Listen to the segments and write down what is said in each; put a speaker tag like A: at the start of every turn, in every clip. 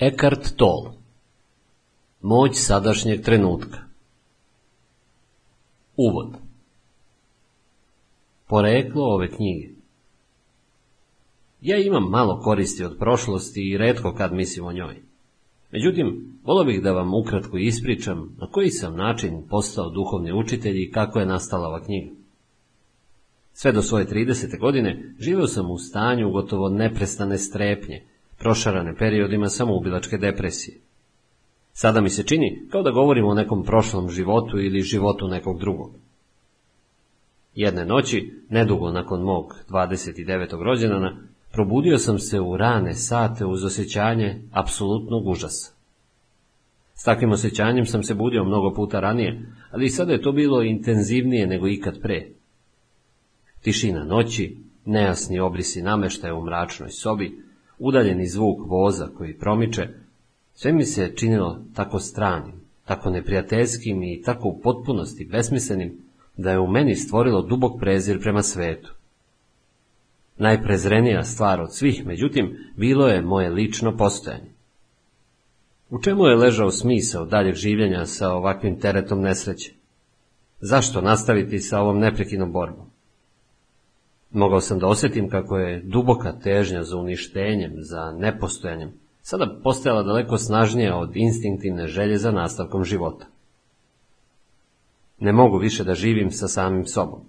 A: Eckhart Tolle Moć sadašnjeg trenutka Uvod Poreklo ove knjige Ja imam malo koristi od prošlosti i redko kad mislim o njoj. Međutim, volio bih da vam ukratko ispričam na koji sam način postao duhovni učitelj i kako je nastala ova knjiga. Sve do svoje 30. godine živeo sam u stanju gotovo neprestane strepnje, prošarane periodima samoubilačke depresije. Sada mi se čini kao da govorimo o nekom prošlom životu ili životu nekog drugog. Jedne noći, nedugo nakon mog 29. rođendana, probudio sam se u rane sate uz osjećanje apsolutnog užasa. S takvim osjećanjem sam se budio mnogo puta ranije, ali i sada je to bilo intenzivnije nego ikad pre. Tišina noći, nejasni obrisi nameštaja u mračnoj sobi, udaljeni zvuk voza koji promiče, sve mi se činilo tako stranim, tako neprijateljskim i tako u potpunosti besmislenim, da je u meni stvorilo dubok prezir prema svetu. Najprezrenija stvar od svih, međutim, bilo je moje lično postojanje. U čemu je ležao smisao daljeg življenja sa ovakvim teretom nesreće? Zašto nastaviti sa ovom neprekidnom borbom? Mogao sam da osjetim kako je duboka težnja za uništenjem, za nepostojanjem, sada postajala daleko snažnija od instinktivne želje za nastavkom života. Ne mogu više da živim sa samim sobom.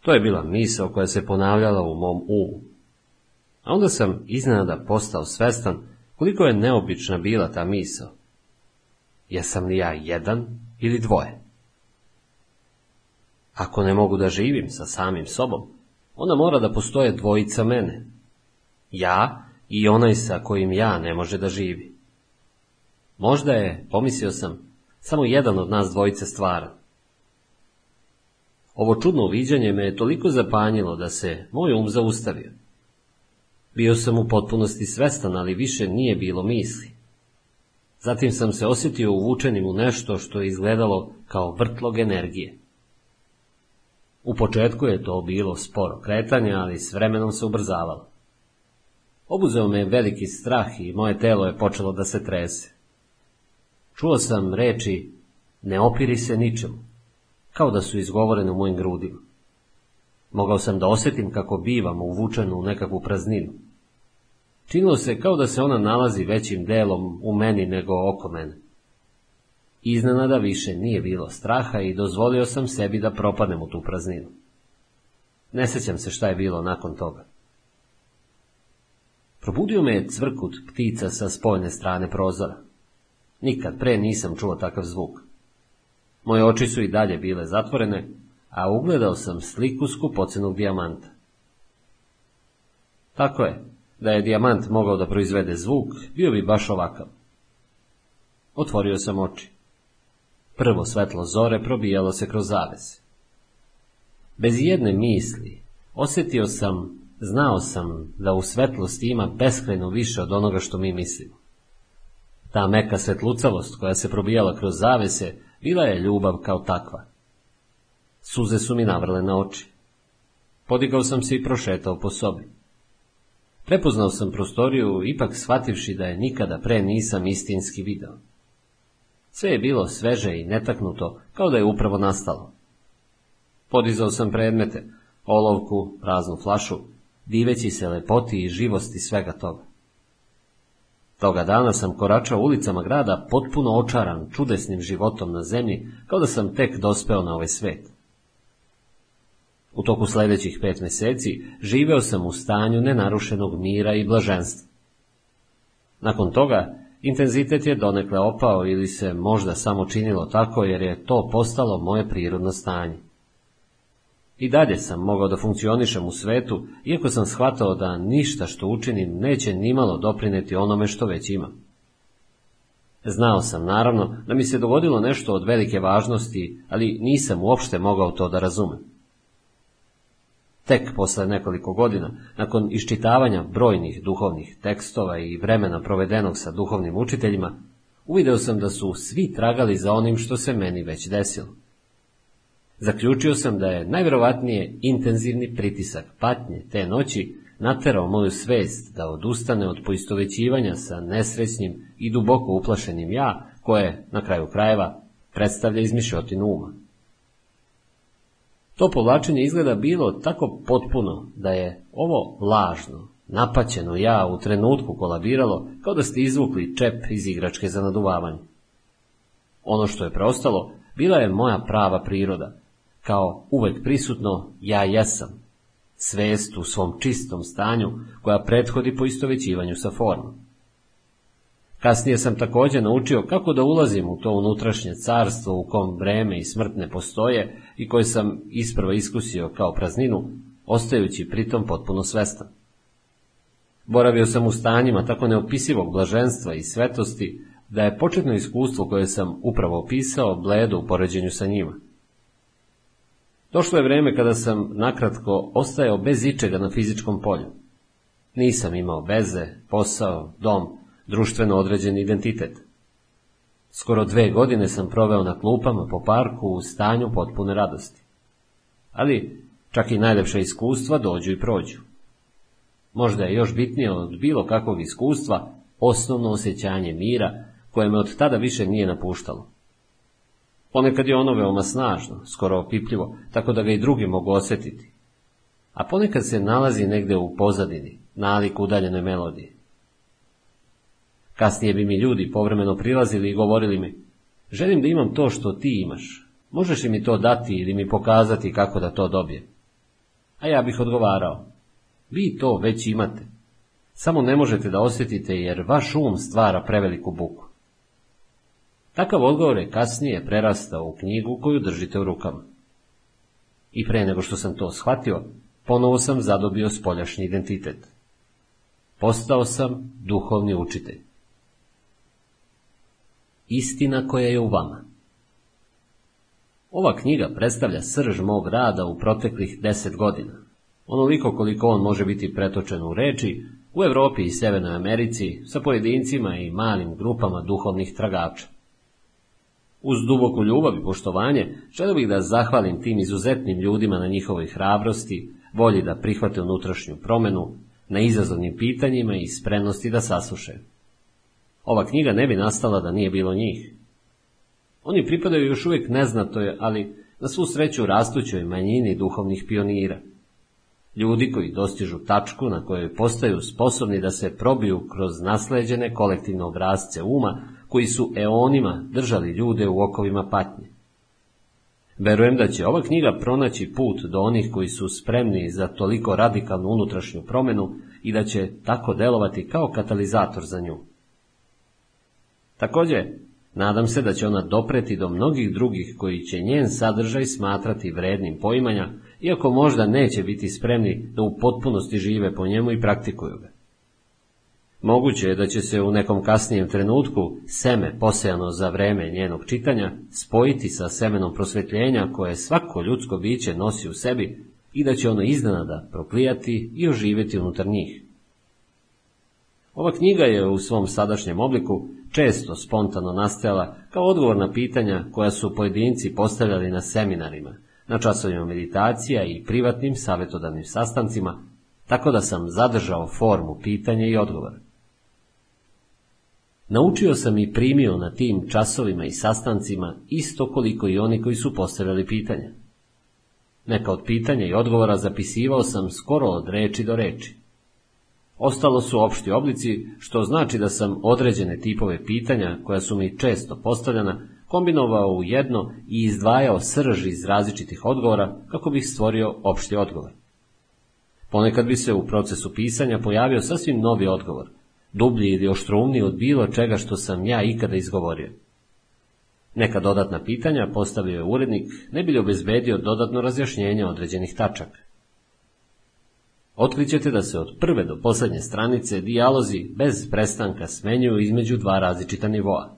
A: To je bila misao koja se ponavljala u mom umu. A onda sam iznenada postao svestan koliko je neobična bila ta misao. Jesam li ja jedan ili dvoje? Ako ne mogu da živim sa samim sobom, onda mora da postoje dvojica mene. Ja i onaj sa kojim ja ne može da živi. Možda je, pomislio sam, samo jedan od nas dvojice stvaran. Ovo čudno uviđanje me je toliko zapanjilo da se moj um zaustavio. Bio sam u potpunosti svestan, ali više nije bilo misli. Zatim sam se osjetio uvučenim u nešto što je izgledalo kao vrtlog energije. U početku je to bilo sporo kretanje, ali s vremenom se ubrzavalo. Obuzeo me veliki strah i moje telo je počelo da se trese. Čuo sam reči ne opiri se ničemu, kao da su izgovorene u mojim grudima. Mogao sam da osjetim kako bivam uvučen u nekakvu prazninu. Činilo se kao da se ona nalazi većim delom u meni nego oko mene. Iznenada više nije bilo straha i dozvolio sam sebi da propadnem u tu prazninu. Ne sećam se šta je bilo nakon toga. Probudio me je cvrkut ptica sa spoljne strane prozora. Nikad pre nisam čuo takav zvuk. Moje oči su i dalje bile zatvorene, a ugledao sam sliku skupocenog dijamanta. Tako je, da je dijamant mogao da proizvede zvuk, bio bi baš ovakav. Otvorio sam oči. Prvo svetlo zore probijalo se kroz zavese. Bez jedne misli osjetio sam, znao sam da u svetlosti ima beskrajno više od onoga što mi mislimo. Ta meka svetlucavost koja se probijala kroz zavese bila je ljubav kao takva. Suze su mi navrle na oči. Podigao sam se i prošetao po sobi. Prepoznao sam prostoriju, ipak shvativši da je nikada pre nisam istinski video. Sve je bilo sveže i netaknuto, kao da je upravo nastalo. Podizao sam predmete, olovku, praznu flašu, diveći se lepoti i živosti svega toga. Toga dana sam koračao ulicama grada potpuno očaran čudesnim životom na zemlji, kao da sam tek dospeo na ovaj svet. U toku sledećih pet meseci živeo sam u stanju nenarušenog mira i blaženstva. Nakon toga Intenzitet je donekle opao ili se možda samo činilo tako jer je to postalo moje prirodno stanje. I dalje sam mogao da funkcionišem u svetu, iako sam shvatao da ništa što učinim neće nimalo doprineti onome što već imam. Znao sam, naravno, da mi se dogodilo nešto od velike važnosti, ali nisam uopšte mogao to da razumem. Tek posle nekoliko godina, nakon iščitavanja brojnih duhovnih tekstova i vremena provedenog sa duhovnim učiteljima, uvideo sam da su svi tragali za onim što se meni već desilo. Zaključio sam da je najverovatnije intenzivni pritisak patnje te noći naterao moju svest da odustane od poistovećivanja sa nesrećnim i duboko uplašenim ja, koje, na kraju krajeva, predstavlja izmišljotinu uma. To povlačenje izgleda bilo tako potpuno da je ovo lažno, napaćeno ja u trenutku kolabiralo kao da ste izvukli čep iz igračke za naduvavanje. Ono što je preostalo bila je moja prava priroda, kao uvek prisutno ja jesam, svest u svom čistom stanju koja prethodi po istovećivanju sa formom. Kasnije sam također naučio kako da ulazim u to unutrašnje carstvo u kom vreme i smrt ne postoje i koje sam isprva iskusio kao prazninu, ostajući pritom potpuno svestan. Boravio sam u stanjima tako neopisivog blaženstva i svetosti, da je početno iskustvo koje sam upravo opisao bledo u poređenju sa njima. Došlo je vreme kada sam nakratko ostajao bez ičega na fizičkom polju. Nisam imao veze, posao, dom, društveno određen identitet. Skoro dve godine sam proveo na klupama po parku u stanju potpune radosti. Ali čak i najlepša iskustva dođu i prođu. Možda je još bitnije od bilo kakvog iskustva osnovno osjećanje mira koje me od tada više nije napuštalo. Ponekad je ono veoma snažno, skoro opipljivo, tako da ga i drugi mogu osjetiti. A ponekad se nalazi negde u pozadini, nalik udaljenoj melodiji. Kasnije bi mi ljudi povremeno prilazili i govorili mi, želim da imam to što ti imaš, možeš li mi to dati ili mi pokazati kako da to dobijem? A ja bih odgovarao, vi to već imate, samo ne možete da osjetite jer vaš um stvara preveliku buku. Takav odgovor je kasnije prerastao u knjigu koju držite u rukama. I pre nego što sam to shvatio, ponovo sam zadobio spoljašnji identitet. Postao sam duhovni učitelj. Istina koja je u vama. Ova knjiga predstavlja srž mog rada u proteklih deset godina. Onoliko koliko on može biti pretočen u reči, u Europi i Severnoj Americi, sa pojedincima i malim grupama duhovnih tragača. Uz duboku ljubav i poštovanje, želio bih da zahvalim tim izuzetnim ljudima na njihovoj hrabrosti, volji da prihvate unutrašnju promenu, na izazovnim pitanjima i spremnosti da sasluše. Ova knjiga ne bi nastala da nije bilo njih. Oni pripadaju još uvijek neznatoj, ali na svu sreću rastućoj manjini duhovnih pionira. Ljudi koji dostižu tačku na kojoj postaju sposobni da se probiju kroz nasleđene kolektivne obrazce uma, koji su eonima držali ljude u okovima patnje. Verujem da će ova knjiga pronaći put do onih koji su spremni za toliko radikalnu unutrašnju promjenu i da će tako delovati kao katalizator za nju. Također, nadam se da će ona dopreti do mnogih drugih koji će njen sadržaj smatrati vrednim poimanja, iako možda neće biti spremni da u potpunosti žive po njemu i praktikuju ga. Moguće je da će se u nekom kasnijem trenutku seme posejano za vreme njenog čitanja spojiti sa semenom prosvetljenja koje svako ljudsko biće nosi u sebi i da će ono iznenada proklijati i oživjeti unutar njih. Ova knjiga je u svom sadašnjem obliku često spontano nastajala kao odgovor na pitanja koja su pojedinci postavljali na seminarima, na časovima meditacija i privatnim savjetodavnim sastancima, tako da sam zadržao formu pitanja i odgovora. Naučio sam i primio na tim časovima i sastancima isto koliko i oni koji su postavljali pitanja. Neka od pitanja i odgovora zapisivao sam skoro od reči do reči. Ostalo su opšti oblici, što znači da sam određene tipove pitanja, koja su mi često postavljena, kombinovao u jedno i izdvajao srž iz različitih odgovora kako bih stvorio opšti odgovor. Ponekad bi se u procesu pisanja pojavio sasvim novi odgovor, dublji ili oštrumniji od bilo čega što sam ja ikada izgovorio. Neka dodatna pitanja postavio je urednik, ne bi li obezbedio dodatno razjašnjenje određenih tačaka. Otkrićete da se od prve do posljednje stranice dijalozi bez prestanka smenjuju između dva različita nivoa.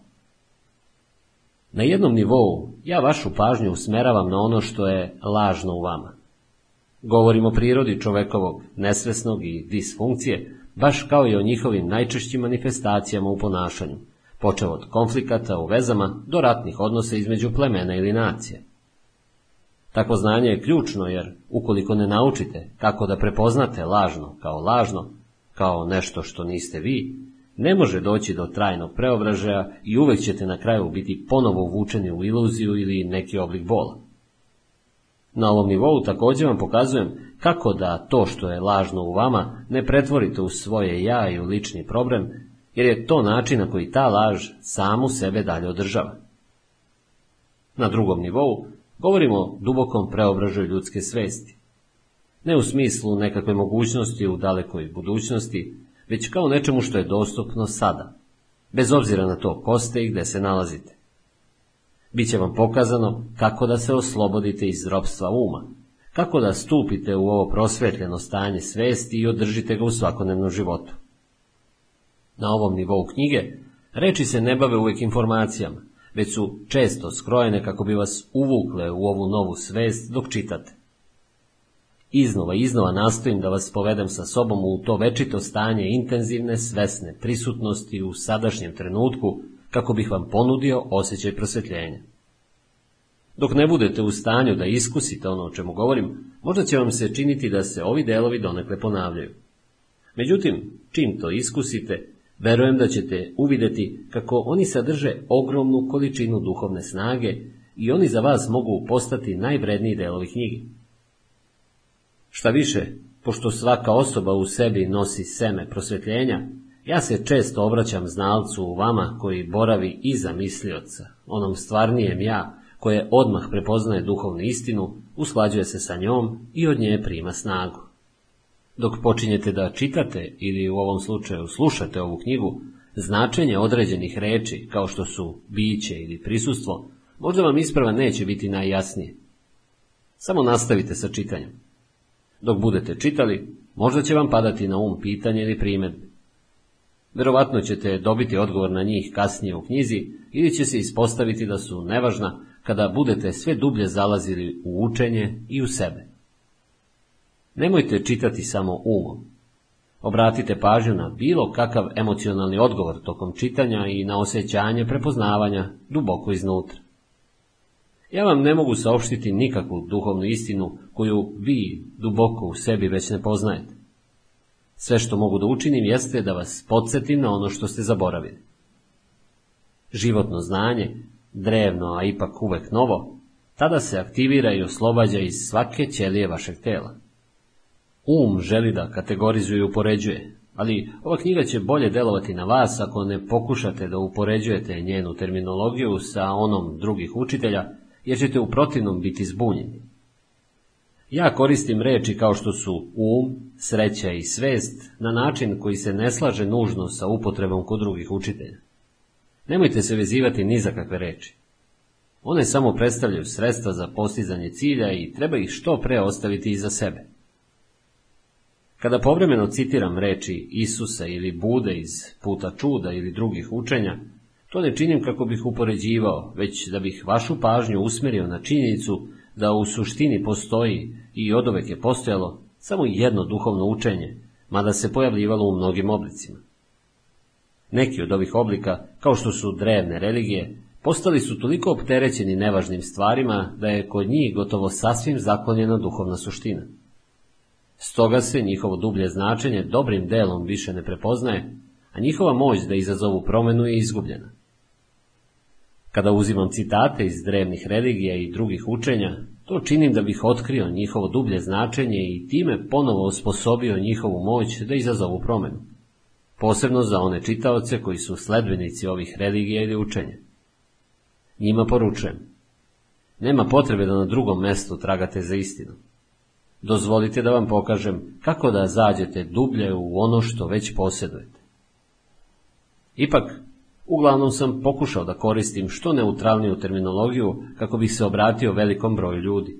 A: Na jednom nivou ja vašu pažnju usmeravam na ono što je lažno u vama. Govorim o prirodi čovekovog nesvesnog i disfunkcije, baš kao i o njihovim najčešćim manifestacijama u ponašanju, počeo od konflikata u vezama do ratnih odnosa između plemena ili nacije. Takvo znanje je ključno jer ukoliko ne naučite kako da prepoznate lažno kao lažno, kao nešto što niste vi, ne može doći do trajnog preobražaja i uvek ćete na kraju biti ponovo uvučeni u iluziju ili neki oblik bola. Na ovom nivou također vam pokazujem kako da to što je lažno u vama ne pretvorite u svoje ja i u lični problem, jer je to način na koji ta laž samu sebe dalje održava. Na drugom nivou govorimo o dubokom preobražaju ljudske svesti. Ne u smislu nekakve mogućnosti u dalekoj budućnosti, već kao nečemu što je dostupno sada, bez obzira na to ko ste i gde se nalazite. Biće vam pokazano kako da se oslobodite iz ropstva uma, kako da stupite u ovo prosvetljeno stanje svesti i održite ga u svakodnevnom životu. Na ovom nivou knjige reči se ne bave uvijek informacijama, već su često skrojene kako bi vas uvukle u ovu novu svest dok čitate. Iznova i iznova nastojim da vas povedem sa sobom u to večito stanje intenzivne, svesne prisutnosti u sadašnjem trenutku, kako bih vam ponudio osjećaj prosvjetljenja. Dok ne budete u stanju da iskusite ono o čemu govorim, možda će vam se činiti da se ovi delovi donekle ponavljaju. Međutim, čim to iskusite, verujem da ćete uvideti kako oni sadrže ogromnu količinu duhovne snage i oni za vas mogu postati najvredniji delovi knjige. Šta više, pošto svaka osoba u sebi nosi seme prosvjetljenja, ja se često obraćam znalcu u vama koji boravi iza mislioca, onom stvarnijem ja, koje odmah prepoznaje duhovnu istinu, usklađuje se sa njom i od nje prima snagu. Dok počinjete da čitate ili u ovom slučaju slušate ovu knjigu, značenje određenih reči, kao što su biće ili prisustvo, možda vam isprava neće biti najjasnije. Samo nastavite sa čitanjem. Dok budete čitali, možda će vam padati na um pitanje ili primjedbe. Verovatno ćete dobiti odgovor na njih kasnije u knjizi ili će se ispostaviti da su nevažna kada budete sve dublje zalazili u učenje i u sebe. Nemojte čitati samo umom. Obratite pažnju na bilo kakav emocionalni odgovor tokom čitanja i na osjećanje prepoznavanja duboko iznutra. Ja vam ne mogu saopštiti nikakvu duhovnu istinu koju vi duboko u sebi već ne poznajete. Sve što mogu da učinim jeste da vas podsjetim na ono što ste zaboravili. Životno znanje, drevno, a ipak uvek novo, tada se aktivira i oslobađa iz svake ćelije vašeg tela. Um želi da kategorizuje i upoređuje, ali ova knjiga će bolje delovati na vas ako ne pokušate da upoređujete njenu terminologiju sa onom drugih učitelja, jer ćete u protivnom biti zbunjeni. Ja koristim reči kao što su um, sreća i svest na način koji se ne slaže nužno sa upotrebom kod drugih učitelja. Nemojte se vezivati ni za kakve reči. One samo predstavljaju sredstva za postizanje cilja i treba ih što pre ostaviti iza sebe. Kada povremeno citiram reči Isusa ili Bude iz puta čuda ili drugih učenja, to ne činim kako bih upoređivao, već da bih vašu pažnju usmjerio na činjenicu da u suštini postoji i odovek je postojalo samo jedno duhovno učenje, mada se pojavljivalo u mnogim oblicima. Neki od ovih oblika, kao što su drevne religije, postali su toliko opterećeni nevažnim stvarima da je kod njih gotovo sasvim zaklonjena duhovna suština. Stoga se njihovo dublje značenje dobrim delom više ne prepoznaje, a njihova moć da izazovu promenu je izgubljena. Kada uzimam citate iz drevnih religija i drugih učenja, to činim da bih otkrio njihovo dublje značenje i time ponovo osposobio njihovu moć da izazovu promenu. Posebno za one čitaoce koji su sledbenici ovih religija ili učenja. Njima poručujem. Nema potrebe da na drugom mestu tragate za istinu. Dozvolite da vam pokažem kako da zađete dublje u ono što već posjedujete. Ipak, Uglavnom sam pokušao da koristim što neutralniju terminologiju kako bih se obratio velikom broju ljudi.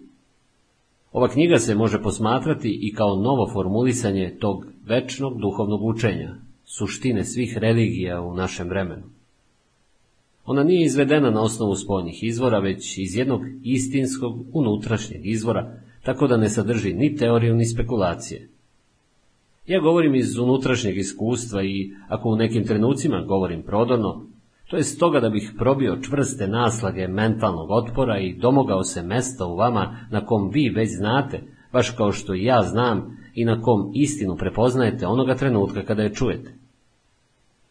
A: Ova knjiga se može posmatrati i kao novo formulisanje tog večnog duhovnog učenja, suštine svih religija u našem vremenu. Ona nije izvedena na osnovu spoljnih izvora, već iz jednog istinskog unutrašnjeg izvora, tako da ne sadrži ni teoriju ni spekulacije. Ja govorim iz unutrašnjeg iskustva i ako u nekim trenucima govorim prodorno, To je stoga da bih probio čvrste naslage mentalnog otpora i domogao se mesta u vama na kom vi već znate, baš kao što i ja znam i na kom istinu prepoznajete onoga trenutka kada je čujete.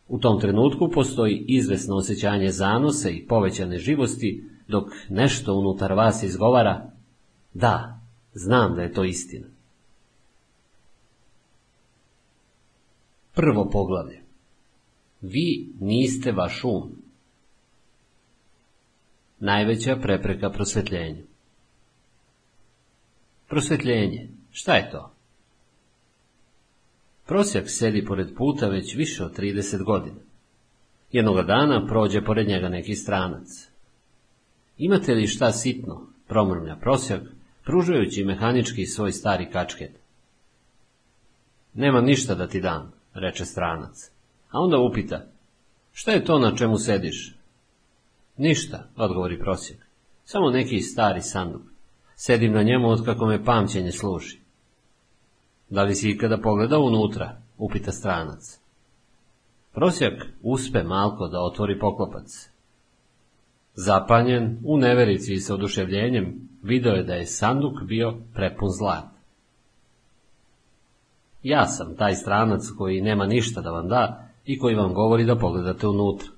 A: U tom trenutku postoji izvesno osjećanje zanose i povećane živosti, dok nešto unutar vas izgovara, da, znam da je to istina. Prvo poglavlje. Vi niste vaš um. Najveća prepreka prosvetljenju. Prosvetljenje. Šta je to? Prosjak sedi pored puta već više od 30 godina. Jednoga dana prođe pored njega neki stranac. Imate li šta sitno, promrmlja prosjak, pružajući mehanički svoj stari kačket. Nema ništa da ti dam, reče stranac. A onda upita, šta je to na čemu sediš? Ništa, odgovori prosjek. Samo neki stari sanduk. Sedim na njemu od kako me pamćenje služi. Da li si ikada pogledao unutra? upita stranac. Prosjak uspe malko da otvori poklopac. Zapanjen, u neverici i sa oduševljenjem, video je da je sanduk bio prepun zlata. Ja sam taj stranac koji nema ništa da vam da i koji vam govori da pogledate unutra.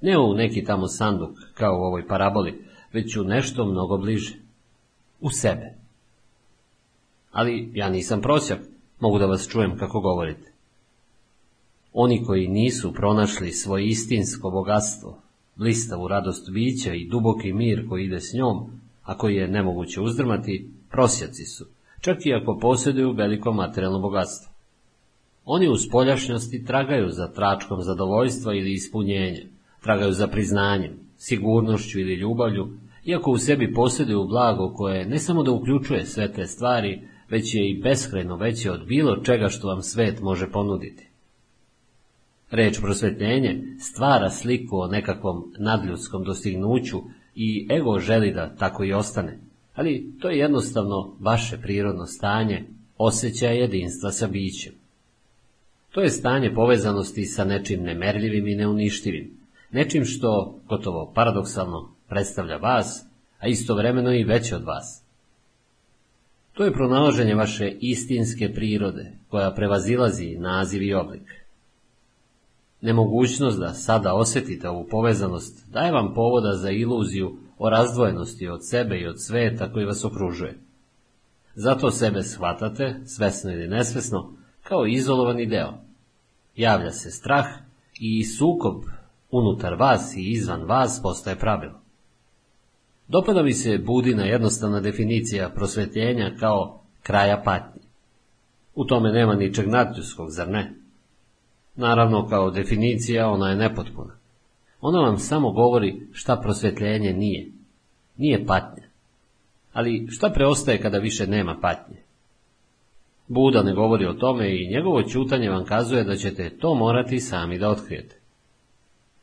A: Ne u neki tamo sanduk, kao u ovoj paraboli, već u nešto mnogo bliže. U sebe. Ali ja nisam prosjak, mogu da vas čujem kako govorite. Oni koji nisu pronašli svoje istinsko bogatstvo, blistavu radost bića i duboki mir koji ide s njom, a koji je nemoguće uzdrmati, prosjaci su, čak i ako posjeduju veliko materijalno bogatstvo. Oni u spoljašnjosti tragaju za tračkom zadovoljstva ili ispunjenja, tragaju za priznanjem, sigurnošću ili ljubavlju, iako u sebi posjeduju blago koje ne samo da uključuje sve te stvari, već je i beskrajno veće od bilo čega što vam svet može ponuditi. Reč prosvetljenje stvara sliku o nekakvom nadljudskom dostignuću i ego želi da tako i ostane, ali to je jednostavno vaše prirodno stanje, osjećaj jedinstva sa bićem. To je stanje povezanosti sa nečim nemerljivim i neuništivim, nečim što, gotovo paradoksalno, predstavlja vas, a istovremeno i veće od vas. To je pronalaženje vaše istinske prirode, koja prevazilazi naziv i oblik. Nemogućnost da sada osjetite ovu povezanost daje vam povoda za iluziju o razdvojenosti od sebe i od sveta koji vas okružuje. Zato sebe shvatate, svesno ili nesvesno, kao izolovani deo. Javlja se strah i sukob unutar vas i izvan vas postaje pravilo. Dopada mi se budina jednostavna definicija prosvetljenja kao kraja patnje. U tome nema ničeg nadljuskog, zar ne? Naravno, kao definicija ona je nepotpuna. Ona vam samo govori šta prosvetljenje nije. Nije patnja. Ali šta preostaje kada više nema patnje? Buda ne govori o tome i njegovo ćutanje vam kazuje da ćete to morati sami da otkrijete.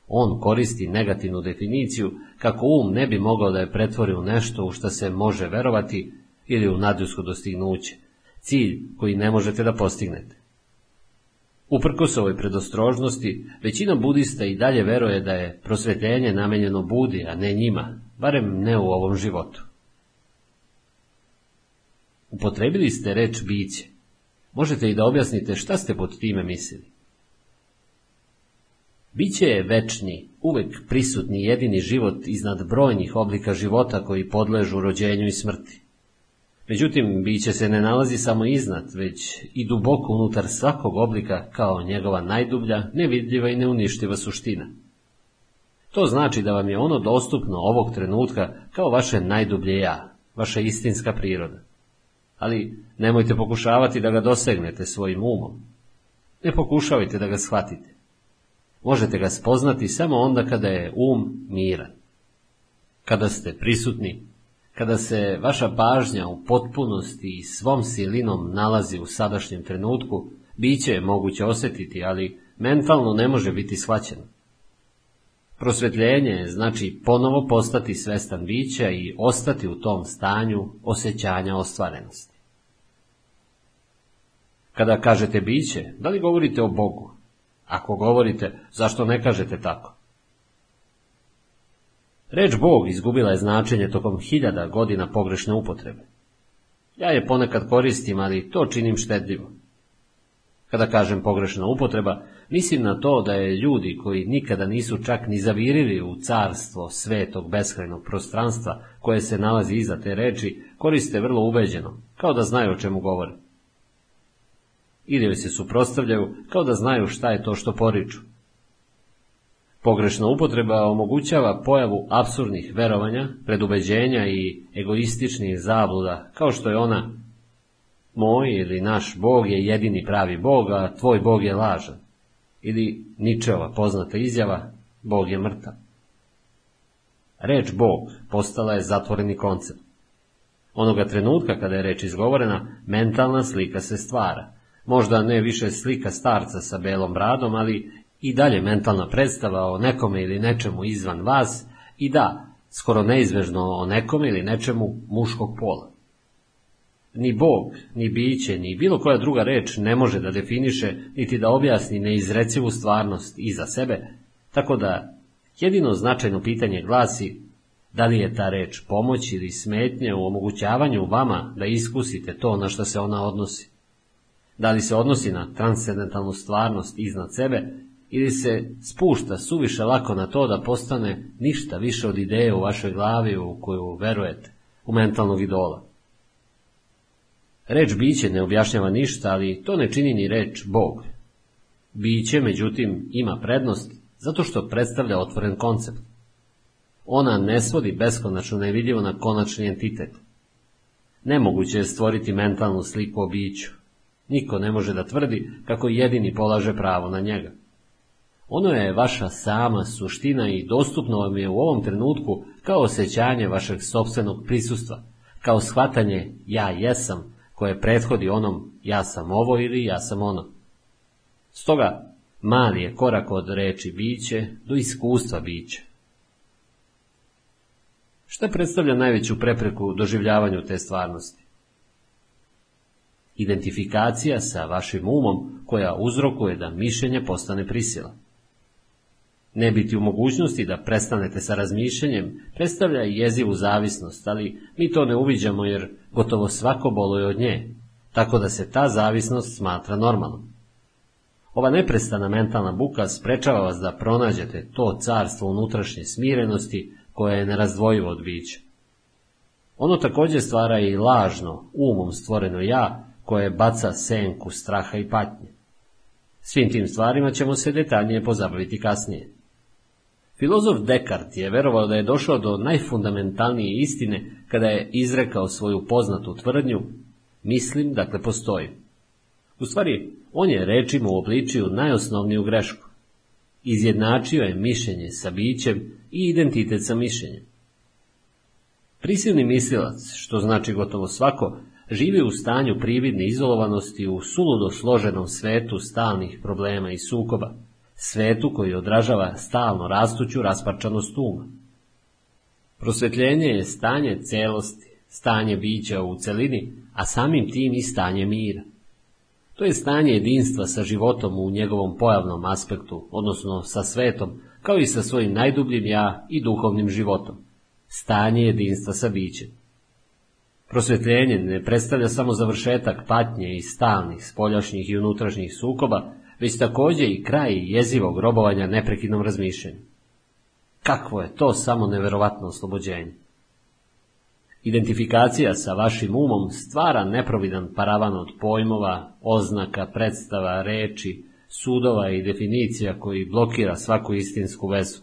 A: On koristi negativnu definiciju kako um ne bi mogao da je pretvori u nešto u što se može verovati ili u nadljusko dostignuće, cilj koji ne možete da postignete. Uprkos ovoj predostrožnosti, većina budista i dalje veruje da je prosvetljenje namenjeno budi, a ne njima, barem ne u ovom životu. Upotrebili ste reč biće. Možete i da objasnite šta ste pod time mislili. Biće je večni, uvek prisutni jedini život iznad brojnih oblika života koji podležu rođenju i smrti. Međutim, biće se ne nalazi samo iznad, već i duboko unutar svakog oblika kao njegova najdublja, nevidljiva i neuništiva suština. To znači da vam je ono dostupno ovog trenutka kao vaše najdublje ja, vaša istinska priroda. Ali nemojte pokušavati da ga dosegnete svojim umom. Ne pokušavajte da ga shvatite. Možete ga spoznati samo onda kada je um miran. Kada ste prisutni, kada se vaša pažnja u potpunosti i svom silinom nalazi u sadašnjem trenutku, biće je moguće osjetiti, ali mentalno ne može biti shvaćeno. Prosvetljenje znači ponovo postati svestan bića i ostati u tom stanju osjećanja ostvarenosti. Kada kažete biće, da li govorite o Bogu? Ako govorite, zašto ne kažete tako? Reč Bog izgubila je značenje tokom hiljada godina pogrešne upotrebe. Ja je ponekad koristim, ali to činim štedljivo. Kada kažem pogrešna upotreba, mislim na to da je ljudi koji nikada nisu čak ni zavirili u carstvo svetog beskrajnog prostranstva koje se nalazi iza te reči, koriste vrlo ubeđeno, kao da znaju o čemu govore. Ili se suprostavljaju kao da znaju šta je to što poriču. Pogrešna upotreba omogućava pojavu absurdnih verovanja, predubeđenja i egoističnih zabluda, kao što je ona moj ili naš Bog je jedini pravi Bog, a tvoj Bog je lažan. Ili Ničeva poznata izjava, Bog je mrtav. Reč Bog postala je zatvoreni koncept. Onoga trenutka kada je reč izgovorena, mentalna slika se stvara. Možda ne više slika starca sa belom bradom, ali i dalje mentalna predstava o nekome ili nečemu izvan vas i da, skoro neizvežno o nekome ili nečemu muškog pola. Ni Bog, ni biće, ni bilo koja druga reč ne može da definiše niti da objasni neizrecivu stvarnost iza sebe, tako da jedino značajno pitanje glasi da li je ta reč pomoć ili smetnje u omogućavanju vama da iskusite to na što se ona odnosi. Da li se odnosi na transcendentalnu stvarnost iznad sebe ili se spušta suviše lako na to da postane ništa više od ideje u vašoj glavi u koju verujete, u mentalnog idola. Reč biće ne objašnjava ništa, ali to ne čini ni reč Bog. Biće, međutim, ima prednost zato što predstavlja otvoren koncept. Ona ne svodi beskonačno nevidljivo na konačni entitet. Nemoguće je stvoriti mentalnu sliku o biću. Niko ne može da tvrdi kako jedini polaže pravo na njega. Ono je vaša sama suština i dostupno vam je u ovom trenutku kao osjećanje vašeg sobstvenog prisustva, kao shvatanje ja jesam, koje prethodi onom ja sam ovo ili ja sam ono. Stoga, mali je korak od reči biće do iskustva biće. Šta predstavlja najveću prepreku doživljavanju te stvarnosti? Identifikacija sa vašim umom koja uzrokuje da mišljenje postane prisila. Ne biti u mogućnosti da prestanete sa razmišljanjem predstavlja jezivu zavisnost, ali mi to ne uviđamo jer gotovo svako boluje od nje, tako da se ta zavisnost smatra normalnom. Ova neprestana mentalna buka sprečava vas da pronađete to carstvo unutrašnje smirenosti koje je nerazdvojivo od bića. Ono također stvara i lažno, umom stvoreno ja, koje baca senku straha i patnje. Svim tim stvarima ćemo se detaljnije pozabaviti kasnije. Filozof Descartes je verovao da je došao do najfundamentalnije istine kada je izrekao svoju poznatu tvrdnju mislim, dakle postoji. U stvari, on je rečima uobličio najosnovniju grešku. Izjednačio je mišljenje sa bićem i identitet sa mišljenjem. Prisilni mislilac, što znači gotovo svako, živi u stanju prividne izolovanosti u suludo složenom svetu stalnih problema i sukoba, svetu koji odražava stalno rastuću rasparčanost uma. Prosvetljenje je stanje celosti, stanje bića u celini, a samim tim i stanje mira. To je stanje jedinstva sa životom u njegovom pojavnom aspektu, odnosno sa svetom, kao i sa svojim najdubljim ja i duhovnim životom. Stanje jedinstva sa bićem. Prosvetljenje ne predstavlja samo završetak patnje i stalnih spoljašnjih i unutrašnjih sukoba, već također i kraj jezivog robovanja neprekidnom razmišljanju. Kakvo je to samo neverovatno oslobođenje? Identifikacija sa vašim umom stvara neprovidan paravan od pojmova, oznaka, predstava, reči, sudova i definicija koji blokira svaku istinsku vezu.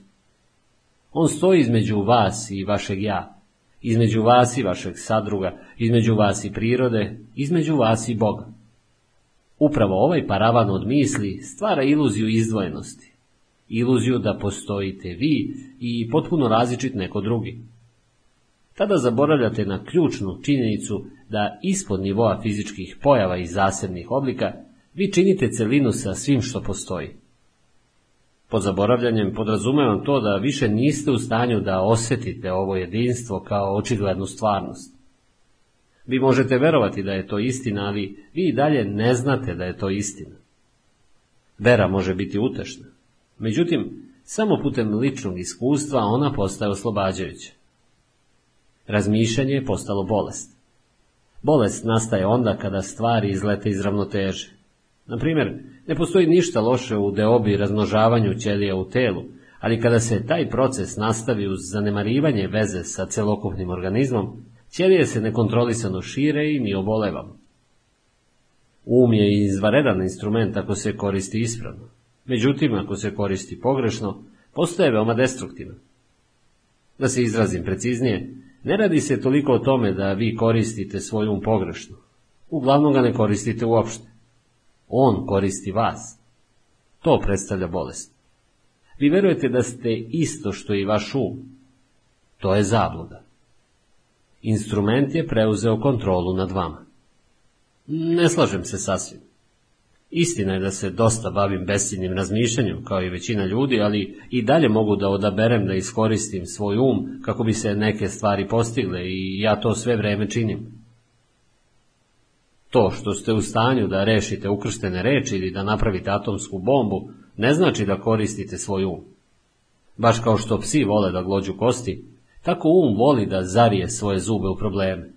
A: On stoji između vas i vašeg ja, između vas i vašeg sadruga, između vas i prirode, između vas i Boga. Upravo ovaj paravan od misli stvara iluziju izdvojenosti, iluziju da postojite vi i potpuno različit neko drugi. Tada zaboravljate na ključnu činjenicu da ispod nivoa fizičkih pojava i zasebnih oblika vi činite celinu sa svim što postoji. Pod zaboravljanjem podrazumevam to da više niste u stanju da osjetite ovo jedinstvo kao očiglednu stvarnost. Vi možete verovati da je to istina, ali vi i dalje ne znate da je to istina. Vera može biti utešna. Međutim, samo putem ličnog iskustva ona postaje oslobađajuća. Razmišljanje je postalo bolest. Bolest nastaje onda kada stvari izlete iz ravnoteže. Na primjer, ne postoji ništa loše u deobi razmnožavanju ćelija u telu, ali kada se taj proces nastavi uz zanemarivanje veze sa celokupnim organizmom, ćelije se nekontrolisano šire i mi obolevamo. Um je izvaredan instrument ako se koristi ispravno. Međutim, ako se koristi pogrešno, postaje veoma destruktivan. Da se izrazim preciznije, ne radi se toliko o tome da vi koristite svoj um pogrešno. Uglavnom ga ne koristite uopšte. On koristi vas. To predstavlja bolest. Vi verujete da ste isto što i vaš um. To je zabluda. Instrument je preuzeo kontrolu nad vama. Ne slažem se sasvim. Istina je da se dosta bavim besinnim razmišljanjem, kao i većina ljudi, ali i dalje mogu da odaberem da iskoristim svoj um kako bi se neke stvari postigle i ja to sve vreme činim. To što ste u stanju da rešite ukrštene reči ili da napravite atomsku bombu, ne znači da koristite svoj um. Baš kao što psi vole da glođu kosti, tako um voli da zarije svoje zube u probleme.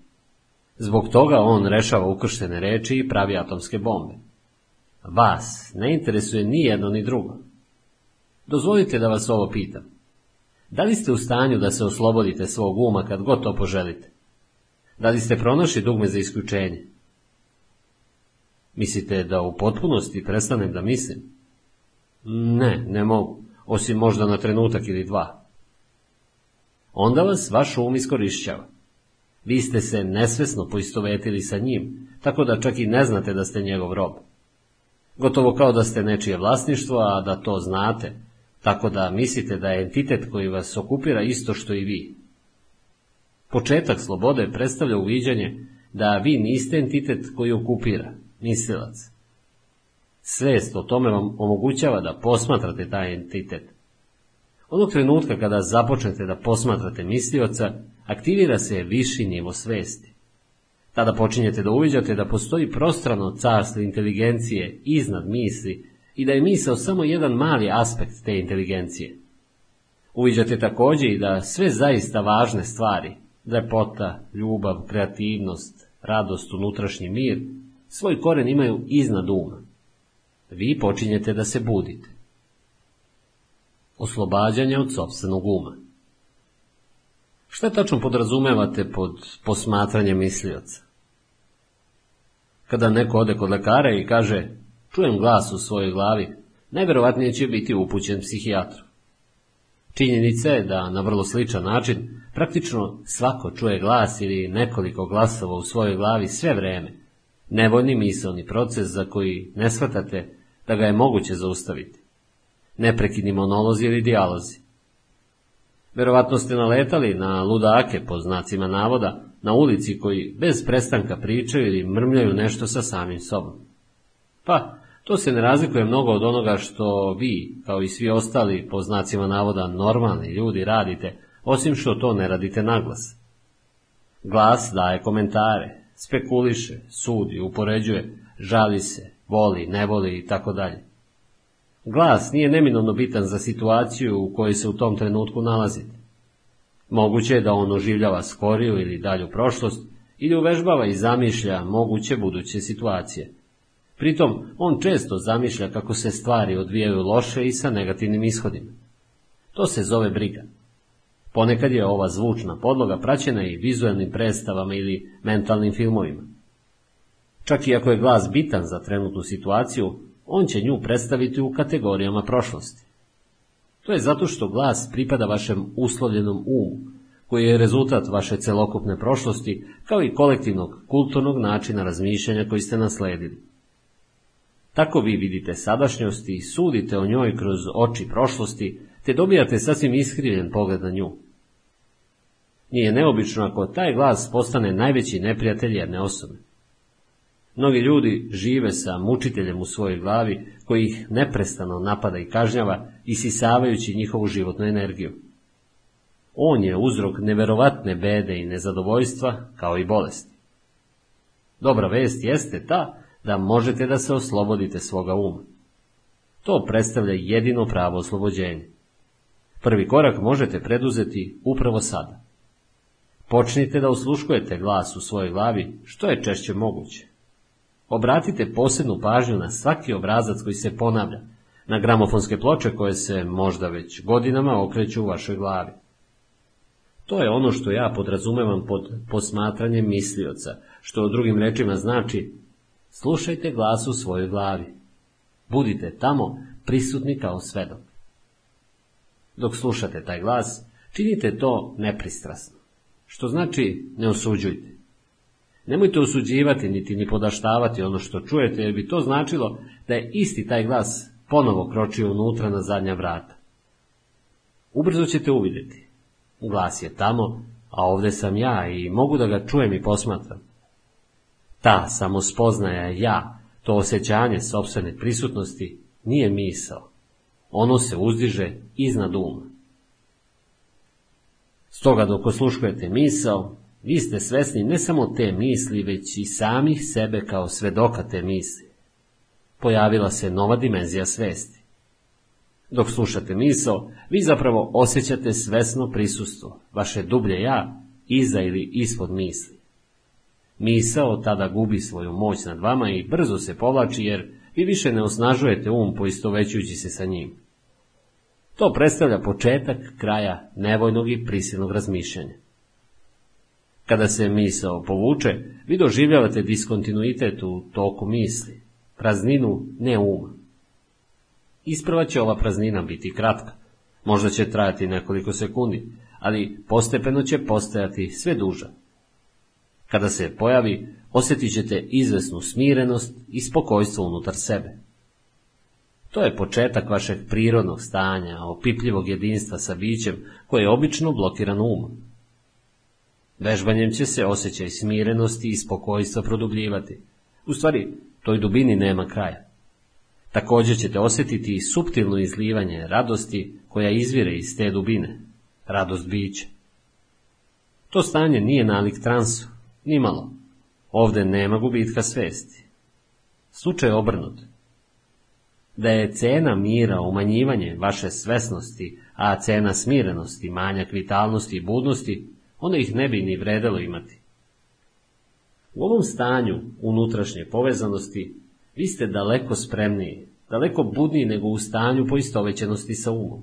A: Zbog toga on rešava ukrštene reči i pravi atomske bombe. Vas ne interesuje ni jedno ni drugo. Dozvolite da vas ovo pitam. Da li ste u stanju da se oslobodite svog uma kad god to poželite? Da li ste pronašli dugme za isključenje? Mislite da u potpunosti prestanem da mislim? Ne, ne mogu, osim možda na trenutak ili dva. Onda vas vaš um iskorišćava. Vi ste se nesvesno poistovetili sa njim, tako da čak i ne znate da ste njegov rob. Gotovo kao da ste nečije vlasništvo, a da to znate, tako da mislite da je entitet koji vas okupira isto što i vi. Početak slobode predstavlja uviđanje da vi niste entitet koji okupira, mislilac. Svest o tome vam omogućava da posmatrate taj entitet. Onog trenutka kada započnete da posmatrate mislioca, aktivira se viši nivo svesti. Tada počinjete da uviđate da postoji prostrano carstvo inteligencije iznad misli i da je misao samo jedan mali aspekt te inteligencije. Uviđate takođe i da sve zaista važne stvari, lepota, ljubav, kreativnost, radost, unutrašnji mir, svoj koren imaju iznad uma. Vi počinjete da se budite. Oslobađanje od sobstvenog uma. Šta tačno podrazumevate pod posmatranjem mislioca? Kada neko ode kod lekara i kaže, čujem glas u svojoj glavi, najverovatnije će biti upućen psihijatru. Činjenica je da na vrlo sličan način praktično svako čuje glas ili nekoliko glasova u svojoj glavi sve vreme, nevoljni misalni proces za koji ne shvatate da ga je moguće zaustaviti. Neprekidni monolozi ili dijalozi. Verovatno ste naletali na ludake, po znacima navoda, na ulici koji bez prestanka pričaju ili mrmljaju nešto sa samim sobom. Pa, to se ne razlikuje mnogo od onoga što vi, kao i svi ostali, po znacima navoda, normalni ljudi radite, osim što to ne radite naglas. Glas daje komentare, spekuliše, sudi, upoređuje, žali se, voli, ne voli i tako dalje. Glas nije neminovno bitan za situaciju u kojoj se u tom trenutku nalazite. Moguće je da on oživljava skoriju ili dalju prošlost ili uvežbava i zamišlja moguće buduće situacije. Pritom, on često zamišlja kako se stvari odvijaju loše i sa negativnim ishodima. To se zove briga. Ponekad je ova zvučna podloga praćena i vizualnim predstavama ili mentalnim filmovima. Čak i ako je glas bitan za trenutnu situaciju, on će nju predstaviti u kategorijama prošlosti. To je zato što glas pripada vašem uslovljenom umu, koji je rezultat vaše celokupne prošlosti, kao i kolektivnog kulturnog načina razmišljanja koji ste nasledili. Tako vi vidite sadašnjost i sudite o njoj kroz oči prošlosti, te dobijate sasvim iskrivljen pogled na nju. Nije neobično ako taj glas postane najveći neprijatelj jedne osobe. Mnogi ljudi žive sa mučiteljem u svojoj glavi koji ih neprestano napada i kažnjava, isisavajući njihovu životnu energiju. On je uzrok neverovatne bede i nezadovoljstva, kao i bolesti. Dobra vest jeste ta da možete da se oslobodite svoga uma. To predstavlja jedino pravo oslobođenje. Prvi korak možete preduzeti upravo sada. Počnite da usluškujete glas u svojoj glavi što je češće moguće. Obratite posebnu pažnju na svaki obrazac koji se ponavlja, na gramofonske ploče koje se možda već godinama okreću u vašoj glavi. To je ono što ja podrazumevam pod posmatranjem mislioca, što drugim rečima znači slušajte glas u svojoj glavi. Budite tamo prisutni kao svedok. Dok slušate taj glas, činite to nepristrasno, što znači ne osuđujte. Nemojte osuđivati niti ni podaštavati ono što čujete, jer bi to značilo da je isti taj glas ponovo kročio unutra na zadnja vrata. Ubrzo ćete uvidjeti. Glas je tamo, a ovdje sam ja i mogu da ga čujem i posmatram. Ta samospoznaja ja, to osjećanje sobstvene prisutnosti, nije misao. Ono se uzdiže iznad uma. Stoga dok osluškujete misao, vi ste svesni ne samo te misli, već i samih sebe kao svedoka te misli. Pojavila se nova dimenzija svesti. Dok slušate misao, vi zapravo osjećate svesno prisustvo, vaše dublje ja, iza ili ispod misli. Misao tada gubi svoju moć nad vama i brzo se povlači jer vi više ne osnažujete um poistovećujući se sa njim. To predstavlja početak kraja nevojnog i prisilnog razmišljanja. Kada se misao povuče, vi doživljavate diskontinuitet u toku misli, prazninu ne uma. Isprva će ova praznina biti kratka, možda će trajati nekoliko sekundi, ali postepeno će postajati sve duža. Kada se pojavi, osjetit ćete izvesnu smirenost i spokojstvo unutar sebe. To je početak vašeg prirodnog stanja, opipljivog jedinstva sa bićem koje je obično blokirano umom. Vežbanjem će se osjećaj smirenosti i spokojstva produbljivati. U stvari, toj dubini nema kraja. Također ćete osjetiti i suptilno izlivanje radosti koja izvire iz te dubine, radost bića. To stanje nije nalik transu, nimalo. Ovdje nema gubitka svesti. Slučaj je obrnut. Da je cena mira umanjivanje vaše svesnosti, a cena smirenosti, manjak vitalnosti i budnosti, onda ih ne bi ni vredelo imati. U ovom stanju unutrašnje povezanosti vi ste daleko spremniji, daleko budniji nego u stanju poistovećenosti sa umom.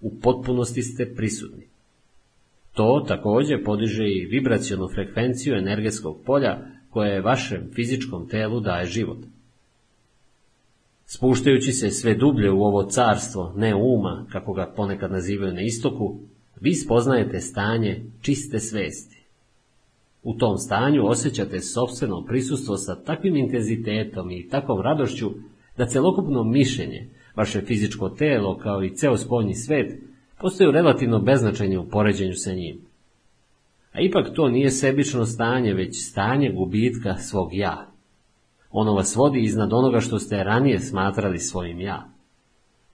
A: U potpunosti ste prisutni. To također podiže i vibracijonu frekvenciju energetskog polja koje vašem fizičkom telu daje život. Spuštajući se sve dublje u ovo carstvo ne uma, kako ga ponekad nazivaju na istoku, vi spoznajete stanje čiste svesti. U tom stanju osjećate sobstveno prisustvo sa takvim intenzitetom i takvom radošću da celokupno mišljenje, vaše fizičko telo kao i ceo spoljni svet postaju relativno beznačajni u poređenju sa njim. A ipak to nije sebično stanje, već stanje gubitka svog ja. Ono vas vodi iznad onoga što ste ranije smatrali svojim ja.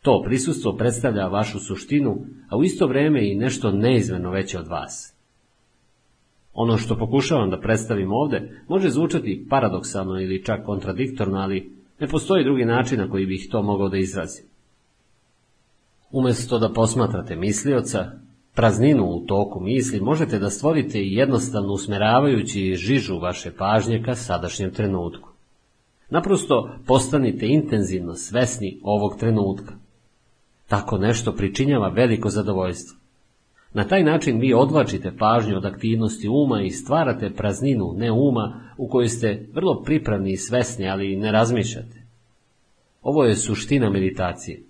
A: To prisustvo predstavlja vašu suštinu, a u isto vrijeme i nešto neizmjerno veće od vas. Ono što pokušavam da predstavim ovdje može zvučati paradoksalno ili čak kontradiktorno, ali ne postoji drugi način na koji bih to mogao da izrazim. Umjesto da posmatrate mislioca, prazninu u toku misli možete da stvorite jednostavno usmeravajući žižu vaše pažnje ka sadašnjem trenutku. Naprosto postanite intenzivno svesni ovog trenutka. Tako nešto pričinjava veliko zadovoljstvo. Na taj način vi odvačite pažnju od aktivnosti uma i stvarate prazninu ne uma u kojoj ste vrlo pripravni i svesni, ali ne razmišljate. Ovo je suština meditacije.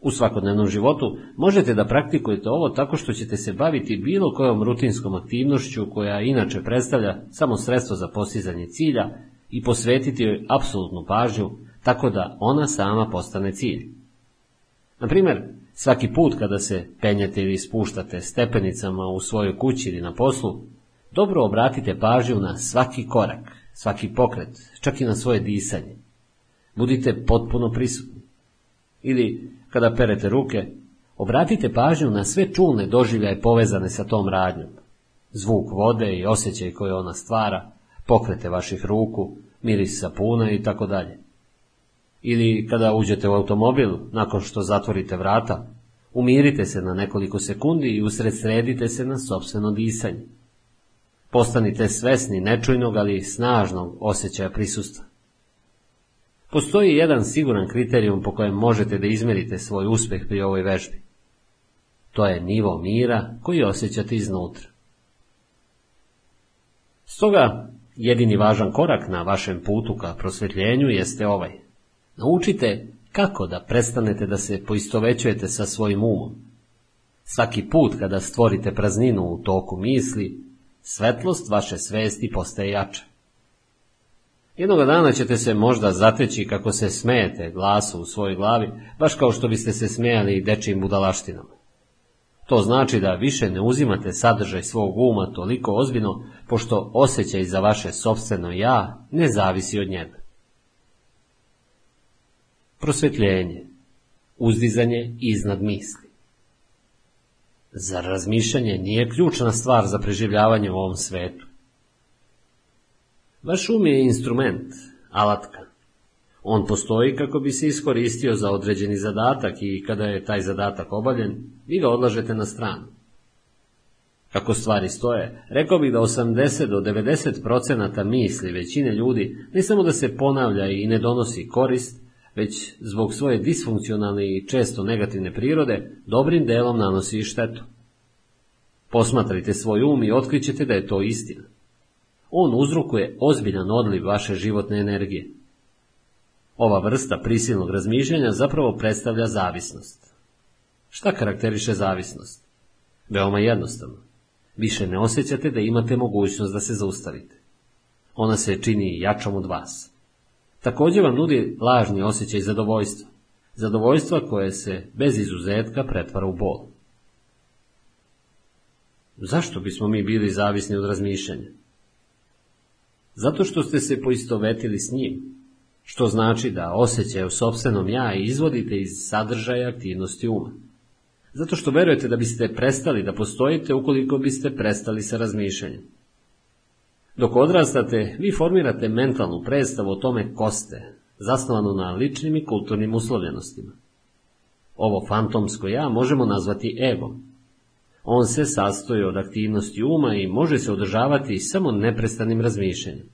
A: U svakodnevnom životu možete da praktikujete ovo tako što ćete se baviti bilo kojom rutinskom aktivnošću koja inače predstavlja samo sredstvo za postizanje cilja i posvetiti joj apsolutnu pažnju tako da ona sama postane cilj. Na primjer, svaki put kada se penjete ili spuštate stepenicama u svojoj kući ili na poslu, dobro obratite pažnju na svaki korak, svaki pokret, čak i na svoje disanje. Budite potpuno prisutni. Ili, kada perete ruke, obratite pažnju na sve čulne doživljaje povezane sa tom radnjom. Zvuk vode i osjećaj koje ona stvara, pokrete vaših ruku, miris sapuna i tako dalje ili kada uđete u automobil nakon što zatvorite vrata, Umirite se na nekoliko sekundi i usredsredite se na sobstveno disanje. Postanite svesni nečujnog, ali snažnog osjećaja prisustva. Postoji jedan siguran kriterijum po kojem možete da izmerite svoj uspeh pri ovoj vežbi. To je nivo mira koji osjećate iznutra. Stoga, jedini važan korak na vašem putu ka prosvjetljenju jeste ovaj. Naučite kako da prestanete da se poistovećujete sa svojim umom. Svaki put kada stvorite prazninu u toku misli, svetlost vaše svesti postaje jača. Jednoga dana ćete se možda zateći kako se smejete glasu u svojoj glavi, baš kao što biste se smejali dečijim budalaštinama. To znači da više ne uzimate sadržaj svog uma toliko ozbiljno, pošto osjećaj za vaše sobstveno ja ne zavisi od njega. Prosvetljenje, uzdizanje iznad misli. Zar razmišljanje nije ključna stvar za preživljavanje u ovom svetu? Vaš um je instrument, alatka. On postoji kako bi se iskoristio za određeni zadatak i kada je taj zadatak obavljen, vi ga odlažete na stranu. Kako stvari stoje, rekao bih da 80 do 90% misli većine ljudi ne samo da se ponavlja i ne donosi korist, već zbog svoje disfunkcionalne i često negativne prirode, dobrim delom nanosi i štetu. Posmatrajte svoj um i otkrićete da je to istina. On uzrokuje ozbiljan odliv vaše životne energije. Ova vrsta prisilnog razmišljanja zapravo predstavlja zavisnost. Šta karakteriše zavisnost? Veoma jednostavno. Više ne osjećate da imate mogućnost da se zaustavite. Ona se čini jačom od vas. Također vam nudi lažni osjećaj zadovoljstva. Zadovoljstva koje se bez izuzetka pretvara u bol. Zašto bismo mi bili zavisni od razmišljanja? Zato što ste se poistovetili s njim, što znači da osjećaj u sobstvenom ja izvodite iz sadržaja aktivnosti uma. Zato što verujete da biste prestali da postojite ukoliko biste prestali sa razmišljanjem. Dok odrastate, vi formirate mentalnu predstavu o tome ko ste, zasnovanu na ličnim i kulturnim uslovljenostima. Ovo fantomsko ja možemo nazvati ego. On se sastoji od aktivnosti uma i može se održavati samo neprestanim razmišljanjem.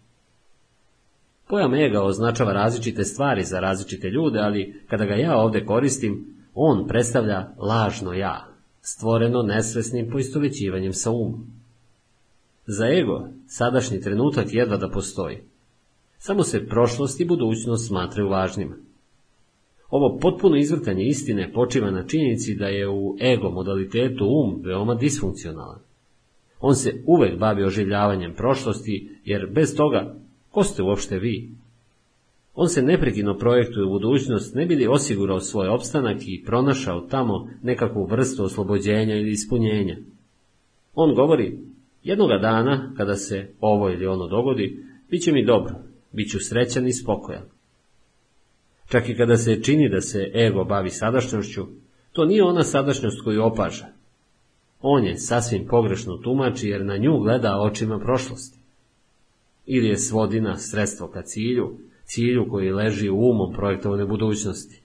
A: Pojam ega označava različite stvari za različite ljude, ali kada ga ja ovde koristim, on predstavlja lažno ja, stvoreno nesvesnim poistovećivanjem sa umom. Za ego, sadašnji trenutak jedva da postoji. Samo se prošlost i budućnost smatraju važnima. Ovo potpuno izvrtanje istine počiva na činjenici da je u ego modalitetu um veoma disfunkcionalan. On se uvek bavi oživljavanjem prošlosti, jer bez toga, ko ste uopšte vi? On se neprekidno projektuje u budućnost, ne bi li osigurao svoj opstanak i pronašao tamo nekakvu vrstu oslobođenja ili ispunjenja. On govori, jednoga dana, kada se ovo ili ono dogodi, bit će mi dobro, bit ću srećan i spokojan. Čak i kada se čini da se ego bavi sadašnjošću, to nije ona sadašnjost koju opaža. On je sasvim pogrešno tumači jer na nju gleda očima prošlosti. Ili je svodina sredstvo ka cilju, cilju koji leži u umom projektovane budućnosti.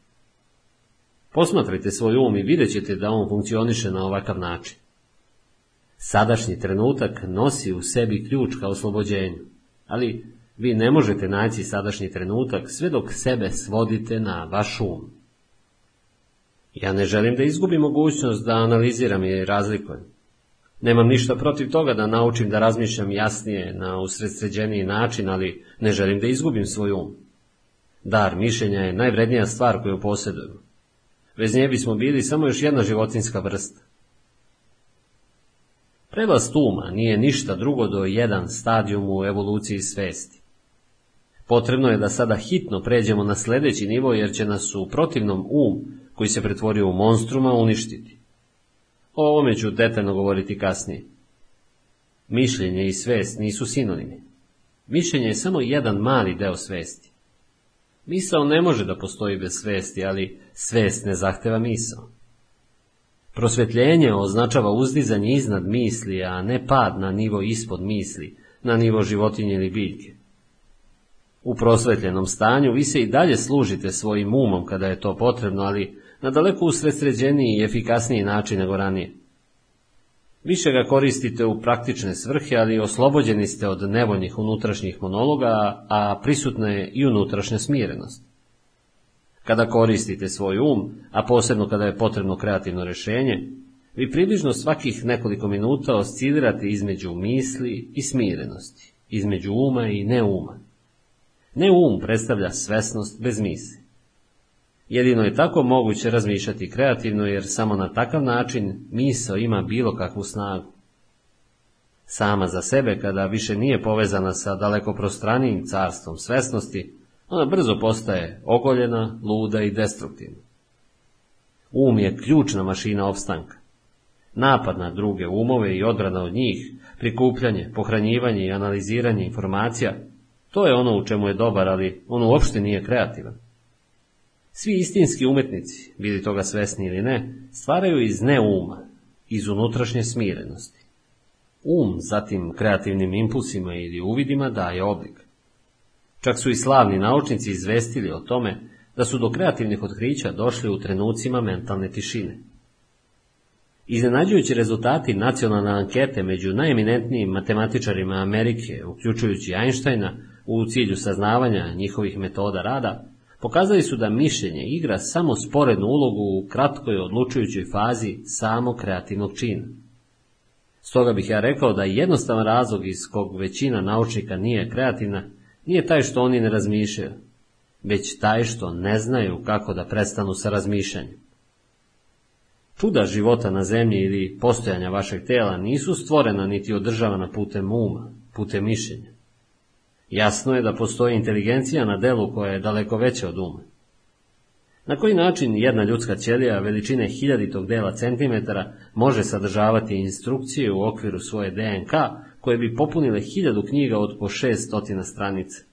A: Posmatrajte svoj um i vidjet ćete da on funkcioniše na ovakav način. Sadašnji trenutak nosi u sebi ključ ka oslobođenju, ali vi ne možete naći sadašnji trenutak sve dok sebe svodite na vaš um. Ja ne želim da izgubim mogućnost da analiziram i razlikujem. Nemam ništa protiv toga da naučim da razmišljam jasnije na usredsređeniji način, ali ne želim da izgubim svoj um. Dar mišljenja je najvrednija stvar koju posjedujemo. Bez nje bismo bili samo još jedna životinska vrsta. Prelast uma nije ništa drugo do jedan stadijum u evoluciji svesti. Potrebno je da sada hitno pređemo na sledeći nivo jer će nas u protivnom um, koji se pretvorio u monstruma, uništiti. O ovome ću detaljno govoriti kasnije. Mišljenje i svest nisu sinonimi. Mišljenje je samo jedan mali deo svesti. Misao ne može da postoji bez svesti, ali svest ne zahteva misao. Prosvetljenje označava uzdizanje iznad misli, a ne pad na nivo ispod misli, na nivo životinje ili biljke. U prosvetljenom stanju vi se i dalje služite svojim umom kada je to potrebno, ali na daleko usredsređeniji i efikasniji način nego ranije. Više ga koristite u praktične svrhe, ali oslobođeni ste od nevoljnih unutrašnjih monologa, a prisutna je i unutrašnja smirenost. Kada koristite svoj um, a posebno kada je potrebno kreativno rešenje, vi približno svakih nekoliko minuta oscilirate između misli i smirenosti, između uma i neuma. Neum predstavlja svesnost bez misli. Jedino je tako moguće razmišljati kreativno jer samo na takav način misao ima bilo kakvu snagu. Sama za sebe, kada više nije povezana sa daleko prostranijim carstvom svesnosti, ona brzo postaje ogoljena, luda i destruktivna. Um je ključna mašina opstanka. Napad na druge umove i odbrana od njih, prikupljanje, pohranjivanje i analiziranje informacija, to je ono u čemu je dobar, ali on uopšte nije kreativan. Svi istinski umetnici, bili toga svesni ili ne, stvaraju iz neuma, iz unutrašnje smirenosti. Um zatim kreativnim impulsima ili uvidima daje oblik. Čak su i slavni naučnici izvestili o tome da su do kreativnih otkrića došli u trenucima mentalne tišine. Iznenađujući rezultati nacionalne ankete među najeminentnijim matematičarima Amerike, uključujući Einsteina, u cilju saznavanja njihovih metoda rada, pokazali su da mišljenje igra samo sporednu ulogu u kratkoj odlučujućoj fazi samog kreativnog čina. Stoga bih ja rekao da jednostavan razlog iz kog većina naučnika nije kreativna, nije taj što oni ne razmišljaju, već taj što ne znaju kako da prestanu sa razmišljanjem. Čuda života na zemlji ili postojanja vašeg tela nisu stvorena niti održavana putem uma, putem mišljenja. Jasno je da postoji inteligencija na delu koja je daleko veća od uma. Na koji način jedna ljudska ćelija veličine hiljaditog dela centimetara može sadržavati instrukcije u okviru svoje DNK koje bi popunile hiljadu knjiga od po šest stotina stranice?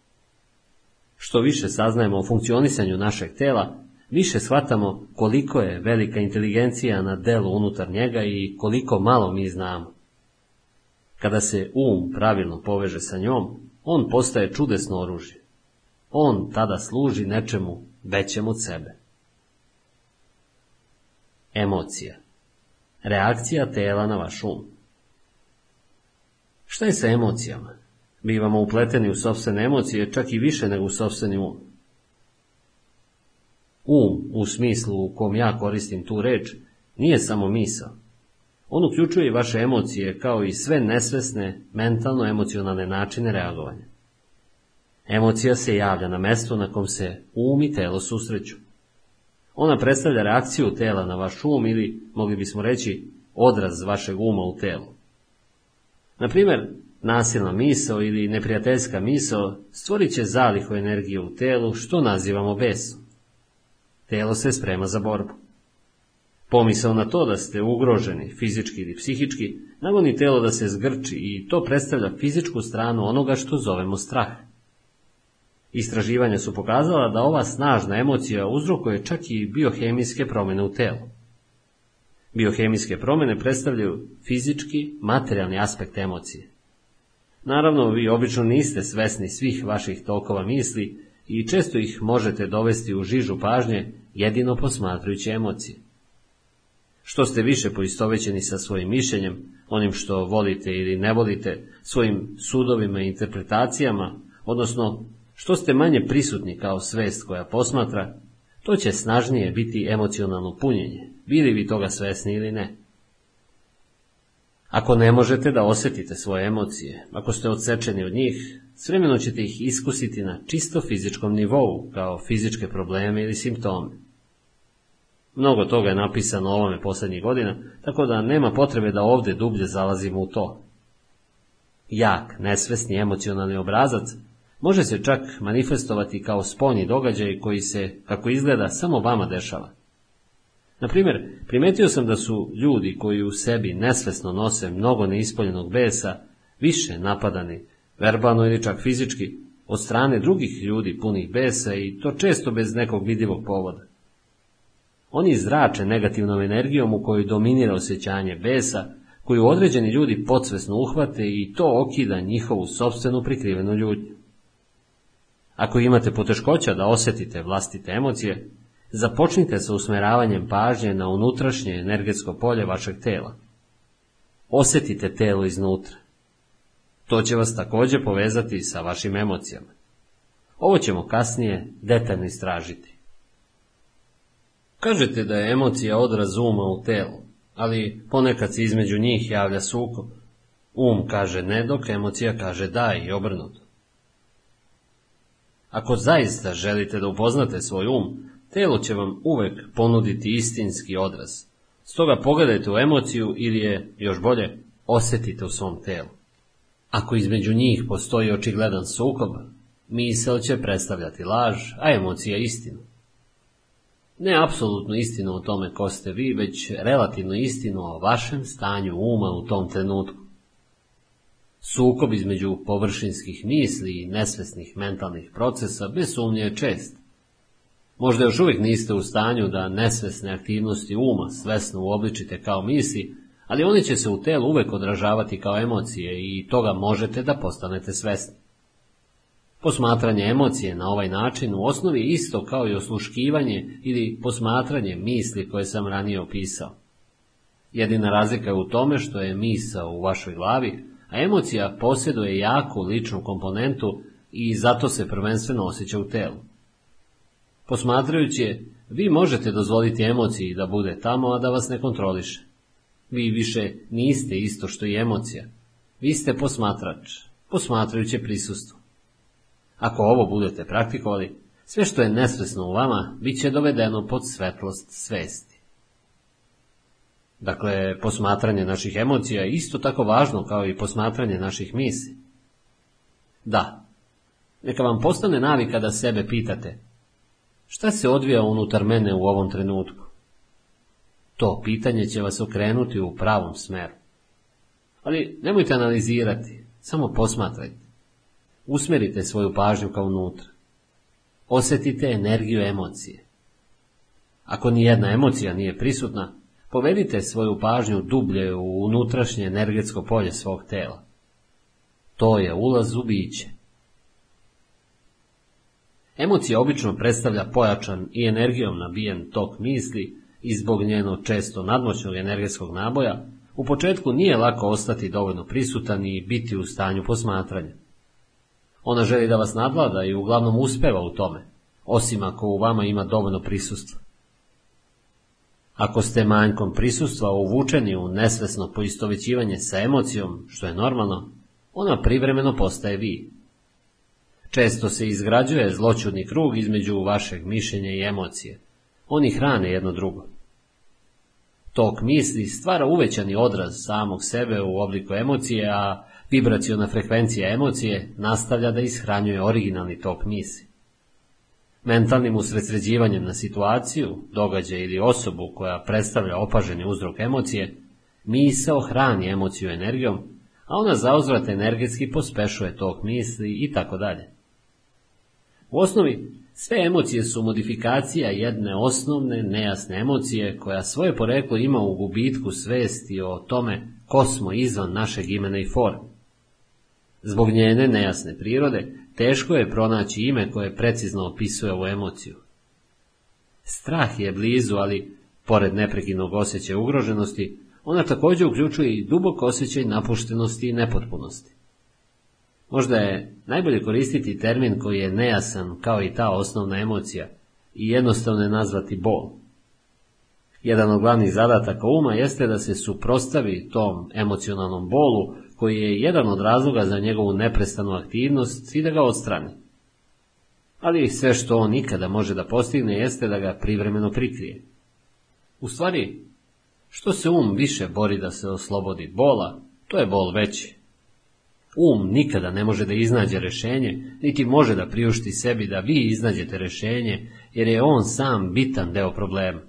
A: Što više saznajemo o funkcionisanju našeg tela, više shvatamo koliko je velika inteligencija na delu unutar njega i koliko malo mi znamo. Kada se um pravilno poveže sa njom, on postaje čudesno oružje. On tada služi nečemu većem od sebe. Emocija. Reakcija tela na vaš um. Šta je sa emocijama? Bivamo upleteni u sobstvene emocije čak i više nego u sobstveni um. Um, u smislu u kom ja koristim tu reč, nije samo misao. On uključuje i vaše emocije kao i sve nesvesne mentalno-emocionalne načine reagovanja. Emocija se javlja na mestu na kom se um i telo susreću. Ona predstavlja reakciju tela na vaš um ili, mogli bismo reći, odraz vašeg uma u telu. Na primjer, nasilna misao ili neprijateljska misao stvorit će zalihu energije u telu, što nazivamo besom. Telo se sprema za borbu. Pomisao na to da ste ugroženi, fizički ili psihički, nagoni telo da se zgrči i to predstavlja fizičku stranu onoga što zovemo strah. Istraživanja su pokazala da ova snažna emocija uzrokuje čak i biohemijske promjene u telu. Biohemijske promjene predstavljaju fizički, materijalni aspekt emocije. Naravno, vi obično niste svesni svih vaših tokova misli i često ih možete dovesti u žižu pažnje jedino posmatrujući emocije. Što ste više poistovećeni sa svojim mišljenjem, onim što volite ili ne volite, svojim sudovima i interpretacijama, odnosno što ste manje prisutni kao svest koja posmatra, to će snažnije biti emocionalno punjenje, bili vi toga svesni ili ne. Ako ne možete da osjetite svoje emocije, ako ste odsečeni od njih, s vremenom ćete ih iskusiti na čisto fizičkom nivou, kao fizičke probleme ili simptome. Mnogo toga je napisano o ovome posljednjih godina, tako da nema potrebe da ovdje dublje zalazimo u to. Jak, nesvesni emocionalni obrazac može se čak manifestovati kao spoljni događaj koji se, kako izgleda, samo vama dešava. Na primjer, primetio sam da su ljudi koji u sebi nesvesno nose mnogo neispoljenog besa više napadani, verbalno ili čak fizički, od strane drugih ljudi punih besa i to često bez nekog vidljivog povoda. Oni zrače negativnom energijom u kojoj dominira osjećanje besa, koju određeni ljudi podsvesno uhvate i to okida njihovu sobstvenu prikrivenu ljudnju. Ako imate poteškoća da osjetite vlastite emocije, Započnite sa usmeravanjem pažnje na unutrašnje energetsko polje vašeg tela. Osjetite telo iznutra. To će vas također povezati sa vašim emocijama. Ovo ćemo kasnije detaljno istražiti. Kažete da je emocija odraz uma u telu, ali ponekad se između njih javlja sukob. Um kaže ne dok emocija kaže da i obrnuto. Ako zaista želite da upoznate svoj um, telo će vam uvek ponuditi istinski odraz. Stoga pogledajte u emociju ili je, još bolje, osjetite u svom telu. Ako između njih postoji očigledan sukob, misel će predstavljati laž, a emocija istinu. Ne apsolutnu istinu o tome ko ste vi, već relativnu istinu o vašem stanju uma u tom trenutku. Sukob između površinskih misli i nesvesnih mentalnih procesa bez sumnje je čest. Možda još uvijek niste u stanju da nesvesne aktivnosti uma svesno uobličite kao misli, ali oni će se u telu uvek odražavati kao emocije i toga možete da postanete svesni. Posmatranje emocije na ovaj način u osnovi je isto kao i osluškivanje ili posmatranje misli koje sam ranije opisao. Jedina razlika je u tome što je misa u vašoj glavi, a emocija posjeduje jaku ličnu komponentu i zato se prvenstveno osjeća u telu. Posmatrajući je, vi možete dozvoliti emociji da bude tamo, a da vas ne kontroliše. Vi više niste isto što i emocija. Vi ste posmatrač, posmatrajuće prisustvo. Ako ovo budete praktikovali, sve što je nesvesno u vama bit će dovedeno pod svetlost svesti. Dakle, posmatranje naših emocija je isto tako važno kao i posmatranje naših misli. Da, neka vam postane navika da sebe pitate šta se odvija unutar mene u ovom trenutku. To pitanje će vas okrenuti u pravom smeru. Ali nemojte analizirati, samo posmatrajte. Usmerite svoju pažnju kao unutra. Osjetite energiju emocije. Ako ni jedna emocija nije prisutna, povedite svoju pažnju dublje u unutrašnje energetsko polje svog tela. To je ulaz u biće. Emocija obično predstavlja pojačan i energijom nabijen tok misli i zbog njenog često nadmoćnog energetskog naboja, u početku nije lako ostati dovoljno prisutan i biti u stanju posmatranja. Ona želi da vas nadlada i uglavnom uspeva u tome, osim ako u vama ima dovoljno prisustva. Ako ste manjkom prisustva uvučeni u nesvesno poistovećivanje sa emocijom, što je normalno, ona privremeno postaje vi. Često se izgrađuje zločudni krug između vašeg mišljenja i emocije. Oni hrane jedno drugo. Tok misli stvara uvećani odraz samog sebe u obliku emocije, a vibraciona frekvencija emocije nastavlja da ishranjuje originalni tok misli. Mentalnim usredsređivanjem na situaciju, događaj ili osobu koja predstavlja opaženi uzrok emocije, misao hrani emociju energijom, a ona zauzvrat energetski pospešuje tok misli i tako dalje. U osnovi, sve emocije su modifikacija jedne osnovne, nejasne emocije koja svoje poreklo ima u gubitku svesti o tome ko smo izvan našeg imena i forme. Zbog njene nejasne prirode, teško je pronaći ime koje precizno opisuje ovu emociju. Strah je blizu, ali, pored neprekidnog osjećaja ugroženosti, ona također uključuje i dubok osjećaj napuštenosti i nepotpunosti. Možda je najbolje koristiti termin koji je nejasan kao i ta osnovna emocija i jednostavno je nazvati bol. Jedan od glavnih zadataka uma jeste da se suprostavi tom emocionalnom bolu koji je jedan od razloga za njegovu neprestanu aktivnost i da ga odstrani. Ali sve što on nikada može da postigne jeste da ga privremeno prikrije. U stvari, što se um više bori da se oslobodi bola, to je bol veći. Um nikada ne može da iznađe rešenje, niti može da priušti sebi da vi iznađete rešenje, jer je on sam bitan deo problema.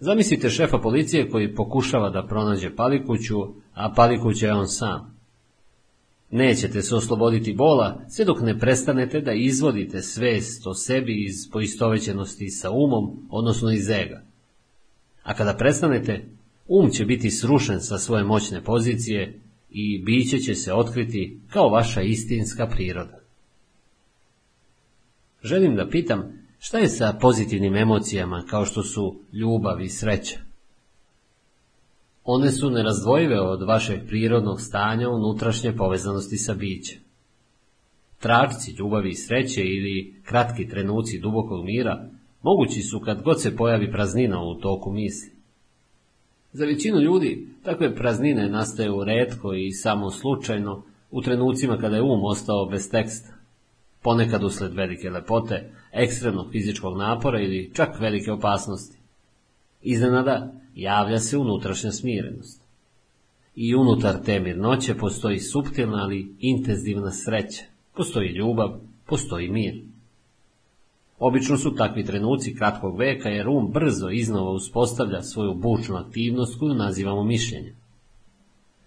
A: Zamislite šefa policije koji pokušava da pronađe palikuću, a palikuća je on sam. Nećete se osloboditi bola, sve dok ne prestanete da izvodite svest o sebi iz poistovećenosti sa umom, odnosno iz ega. A kada prestanete, um će biti srušen sa svoje moćne pozicije i biće će se otkriti kao vaša istinska priroda. Želim da pitam, šta je sa pozitivnim emocijama kao što su ljubav i sreća? One su nerazdvojive od vašeg prirodnog stanja unutrašnje povezanosti sa bićem. Tračci ljubavi i sreće ili kratki trenuci dubokog mira mogući su kad god se pojavi praznina u toku misli. Za većinu ljudi takve praznine nastaju redko i samo slučajno u trenucima kada je um ostao bez teksta, ponekad usled velike lepote, ekstremnog fizičkog napora ili čak velike opasnosti. Iznenada javlja se unutrašnja smirenost. I unutar te mirnoće postoji suptilna ali intenzivna sreća, postoji ljubav, postoji mir. Obično su takvi trenuci kratkog veka jer um brzo iznova uspostavlja svoju bučnu aktivnost koju nazivamo mišljenje.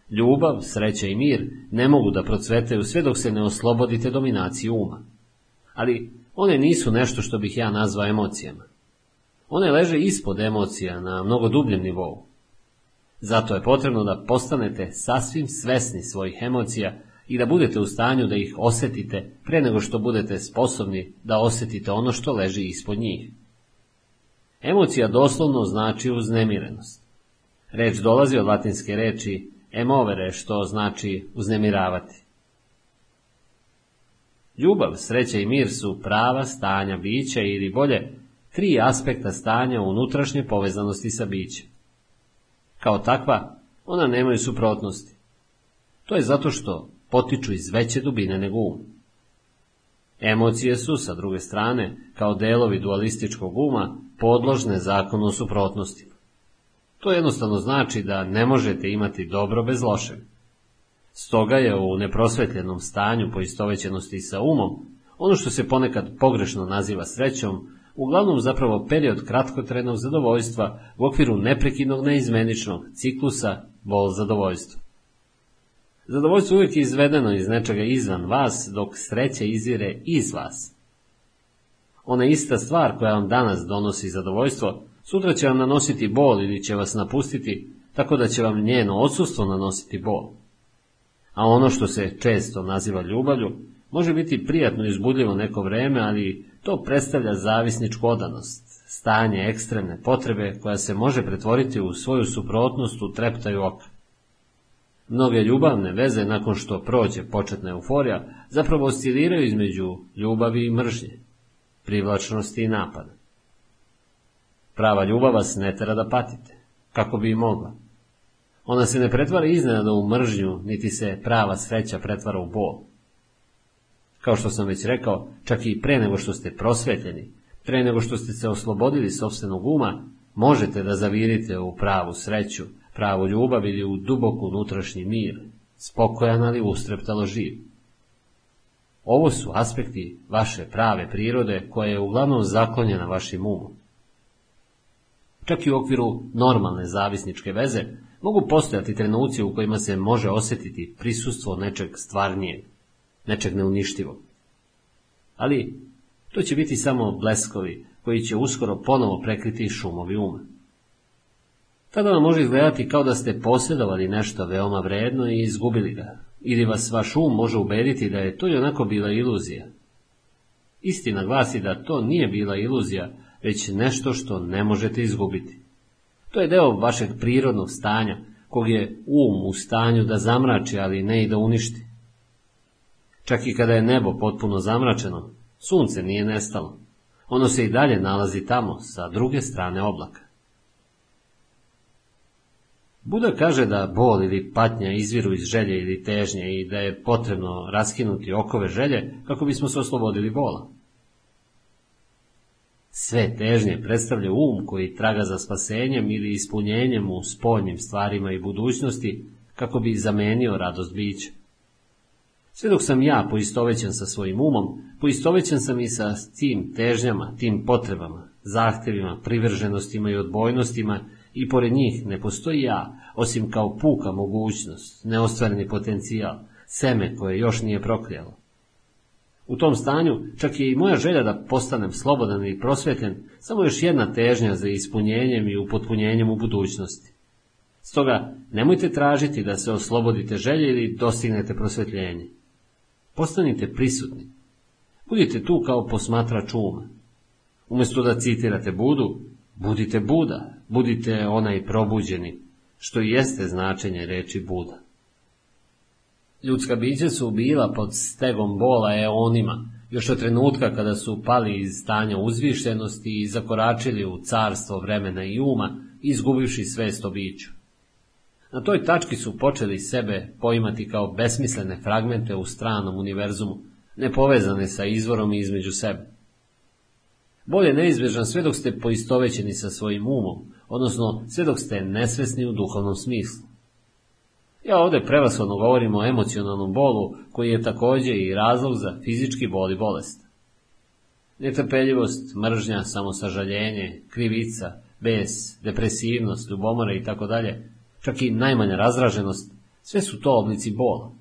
A: Ljubav, sreća i mir ne mogu da procvetaju sve dok se ne oslobodite dominacije uma. Ali one nisu nešto što bih ja nazvao emocijama. One leže ispod emocija na mnogo dubljem nivou. Zato je potrebno da postanete sasvim svesni svojih emocija i da budete u stanju da ih osetite pre nego što budete sposobni da osetite ono što leži ispod njih. Emocija doslovno znači uznemirenost. Reč dolazi od latinske reči emovere, što znači uznemiravati. Ljubav, sreća i mir su prava stanja bića ili bolje tri aspekta stanja unutrašnje povezanosti sa bićem. Kao takva, ona nemaju suprotnosti. To je zato što potiču iz veće dubine nego um. Emocije su, sa druge strane, kao delovi dualističkog uma, podložne zakonu o suprotnostima. To jednostavno znači da ne možete imati dobro bez lošeg. Stoga je u neprosvetljenom stanju poistovećenosti sa umom, ono što se ponekad pogrešno naziva srećom, uglavnom zapravo period kratkotrednog zadovoljstva u okviru neprekidnog neizmeničnog ciklusa bol zadovoljstva. Zadovoljstvo uvijek je izvedeno iz nečega izvan vas, dok sreća izvire iz vas. Ona ista stvar koja vam danas donosi zadovoljstvo, sutra će vam nanositi bol ili će vas napustiti, tako da će vam njeno odsustvo nanositi bol. A ono što se često naziva ljubavlju, može biti prijatno i uzbudljivo neko vreme, ali to predstavlja zavisničku odanost, stanje ekstremne potrebe koja se može pretvoriti u svoju suprotnost u treptaju oka. Mnoge ljubavne veze, nakon što prođe početna euforija, zapravo osciliraju između ljubavi i mržnje, privlačnosti i napada. Prava ljubav vas ne tera da patite, kako bi i mogla. Ona se ne pretvara iznenada u mržnju, niti se prava sreća pretvara u bol. Kao što sam već rekao, čak i pre nego što ste prosvetljeni, pre nego što ste se oslobodili sobstvenog uma, možete da zavirite u pravu sreću, pravu ljubav ili u duboku unutrašnji mir, spokojan ali ustreptalo živ. Ovo su aspekti vaše prave prirode koja je uglavnom zaklonjena vašim umom. Čak i u okviru normalne zavisničke veze mogu postojati trenuci u kojima se može osjetiti prisustvo nečeg stvarnijeg, nečeg neuništivog. Ali to će biti samo bleskovi koji će uskoro ponovo prekriti šumovi uma. Tada vam može izgledati kao da ste posjedovali nešto veoma vredno i izgubili ga, ili vas vaš um može ubediti da je to i onako bila iluzija. Istina glasi da to nije bila iluzija, već nešto što ne možete izgubiti. To je deo vašeg prirodnog stanja, kog je um u stanju da zamrači, ali ne i da uništi. Čak i kada je nebo potpuno zamračeno, sunce nije nestalo. Ono se i dalje nalazi tamo, sa druge strane oblaka. Buda kaže da bol ili patnja izviru iz želje ili težnje i da je potrebno raskinuti okove želje kako bismo se oslobodili bola. Sve težnje predstavlja um koji traga za spasenjem ili ispunjenjem u spoljnim stvarima i budućnosti kako bi zamenio radost bića. Sve dok sam ja poistovećen sa svojim umom, poistovećen sam i sa tim težnjama, tim potrebama, zahtevima, privrženostima i odbojnostima i pored njih ne postoji ja, osim kao puka mogućnost, neostvareni potencijal, seme koje još nije prokljalo. U tom stanju čak je i moja želja da postanem slobodan i prosvetljen samo još jedna težnja za ispunjenjem i upotpunjenjem u budućnosti. Stoga nemojte tražiti da se oslobodite želje ili dostignete prosvetljenje. Postanite prisutni. Budite tu kao posmatrač uma. Umjesto da citirate Budu, budite Buda, budite onaj probuđeni, što i jeste značenje reči Buda. Ljudska bića su bila pod stegom bola eonima, još od trenutka kada su pali iz stanja uzvišenosti i zakoračili u carstvo vremena i uma, izgubivši svest o biću. Na toj tački su počeli sebe poimati kao besmislene fragmente u stranom univerzumu, nepovezane sa izvorom i između sebe. Bolje je neizbježan sve dok ste poistovećeni sa svojim umom, odnosno sve dok ste nesvesni u duhovnom smislu. Ja ovdje prevashodno govorim o emocionalnom bolu, koji je također i razlog za fizički bol i bolest. Netrpeljivost, mržnja, samosažaljenje, krivica, bes, depresivnost, ljubomore i tako dalje, čak i najmanja razraženost, sve su to oblici bola.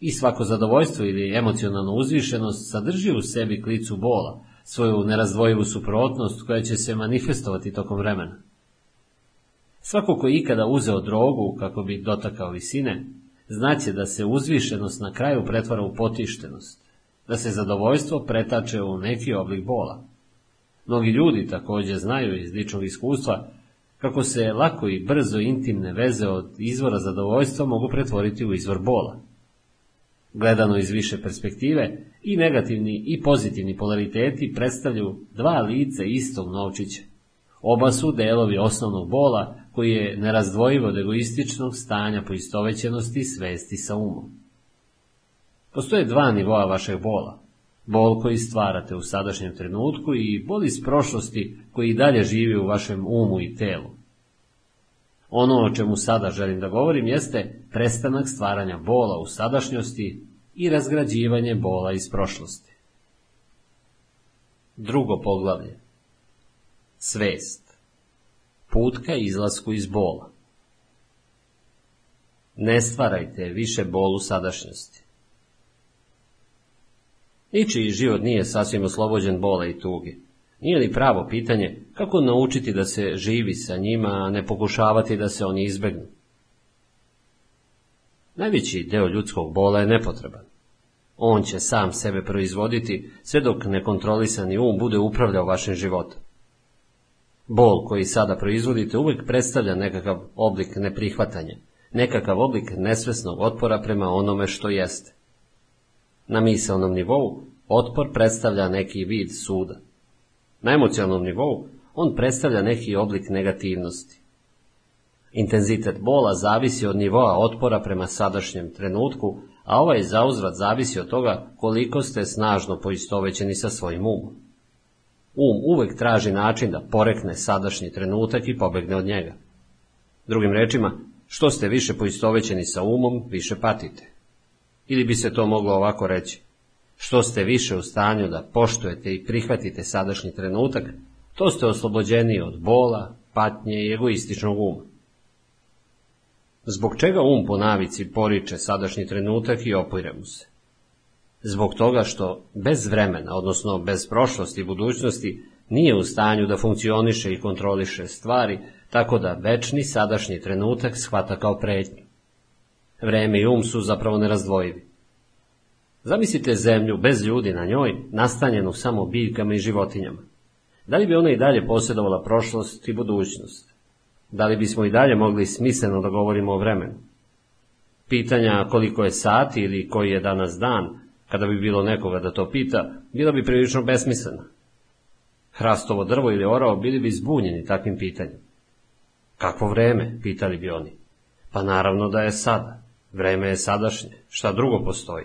A: I svako zadovoljstvo ili emocionalnu uzvišenost sadrži u sebi klicu bola, svoju nerazdvojivu suprotnost koja će se manifestovati tokom vremena. Svako ko ikada uzeo drogu kako bi dotakao visine, znaće da se uzvišenost na kraju pretvara u potištenost, da se zadovoljstvo pretače u neki oblik bola. Mnogi ljudi također znaju iz ličnog iskustva kako se lako i brzo intimne veze od izvora zadovoljstva mogu pretvoriti u izvor bola. Gledano iz više perspektive, i negativni i pozitivni polariteti predstavljaju dva lice istog novčića. Oba su delovi osnovnog bola koji je nerazdvojivo od egoističnog stanja poistovećenosti svesti sa umom. Postoje dva nivoa vašeg bola. Bol koji stvarate u sadašnjem trenutku i bol iz prošlosti koji dalje živi u vašem umu i telu. Ono o čemu sada želim da govorim jeste prestanak stvaranja bola u sadašnjosti i razgrađivanje bola iz prošlosti. Drugo poglavlje. Svest. Put ka izlasku iz bola. Ne stvarajte više bolu sadašnjosti. Ničiji život nije sasvim oslobođen bola i tuge. Nije li pravo pitanje kako naučiti da se živi sa njima, a ne pokušavati da se oni izbegnu? Najveći deo ljudskog bola je nepotreban. On će sam sebe proizvoditi sve dok nekontrolisani um bude upravljao vašim životom. Bol koji sada proizvodite uvijek predstavlja nekakav oblik neprihvatanja, nekakav oblik nesvesnog otpora prema onome što jeste. Na misalnom nivou otpor predstavlja neki vid suda. Na emocionalnom nivou on predstavlja neki oblik negativnosti. Intenzitet bola zavisi od nivoa otpora prema sadašnjem trenutku, a ovaj zauzvrat zavisi od toga koliko ste snažno poistovećeni sa svojim umom. Um uvek traži način da porekne sadašnji trenutak i pobegne od njega. Drugim rečima, što ste više poistovećeni sa umom, više patite. Ili bi se to moglo ovako reći. Što ste više u stanju da poštujete i prihvatite sadašnji trenutak, to ste oslobođeni od bola, patnje i egoističnog uma. Zbog čega um po navici poriče sadašnji trenutak i opire mu se? Zbog toga što bez vremena, odnosno bez prošlosti i budućnosti, nije u stanju da funkcioniše i kontroliše stvari, tako da večni sadašnji trenutak shvata kao prednju. Vreme i um su zapravo nerazdvojivi. Zamislite zemlju bez ljudi na njoj, nastanjenu samo biljkama i životinjama. Da li bi ona i dalje posjedovala prošlost i budućnost? Da li bismo i dalje mogli smisleno da govorimo o vremenu? Pitanja koliko je sati ili koji je danas dan, kada bi bilo nekoga da to pita, bila bi prilično besmislena. Hrastovo drvo ili orao bili bi zbunjeni takvim pitanjem. Kakvo vreme, pitali bi oni. Pa naravno da je sada. Vreme je sadašnje. Šta drugo postoji?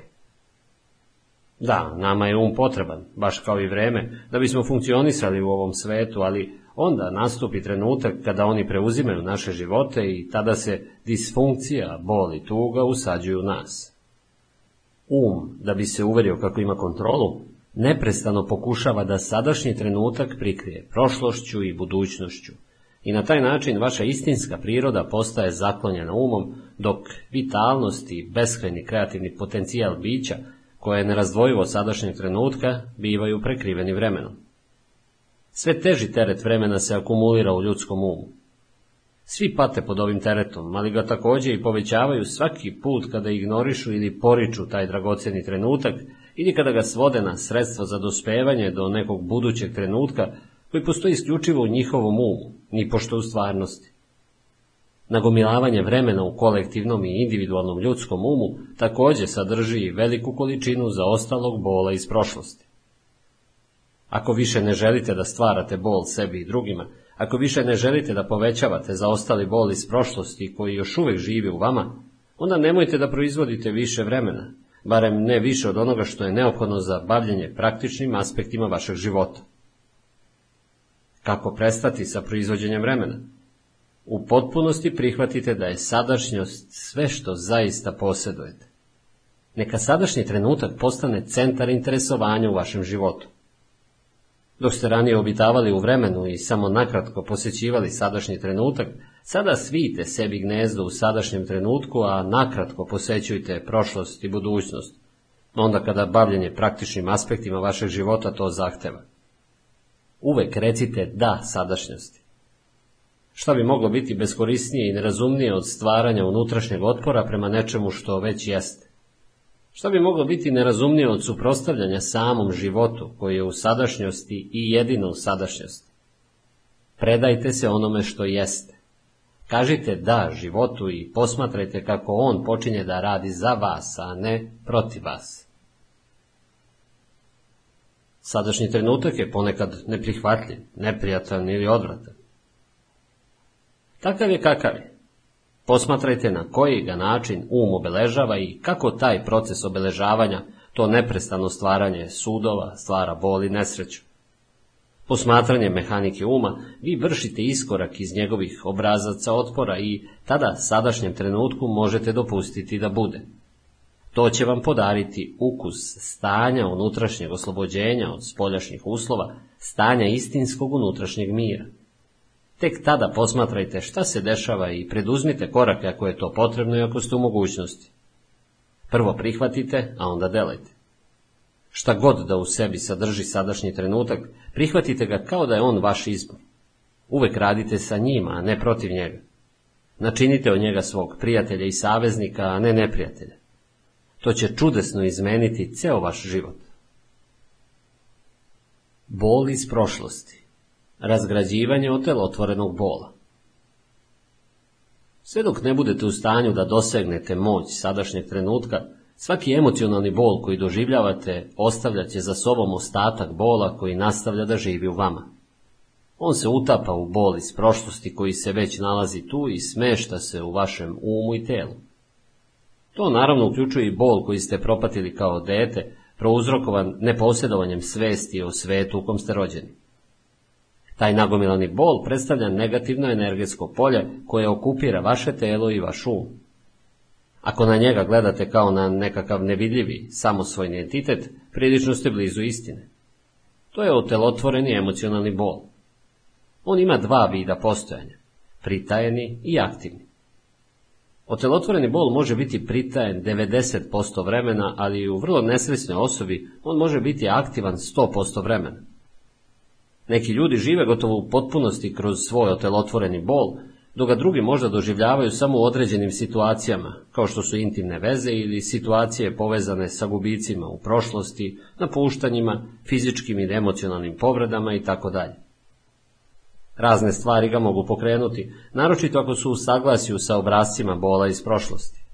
A: Da, nama je um potreban, baš kao i vreme, da bismo funkcionisali u ovom svetu, ali onda nastupi trenutak kada oni preuzimaju naše živote i tada se disfunkcija, bol i tuga usađuju nas. Um, da bi se uverio kako ima kontrolu, neprestano pokušava da sadašnji trenutak prikrije prošlošću i budućnošću. I na taj način vaša istinska priroda postaje zaklonjena umom, dok vitalnost i beskrajni kreativni potencijal bića, koje je nerazdvojivo sadašnjeg trenutka, bivaju prekriveni vremenom. Sve teži teret vremena se akumulira u ljudskom umu. Svi pate pod ovim teretom, ali ga također i povećavaju svaki put kada ignorišu ili poriču taj dragocjeni trenutak ili kada ga svode na sredstvo za dospevanje do nekog budućeg trenutka koji postoji isključivo u njihovom umu, ni pošto u stvarnosti. Nagomilavanje vremena u kolektivnom i individualnom ljudskom umu takođe sadrži veliku količinu zaostalog bola iz prošlosti. Ako više ne želite da stvarate bol sebi i drugima, ako više ne želite da povećavate zaostali bol iz prošlosti koji još uvek živi u vama, onda nemojte da proizvodite više vremena, barem ne više od onoga što je neophodno za bavljanje praktičnim aspektima vašeg života. Kako prestati sa proizvođenjem vremena? U potpunosti prihvatite da je sadašnjost sve što zaista posjedujete. Neka sadašnji trenutak postane centar interesovanja u vašem životu. Dok ste ranije obitavali u vremenu i samo nakratko posjećivali sadašnji trenutak, sada svijte sebi gnezdo u sadašnjem trenutku, a nakratko posjećujte prošlost i budućnost, onda kada bavljenje praktičnim aspektima vašeg života to zahteva. Uvek recite da sadašnjosti. Šta bi moglo biti beskorisnije i nerazumnije od stvaranja unutrašnjeg otpora prema nečemu što već jeste? Šta bi moglo biti nerazumnije od suprostavljanja samom životu, koji je u sadašnjosti i jedino u sadašnjosti? Predajte se onome što jeste. Kažite da životu i posmatrajte kako on počinje da radi za vas, a ne protiv vas. Sadašnji trenutak je ponekad neprihvatljiv, neprijatan ili odvratan. Takav je kakav je. Posmatrajte na koji ga način um obeležava i kako taj proces obeležavanja, to neprestano stvaranje sudova, stvara bol i nesreću. Posmatranjem mehanike uma vi vršite iskorak iz njegovih obrazaca otpora i tada sadašnjem trenutku možete dopustiti da bude. To će vam podariti ukus stanja unutrašnjeg oslobođenja od spoljašnjih uslova, stanja istinskog unutrašnjeg mira. Tek tada posmatrajte šta se dešava i preduzmite korake ako je to potrebno i ako ste u mogućnosti. Prvo prihvatite, a onda delajte. Šta god da u sebi sadrži sadašnji trenutak, prihvatite ga kao da je on vaš izbor. Uvek radite sa njima, a ne protiv njega. Načinite od njega svog prijatelja i saveznika, a ne neprijatelja. To će čudesno izmeniti ceo vaš život. Bol iz prošlosti razgrađivanje otvorenog bola. Sve dok ne budete u stanju da dosegnete moć sadašnjeg trenutka, svaki emocionalni bol koji doživljavate ostavljat će za sobom ostatak bola koji nastavlja da živi u vama. On se utapa u bol iz prošlosti koji se već nalazi tu i smešta se u vašem umu i telu. To naravno uključuje i bol koji ste propatili kao dete, prouzrokovan neposjedovanjem svesti o svetu u kom ste rođeni. Taj nagomilani bol predstavlja negativno energetsko polje koje okupira vaše telo i vaš um. Ako na njega gledate kao na nekakav nevidljivi, samosvojni entitet, prilično ste blizu istine. To je otelotvoreni emocionalni bol. On ima dva vida postojanja, pritajeni i aktivni. Otelotvoreni bol može biti pritajen 90% vremena, ali u vrlo nesrećnoj osobi on može biti aktivan 100% vremena. Neki ljudi žive gotovo u potpunosti kroz svoj otelotvoreni bol, dok ga drugi možda doživljavaju samo u određenim situacijama, kao što su intimne veze ili situacije povezane sa gubicima u prošlosti, napuštanjima, fizičkim i emocionalnim povredama i tako dalje. Razne stvari ga mogu pokrenuti, naročito ako su u saglasju sa obrazcima bola iz prošlosti.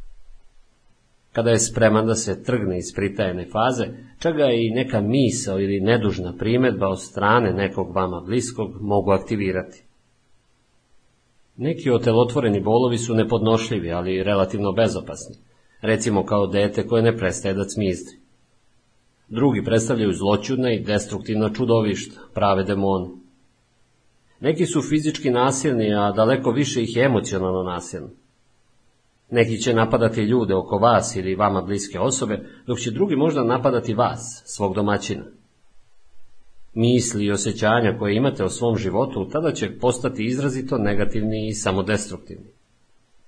A: Kada je spreman da se trgne iz pritajene faze, čega i neka misao ili nedužna primetba od strane nekog vama bliskog mogu aktivirati. Neki otelotvoreni bolovi su nepodnošljivi, ali relativno bezopasni, recimo kao dete koje ne prestaje da cmizdri. Drugi predstavljaju zloćudna i destruktivna čudovišta, prave demone. Neki su fizički nasilni, a daleko više ih je emocionalno nasilni. Neki će napadati ljude oko vas ili vama bliske osobe, dok će drugi možda napadati vas, svog domaćina. Misli i osjećanja koje imate o svom životu tada će postati izrazito negativni i samodestruktivni.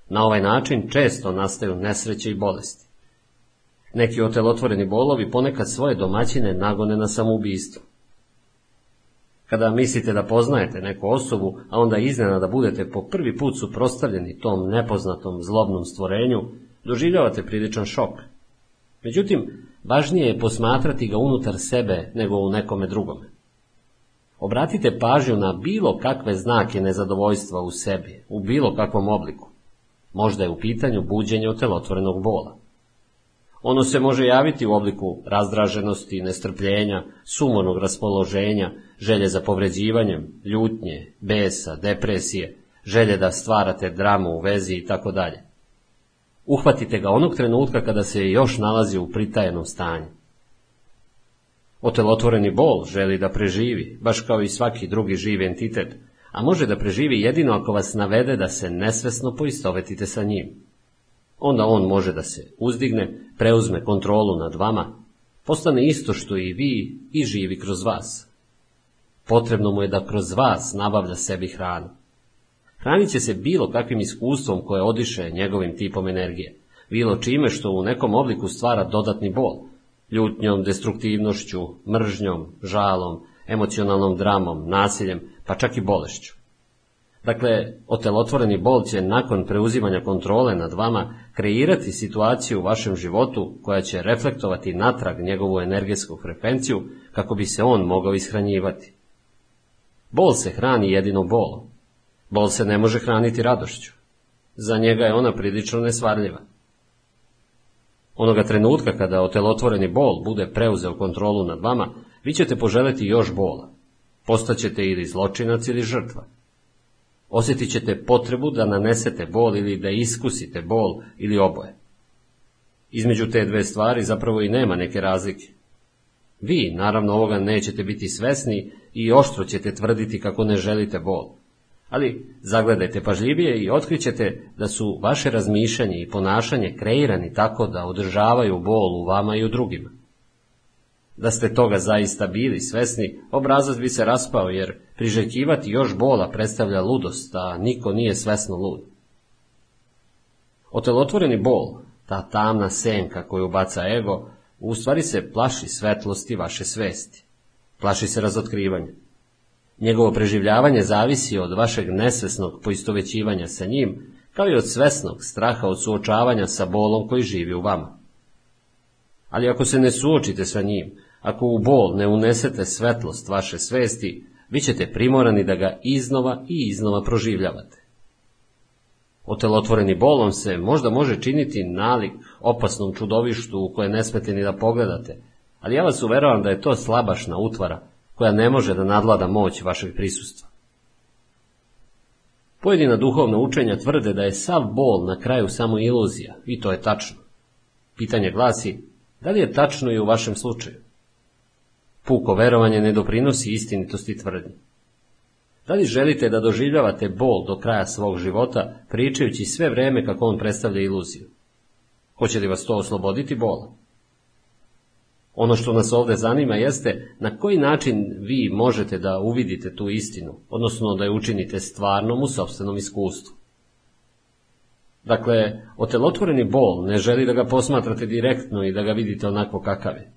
A: Na ovaj način često nastaju nesreće i bolesti. Neki otelotvoreni bolovi ponekad svoje domaćine nagone na samoubistvo. Kada mislite da poznajete neku osobu, a onda iznenada budete po prvi put suprostavljeni tom nepoznatom zlobnom stvorenju, doživljavate priličan šok. Međutim, Važnije je posmatrati ga unutar sebe nego u nekome drugome. Obratite pažnju na bilo kakve znake nezadovoljstva u sebi, u bilo kakvom obliku. Možda je u pitanju buđenje od telotvorenog bola. Ono se može javiti u obliku razdraženosti, nestrpljenja, sumornog raspoloženja, želje za povređivanjem, ljutnje, besa, depresije, želje da stvarate dramu u vezi i tako dalje. Uhvatite ga onog trenutka kada se još nalazi u pritajenom stanju. Otelotvoreni bol želi da preživi, baš kao i svaki drugi živi entitet, a može da preživi jedino ako vas navede da se nesvesno poistovetite sa njim. Onda on može da se uzdigne, preuzme kontrolu nad vama, postane isto što i vi i živi kroz vas. Potrebno mu je da kroz vas nabavlja sebi hranu. Hranit će se bilo kakvim iskustvom koje odiše njegovim tipom energije, bilo čime što u nekom obliku stvara dodatni bol, ljutnjom, destruktivnošću, mržnjom, žalom, emocionalnom dramom, nasiljem, pa čak i bolešću. Dakle, otelotvoreni bol će nakon preuzimanja kontrole nad vama kreirati situaciju u vašem životu koja će reflektovati natrag njegovu energetsku frekvenciju kako bi se on mogao ishranjivati. Bol se hrani jedino bolom. Bol se ne može hraniti radošću. Za njega je ona prilično nesvarljiva. Onoga trenutka kada otelotvoreni bol bude preuzeo kontrolu nad vama, vi ćete poželeti još bola. Postaćete ili zločinac ili žrtva. Osjetit ćete potrebu da nanesete bol ili da iskusite bol ili oboje. Između te dve stvari zapravo i nema neke razlike. Vi, naravno, ovoga nećete biti svesni i oštro ćete tvrditi kako ne želite bol. Ali zagledajte pažljivije i otkrićete da su vaše razmišljanje i ponašanje kreirani tako da održavaju bol u vama i u drugima. Da ste toga zaista bili svesni, obrazac bi se raspao jer priželjkivati još bola predstavlja ludost, a niko nije svesno lud. Otelotvoreni bol, ta tamna senka koju baca ego, u stvari se plaši svetlosti vaše svesti. Plaši se razotkrivanja. Njegovo preživljavanje zavisi od vašeg nesvesnog poistovećivanja sa njim, kao i od svesnog straha od suočavanja sa bolom koji živi u vama. Ali ako se ne suočite sa njim, ako u bol ne unesete svetlost vaše svesti, vi ćete primorani da ga iznova i iznova proživljavate. Otelotvoreni bolom se možda može činiti nalik opasnom čudovištu u koje ne smete ni da pogledate, ali ja vas uveravam da je to slabašna utvara koja ne može da nadlada moć vašeg prisustva. Pojedina duhovna učenja tvrde da je sav bol na kraju samo iluzija, i to je tačno. Pitanje glasi, da li je tačno i u vašem slučaju? Puko verovanje ne doprinosi istinitosti tvrdnje. Da li želite da doživljavate bol do kraja svog života, pričajući sve vreme kako on predstavlja iluziju? Hoće li vas to osloboditi bola? Ono što nas ovdje zanima jeste na koji način vi možete da uvidite tu istinu, odnosno da je učinite stvarnom u sobstvenom iskustvu. Dakle, otelotvoreni bol ne želi da ga posmatrate direktno i da ga vidite onako kakav je.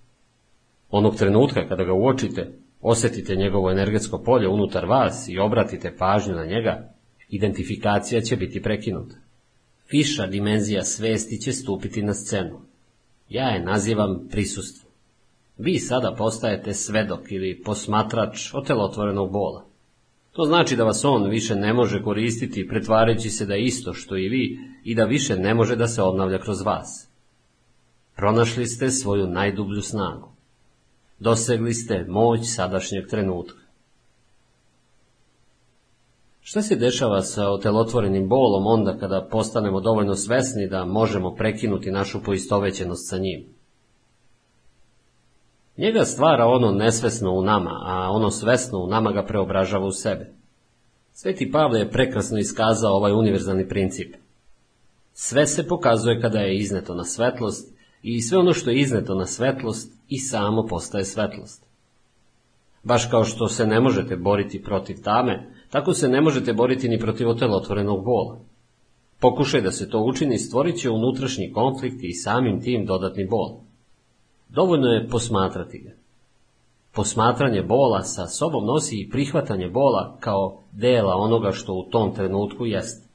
A: Onog trenutka kada ga uočite, osjetite njegovo energetsko polje unutar vas i obratite pažnju na njega, identifikacija će biti prekinuta. Viša dimenzija svesti će stupiti na scenu. Ja je nazivam prisustvo. Vi sada postajete svedok ili posmatrač otelotvorenog bola. To znači da vas on više ne može koristiti pretvarajući se da je isto što i vi i da više ne može da se obnavlja kroz vas. Pronašli ste svoju najdublju snagu. Dosegli ste moć sadašnjeg trenutka. Šta se dešava sa otelotvorenim bolom onda kada postanemo dovoljno svesni da možemo prekinuti našu poistovećenost sa njim? Njega stvara ono nesvesno u nama, a ono svesno u nama ga preobražava u sebe. Sveti Pavle je prekrasno iskazao ovaj univerzalni princip. Sve se pokazuje kada je izneto na svetlost i sve ono što je izneto na svetlost i samo postaje svetlost. Baš kao što se ne možete boriti protiv tame, tako se ne možete boriti ni protiv otelotvorenog bola. Pokušaj da se to učini stvorit će unutrašnji konflikt i samim tim dodatni bol. Dovoljno je posmatrati ga. Posmatranje bola sa sobom nosi i prihvatanje bola kao dela onoga što u tom trenutku jest.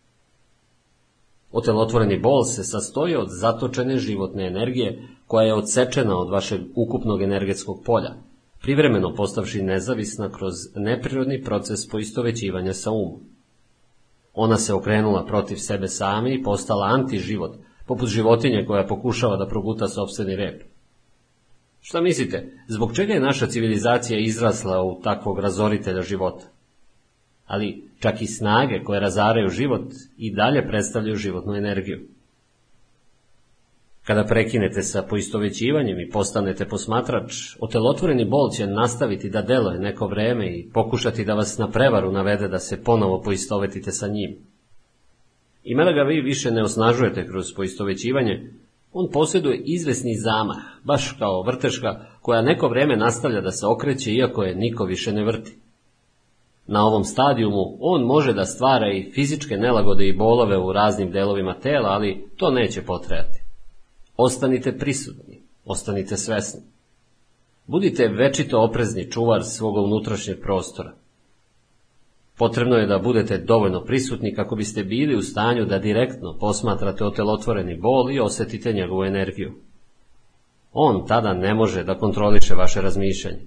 A: Otelotvoreni bol se sastoji od zatočene životne energije koja je odsečena od vašeg ukupnog energetskog polja, privremeno postavši nezavisna kroz neprirodni proces poistovećivanja sa umom. Ona se okrenula protiv sebe same i postala antiživot, poput životinje koja pokušava da proguta sobstveni rep. Šta mislite, zbog čega je naša civilizacija izrasla u takvog razoritelja života? Ali čak i snage koje razaraju život i dalje predstavljaju životnu energiju. Kada prekinete sa poistovećivanjem i postanete posmatrač, otelotvoreni bol će nastaviti da deluje neko vreme i pokušati da vas na prevaru navede da se ponovo poistovetite sa njim. I mada ga vi više ne osnažujete kroz poistovećivanje, on posjeduje izvesni zamah, baš kao vrteška koja neko vreme nastavlja da se okreće iako je niko više ne vrti. Na ovom stadijumu on može da stvara i fizičke nelagode i bolove u raznim delovima tela, ali to neće potrajati. Ostanite prisutni, ostanite svesni. Budite večito oprezni čuvar svog unutrašnjeg prostora. Potrebno je da budete dovoljno prisutni kako biste bili u stanju da direktno posmatrate otelotvoreni bol i osetite njegovu energiju. On tada ne može da kontroliše vaše razmišljanje.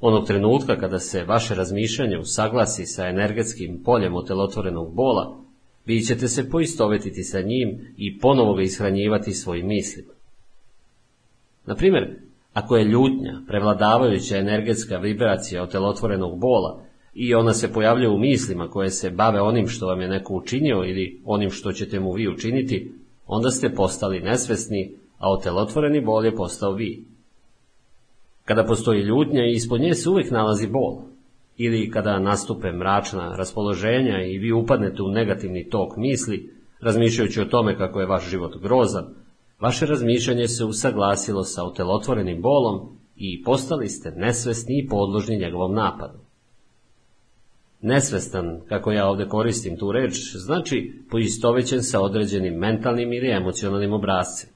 A: Onog trenutka kada se vaše razmišljanje usaglasi sa energetskim poljem otelotvorenog bola, vi ćete se poistovetiti sa njim i ponovo ga ishranjivati svojim mislima. Na primjer, ako je ljutnja prevladavajuća energetska vibracija otelotvorenog bola i ona se pojavlja u mislima koje se bave onim što vam je neko učinio ili onim što ćete mu vi učiniti, onda ste postali nesvesni, a otelotvoreni bol je postao vi. Kada postoji ljutnja, ispod nje se uvijek nalazi bol. Ili kada nastupe mračna raspoloženja i vi upadnete u negativni tok misli, razmišljajući o tome kako je vaš život grozan, vaše razmišljanje se usaglasilo sa otelotvorenim bolom i postali ste nesvesni i podložni njegovom napadu. Nesvestan, kako ja ovdje koristim tu reč, znači poistovećen sa određenim mentalnim ili emocionalnim obrazcem.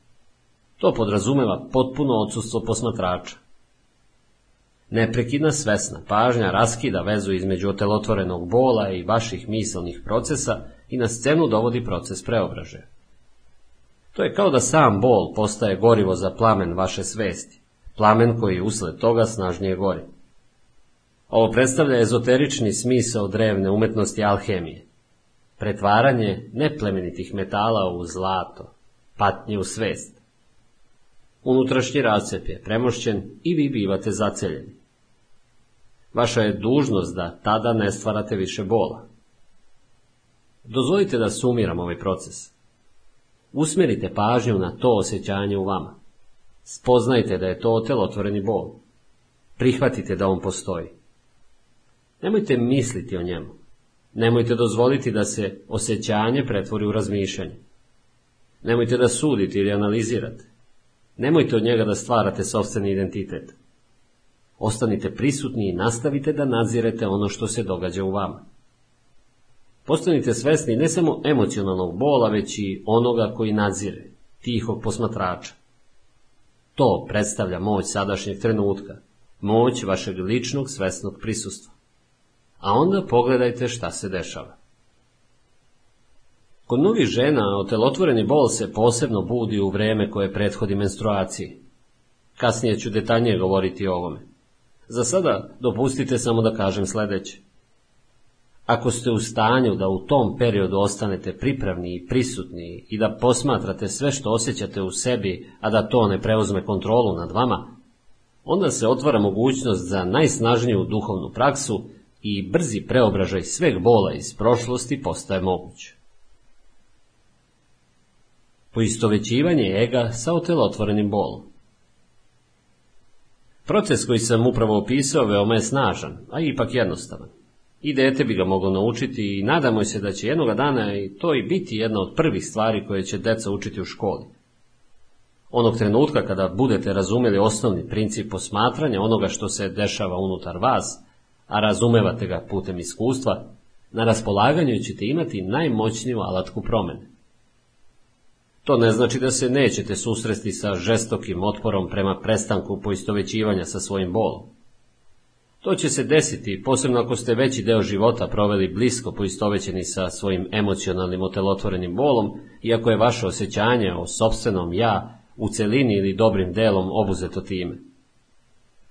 A: To podrazumeva potpuno odsustvo posmatrača. Neprekidna svesna pažnja raskida vezu između otelotvorenog bola i vaših misalnih procesa i na scenu dovodi proces preobraže. To je kao da sam bol postaje gorivo za plamen vaše svesti, plamen koji usled toga snažnije gori. Ovo predstavlja ezoterični smisao drevne umetnosti alhemije. Pretvaranje neplemenitih metala u zlato, patnje u svest. Unutrašnji racep je premošćen i vi bivate zaceljeni. Vaša je dužnost da tada ne stvarate više bola. Dozvolite da sumiram ovaj proces. Usmjerite pažnju na to osjećanje u vama. Spoznajte da je to otelotvoreni bol. Prihvatite da on postoji. Nemojte misliti o njemu. Nemojte dozvoliti da se osjećanje pretvori u razmišljanje. Nemojte da sudite ili analizirate. Nemojte od njega da stvarate sobstveni identitet. Ostanite prisutni i nastavite da nadzirete ono što se događa u vama. Postanite svesni ne samo emocionalnog bola, već i onoga koji nadzire, tihog posmatrača. To predstavlja moć sadašnjeg trenutka, moć vašeg ličnog svesnog prisustva. A onda pogledajte šta se dešava. Kod mnogih žena otelotvoreni bol se posebno budi u vreme koje prethodi menstruaciji. Kasnije ću detaljnije govoriti o ovome. Za sada dopustite samo da kažem sledeće. Ako ste u stanju da u tom periodu ostanete pripravni i prisutni i da posmatrate sve što osjećate u sebi, a da to ne preuzme kontrolu nad vama, onda se otvara mogućnost za najsnažniju duhovnu praksu i brzi preobražaj sveg bola iz prošlosti postaje moguć. Poistovećivanje ega sa otelotvorenim bolom. Proces koji sam upravo opisao veoma je snažan, a ipak jednostavan. I dete bi ga moglo naučiti i nadamo se da će jednoga dana i to i biti jedna od prvih stvari koje će deca učiti u školi. Onog trenutka kada budete razumjeli osnovni princip posmatranja onoga što se dešava unutar vas, a razumevate ga putem iskustva, na raspolaganju ćete imati najmoćniju alatku promene. To ne znači da se nećete susresti sa žestokim otporom prema prestanku poistovećivanja sa svojim bolom. To će se desiti, posebno ako ste veći deo života proveli blisko poistovećeni sa svojim emocionalnim otelotvorenim bolom, iako je vaše osjećanje o sobstvenom ja u celini ili dobrim delom obuzeto time.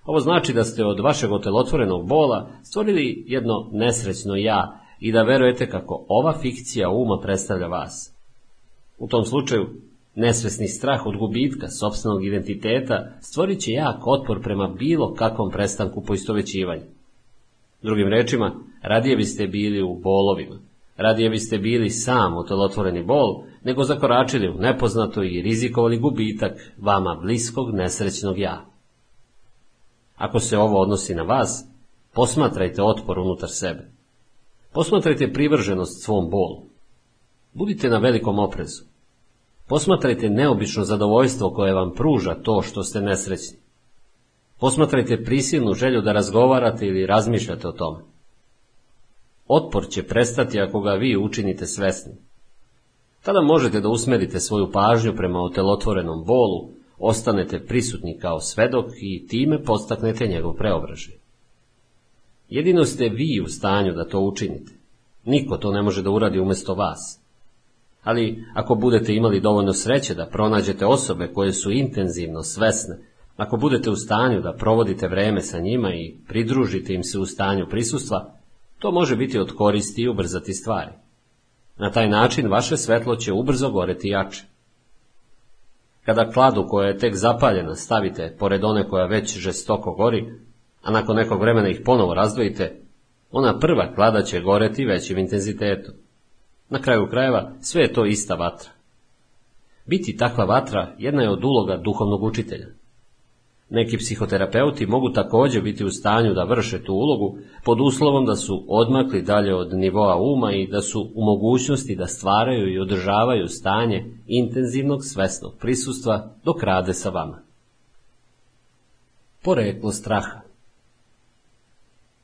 A: Ovo znači da ste od vašeg otelotvorenog bola stvorili jedno nesrećno ja i da verujete kako ova fikcija uma predstavlja vas. U tom slučaju, nesvesni strah od gubitka sobstvenog identiteta stvorit će jak otpor prema bilo kakvom prestanku poistovećivanja. Drugim rečima, radije biste bili u bolovima, radije biste bili sam otelotvoreni bol, nego zakoračili u nepoznato i rizikovali gubitak vama bliskog nesrećnog ja. Ako se ovo odnosi na vas, posmatrajte otpor unutar sebe. Posmatrajte privrženost svom bolu. Budite na velikom oprezu. Posmatrajte neobično zadovoljstvo koje vam pruža to što ste nesrećni. Posmatrajte prisilnu želju da razgovarate ili razmišljate o tome. Otpor će prestati ako ga vi učinite svesni. Tada možete da usmerite svoju pažnju prema otelotvorenom bolu, ostanete prisutni kao svedok i time postaknete njegov preobražaj. Jedino ste vi u stanju da to učinite. Niko to ne može da uradi umjesto vas. Ali ako budete imali dovoljno sreće da pronađete osobe koje su intenzivno svesne, ako budete u stanju da provodite vreme sa njima i pridružite im se u stanju prisustva, to može biti od koristi i ubrzati stvari. Na taj način vaše svetlo će ubrzo goreti jače. Kada kladu koja je tek zapaljena stavite pored one koja već žestoko gori, a nakon nekog vremena ih ponovo razdvojite, ona prva klada će goreti većim intenzitetom. Na kraju krajeva sve je to ista vatra. Biti takva vatra jedna je od uloga duhovnog učitelja. Neki psihoterapeuti mogu također biti u stanju da vrše tu ulogu pod uslovom da su odmakli dalje od nivoa uma i da su u mogućnosti da stvaraju i održavaju stanje intenzivnog svesnog prisustva dok rade sa vama. Poreklo straha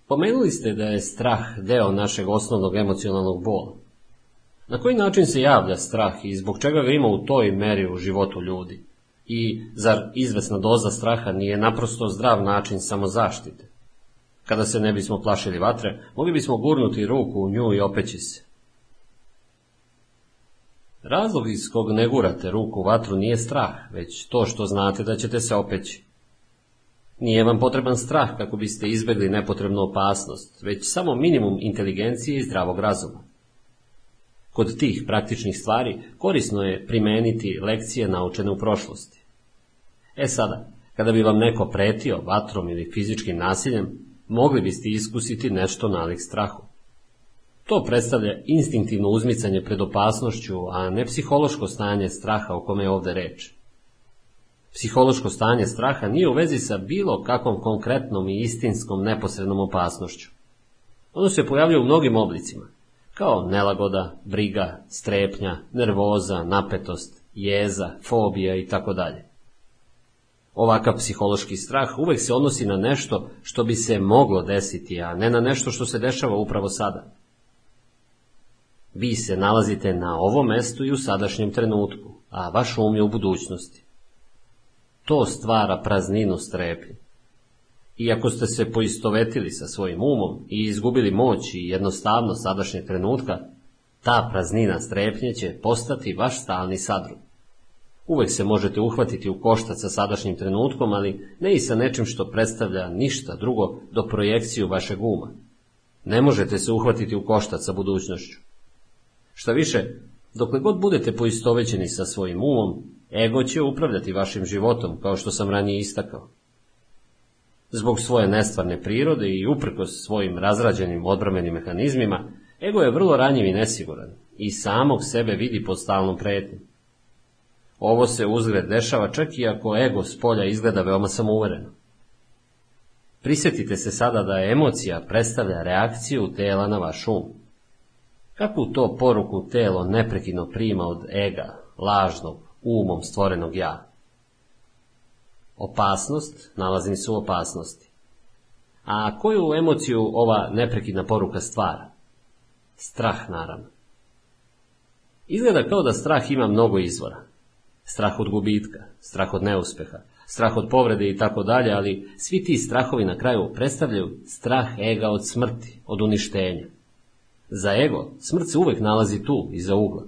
A: Pomenuli ste da je strah deo našeg osnovnog emocionalnog bola. Na koji način se javlja strah i zbog čega ga ima u toj meri u životu ljudi? I zar izvesna doza straha nije naprosto zdrav način samozaštite? Kada se ne bismo plašili vatre, mogli bismo gurnuti ruku u nju i opeći se. Razlog iz kog ne gurate ruku u vatru nije strah, već to što znate da ćete se opeći. Nije vam potreban strah kako biste izbjegli nepotrebnu opasnost, već samo minimum inteligencije i zdravog razuma. Kod tih praktičnih stvari korisno je primeniti lekcije naučene u prošlosti. E sada, kada bi vam neko pretio vatrom ili fizičkim nasiljem, mogli biste iskusiti nešto nalik strahu. To predstavlja instinktivno uzmicanje pred opasnošću, a ne psihološko stanje straha o kome je ovdje reč. Psihološko stanje straha nije u vezi sa bilo kakvom konkretnom i istinskom neposrednom opasnošću. Ono se pojavljuje u mnogim oblicima, kao nelagoda, briga, strepnja, nervoza, napetost, jeza, fobija i tako dalje. Ovakav psihološki strah uvek se odnosi na nešto što bi se moglo desiti, a ne na nešto što se dešava upravo sada. Vi se nalazite na ovom mestu i u sadašnjem trenutku, a vaš um je u budućnosti. To stvara prazninu strepnje. Iako ste se poistovetili sa svojim umom i izgubili moć i jednostavno sadašnjeg trenutka, ta praznina strepnje će postati vaš stalni sadrug. Uvijek se možete uhvatiti u koštac sa sadašnjim trenutkom, ali ne i sa nečim što predstavlja ništa drugo do projekciju vašeg uma. Ne možete se uhvatiti u koštac sa budućnošću. Šta više, dokle god budete poistovećeni sa svojim umom, ego će upravljati vašim životom, kao što sam ranije istakao. Zbog svoje nestvarne prirode i uprkos svojim razrađenim odbramenim mehanizmima, ego je vrlo ranjiv i nesiguran i samog sebe vidi pod stalnom pretnjom. Ovo se uzgled dešava čak i ako ego s polja izgleda veoma samouvereno. Prisjetite se sada da emocija predstavlja reakciju tela na vaš um. Kakvu to poruku telo neprekidno prima od ega, lažnog, umom stvorenog ja? Opasnost, nalazim se u opasnosti. A koju emociju ova neprekidna poruka stvara? Strah, naravno. Izgleda kao da strah ima mnogo izvora. Strah od gubitka, strah od neuspeha, strah od povrede i tako dalje, ali svi ti strahovi na kraju predstavljaju strah ega od smrti, od uništenja. Za ego smrt se uvek nalazi tu, iza ugla.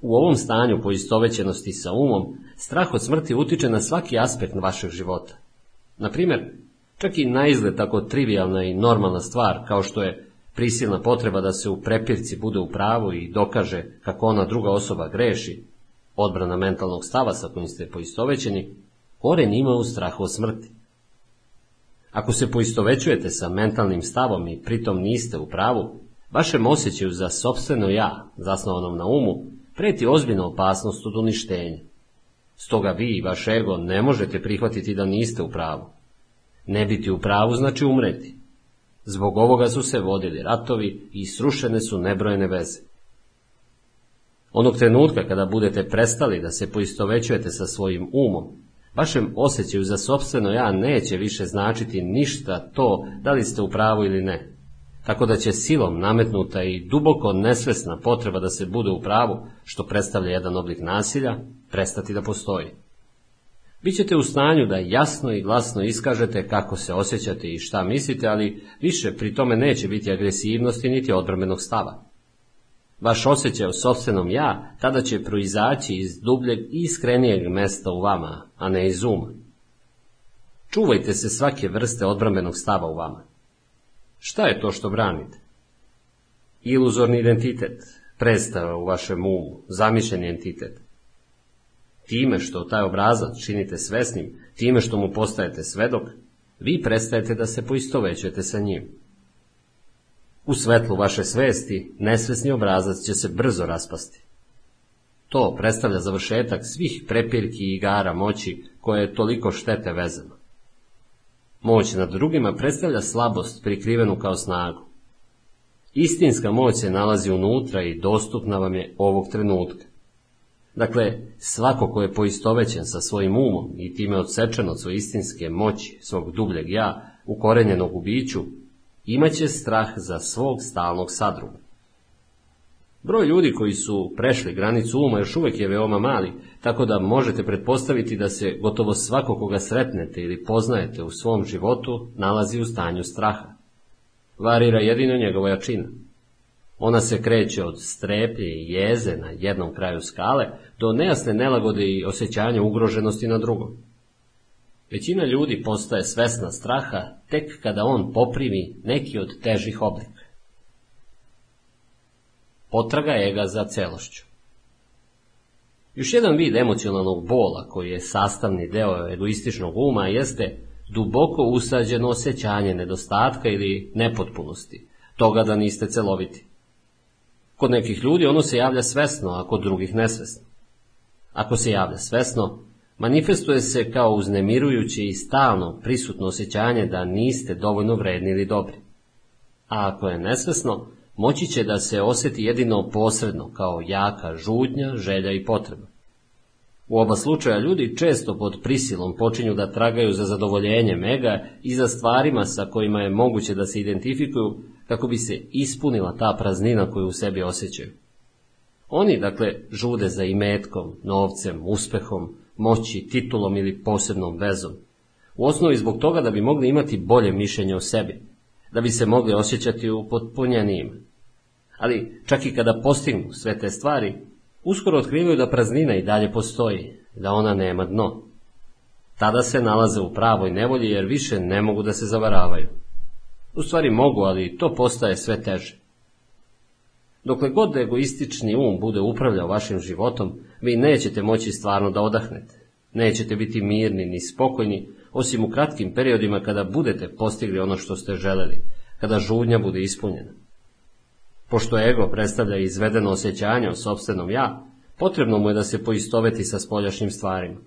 A: U ovom stanju poistovećenosti sa umom, strah od smrti utiče na svaki aspekt vašeg života. Na primjer, čak i na izgled tako trivialna i normalna stvar, kao što je prisilna potreba da se u prepirci bude u pravu i dokaže kako ona druga osoba greši, odbrana mentalnog stava sa kojim ste poistovećeni, koren ima u strahu od smrti. Ako se poistovećujete sa mentalnim stavom i pritom niste u pravu, vašem osjećaju za sobstveno ja, zasnovanom na umu, preti ozbiljna opasnost od uništenja. Stoga vi i vaš ego ne možete prihvatiti da niste u pravu. Ne biti u pravu znači umreti. Zbog ovoga su se vodili ratovi i srušene su nebrojene veze. Onog trenutka kada budete prestali da se poistovećujete sa svojim umom, vašem osjećaju za sobstveno ja neće više značiti ništa to da li ste u pravu ili ne. Tako da će silom nametnuta i duboko nesvesna potreba da se bude u pravu, što predstavlja jedan oblik nasilja, prestati da postoji. Bićete u stanju da jasno i glasno iskažete kako se osjećate i šta mislite, ali više pri tome neće biti agresivnosti niti odbrmenog stava. Vaš osjećaj o sobstvenom ja tada će proizaći iz dubljeg i iskrenijeg mesta u vama, a ne iz uma. Čuvajte se svake vrste odbrambenog stava u vama. Šta je to što branite? Iluzorni identitet, predstava u vašem umu, zamišljeni entitet. Time što taj obrazac činite svesnim, time što mu postajete svedok, vi prestajete da se poistovećujete sa njim. U svetlu vaše svesti, nesvesni obrazac će se brzo raspasti. To predstavlja završetak svih prepirki i igara moći koje je toliko štete vezano. Moć nad drugima predstavlja slabost prikrivenu kao snagu. Istinska moć se nalazi unutra i dostupna vam je ovog trenutka. Dakle, svako ko je poistovećen sa svojim umom i time odsečen od svoje istinske moći, svog dubljeg ja, ukorenjenog u biću, imaće strah za svog stalnog sadruga. Broj ljudi koji su prešli granicu uma još uvijek je veoma mali, tako da možete pretpostaviti da se gotovo svako koga sretnete ili poznajete u svom životu nalazi u stanju straha. Varira jedino njegova jačina. Ona se kreće od streplje i jeze na jednom kraju skale do nejasne nelagode i osjećanja ugroženosti na drugom. Većina ljudi postaje svesna straha tek kada on poprimi neki od težih oblika. Potraga ega za celošću. Još jedan vid emocionalnog bola koji je sastavni deo egoističnog uma jeste duboko usađeno osjećanje nedostatka ili nepotpunosti, toga da niste celoviti. Kod nekih ljudi ono se javlja svesno, a kod drugih nesvesno. Ako se javlja svesno, manifestuje se kao uznemirujuće i stalno prisutno osjećanje da niste dovoljno vredni ili dobri. A ako je nesvesno, moći će da se osjeti jedino posredno, kao jaka žudnja, želja i potreba. U oba slučaja ljudi često pod prisilom počinju da tragaju za zadovoljenjem ega i za stvarima sa kojima je moguće da se identifikuju kako bi se ispunila ta praznina koju u sebi osjećaju. Oni, dakle, žude za imetkom, novcem, uspehom, moći, titulom ili posebnom vezom. U osnovi zbog toga da bi mogli imati bolje mišljenje o sebi, da bi se mogli osjećati upotpunjenijim. Ali čak i kada postignu sve te stvari, uskoro otkrivaju da praznina i dalje postoji, da ona nema dno. Tada se nalaze u pravoj nevolji jer više ne mogu da se zavaravaju. U stvari mogu, ali to postaje sve teže. Dokle god egoistični um bude upravljao vašim životom, vi nećete moći stvarno da odahnete. Nećete biti mirni ni spokojni, osim u kratkim periodima kada budete postigli ono što ste želeli, kada žudnja bude ispunjena. Pošto ego predstavlja izvedeno osjećanje o sobstvenom ja, potrebno mu je da se poistoveti sa spoljašnjim stvarima.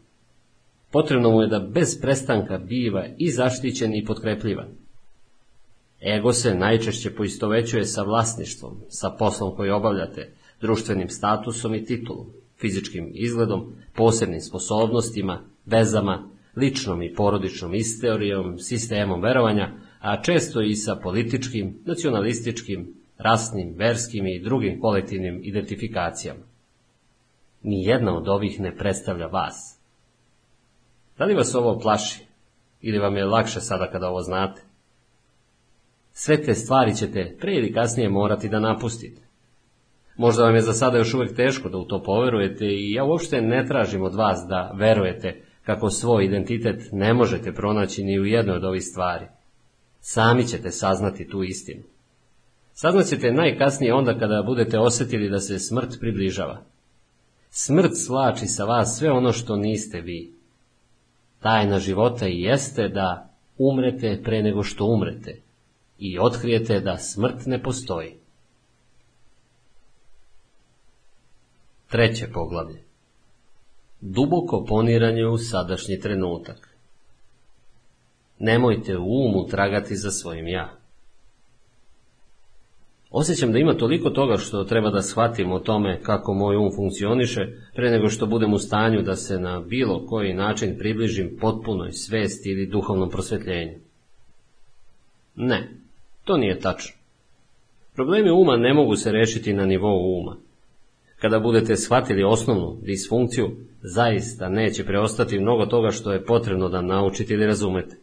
A: Potrebno mu je da bez prestanka biva i zaštićen i potkrepljivan. Ego se najčešće poistovećuje sa vlasništvom, sa poslom koji obavljate, društvenim statusom i titulom, fizičkim izgledom, posebnim sposobnostima, vezama, ličnom i porodičnom istorijom, sistemom verovanja, a često i sa političkim, nacionalističkim, rasnim, verskim i drugim kolektivnim identifikacijama. Ni jedna od ovih ne predstavlja vas. Da li vas ovo plaši? Ili vam je lakše sada kada ovo znate? Sve te stvari ćete pre ili kasnije morati da napustite. Možda vam je za sada još uvijek teško da u to poverujete i ja uopšte ne tražim od vas da verujete kako svoj identitet ne možete pronaći ni u jednoj od ovih stvari. Sami ćete saznati tu istinu. Saznaćete najkasnije onda kada budete osjetili da se smrt približava. Smrt slači sa vas sve ono što niste vi. Tajna života i jeste da umrete pre nego što umrete i otkrijete da smrt ne postoji. Treće poglavlje. Duboko poniranje u sadašnji trenutak. Nemojte u umu tragati za svojim ja. Osjećam da ima toliko toga što treba da shvatim o tome kako moj um funkcioniše, pre nego što budem u stanju da se na bilo koji način približim potpunoj svesti ili duhovnom prosvetljenju. Ne, to nije tačno. Problemi uma ne mogu se rešiti na nivou uma. Kada budete shvatili osnovnu disfunkciju, zaista neće preostati mnogo toga što je potrebno da naučite ili razumete.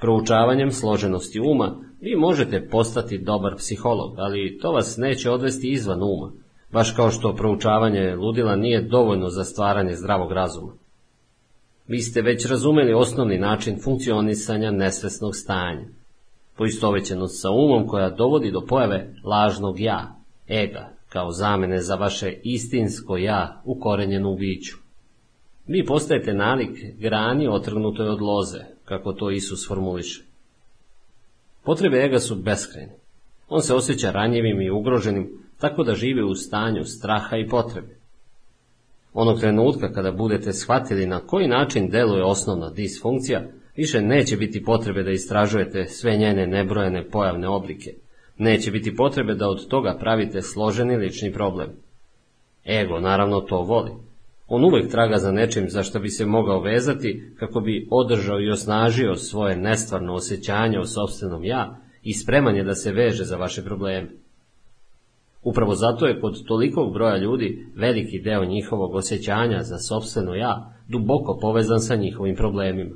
A: Proučavanjem složenosti uma vi možete postati dobar psiholog, ali to vas neće odvesti izvan uma, baš kao što proučavanje ludila nije dovoljno za stvaranje zdravog razuma. Vi ste već razumeli osnovni način funkcionisanja nesvesnog stanja, poistovećenost sa umom koja dovodi do pojave lažnog ja, ega, kao zamene za vaše istinsko ja ukorenjeno u biću. Vi postajete nalik grani otrgnutoj od loze, kako to Isus formuliše. Potrebe ega su beskrajne. On se osjeća ranjivim i ugroženim, tako da živi u stanju straha i potrebe. Onog trenutka kada budete shvatili na koji način deluje osnovna disfunkcija, više neće biti potrebe da istražujete sve njene nebrojene pojavne oblike. Neće biti potrebe da od toga pravite složeni lični problem. Ego naravno to voli. On uvijek traga za nečim za što bi se mogao vezati kako bi održao i osnažio svoje nestvarno osjećanje o sobstvenom ja i spreman je da se veže za vaše probleme. Upravo zato je kod tolikog broja ljudi veliki deo njihovog osjećanja za sobstveno ja duboko povezan sa njihovim problemima.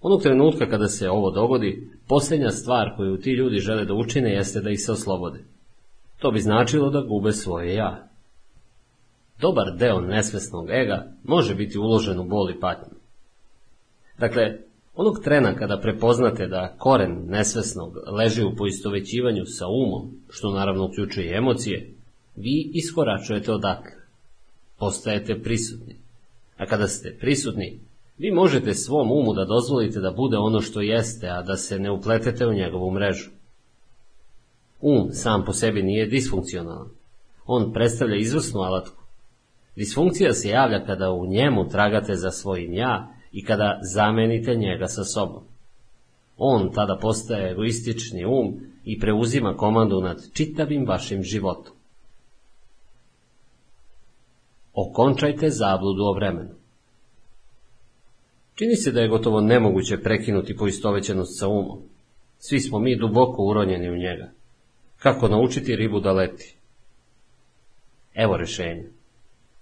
A: Onog trenutka kada se ovo dogodi, posljednja stvar koju ti ljudi žele da učine jeste da ih se oslobode. To bi značilo da gube svoje ja. Dobar deo nesvesnog ega može biti uložen u bol i patnju. Dakle, onog trena kada prepoznate da koren nesvesnog leži u poistovećivanju sa umom, što naravno uključuje i emocije, vi iskoračujete odatle. Postajete prisutni. A kada ste prisutni, vi možete svom umu da dozvolite da bude ono što jeste, a da se ne upletete u njegovu mrežu. Um sam po sebi nije disfunkcionalan. On predstavlja izvrsnu alatku. Disfunkcija se javlja kada u njemu tragate za svojim ja i kada zamenite njega sa sobom. On tada postaje egoistični um i preuzima komandu nad čitavim vašim životom. Okončajte zabludu o vremenu. Čini se da je gotovo nemoguće prekinuti poistovećenost sa umom. Svi smo mi duboko uronjeni u njega. Kako naučiti ribu da leti? Evo rešenja.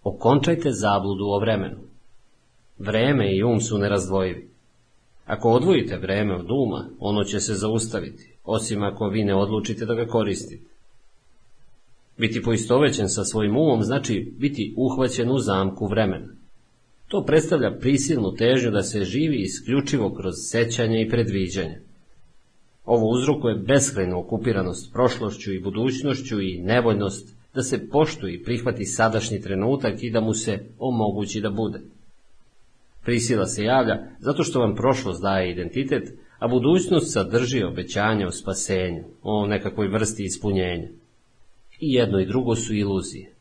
A: Okončajte zabludu o vremenu. Vreme i um su nerazdvojivi. Ako odvojite vreme od uma, ono će se zaustaviti, osim ako vi ne odlučite da ga koristite. Biti poistovećen sa svojim umom znači biti uhvaćen u zamku vremena. To predstavlja prisilnu težnju da se živi isključivo kroz sećanje i predviđanje. Ovo uzrokuje beskrajnu okupiranost prošlošću i budućnošću i nevoljnost da se poštuje i prihvati sadašnji trenutak i da mu se omogući da bude. Prisila se javlja zato što vam prošlost daje identitet, a budućnost sadrži obećanje o spasenju, o nekakvoj vrsti ispunjenja. I jedno i drugo su iluzije.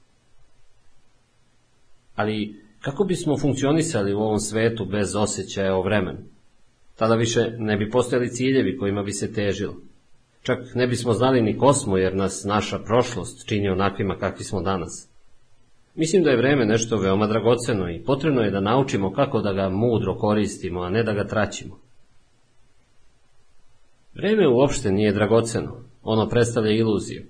A: Ali kako bismo funkcionisali u ovom svetu bez osjećaja o vremenu? Tada više ne bi postojali ciljevi kojima bi se težilo. Čak ne bismo znali ni kosmo jer nas naša prošlost čini onakvima kakvi smo danas. Mislim da je vreme nešto veoma dragoceno i potrebno je da naučimo kako da ga mudro koristimo, a ne da ga traćimo. Vreme uopšte nije dragoceno, ono predstavlja iluziju.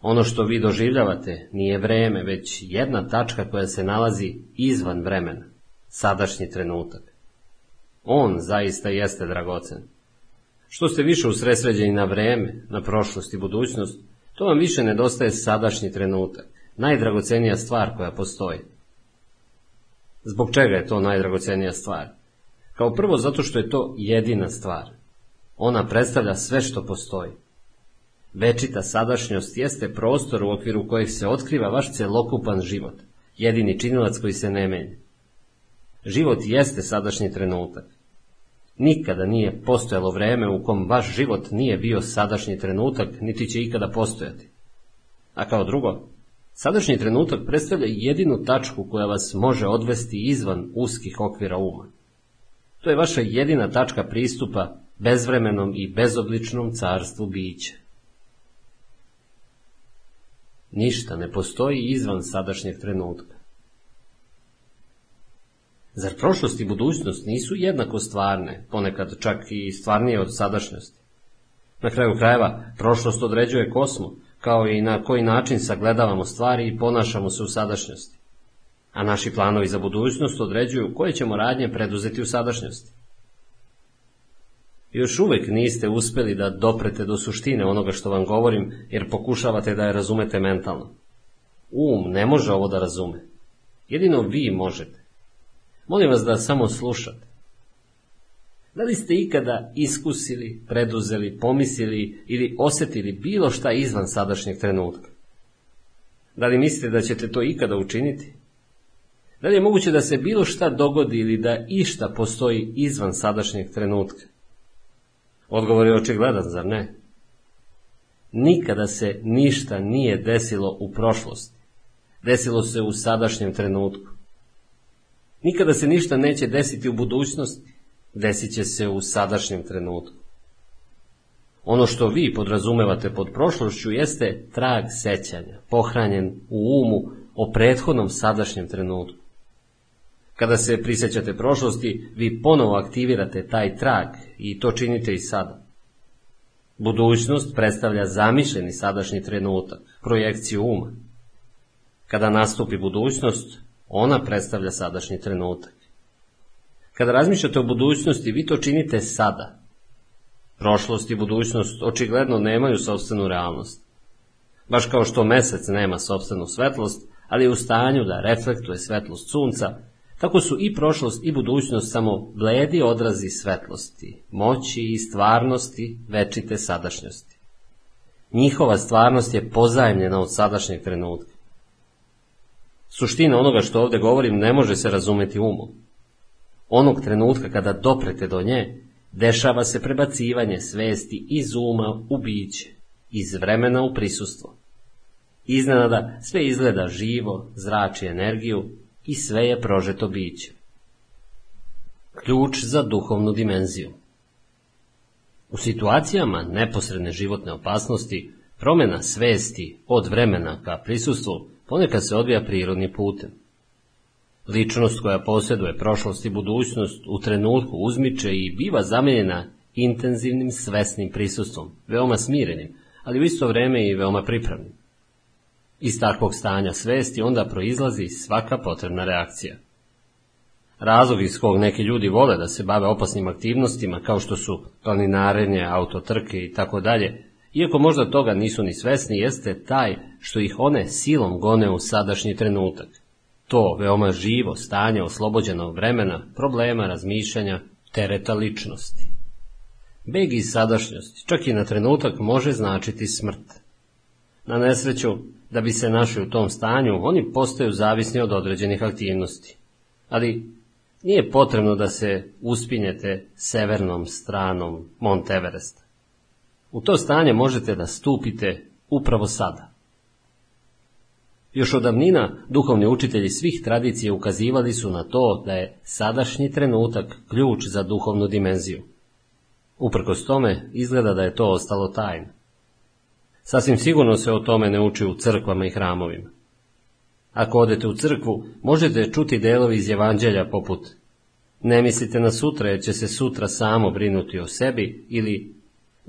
A: Ono što vi doživljavate nije vreme, već jedna tačka koja se nalazi izvan vremena. sadašnji trenutak. On zaista jeste dragocen. Što ste više usresređeni na vreme, na prošlost i budućnost, to vam više nedostaje sadašnji trenutak, najdragocenija stvar koja postoji. Zbog čega je to najdragocenija stvar? Kao prvo zato što je to jedina stvar. Ona predstavlja sve što postoji. Večita sadašnjost jeste prostor u okviru kojeg se otkriva vaš celokupan život, jedini činilac koji se ne menja. Život jeste sadašnji trenutak. Nikada nije postojalo vreme u kom vaš život nije bio sadašnji trenutak, niti će ikada postojati. A kao drugo, sadašnji trenutak predstavlja jedinu tačku koja vas može odvesti izvan uskih okvira uma. To je vaša jedina tačka pristupa bezvremenom i bezobličnom carstvu bića. Ništa ne postoji izvan sadašnjeg trenutka. Zar prošlost i budućnost nisu jednako stvarne, ponekad čak i stvarnije od sadašnjosti? Na kraju krajeva, prošlost određuje kosmo, kao i na koji način sagledavamo stvari i ponašamo se u sadašnjosti. A naši planovi za budućnost određuju koje ćemo radnje preduzeti u sadašnjosti. Još uvek niste uspeli da doprete do suštine onoga što vam govorim, jer pokušavate da je razumete mentalno. Um ne može ovo da razume. Jedino vi možete. Molim vas da samo slušate. Da li ste ikada iskusili, preduzeli, pomislili ili osetili bilo šta izvan sadašnjeg trenutka? Da li mislite da ćete to ikada učiniti? Da li je moguće da se bilo šta dogodi ili da išta postoji izvan sadašnjeg trenutka? Odgovor je očigledan, zar ne? Nikada se ništa nije desilo u prošlosti. Desilo se u sadašnjem trenutku. Nikada se ništa neće desiti u budućnosti, desit će se u sadašnjem trenutku. Ono što vi podrazumevate pod prošlošću jeste trag sećanja, pohranjen u umu o prethodnom sadašnjem trenutku. Kada se prisjećate prošlosti, vi ponovo aktivirate taj trag i to činite i sada. Budućnost predstavlja zamišljeni sadašnji trenutak, projekciju uma. Kada nastupi budućnost, ona predstavlja sadašnji trenutak. Kada razmišljate o budućnosti, vi to činite sada. Prošlost i budućnost očigledno nemaju sobstvenu realnost. Baš kao što mesec nema sobstvenu svetlost, ali je u stanju da reflektuje svetlost sunca, tako su i prošlost i budućnost samo bledi odrazi svetlosti, moći i stvarnosti večite sadašnjosti. Njihova stvarnost je pozajemljena od sadašnjeg trenutka. Suština onoga što ovde govorim ne može se razumeti umom. Onog trenutka kada doprete do nje, dešava se prebacivanje svesti iz uma u biće, iz vremena u prisustvo. Iznenada sve izgleda živo, zrači energiju i sve je prožeto biće. Ključ za duhovnu dimenziju U situacijama neposredne životne opasnosti, promjena svesti od vremena ka prisustvu ponekad se odvija prirodnim putem. Ličnost koja posjeduje prošlost i budućnost u trenutku uzmiče i biva zamijenjena intenzivnim svesnim prisustvom, veoma smirenim, ali u isto vreme i veoma pripravnim. Iz takvog stanja svesti onda proizlazi svaka potrebna reakcija. Razlog iz kog neki ljudi vole da se bave opasnim aktivnostima kao što su planinarenje, autotrke i tako dalje, iako možda toga nisu ni svesni, jeste taj što ih one silom gone u sadašnji trenutak. To veoma živo stanje oslobođenog vremena, problema, razmišljanja, tereta ličnosti. Beg iz sadašnjosti, čak i na trenutak, može značiti smrt. Na nesreću, da bi se našli u tom stanju, oni postaju zavisni od određenih aktivnosti. Ali nije potrebno da se uspinjete severnom stranom Mont Everesta. U to stanje možete da stupite upravo sada. Još od davnina duhovni učitelji svih tradicija ukazivali su na to da je sadašnji trenutak ključ za duhovnu dimenziju. Uprkos tome, izgleda da je to ostalo tajno. Sasvim sigurno se o tome ne uči u crkvama i hramovima. Ako odete u crkvu, možete čuti delovi iz evanđelja poput Ne mislite na sutra jer će se sutra samo brinuti o sebi ili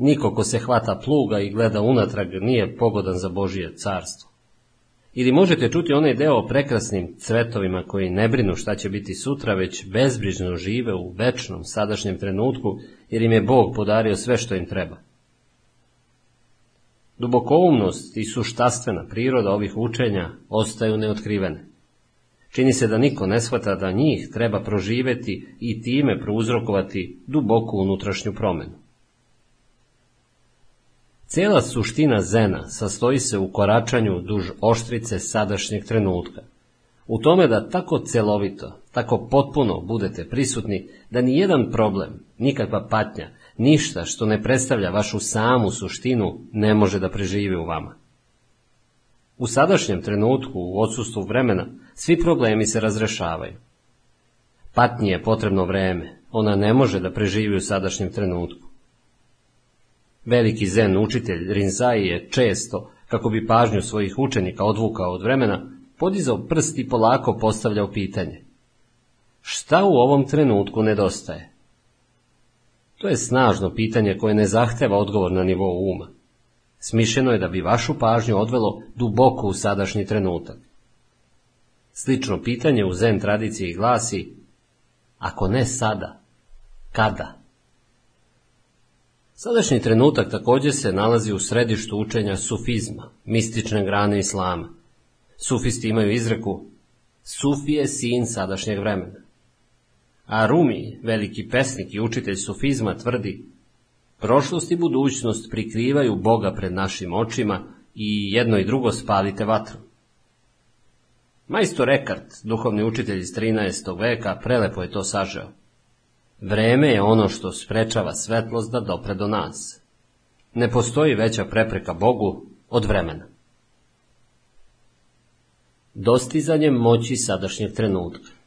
A: Niko ko se hvata pluga i gleda unatrag nije pogodan za Božije carstvo. Ili možete čuti onaj deo o prekrasnim cvetovima koji ne brinu šta će biti sutra, već bezbrižno žive u večnom sadašnjem trenutku, jer im je Bog podario sve što im treba. Dubokoumnost i suštastvena priroda ovih učenja ostaju neotkrivene. Čini se da niko ne shvata da njih treba proživeti i time prouzrokovati duboku unutrašnju promenu. Cijela suština zena sastoji se u koračanju duž oštrice sadašnjeg trenutka. U tome da tako celovito, tako potpuno budete prisutni da ni jedan problem, nikakva patnja, ništa što ne predstavlja vašu samu suštinu ne može da preživi u vama. U sadašnjem trenutku, u odsustvu vremena, svi problemi se razrešavaju. Patnji je potrebno vreme, ona ne može da preživi u sadašnjem trenutku. Veliki zen učitelj Rinzai je često, kako bi pažnju svojih učenika odvukao od vremena, podizao prst i polako postavljao pitanje. Šta u ovom trenutku nedostaje? To je snažno pitanje koje ne zahteva odgovor na nivou uma. Smišljeno je da bi vašu pažnju odvelo duboko u sadašnji trenutak. Slično pitanje u zen tradiciji glasi, ako ne sada, kada? Sadašnji trenutak također se nalazi u središtu učenja sufizma, mistične grane islama. Sufisti imaju izreku, Sufi je sin sadašnjeg vremena. A Rumi, veliki pesnik i učitelj sufizma, tvrdi, prošlost i budućnost prikrivaju Boga pred našim očima i jedno i drugo spalite vatru. Majstor Ekart, duhovni učitelj iz 13. veka, prelepo je to sažeo. Vreme je ono što sprečava svetlost da dopre do nas. Ne postoji veća prepreka Bogu od vremena. Dostizanje moći sadašnjeg trenutka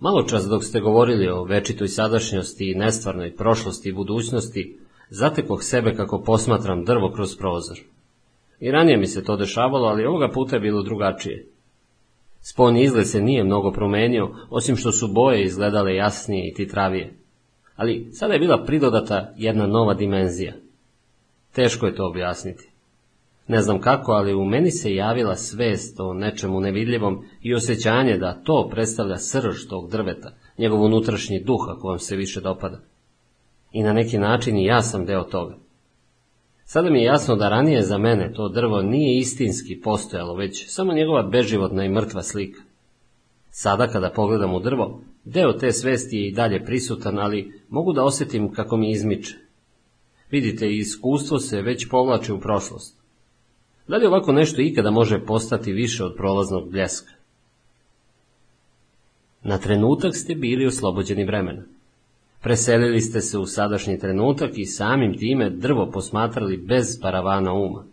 A: Malo čas dok ste govorili o večitoj sadašnjosti i nestvarnoj prošlosti i budućnosti, zatekoh sebe kako posmatram drvo kroz prozor. I ranije mi se to dešavalo, ali ovoga puta je bilo drugačije. Spoljni izgled se nije mnogo promenio, osim što su boje izgledale jasnije i titravije. Ali sada je bila pridodata jedna nova dimenzija. Teško je to objasniti. Ne znam kako, ali u meni se javila svest o nečemu nevidljivom i osjećanje da to predstavlja srž tog drveta, njegov unutrašnji duh ako vam se više dopada. I na neki način i ja sam deo toga. Sada mi je jasno da ranije za mene to drvo nije istinski postojalo, već samo njegova beživotna i mrtva slika. Sada kada pogledam u drvo, deo te svesti je i dalje prisutan, ali mogu da osjetim kako mi izmiče. Vidite, iskustvo se već povlači u prošlost. Da li ovako nešto ikada može postati više od prolaznog bljeska? Na trenutak ste bili oslobođeni vremena. Preselili ste se u sadašnji trenutak i samim time drvo posmatrali bez paravana uma.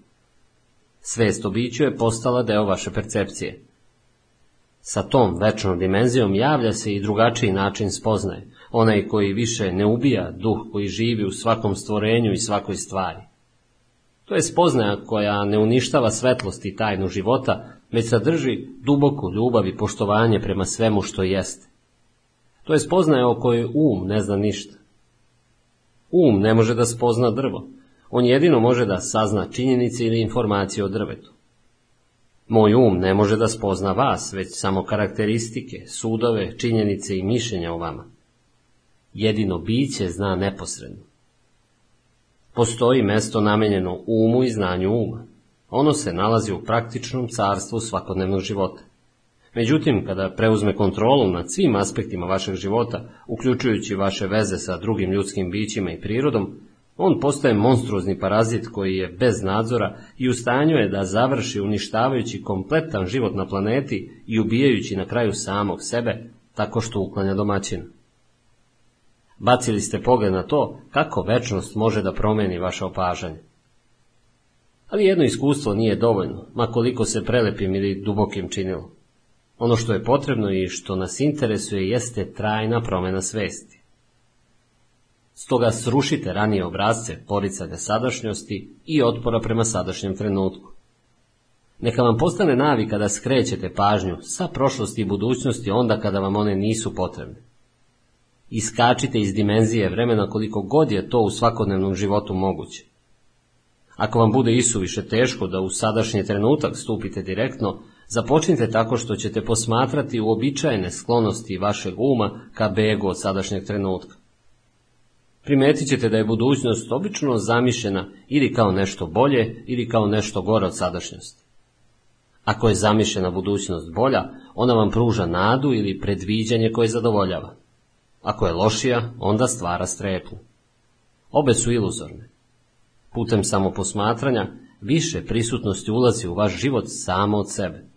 A: Svest o biću je postala deo vaše percepcije. Sa tom večnom dimenzijom javlja se i drugačiji način spoznaje, onaj koji više ne ubija duh koji živi u svakom stvorenju i svakoj stvari. To je spoznaja koja ne uništava svetlost i tajnu života, već sadrži duboku ljubav i poštovanje prema svemu što jeste. To je spoznaja o kojoj um ne zna ništa. Um ne može da spozna drvo. On jedino može da sazna činjenice ili informacije o drvetu. Moj um ne može da spozna vas, već samo karakteristike, sudove, činjenice i mišljenja o vama. Jedino biće zna neposredno. Postoji mesto namenjeno umu i znanju uma. Ono se nalazi u praktičnom carstvu svakodnevnog života. Međutim, kada preuzme kontrolu nad svim aspektima vašeg života, uključujući vaše veze sa drugim ljudskim bićima i prirodom, on postaje monstruozni parazit koji je bez nadzora i u stanju je da završi uništavajući kompletan život na planeti i ubijajući na kraju samog sebe tako što uklanja domaćina. Bacili ste pogled na to kako večnost može da promeni vaše opažanje. Ali jedno iskustvo nije dovoljno, makoliko se prelepim ili dubokim činilo. Ono što je potrebno i što nas interesuje jeste trajna promjena svesti. Stoga srušite ranije obrazce poricanja sadašnjosti i otpora prema sadašnjem trenutku. Neka vam postane navika da skrećete pažnju sa prošlosti i budućnosti onda kada vam one nisu potrebne. Iskačite iz dimenzije vremena koliko god je to u svakodnevnom životu moguće. Ako vam bude isuviše teško da u sadašnji trenutak stupite direktno, započnite tako što ćete posmatrati uobičajene sklonosti vašeg uma ka begu od sadašnjeg trenutka. Primetit ćete da je budućnost obično zamišljena ili kao nešto bolje ili kao nešto gore od sadašnjosti. Ako je zamišljena budućnost bolja, ona vam pruža nadu ili predviđanje koje zadovoljava. Ako je lošija, onda stvara strepu. Obe su iluzorne. Putem samoposmatranja, više prisutnosti ulazi u vaš život samo od sebe.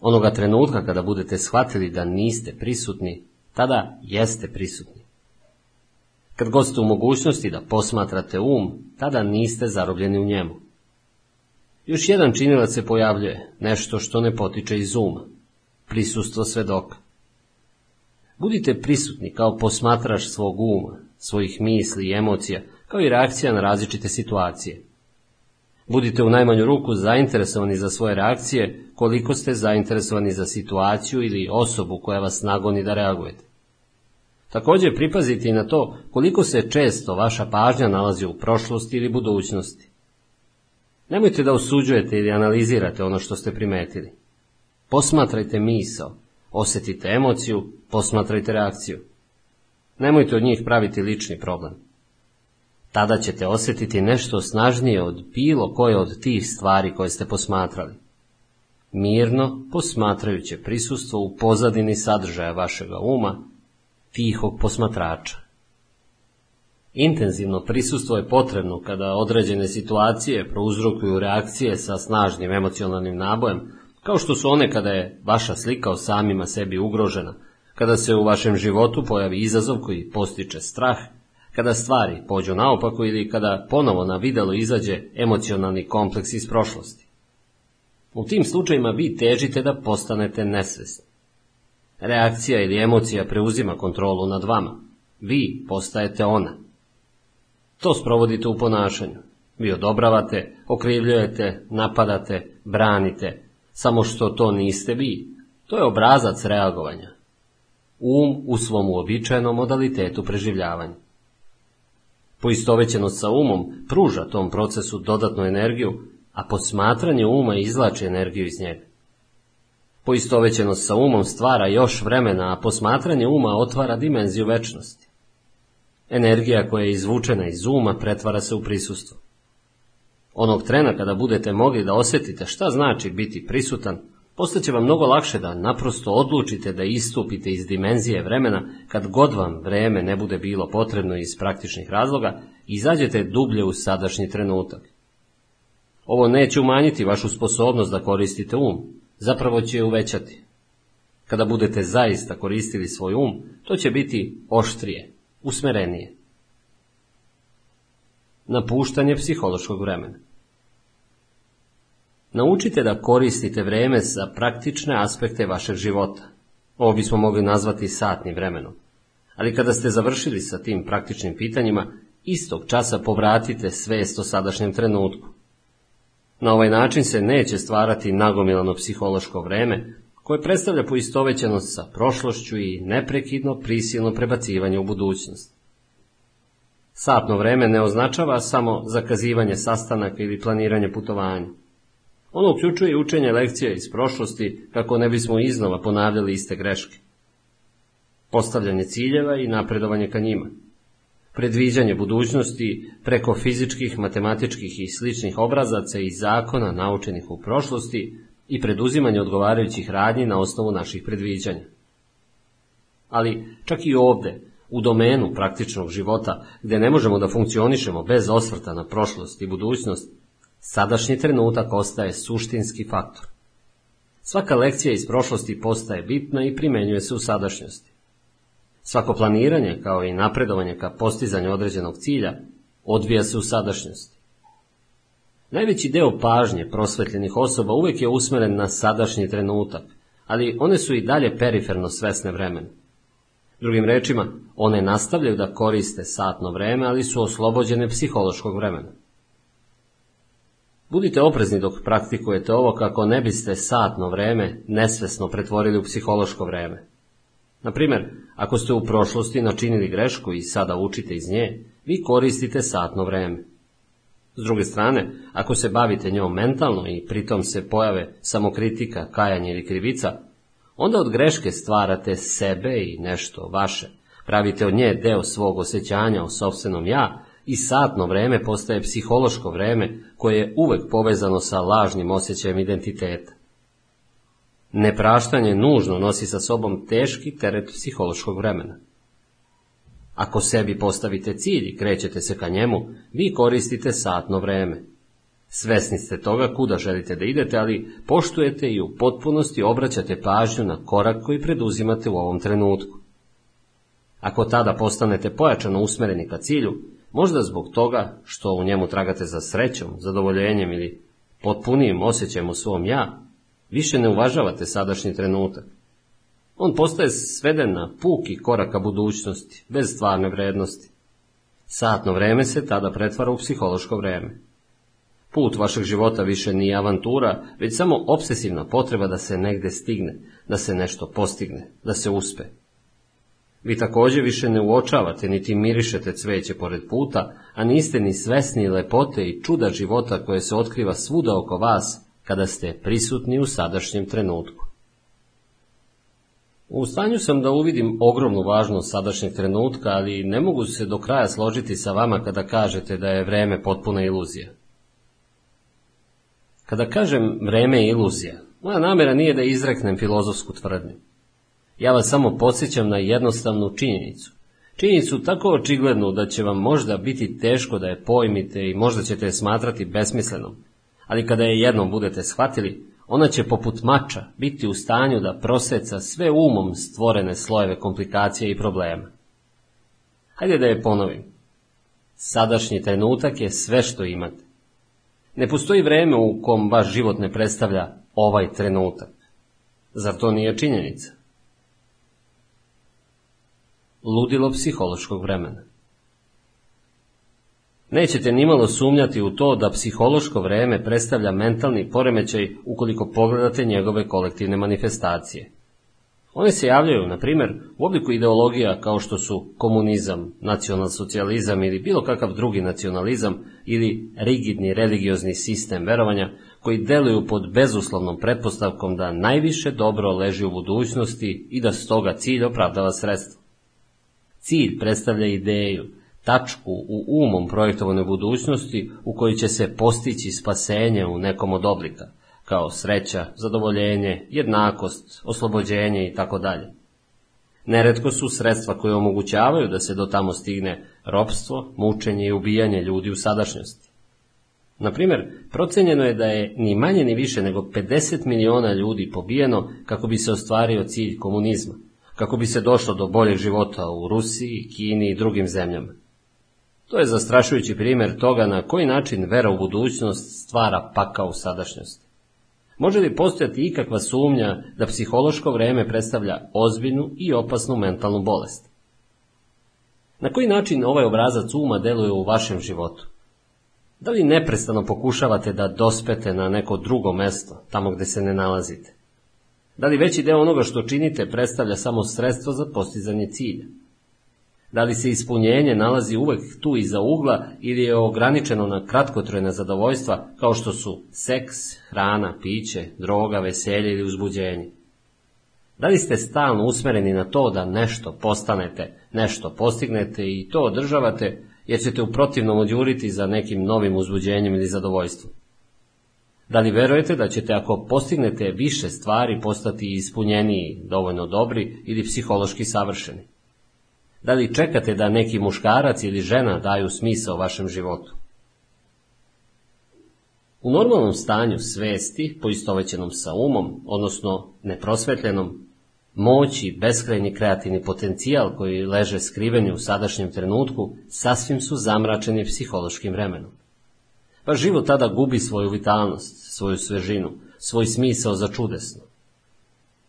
A: Onoga trenutka kada budete shvatili da niste prisutni, tada jeste prisutni. Kad god ste u mogućnosti da posmatrate um, tada niste zarobljeni u njemu. Još jedan činilac se pojavljuje, nešto što ne potiče iz uma, prisustvo svedoka. Budite prisutni kao posmatrač svog uma, svojih misli i emocija, kao i reakcija na različite situacije. Budite u najmanju ruku zainteresovani za svoje reakcije koliko ste zainteresovani za situaciju ili osobu koja vas nagoni da reagujete. Također pripazite i na to koliko se često vaša pažnja nalazi u prošlosti ili budućnosti. Nemojte da osuđujete ili analizirate ono što ste primetili. Posmatrajte misao, osjetite emociju, posmatrajte reakciju. Nemojte od njih praviti lični problem. Tada ćete osjetiti nešto snažnije od bilo koje od tih stvari koje ste posmatrali. Mirno, posmatrajuće prisustvo u pozadini sadržaja vašega uma, tihog posmatrača. Intenzivno prisustvo je potrebno kada određene situacije prouzrokuju reakcije sa snažnim emocionalnim nabojem, kao što su one kada je vaša slika o samima sebi ugrožena, kada se u vašem životu pojavi izazov koji postiče strah, kada stvari pođu naopako ili kada ponovo na videlo izađe emocionalni kompleks iz prošlosti. U tim slučajima vi težite da postanete nesvesni. Reakcija ili emocija preuzima kontrolu nad vama. Vi postajete ona. To sprovodite u ponašanju. Vi odobravate, okrivljujete, napadate, branite, samo što to niste vi. To je obrazac reagovanja. Um u svom uobičajenom modalitetu preživljavanja. Poistovećenost sa umom pruža tom procesu dodatnu energiju, a posmatranje uma izlači energiju iz njega. Poistovećenost sa umom stvara još vremena, a posmatranje uma otvara dimenziju večnosti. Energija koja je izvučena iz uma pretvara se u prisustvo. Onog trena kada budete mogli da osjetite šta znači biti prisutan, postaće vam mnogo lakše da naprosto odlučite da istupite iz dimenzije vremena kad god vam vreme ne bude bilo potrebno iz praktičnih razloga i izađete dublje u sadašnji trenutak. Ovo neće umanjiti vašu sposobnost da koristite um, zapravo će je uvećati. Kada budete zaista koristili svoj um, to će biti oštrije, usmerenije. Napuštanje psihološkog vremena. Naučite da koristite vreme za praktične aspekte vašeg života. Ovo bismo mogli nazvati satnim vremenom. Ali kada ste završili sa tim praktičnim pitanjima, istog časa povratite svest o sadašnjem trenutku. Na ovaj način se neće stvarati nagomilano psihološko vreme, koje predstavlja poistovećenost sa prošlošću i neprekidno prisilno prebacivanje u budućnost. Satno vreme ne označava samo zakazivanje sastanaka ili planiranje putovanja. Ono uključuje učenje lekcija iz prošlosti kako ne bismo iznova ponavljali iste greške. Postavljanje ciljeva i napredovanje ka njima. Predviđanje budućnosti preko fizičkih, matematičkih i sličnih obrazaca i zakona naučenih u prošlosti i preduzimanje odgovarajućih radnji na osnovu naših predviđanja. Ali čak i ovde, u domenu praktičnog života, gde ne možemo da funkcionišemo bez osvrta na prošlost i budućnost, Sadašnji trenutak ostaje suštinski faktor. Svaka lekcija iz prošlosti postaje bitna i primenjuje se u sadašnjosti. Svako planiranje, kao i napredovanje ka postizanju određenog cilja, odvija se u sadašnjosti. Najveći deo pažnje prosvetljenih osoba uvijek je usmeren na sadašnji trenutak, ali one su i dalje periferno svesne vremena. Drugim rečima, one nastavljaju da koriste satno vreme, ali su oslobođene psihološkog vremena. Budite oprezni dok praktikujete ovo kako ne biste satno vreme nesvesno pretvorili u psihološko vreme. Na primjer, ako ste u prošlosti načinili grešku i sada učite iz nje, vi koristite satno vreme. S druge strane, ako se bavite njom mentalno i pritom se pojave samokritika, kajanje ili krivica, onda od greške stvarate sebe i nešto vaše. Pravite od nje deo svog osjećanja o sobstvenom ja i satno vreme postaje psihološko vreme koje je uvek povezano sa lažnim osjećajem identiteta. Nepraštanje nužno nosi sa sobom teški teret psihološkog vremena. Ako sebi postavite cilj i krećete se ka njemu, vi koristite satno vreme. Svesni ste toga kuda želite da idete, ali poštujete i u potpunosti obraćate pažnju na korak koji preduzimate u ovom trenutku. Ako tada postanete pojačano usmereni ka cilju, možda zbog toga što u njemu tragate za srećom, zadovoljenjem ili potpunijim osjećajem u svom ja, više ne uvažavate sadašnji trenutak. On postaje sveden na puki koraka budućnosti, bez stvarne vrednosti. Satno vreme se tada pretvara u psihološko vreme. Put vašeg života više nije avantura, već samo obsesivna potreba da se negde stigne, da se nešto postigne, da se uspe. Vi također više ne uočavate niti mirišete cveće pored puta, a niste ni svesni lepote i čuda života koje se otkriva svuda oko vas kada ste prisutni u sadašnjem trenutku. U stanju sam da uvidim ogromnu važnost sadašnjeg trenutka, ali ne mogu se do kraja složiti sa vama kada kažete da je vreme potpuna iluzija. Kada kažem vreme je iluzija, moja namjera nije da izreknem filozofsku tvrdnju. Ja vas samo podsjećam na jednostavnu činjenicu. Činjenicu tako očiglednu da će vam možda biti teško da je pojmite i možda ćete je smatrati besmislenom, ali kada je jednom budete shvatili, ona će poput mača biti u stanju da proseca sve umom stvorene slojeve komplikacije i problema. Hajde da je ponovim. Sadašnji trenutak je sve što imate. Ne postoji vreme u kom vaš život ne predstavlja ovaj trenutak. Zar to nije činjenica? Ludilo psihološkog vremena Nećete nimalo sumnjati u to da psihološko vreme predstavlja mentalni poremećaj ukoliko pogledate njegove kolektivne manifestacije. One se javljaju, na primjer, u obliku ideologija kao što su komunizam, nacionalsocijalizam ili bilo kakav drugi nacionalizam ili rigidni religiozni sistem verovanja koji deluju pod bezuslovnom pretpostavkom da najviše dobro leži u budućnosti i da stoga cilj opravdava sredstvo. Cilj predstavlja ideju, tačku u umom projektovanoj budućnosti u kojoj će se postići spasenje u nekom od oblika, kao sreća, zadovoljenje, jednakost, oslobođenje i tako dalje. Neretko su sredstva koje omogućavaju da se do tamo stigne ropstvo, mučenje i ubijanje ljudi u sadašnjosti. Na primjer, procenjeno je da je ni manje ni više nego 50 miliona ljudi pobijeno kako bi se ostvario cilj komunizma, kako bi se došlo do boljeg života u Rusiji, Kini i drugim zemljama. To je zastrašujući primjer toga na koji način vera u budućnost stvara pakao u sadašnjosti. Može li postojati ikakva sumnja da psihološko vreme predstavlja ozbiljnu i opasnu mentalnu bolest? Na koji način ovaj obrazac uma deluje u vašem životu? Da li neprestano pokušavate da dospete na neko drugo mesto, tamo gde se ne nalazite? Da li veći deo onoga što činite predstavlja samo sredstvo za postizanje cilja? Da li se ispunjenje nalazi uvek tu iza ugla ili je ograničeno na kratkotrojna zadovoljstva kao što su seks, hrana, piće, droga, veselje ili uzbuđenje? Da li ste stalno usmereni na to da nešto postanete, nešto postignete i to održavate, jer ćete u protivnom odjuriti za nekim novim uzbuđenjem ili zadovoljstvom? Da li verujete da ćete ako postignete više stvari postati ispunjeniji, dovoljno dobri ili psihološki savršeni? Da li čekate da neki muškarac ili žena daju smisao vašem životu? U normalnom stanju svesti, poistovećenom sa umom, odnosno neprosvetljenom, moć i beskrajni kreativni potencijal koji leže skriveni u sadašnjem trenutku, sasvim su zamračeni psihološkim vremenom. Pa život tada gubi svoju vitalnost, svoju svežinu, svoj smisao za čudesno.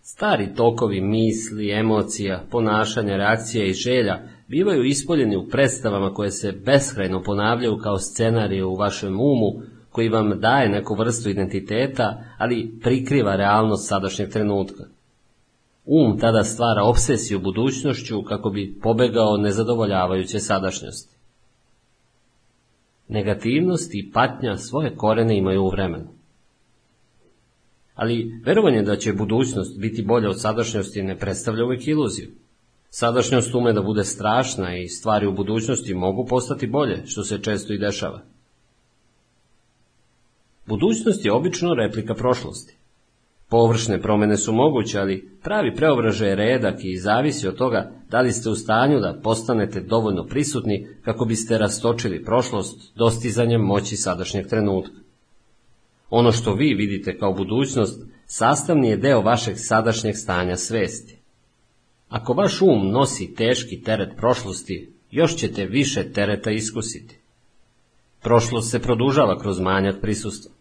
A: Stari tokovi misli, emocija, ponašanja, reakcija i želja bivaju ispoljeni u predstavama koje se beskrajno ponavljaju kao scenarije u vašem umu, koji vam daje neku vrstu identiteta, ali prikriva realnost sadašnjeg trenutka. Um tada stvara obsesiju budućnošću kako bi pobegao nezadovoljavajuće sadašnjosti. Negativnost i patnja svoje korene imaju u vremenu. Ali verovanje da će budućnost biti bolja od sadašnjosti ne predstavlja uvijek iluziju. Sadašnjost ume da bude strašna i stvari u budućnosti mogu postati bolje, što se često i dešava. Budućnost je obično replika prošlosti. Površne promene su moguće, ali pravi preobražaj je redak i zavisi od toga da li ste u stanju da postanete dovoljno prisutni kako biste rastočili prošlost dostizanjem moći sadašnjeg trenutka. Ono što vi vidite kao budućnost sastavni je deo vašeg sadašnjeg stanja svesti. Ako vaš um nosi teški teret prošlosti, još ćete više tereta iskusiti. Prošlost se produžava kroz manjak prisustva.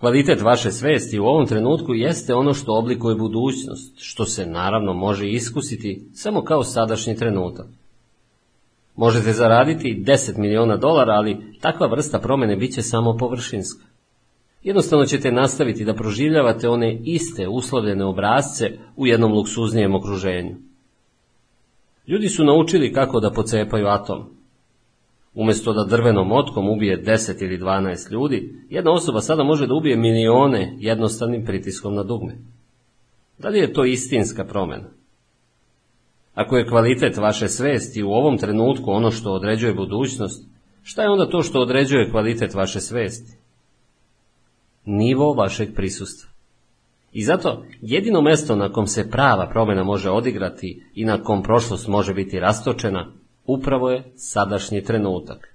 A: Kvalitet vaše svesti u ovom trenutku jeste ono što oblikuje budućnost, što se naravno može iskusiti samo kao sadašnji trenutak. Možete zaraditi 10 miliona dolara, ali takva vrsta promene bit će samo površinska. Jednostavno ćete nastaviti da proživljavate one iste uslovljene obrazce u jednom luksuznijem okruženju. Ljudi su naučili kako da pocepaju atom. Umjesto da drvenom motkom ubije 10 ili 12 ljudi, jedna osoba sada može da ubije milione jednostavnim pritiskom na dugme. Da li je to istinska promjena? Ako je kvalitet vaše svesti u ovom trenutku ono što određuje budućnost, šta je onda to što određuje kvalitet vaše svesti? Nivo vašeg prisustva. I zato jedino mesto na kom se prava promjena može odigrati i na kom prošlost može biti rastočena, upravo je sadašnji trenutak.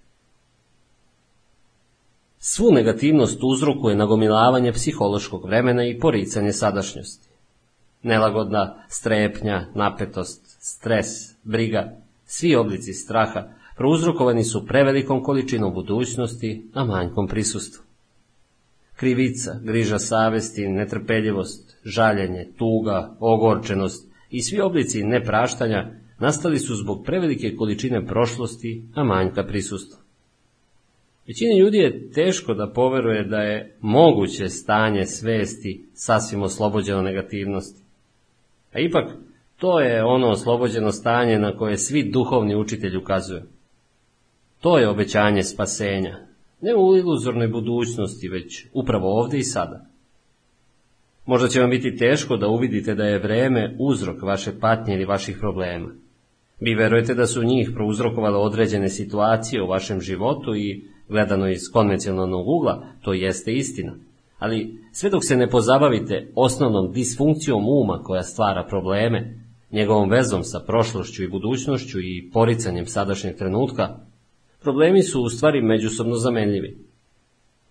A: Svu negativnost uzrokuje nagomilavanje psihološkog vremena i poricanje sadašnjosti. Nelagodna strepnja, napetost, stres, briga, svi oblici straha prouzrokovani su prevelikom količinom budućnosti, a manjkom prisustvu. Krivica, griža savesti, netrpeljivost, žaljenje, tuga, ogorčenost i svi oblici nepraštanja nastali su zbog prevelike količine prošlosti, a manjka prisustva. Većini ljudi je teško da poveruje da je moguće stanje svesti sasvim oslobođeno negativnosti. A ipak, to je ono oslobođeno stanje na koje svi duhovni učitelji ukazuju. To je obećanje spasenja, ne u iluzornoj budućnosti, već upravo ovdje i sada. Možda će vam biti teško da uvidite da je vreme uzrok vaše patnje ili vaših problema. Vi verujete da su njih prouzrokovale određene situacije u vašem životu i, gledano iz konvencionalnog ugla, to jeste istina. Ali sve dok se ne pozabavite osnovnom disfunkcijom uma koja stvara probleme, njegovom vezom sa prošlošću i budućnošću i poricanjem sadašnjeg trenutka, problemi su u stvari međusobno zamenljivi.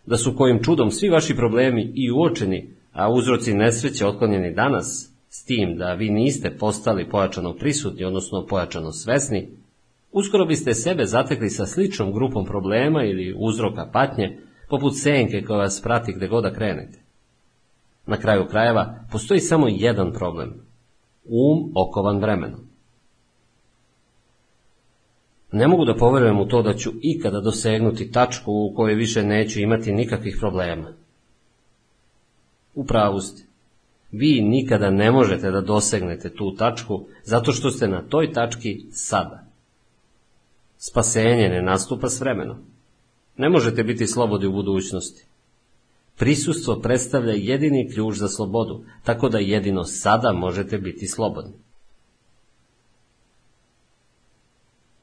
A: Da su kojim čudom svi vaši problemi i uočeni, a uzroci nesreće otklonjeni danas, s tim da vi niste postali pojačano prisutni, odnosno pojačano svesni, uskoro biste sebe zatekli sa sličnom grupom problema ili uzroka patnje, poput senke koja vas prati gde god da krenete. Na kraju krajeva postoji samo jedan problem. Um okovan vremenom. Ne mogu da poverujem u to da ću ikada dosegnuti tačku u kojoj više neću imati nikakvih problema. U ste. Vi nikada ne možete da dosegnete tu tačku zato što ste na toj tački sada. Spasenje ne nastupa s vremenom. Ne možete biti slobodi u budućnosti. Prisustvo predstavlja jedini ključ za slobodu, tako da jedino sada možete biti slobodni.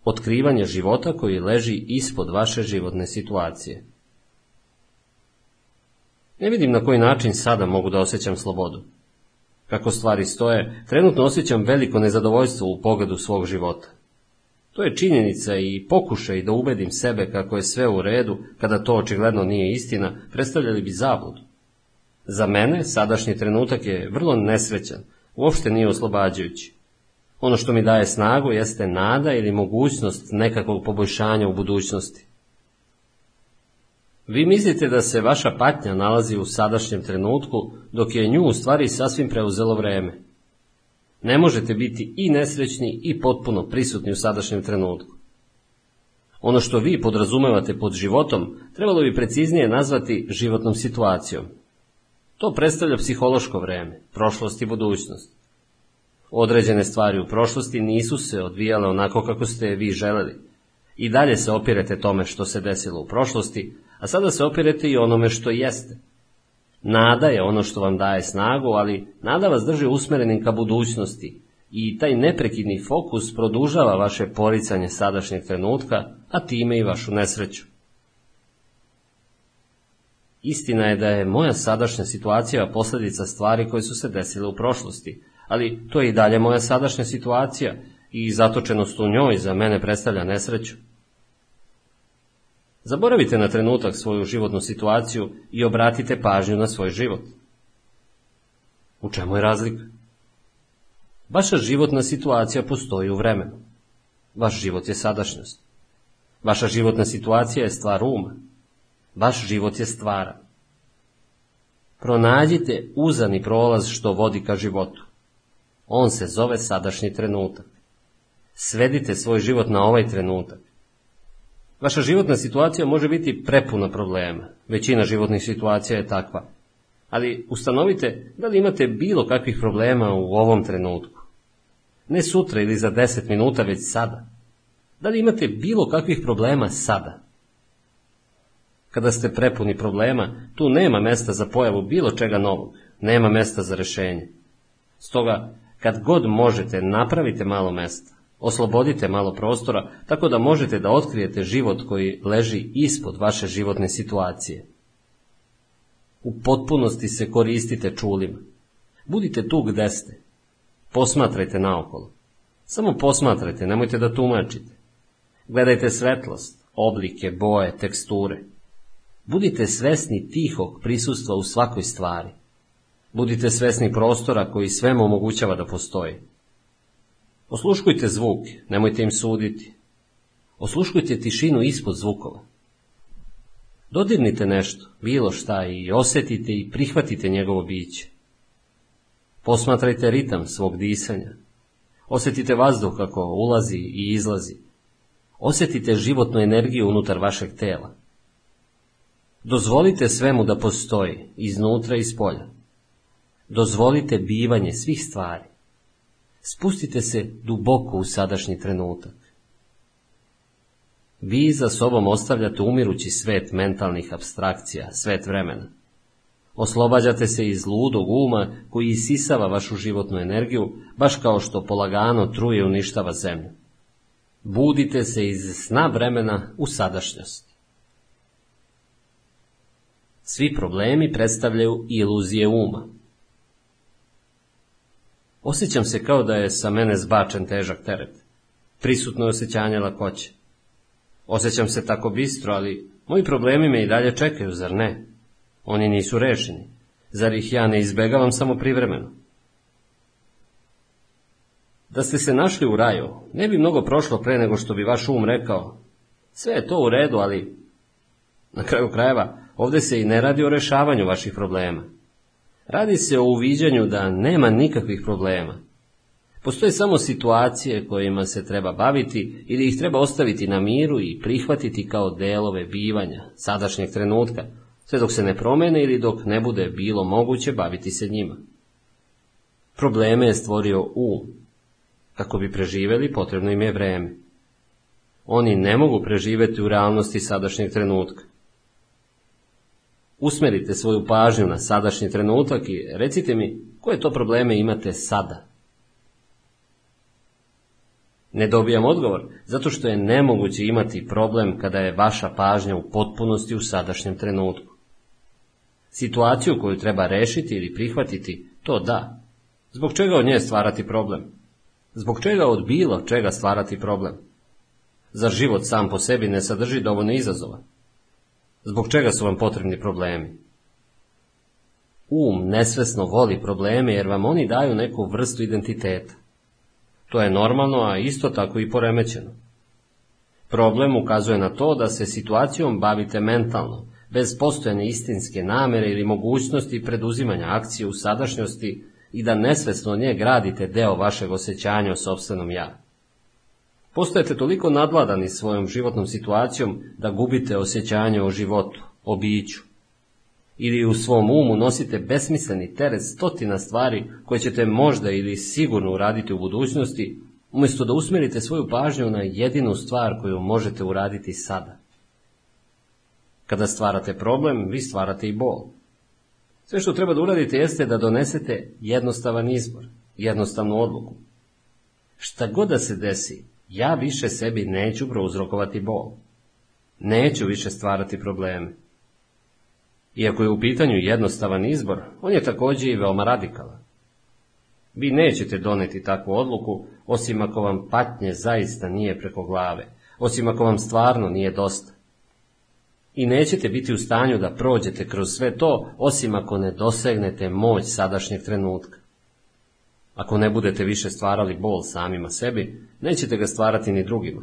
A: Otkrivanje života koji leži ispod vaše životne situacije. Ne vidim na koji način sada mogu da osjećam slobodu. Kako stvari stoje, trenutno osjećam veliko nezadovoljstvo u pogledu svog života. To je činjenica i pokušaj da ubedim sebe kako je sve u redu, kada to očigledno nije istina, predstavljali bi zabludu. Za mene sadašnji trenutak je vrlo nesrećan, uopšte nije oslobađajući. Ono što mi daje snagu jeste nada ili mogućnost nekakvog poboljšanja u budućnosti. Vi mislite da se vaša patnja nalazi u sadašnjem trenutku, dok je nju u stvari sasvim preuzelo vreme. Ne možete biti i nesrećni i potpuno prisutni u sadašnjem trenutku. Ono što vi podrazumevate pod životom, trebalo bi preciznije nazvati životnom situacijom. To predstavlja psihološko vreme, prošlost i budućnost. Određene stvari u prošlosti nisu se odvijale onako kako ste vi želeli, I dalje se opirete tome što se desilo u prošlosti, a sada se opirete i onome što jeste. Nada je ono što vam daje snagu, ali nada vas drži usmerenim ka budućnosti i taj neprekidni fokus produžava vaše poricanje sadašnjeg trenutka, a time i vašu nesreću. Istina je da je moja sadašnja situacija posljedica stvari koje su se desile u prošlosti, ali to je i dalje moja sadašnja situacija i zatočenost u njoj za mene predstavlja nesreću. Zaboravite na trenutak svoju životnu situaciju i obratite pažnju na svoj život. U čemu je razlika? Vaša životna situacija postoji u vremenu. Vaš život je sadašnjost. Vaša životna situacija je stvar uma. Vaš život je stvara. Pronađite uzani prolaz što vodi ka životu. On se zove sadašnji trenutak. Svedite svoj život na ovaj trenutak. Vaša životna situacija može biti prepuna problema. Većina životnih situacija je takva. Ali ustanovite da li imate bilo kakvih problema u ovom trenutku. Ne sutra ili za deset minuta, već sada. Da li imate bilo kakvih problema sada? Kada ste prepuni problema, tu nema mesta za pojavu bilo čega novog, nema mesta za rešenje. Stoga, kad god možete, napravite malo mesta, oslobodite malo prostora, tako da možete da otkrijete život koji leži ispod vaše životne situacije. U potpunosti se koristite čulima. Budite tu gde ste. Posmatrajte naokolo. Samo posmatrajte, nemojte da tumačite. Gledajte svetlost, oblike, boje, teksture. Budite svesni tihog prisustva u svakoj stvari. Budite svesni prostora koji svemu omogućava da postoji. Osluškujte zvuk, nemojte im suditi. Osluškujte tišinu ispod zvukova. Dodirnite nešto, bilo šta i osetite i prihvatite njegovo biće. Posmatrajte ritam svog disanja. Osjetite vazduh kako ulazi i izlazi. Osjetite životnu energiju unutar vašeg tela. Dozvolite svemu da postoji, iznutra i spolja. Dozvolite bivanje svih stvari. Spustite se duboko u sadašnji trenutak. Vi za sobom ostavljate umirući svet mentalnih abstrakcija, svet vremena. Oslobađate se iz ludog uma koji isisava vašu životnu energiju, baš kao što polagano truje uništava zemlju. Budite se iz sna vremena u sadašnjost. Svi problemi predstavljaju iluzije uma. Osjećam se kao da je sa mene zbačen težak teret. Prisutno je osjećanje lakoće. Osjećam se tako bistro, ali moji problemi me i dalje čekaju, zar ne? Oni nisu rešeni. Zar ih ja ne izbegavam samo privremeno? Da ste se našli u raju, ne bi mnogo prošlo pre nego što bi vaš um rekao, sve je to u redu, ali na kraju krajeva ovde se i ne radi o rešavanju vaših problema. Radi se o uviđanju da nema nikakvih problema. Postoje samo situacije kojima se treba baviti ili ih treba ostaviti na miru i prihvatiti kao delove bivanja, sadašnjeg trenutka, sve dok se ne promene ili dok ne bude bilo moguće baviti se njima. Probleme je stvorio um. Kako bi preživeli, potrebno im je vreme. Oni ne mogu preživeti u realnosti sadašnjeg trenutka. Usmerite svoju pažnju na sadašnji trenutak i recite mi koje to probleme imate sada. Ne dobijam odgovor, zato što je nemoguće imati problem kada je vaša pažnja u potpunosti u sadašnjem trenutku. Situaciju koju treba rešiti ili prihvatiti, to da. Zbog čega od nje stvarati problem? Zbog čega od bilo čega stvarati problem? Zar život sam po sebi ne sadrži dovoljno izazova? Zbog čega su vam potrebni problemi? Um nesvesno voli probleme jer vam oni daju neku vrstu identiteta. To je normalno, a isto tako i poremećeno. Problem ukazuje na to da se situacijom bavite mentalno, bez postojane istinske namere ili mogućnosti preduzimanja akcije u sadašnjosti i da nesvesno nje gradite deo vašeg osjećanja o sobstvenom ja. Postojete toliko nadvladani svojom životnom situacijom da gubite osjećanje o životu, o biću. Ili u svom umu nosite besmisleni teret stotina stvari koje ćete možda ili sigurno uraditi u budućnosti, umjesto da usmjerite svoju pažnju na jedinu stvar koju možete uraditi sada. Kada stvarate problem, vi stvarate i bol. Sve što treba da uradite jeste da donesete jednostavan izbor, jednostavnu odluku. Šta god da se desi, ja više sebi neću prouzrokovati bol. Neću više stvarati probleme. Iako je u pitanju jednostavan izbor, on je također i veoma radikalan. Vi nećete doneti takvu odluku, osim ako vam patnje zaista nije preko glave, osim ako vam stvarno nije dosta. I nećete biti u stanju da prođete kroz sve to, osim ako ne dosegnete moć sadašnjeg trenutka. Ako ne budete više stvarali bol samima sebi, nećete ga stvarati ni drugima.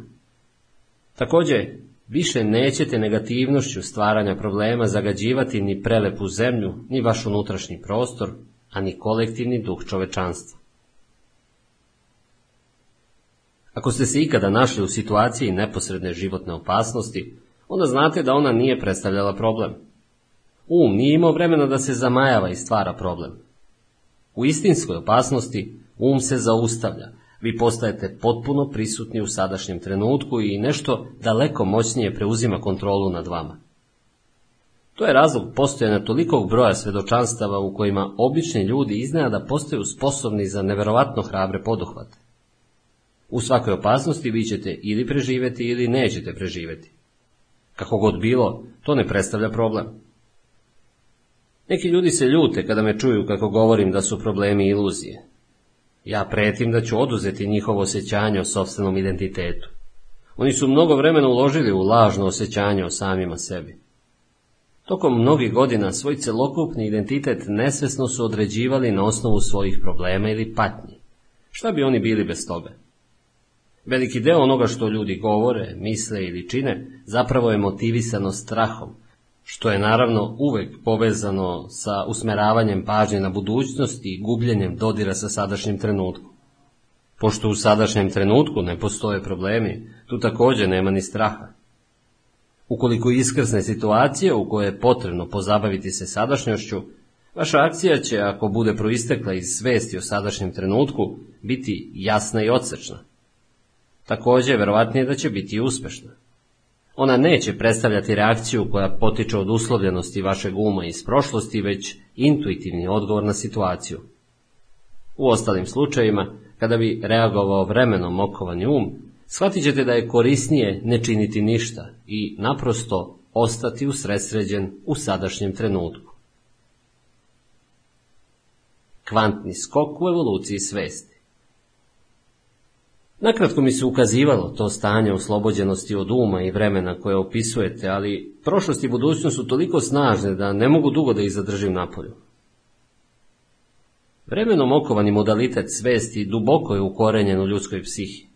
A: Također, više nećete negativnošću stvaranja problema zagađivati ni prelepu zemlju, ni vaš unutrašnji prostor, a ni kolektivni duh čovečanstva. Ako ste se ikada našli u situaciji neposredne životne opasnosti, onda znate da ona nije predstavljala problem. Um nije imao vremena da se zamajava i stvara problem. U istinskoj opasnosti um se zaustavlja, vi postajete potpuno prisutni u sadašnjem trenutku i nešto daleko moćnije preuzima kontrolu nad vama. To je razlog postojanja tolikog broja svedočanstava u kojima obični ljudi iznenada postaju sposobni za neverovatno hrabre poduhvate. U svakoj opasnosti vi ćete ili preživjeti ili nećete preživjeti. Kako god bilo, to ne predstavlja problem. Neki ljudi se ljute kada me čuju kako govorim da su problemi iluzije. Ja pretim da ću oduzeti njihovo osjećanje o sobstvenom identitetu. Oni su mnogo vremena uložili u lažno osjećanje o samima sebi. Tokom mnogih godina svoj celokupni identitet nesvesno su određivali na osnovu svojih problema ili patnji. Šta bi oni bili bez toga? Veliki deo onoga što ljudi govore, misle ili čine zapravo je motivisano strahom, što je naravno uvek povezano sa usmeravanjem pažnje na budućnost i gubljenjem dodira sa sadašnjim trenutkom. Pošto u sadašnjem trenutku ne postoje problemi, tu također nema ni straha. Ukoliko iskrsne situacije u kojoj je potrebno pozabaviti se sadašnjošću, vaša akcija će, ako bude proistekla iz svesti o sadašnjem trenutku, biti jasna i odsečna. Također, verovatnije da će biti uspešna. Ona neće predstavljati reakciju koja potiče od uslovljenosti vašeg uma iz prošlosti, već intuitivni odgovor na situaciju. U ostalim slučajevima, kada bi reagovao vremenom okovani um, shvatit ćete da je korisnije ne činiti ništa i naprosto ostati usresređen u sadašnjem trenutku. Kvantni skok u evoluciji svesti Nakratko mi se ukazivalo to stanje oslobođenosti od uma i vremena koje opisujete, ali prošlost i budućnost su toliko snažne da ne mogu dugo da ih zadržim napolju. Vremenom okovani modalitet svesti duboko je ukorenjen u ljudskoj psihi.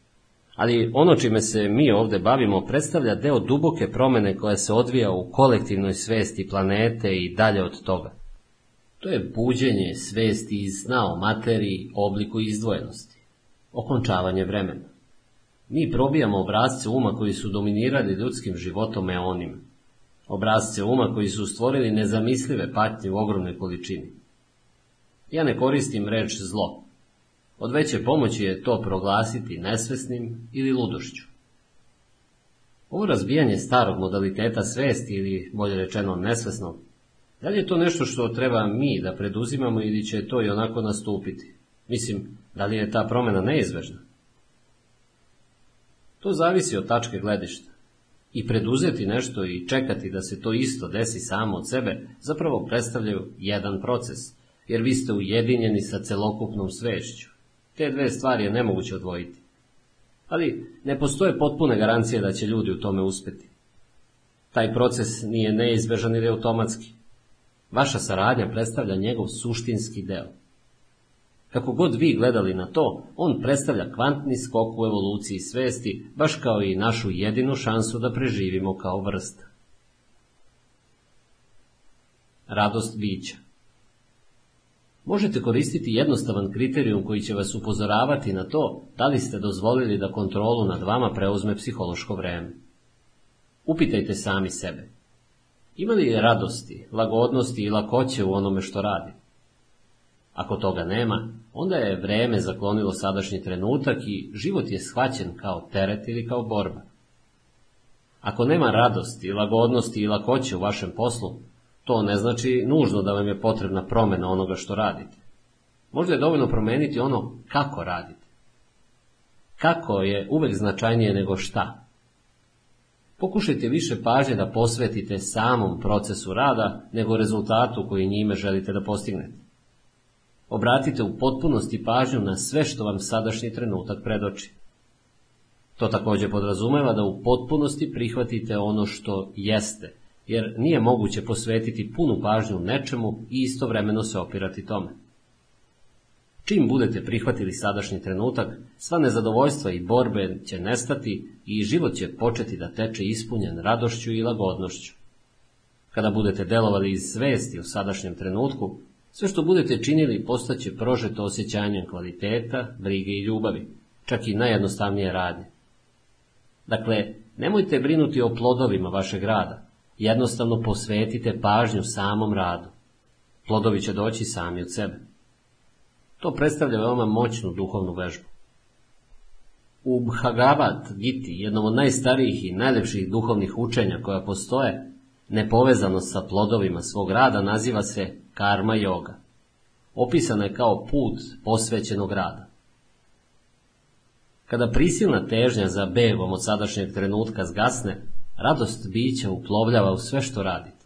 A: Ali ono čime se mi ovdje bavimo predstavlja deo duboke promene koja se odvija u kolektivnoj svesti planete i dalje od toga. To je buđenje svesti iz sna o materiji, obliku izdvojenosti okončavanje vremena. Mi probijamo obrazce uma koji su dominirali ljudskim životom eonima. Obrazce uma koji su stvorili nezamislive patnje u ogromnoj količini. Ja ne koristim reč zlo. Od veće pomoći je to proglasiti nesvesnim ili ludošću. Ovo razbijanje starog modaliteta svesti ili, bolje rečeno, nesvesnog, da li je to nešto što treba mi da preduzimamo ili će to i onako nastupiti? Mislim, da li je ta promjena neizvežna? To zavisi od tačke gledišta. I preduzeti nešto i čekati da se to isto desi samo od sebe, zapravo predstavljaju jedan proces, jer vi ste ujedinjeni sa celokupnom svešću. Te dve stvari je nemoguće odvojiti. Ali ne postoje potpune garancije da će ljudi u tome uspjeti. Taj proces nije neizbežan ili automatski. Vaša saradnja predstavlja njegov suštinski deo. Kako god vi gledali na to, on predstavlja kvantni skok u evoluciji svesti, baš kao i našu jedinu šansu da preživimo kao vrsta. Radost bića Možete koristiti jednostavan kriterijum koji će vas upozoravati na to da li ste dozvolili da kontrolu nad vama preuzme psihološko vreme. Upitajte sami sebe. Ima li radosti, lagodnosti i lakoće u onome što radi? Ako toga nema, onda je vreme zaklonilo sadašnji trenutak i život je shvaćen kao teret ili kao borba. Ako nema radosti, lagodnosti i lakoće u vašem poslu, to ne znači nužno da vam je potrebna promjena onoga što radite. Možda je dovoljno promijeniti ono kako radite. Kako je uvek značajnije nego šta. Pokušajte više pažnje da posvetite samom procesu rada nego rezultatu koji njime želite da postignete. Obratite u potpunosti pažnju na sve što vam sadašnji trenutak predoči. To također podrazumeva da u potpunosti prihvatite ono što jeste, jer nije moguće posvetiti punu pažnju nečemu i istovremeno se opirati tome. Čim budete prihvatili sadašnji trenutak, sva nezadovoljstva i borbe će nestati i život će početi da teče ispunjen radošću i lagodnošću. Kada budete delovali iz svesti u sadašnjem trenutku, sve što budete činili postaće prožeto osjećanjem kvaliteta, brige i ljubavi, čak i najjednostavnije radnje. Dakle, nemojte brinuti o plodovima vašeg rada, jednostavno posvetite pažnju samom radu. Plodovi će doći sami od sebe. To predstavlja veoma moćnu duhovnu vežbu. U Bhagavad Giti, jednom od najstarijih i najlepših duhovnih učenja koja postoje, nepovezanost sa plodovima svog rada naziva se karma yoga. Opisana je kao put posvećenog rada. Kada prisilna težnja za begom od sadašnjeg trenutka zgasne, radost bića uplovljava u sve što radite.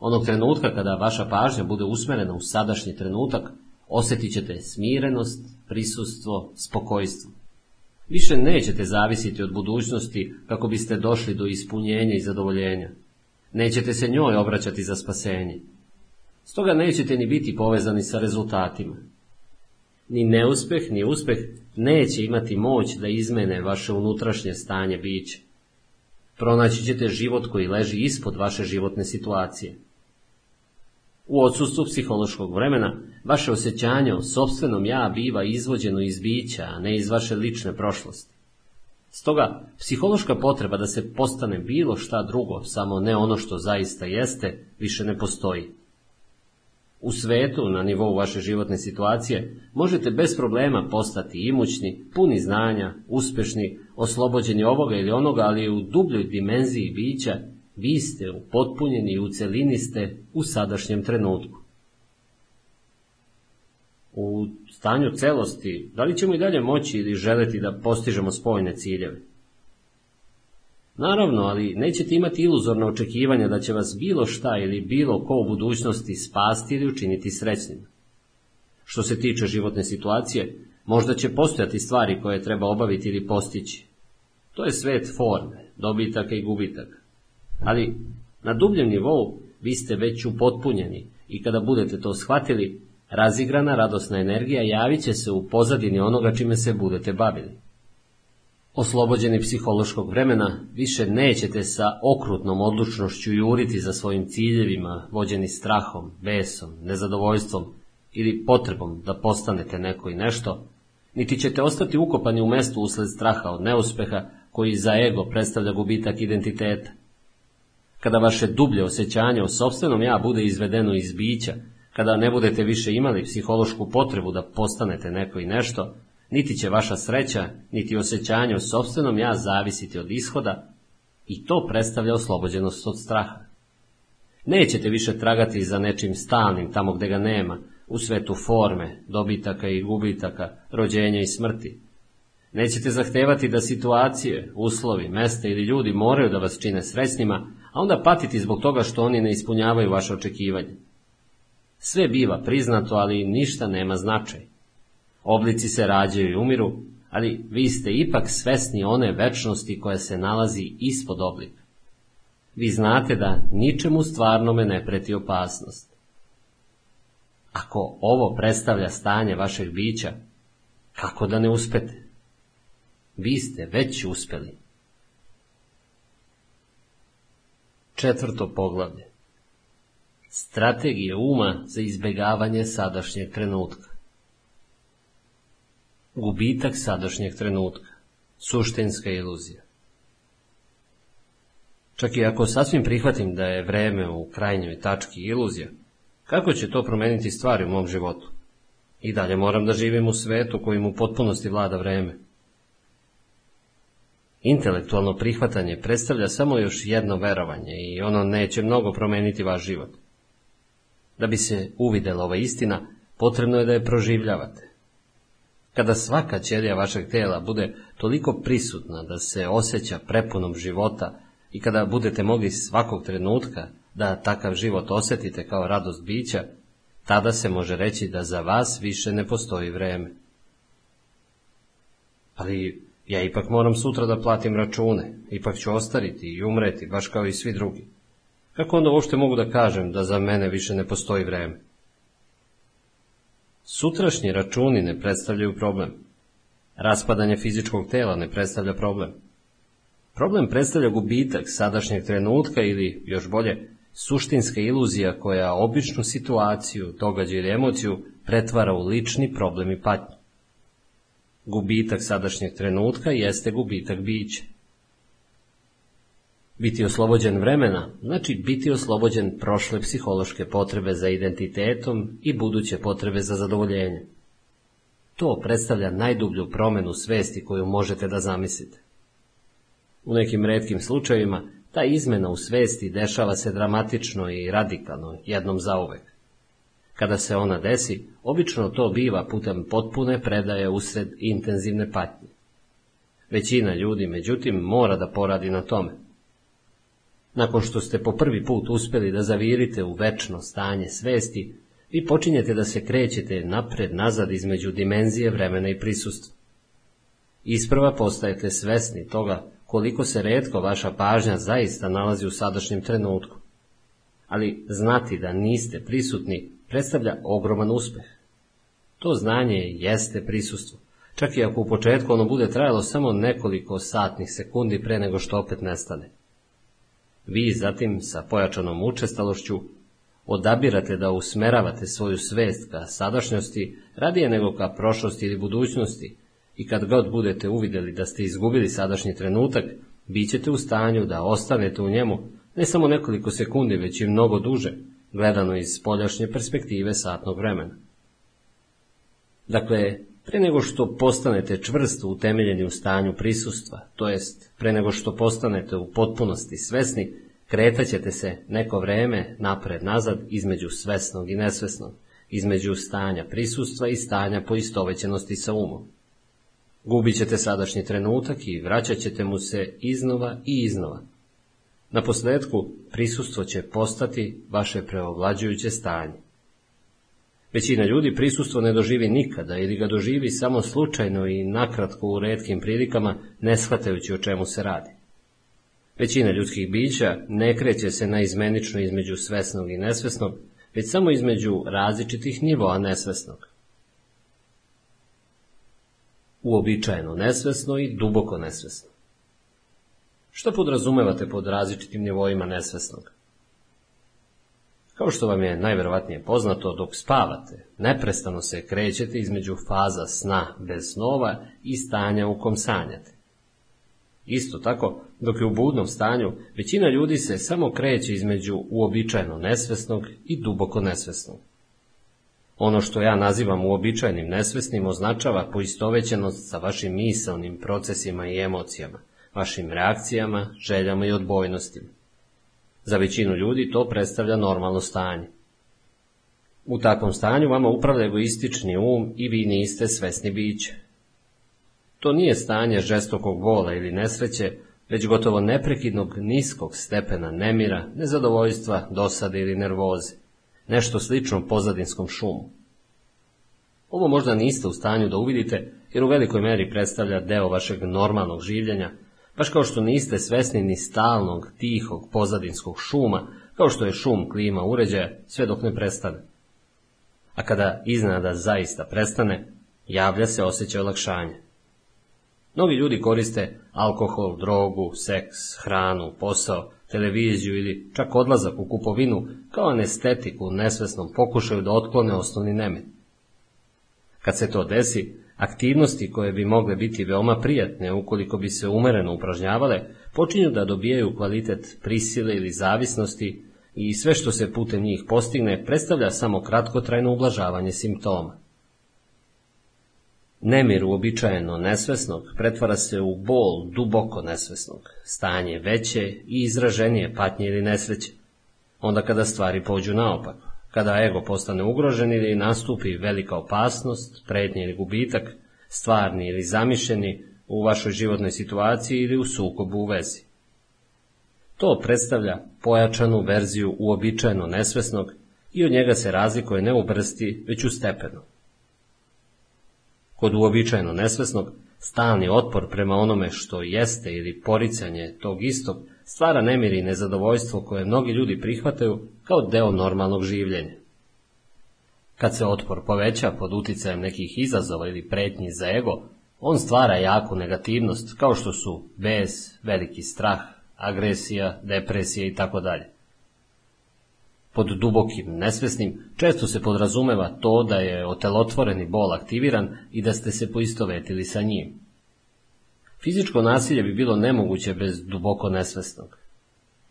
A: Onog trenutka kada vaša pažnja bude usmerena u sadašnji trenutak, osjetit ćete smirenost, prisustvo, spokojstvo. Više nećete zavisiti od budućnosti kako biste došli do ispunjenja i zadovoljenja. Nećete se njoj obraćati za spasenje. Stoga nećete ni biti povezani sa rezultatima. Ni neuspeh, ni uspeh neće imati moć da izmene vaše unutrašnje stanje biće. Pronaći ćete život koji leži ispod vaše životne situacije. U odsustvu psihološkog vremena, vaše osjećanje o sobstvenom ja biva izvođeno iz bića, a ne iz vaše lične prošlosti. Stoga, psihološka potreba da se postane bilo šta drugo, samo ne ono što zaista jeste, više ne postoji. U svetu, na nivou vaše životne situacije, možete bez problema postati imućni, puni znanja, uspešni, oslobođeni ovoga ili onoga, ali u dubljoj dimenziji bića vi ste upotpunjeni i u celini ste u sadašnjem trenutku. U stanju celosti, da li ćemo i dalje moći ili želeti da postižemo spojne ciljeve? Naravno, ali nećete imati iluzorno očekivanja da će vas bilo šta ili bilo ko u budućnosti spasti ili učiniti srećnim. Što se tiče životne situacije, možda će postojati stvari koje treba obaviti ili postići. To je svet forme, dobitaka i gubitaka. Ali na dubljem nivou vi ste već upotpunjeni i kada budete to shvatili, razigrana radosna energija javit će se u pozadini onoga čime se budete bavili. Oslobođeni psihološkog vremena, više nećete sa okrutnom odlučnošću juriti za svojim ciljevima, vođeni strahom, besom, nezadovoljstvom ili potrebom da postanete neko i nešto, niti ćete ostati ukopani u mestu usled straha od neuspeha koji za ego predstavlja gubitak identiteta. Kada vaše dublje osjećanje o sobstvenom ja bude izvedeno iz bića, kada ne budete više imali psihološku potrebu da postanete neko i nešto, niti će vaša sreća, niti osjećanje o sobstvenom ja zavisiti od ishoda i to predstavlja oslobođenost od straha. Nećete više tragati za nečim stalnim tamo gde ga nema, u svetu forme, dobitaka i gubitaka, rođenja i smrti. Nećete zahtevati da situacije, uslovi, mesta ili ljudi moraju da vas čine srećnima, a onda patiti zbog toga što oni ne ispunjavaju vaše očekivanje. Sve biva priznato, ali ništa nema značaj. Oblici se rađaju i umiru, ali vi ste ipak svesni one večnosti koja se nalazi ispod oblika. Vi znate da ničemu stvarnome ne preti opasnost. Ako ovo predstavlja stanje vašeg bića, kako da ne uspete? Vi ste već uspeli. Četvrto poglavlje. Strategije uma za izbjegavanje sadašnjeg trenutka. Gubitak sadašnjeg trenutka. Suštinska iluzija. Čak i ako sasvim prihvatim da je vreme u krajnjoj tački iluzija, kako će to promeniti stvari u mom životu? I dalje moram da živim u svetu kojim u potpunosti vlada vreme. Intelektualno prihvatanje predstavlja samo još jedno verovanje i ono neće mnogo promeniti vaš život. Da bi se uvidela ova istina, potrebno je da je proživljavate. Kada svaka ćelija vašeg tela bude toliko prisutna da se osjeća prepunom života i kada budete mogli svakog trenutka da takav život osjetite kao radost bića, tada se može reći da za vas više ne postoji vreme. Ali ja ipak moram sutra da platim račune, ipak ću ostariti i umreti, baš kao i svi drugi. Kako onda uopšte mogu da kažem da za mene više ne postoji vreme? Sutrašnji računi ne predstavljaju problem. Raspadanje fizičkog tela ne predstavlja problem. Problem predstavlja gubitak sadašnjeg trenutka ili, još bolje, suštinska iluzija koja običnu situaciju, događaj ili emociju pretvara u lični problem i patnju. Gubitak sadašnjeg trenutka jeste gubitak bića. Biti oslobođen vremena znači biti oslobođen prošle psihološke potrebe za identitetom i buduće potrebe za zadovoljenje. To predstavlja najdublju promenu svesti koju možete da zamislite. U nekim redkim slučajevima ta izmena u svesti dešava se dramatično i radikalno jednom zauvek. Kada se ona desi, obično to biva putem potpune predaje usred intenzivne patnje. Većina ljudi, međutim, mora da poradi na tome. Nakon što ste po prvi put uspjeli da zavirite u večno stanje svesti, vi počinjete da se krećete napred-nazad između dimenzije vremena i prisustva. Isprva postajete svesni toga koliko se redko vaša pažnja zaista nalazi u sadašnjem trenutku. Ali znati da niste prisutni predstavlja ogroman uspeh. To znanje jeste prisustvo, čak i ako u početku ono bude trajalo samo nekoliko satnih sekundi pre nego što opet nestane. Vi zatim sa pojačanom učestalošću odabirate da usmeravate svoju svest ka sadašnjosti radije nego ka prošlosti ili budućnosti i kad god budete uvidjeli da ste izgubili sadašnji trenutak, bit ćete u stanju da ostanete u njemu ne samo nekoliko sekundi, već i mnogo duže, gledano iz spoljašnje perspektive satnog vremena. Dakle, pre nego što postanete čvrsto utemeljeni u stanju prisustva, to jest pre nego što postanete u potpunosti svesni, kretaćete se neko vreme napred-nazad između svesnog i nesvesnog, između stanja prisustva i stanja poistovećenosti sa umom. Gubit ćete sadašnji trenutak i vraćat ćete mu se iznova i iznova. Na posljedku prisustvo će postati vaše preovlađujuće stanje. Većina ljudi prisustvo ne doživi nikada ili ga doživi samo slučajno i nakratko u redkim prilikama, ne shvatajući o čemu se radi. Većina ljudskih bića ne kreće se na izmenično između svesnog i nesvesnog, već samo između različitih nivoa nesvesnog. Uobičajeno nesvesno i duboko nesvesno. Što podrazumevate pod različitim nivoima nesvesnog? Kao što vam je najverovatnije poznato, dok spavate, neprestano se krećete između faza sna bez snova i stanja u kom sanjate. Isto tako, dok je u budnom stanju, većina ljudi se samo kreće između uobičajeno nesvesnog i duboko nesvesnog. Ono što ja nazivam uobičajenim nesvesnim označava poistovećenost sa vašim misalnim procesima i emocijama, vašim reakcijama, željama i odbojnostima. Za većinu ljudi to predstavlja normalno stanje. U takvom stanju vama upravlja egoistični um i vi niste svesni biće. To nije stanje žestokog bola ili nesreće, već gotovo neprekidnog niskog stepena nemira, nezadovoljstva, dosade ili nervoze, nešto slično pozadinskom šumu. Ovo možda niste u stanju da uvidite, jer u velikoj meri predstavlja deo vašeg normalnog življenja, baš kao što niste svesni ni stalnog, tihog, pozadinskog šuma, kao što je šum klima uređaja, sve dok ne prestane. A kada iznada zaista prestane, javlja se osjećaj olakšanja. Mnogi ljudi koriste alkohol, drogu, seks, hranu, posao, televiziju ili čak odlazak u kupovinu kao anestetiku u nesvesnom pokušaju da otklone osnovni nemet. Kad se to desi, Aktivnosti koje bi mogle biti veoma prijatne ukoliko bi se umereno upražnjavale, počinju da dobijaju kvalitet prisile ili zavisnosti i sve što se putem njih postigne predstavlja samo kratkotrajno ublažavanje simptoma. Nemir uobičajeno nesvesnog pretvara se u bol duboko nesvesnog, stanje veće i izraženije patnje ili nesreće. Onda kada stvari pođu naopako, kada ego postane ugrožen ili nastupi velika opasnost, pretnje ili gubitak, stvarni ili zamišljeni u vašoj životnoj situaciji ili u sukobu u vezi. To predstavlja pojačanu verziju uobičajeno nesvesnog i od njega se razlikuje ne u brsti, već u stepenu. Kod uobičajeno nesvesnog, stalni otpor prema onome što jeste ili poricanje tog istog stvara nemir i nezadovoljstvo koje mnogi ljudi prihvataju kao deo normalnog življenja. Kad se otpor poveća pod uticajem nekih izazova ili pretnji za ego, on stvara jaku negativnost kao što su bes, veliki strah, agresija, depresija i tako dalje. Pod dubokim nesvesnim često se podrazumeva to da je otelotvoreni bol aktiviran i da ste se poistovetili sa njim. Fizičko nasilje bi bilo nemoguće bez duboko nesvesnog.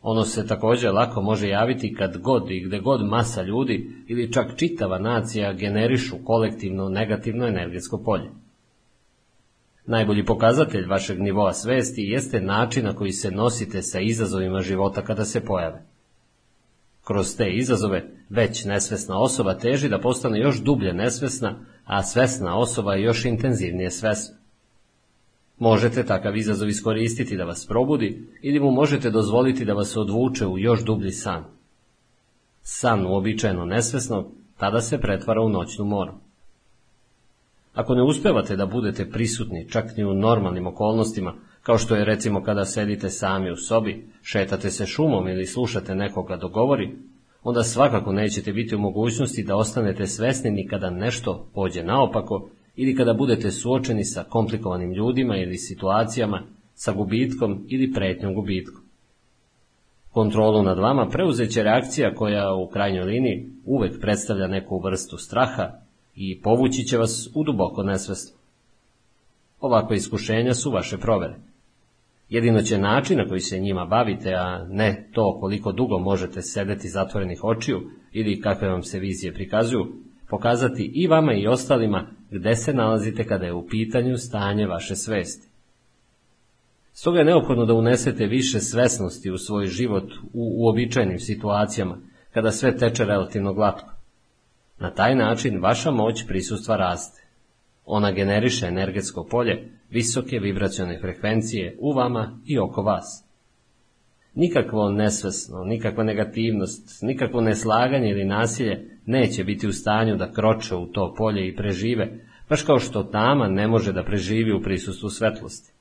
A: Ono se također lako može javiti kad god i gde god masa ljudi ili čak čitava nacija generišu kolektivno negativno energetsko polje. Najbolji pokazatelj vašeg nivoa svesti jeste način na koji se nosite sa izazovima života kada se pojave. Kroz te izazove već nesvesna osoba teži da postane još dublje nesvesna, a svesna osoba još intenzivnije svesna. Možete takav izazov iskoristiti da vas probudi ili mu možete dozvoliti da vas odvuče u još dublji san. San uobičajeno nesvesnog tada se pretvara u noćnu moru. Ako ne uspevate da budete prisutni čak ni u normalnim okolnostima, kao što je recimo kada sedite sami u sobi, šetate se šumom ili slušate nekoga dogovori, onda svakako nećete biti u mogućnosti da ostanete svesni ni kada nešto pođe naopako ili kada budete suočeni sa komplikovanim ljudima ili situacijama, sa gubitkom ili pretnjom gubitkom. Kontrolu nad vama preuzet će reakcija koja u krajnjoj liniji uvek predstavlja neku vrstu straha i povući će vas u duboko nesvesno. Ovakve iskušenja su vaše provere. Jedino će način na koji se njima bavite, a ne to koliko dugo možete sedeti zatvorenih očiju ili kakve vam se vizije prikazuju, pokazati i vama i ostalima gde se nalazite kada je u pitanju stanje vaše svesti. Stoga je neophodno da unesete više svesnosti u svoj život u uobičajenim situacijama, kada sve teče relativno glatko. Na taj način vaša moć prisustva raste. Ona generiše energetsko polje visoke vibracione frekvencije u vama i oko vas. Nikakvo nesvesno, nikakva negativnost, nikakvo neslaganje ili nasilje neće biti u stanju da kroče u to polje i prežive, baš kao što tama ne može da preživi u prisustvu svetlosti.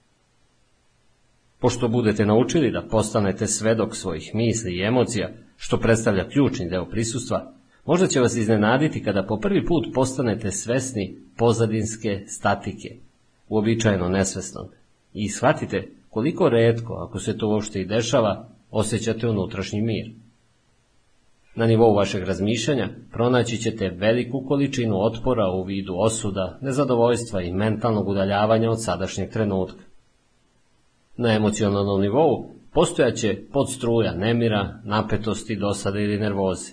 A: Pošto budete naučili da postanete svedok svojih misli i emocija, što predstavlja ključni deo prisustva, možda će vas iznenaditi kada po prvi put postanete svesni pozadinske statike, uobičajeno nesvesnog, i shvatite koliko redko, ako se to uopšte i dešava, osjećate unutrašnji mir. Na nivou vašeg razmišljanja pronaći ćete veliku količinu otpora u vidu osuda, nezadovoljstva i mentalnog udaljavanja od sadašnjeg trenutka. Na emocionalnom nivou postojaće podstruja nemira, napetosti, dosade ili nervoze.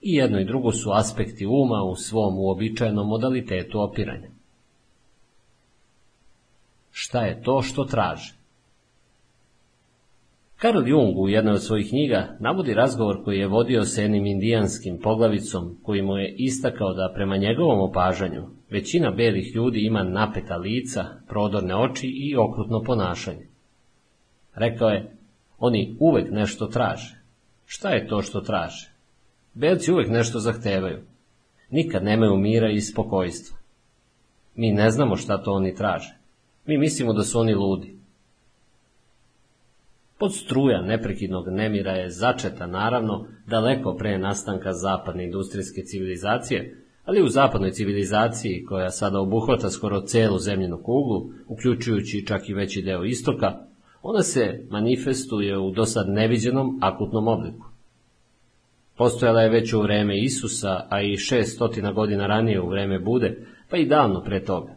A: I jedno i drugo su aspekti uma u svom uobičajenom modalitetu opiranja. Šta je to što traže? Karl Jung u jednoj od svojih knjiga navodi razgovor koji je vodio s jednim indijanskim poglavicom koji mu je istakao da prema njegovom opažanju većina belih ljudi ima napeta lica, prodorne oči i okrutno ponašanje. Rekao je, oni uvek nešto traže. Šta je to što traže? Belci uvek nešto zahtevaju. Nikad nemaju mira i spokojstva. Mi ne znamo šta to oni traže. Mi mislimo da su oni ludi. Pod struja neprekidnog nemira je začeta, naravno, daleko pre nastanka zapadne industrijske civilizacije, ali u zapadnoj civilizaciji, koja sada obuhvata skoro celu zemljenu kuglu, uključujući čak i veći deo istoka, ona se manifestuje u dosad neviđenom akutnom obliku. Postojala je već u vreme Isusa, a i šest stotina godina ranije u vreme Bude, pa i davno pre toga.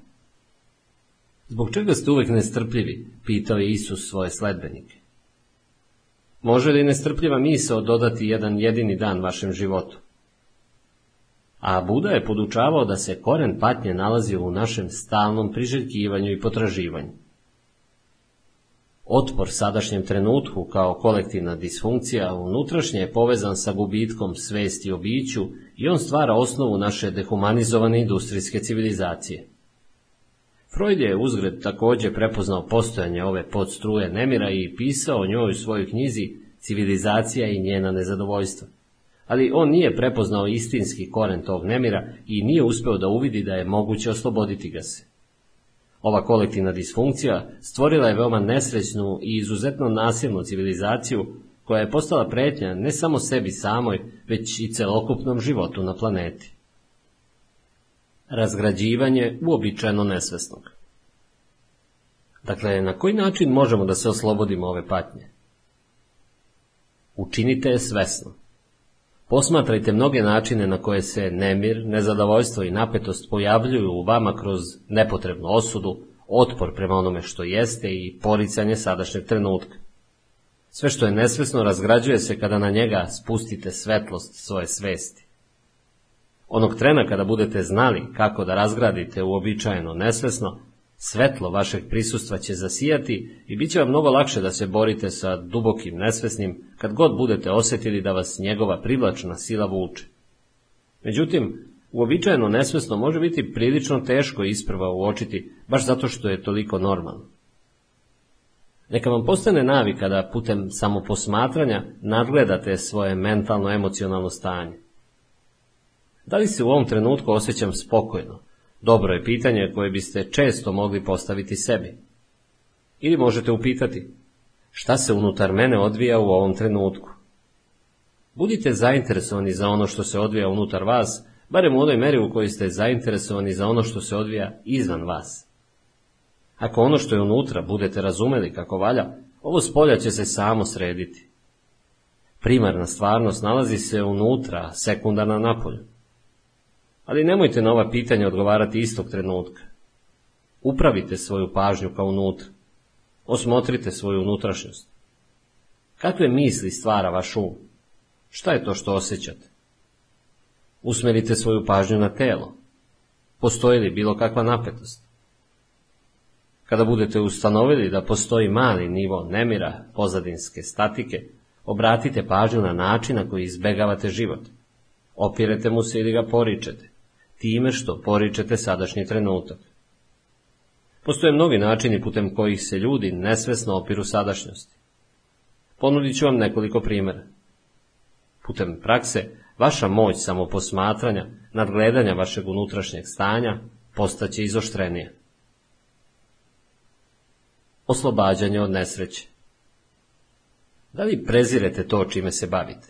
A: Zbog čega ste uvek nestrpljivi, pitao je Isus svoje sledbenike. Može li nestrpljiva misao dodati jedan jedini dan vašem životu? a Buda je podučavao da se koren patnje nalazi u našem stalnom priželjkivanju i potraživanju. Otpor sadašnjem trenutku kao kolektivna disfunkcija unutrašnje je povezan sa gubitkom svesti o biću i on stvara osnovu naše dehumanizovane industrijske civilizacije. Freud je uzgred također prepoznao postojanje ove podstruje nemira i pisao o njoj u svojoj knjizi Civilizacija i njena nezadovoljstva. Ali on nije prepoznao istinski koren tog nemira i nije uspeo da uvidi da je moguće osloboditi ga se. Ova kolektivna disfunkcija stvorila je veoma nesrećnu i izuzetno nasilnu civilizaciju koja je postala pretnja ne samo sebi samoj, već i celokupnom životu na planeti. Razgrađivanje uobičajeno nesvesnog. Dakle, na koji način možemo da se oslobodimo ove patnje? Učinite je svesno. Posmatrajte mnoge načine na koje se nemir, nezadovoljstvo i napetost pojavljuju u vama kroz nepotrebnu osudu, otpor prema onome što jeste i poricanje sadašnjeg trenutka. Sve što je nesvesno razgrađuje se kada na njega spustite svetlost svoje svesti. Onog trena kada budete znali kako da razgradite uobičajeno nesvesno, svetlo vašeg prisustva će zasijati i bit će vam mnogo lakše da se borite sa dubokim nesvesnim kad god budete osjetili da vas njegova privlačna sila vuče. Međutim, uobičajeno nesvesno može biti prilično teško isprva uočiti, baš zato što je toliko normalno. Neka vam postane navika da putem samoposmatranja nadgledate svoje mentalno-emocionalno stanje. Da li se u ovom trenutku osjećam spokojno? Dobro je pitanje koje biste često mogli postaviti sebi. Ili možete upitati, šta se unutar mene odvija u ovom trenutku? Budite zainteresovani za ono što se odvija unutar vas, barem u onoj meri u kojoj ste zainteresovani za ono što se odvija izvan vas. Ako ono što je unutra budete razumeli kako valja, ovo spolja će se samo srediti. Primarna stvarnost nalazi se unutra, sekundarna napolju. Ali nemojte na ova pitanja odgovarati istog trenutka. Upravite svoju pažnju kao unutra. Osmotrite svoju unutrašnjost. Kakve misli stvara vaš um? Šta je to što osjećate? Usmerite svoju pažnju na telo. Postoji li bilo kakva napetost? Kada budete ustanovili da postoji mali nivo nemira, pozadinske statike, obratite pažnju na način na koji izbegavate život. Opirete mu se ili ga poričete, time što poričete sadašnji trenutak. Postoje mnogi načini putem kojih se ljudi nesvesno opiru sadašnjosti. Ponudit ću vam nekoliko primjera. Putem prakse, vaša moć samoposmatranja, nadgledanja vašeg unutrašnjeg stanja, postaće izoštrenija. Oslobađanje od nesreće. Da li prezirete to čime se bavite?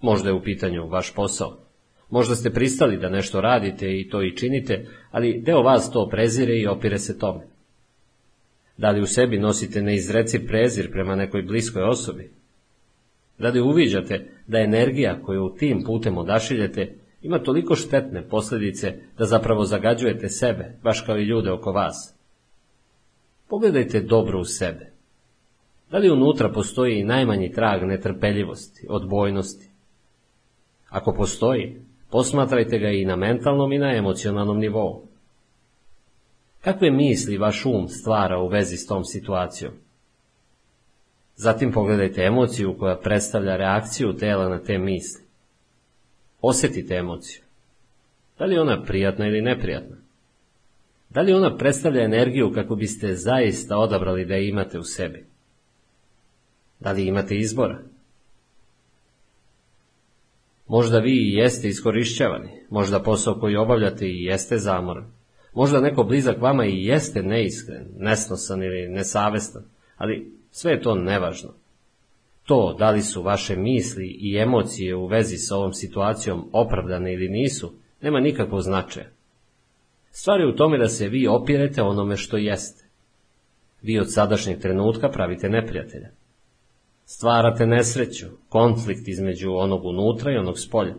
A: Možda je u pitanju vaš posao. Možda ste pristali da nešto radite i to i činite, ali deo vas to prezire i opire se tome. Da li u sebi nosite neizreci prezir prema nekoj bliskoj osobi? Da li uviđate da energija koju tim putem odašiljete ima toliko štetne posljedice da zapravo zagađujete sebe, baš kao i ljude oko vas? Pogledajte dobro u sebe. Da li unutra postoji najmanji trag netrpeljivosti, odbojnosti? Ako postoji, posmatrajte ga i na mentalnom i na emocionalnom nivou. Kakve misli vaš um stvara u vezi s tom situacijom? Zatim pogledajte emociju koja predstavlja reakciju tela na te misli. Osjetite emociju. Da li je ona prijatna ili neprijatna? Da li ona predstavlja energiju kako biste zaista odabrali da je imate u sebi? Da li imate izbora? Možda vi i jeste iskorišćavani, možda posao koji obavljate i jeste zamoran, možda neko blizak vama i jeste neiskren, nesnosan ili nesavestan, ali sve je to nevažno. To, da li su vaše misli i emocije u vezi sa ovom situacijom opravdane ili nisu, nema nikakvog značaja. Stvar je u tome da se vi opirete onome što jeste. Vi od sadašnjeg trenutka pravite neprijatelja. Stvarate nesreću, konflikt između onog unutra i onog spolja.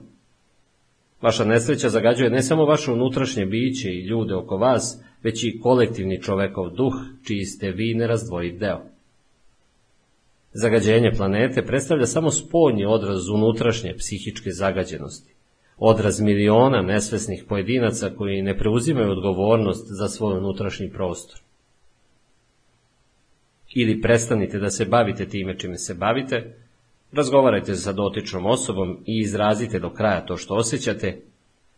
A: Vaša nesreća zagađuje ne samo vaše unutrašnje biće i ljude oko vas, već i kolektivni čovekov duh, čiji ste vi nerazdvojit deo. Zagađenje planete predstavlja samo spoljni odraz unutrašnje psihičke zagađenosti. odraz miliona nesvesnih pojedinaca koji ne preuzimaju odgovornost za svoj unutrašnji prostor. Ili prestanite da se bavite time čime se bavite, razgovarajte sa dotičnom osobom i izrazite do kraja to što osjećate,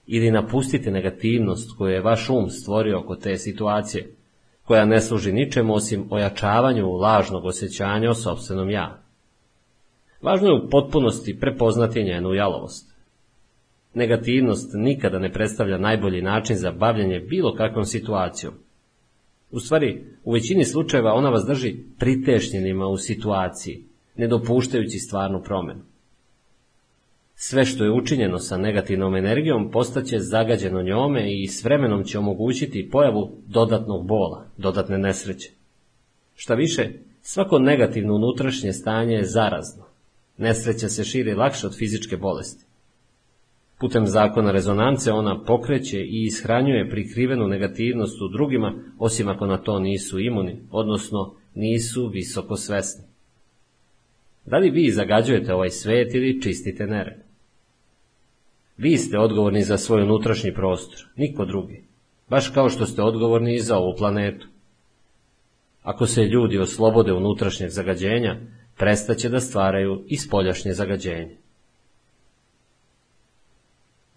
A: ili napustite negativnost koju je vaš um stvorio oko te situacije, koja ne služi ničemu osim ojačavanju lažnog osjećanja o sobstvenom ja. Važno je u potpunosti prepoznati njenu jalovost. Negativnost nikada ne predstavlja najbolji način za bavljanje bilo kakvom situacijom. U stvari, u većini slučajeva ona vas drži pritešnjenima u situaciji, ne dopuštajući stvarnu promenu. Sve što je učinjeno sa negativnom energijom postaće zagađeno njome i s vremenom će omogućiti pojavu dodatnog bola, dodatne nesreće. Šta više, svako negativno unutrašnje stanje je zarazno. Nesreća se širi lakše od fizičke bolesti. Putem zakona rezonance ona pokreće i ishranjuje prikrivenu negativnost u drugima, osim ako na to nisu imuni, odnosno nisu visoko svesni. Da li vi zagađujete ovaj svet ili čistite nered? Vi ste odgovorni za svoj unutrašnji prostor, niko drugi. Baš kao što ste odgovorni i za ovu planetu. Ako se ljudi oslobode unutrašnjeg zagađenja, prestaće da stvaraju i spoljašnje zagađenje.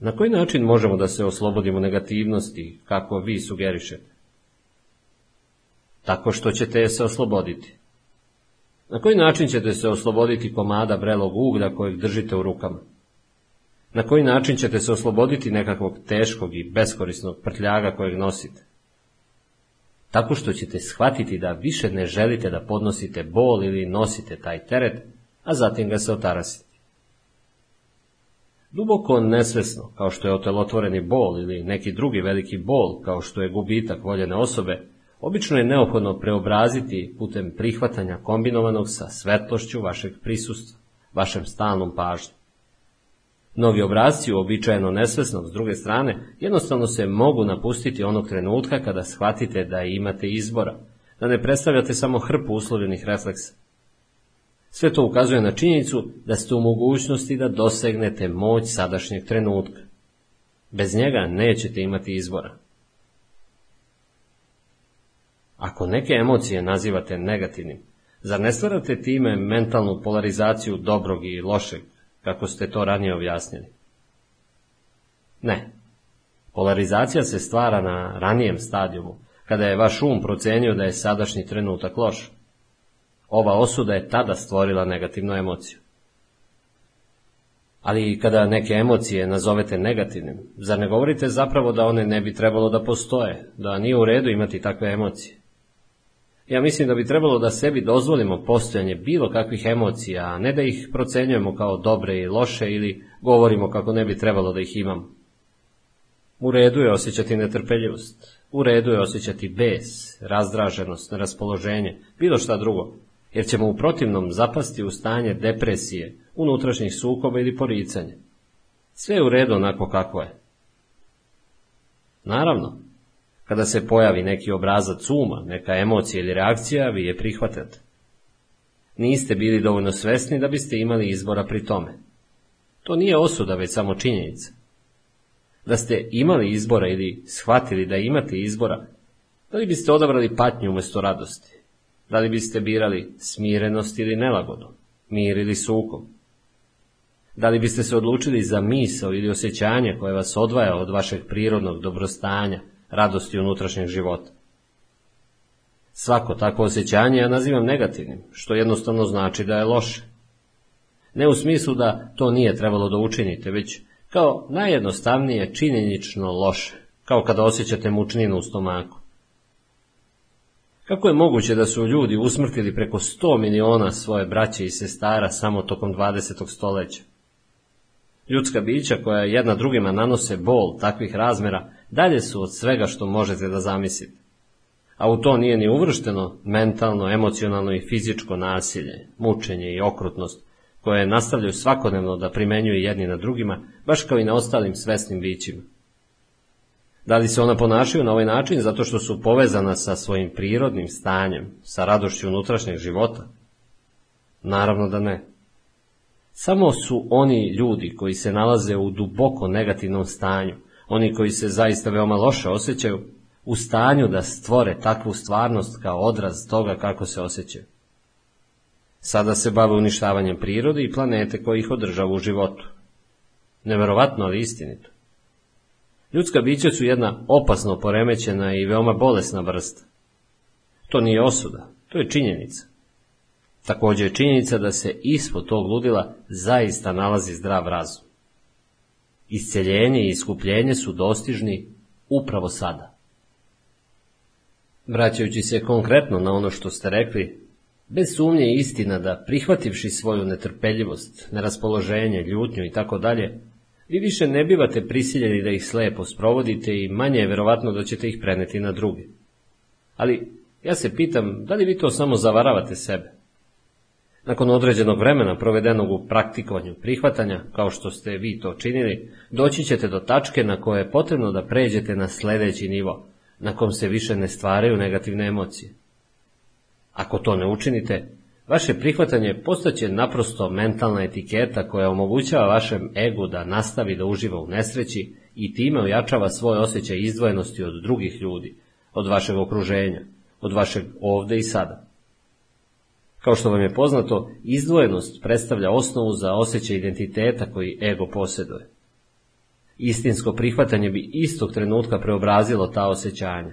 A: Na koji način možemo da se oslobodimo negativnosti, kako vi sugerišete? Tako što ćete se osloboditi. Na koji način ćete se osloboditi komada brelog uglja kojeg držite u rukama? Na koji način ćete se osloboditi nekakvog teškog i beskorisnog prtljaga kojeg nosite? Tako što ćete shvatiti da više ne želite da podnosite bol ili nosite taj teret, a zatim ga se otarasiti. Duboko nesvesno, kao što je otelotvoreni bol ili neki drugi veliki bol, kao što je gubitak voljene osobe, obično je neophodno preobraziti putem prihvatanja kombinovanog sa svetlošću vašeg prisustva, vašem stalnom pažnju. Mnogi obrazci uobičajeno nesvesnog s druge strane jednostavno se mogu napustiti onog trenutka kada shvatite da imate izbora, da ne predstavljate samo hrpu uslovljenih refleksa. Sve to ukazuje na činjenicu da ste u mogućnosti da dosegnete moć sadašnjeg trenutka. Bez njega nećete imati izbora. Ako neke emocije nazivate negativnim, zar ne stvarate time mentalnu polarizaciju dobrog i lošeg, kako ste to ranije objasnili? Ne. Polarizacija se stvara na ranijem stadijumu, kada je vaš um procenio da je sadašnji trenutak loš. Ova osuda je tada stvorila negativnu emociju. Ali kada neke emocije nazovete negativnim, zar ne govorite zapravo da one ne bi trebalo da postoje, da nije u redu imati takve emocije? Ja mislim da bi trebalo da sebi dozvolimo postojanje bilo kakvih emocija, a ne da ih procenjujemo kao dobre i loše ili govorimo kako ne bi trebalo da ih imamo. U redu je osjećati netrpeljivost, u redu je osjećati bes, razdraženost, neraspoloženje, bilo šta drugo, jer ćemo u protivnom zapasti u stanje depresije, unutrašnjih sukoba ili poricanja. Sve je u redu onako kako je. Naravno, kada se pojavi neki obrazac uma, neka emocija ili reakcija, vi je prihvatate. Niste bili dovoljno svesni da biste imali izbora pri tome. To nije osuda, već samo činjenica. Da ste imali izbora ili shvatili da imate izbora, da li biste odabrali patnju umjesto radosti? Da li biste birali smirenost ili nelagodu, mir ili sukob? Da li biste se odlučili za misao ili osjećanje koje vas odvaja od vašeg prirodnog dobrostanja, radosti unutrašnjeg života. Svako takvo osjećanje ja nazivam negativnim, što jednostavno znači da je loše. Ne u smislu da to nije trebalo da učinite, već kao najjednostavnije činjenično loše, kao kada osjećate mučninu u stomaku. Kako je moguće da su ljudi usmrtili preko 100 miliona svoje braće i sestara samo tokom 20. stoljeća? Ljudska bića koja jedna drugima nanose bol takvih razmera dalje su od svega što možete da zamislite. A u to nije ni uvršteno mentalno, emocionalno i fizičko nasilje, mučenje i okrutnost, koje nastavljaju svakodnevno da primenjuju jedni na drugima, baš kao i na ostalim svesnim bićima. Da li se ona ponašaju na ovaj način zato što su povezana sa svojim prirodnim stanjem, sa radošću unutrašnjeg života? Naravno da ne. Samo su oni ljudi koji se nalaze u duboko negativnom stanju, oni koji se zaista veoma loše osjećaju, u stanju da stvore takvu stvarnost kao odraz toga kako se osjećaju. Sada se bave uništavanjem prirode i planete koji ih održava u životu. Neverovatno, ali istinito. Ljudska bića su jedna opasno poremećena i veoma bolesna vrsta. To nije osuda, to je činjenica. Također je činjenica da se ispod tog ludila zaista nalazi zdrav razum. Isceljenje i iskupljenje su dostižni upravo sada. Vraćajući se konkretno na ono što ste rekli, bez sumnje je istina da prihvativši svoju netrpeljivost, neraspoloženje, ljutnju i tako dalje, vi više ne bivate prisiljeni da ih slepo sprovodite i manje je verovatno da ćete ih preneti na druge. Ali ja se pitam, da li vi to samo zavaravate sebe? Nakon određenog vremena provedenog u praktikovanju prihvatanja, kao što ste vi to činili, doći ćete do tačke na koje je potrebno da pređete na sledeći nivo, na kom se više ne stvaraju negativne emocije. Ako to ne učinite, vaše prihvatanje postaće naprosto mentalna etiketa koja omogućava vašem egu da nastavi da uživa u nesreći i time ojačava svoj osjećaj izdvojenosti od drugih ljudi, od vašeg okruženja, od vašeg ovde i sada. Kao što vam je poznato, izdvojenost predstavlja osnovu za osjećaj identiteta koji ego posjeduje. Istinsko prihvatanje bi istog trenutka preobrazilo ta osjećanja.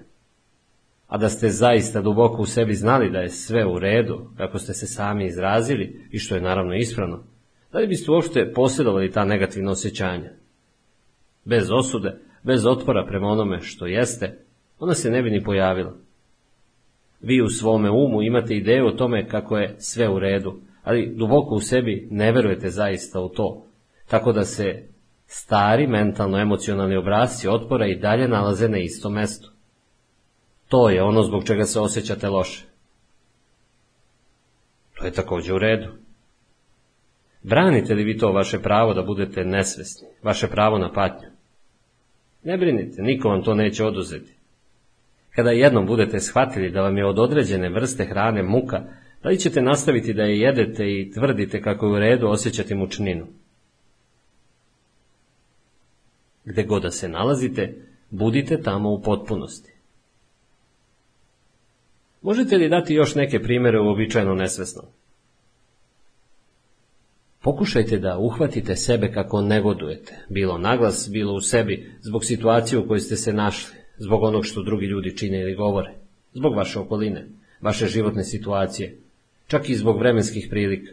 A: A da ste zaista duboko u sebi znali da je sve u redu, kako ste se sami izrazili, i što je naravno ispravno, da li biste uopšte posjedovali ta negativna osjećanja? Bez osude, bez otpora prema onome što jeste, ona se ne bi ni pojavila. Vi u svome umu imate ideju o tome kako je sve u redu, ali duboko u sebi ne verujete zaista u to, tako da se stari mentalno-emocionalni obrazci otpora i dalje nalaze na istom mestu. To je ono zbog čega se osjećate loše. To je takođe u redu. Branite li vi to vaše pravo da budete nesvesni, vaše pravo na patnju? Ne brinite, niko vam to neće oduzeti. Kada jednom budete shvatili da vam je od određene vrste hrane muka, da li ćete nastaviti da je jedete i tvrdite kako je u redu osjećati mučninu? Gde god da se nalazite, budite tamo u potpunosti. Možete li dati još neke primere u običajno nesvesno? Pokušajte da uhvatite sebe kako negodujete, bilo naglas, bilo u sebi, zbog situacije u kojoj ste se našli, zbog onog što drugi ljudi čine ili govore, zbog vaše okoline, vaše životne situacije, čak i zbog vremenskih prilika.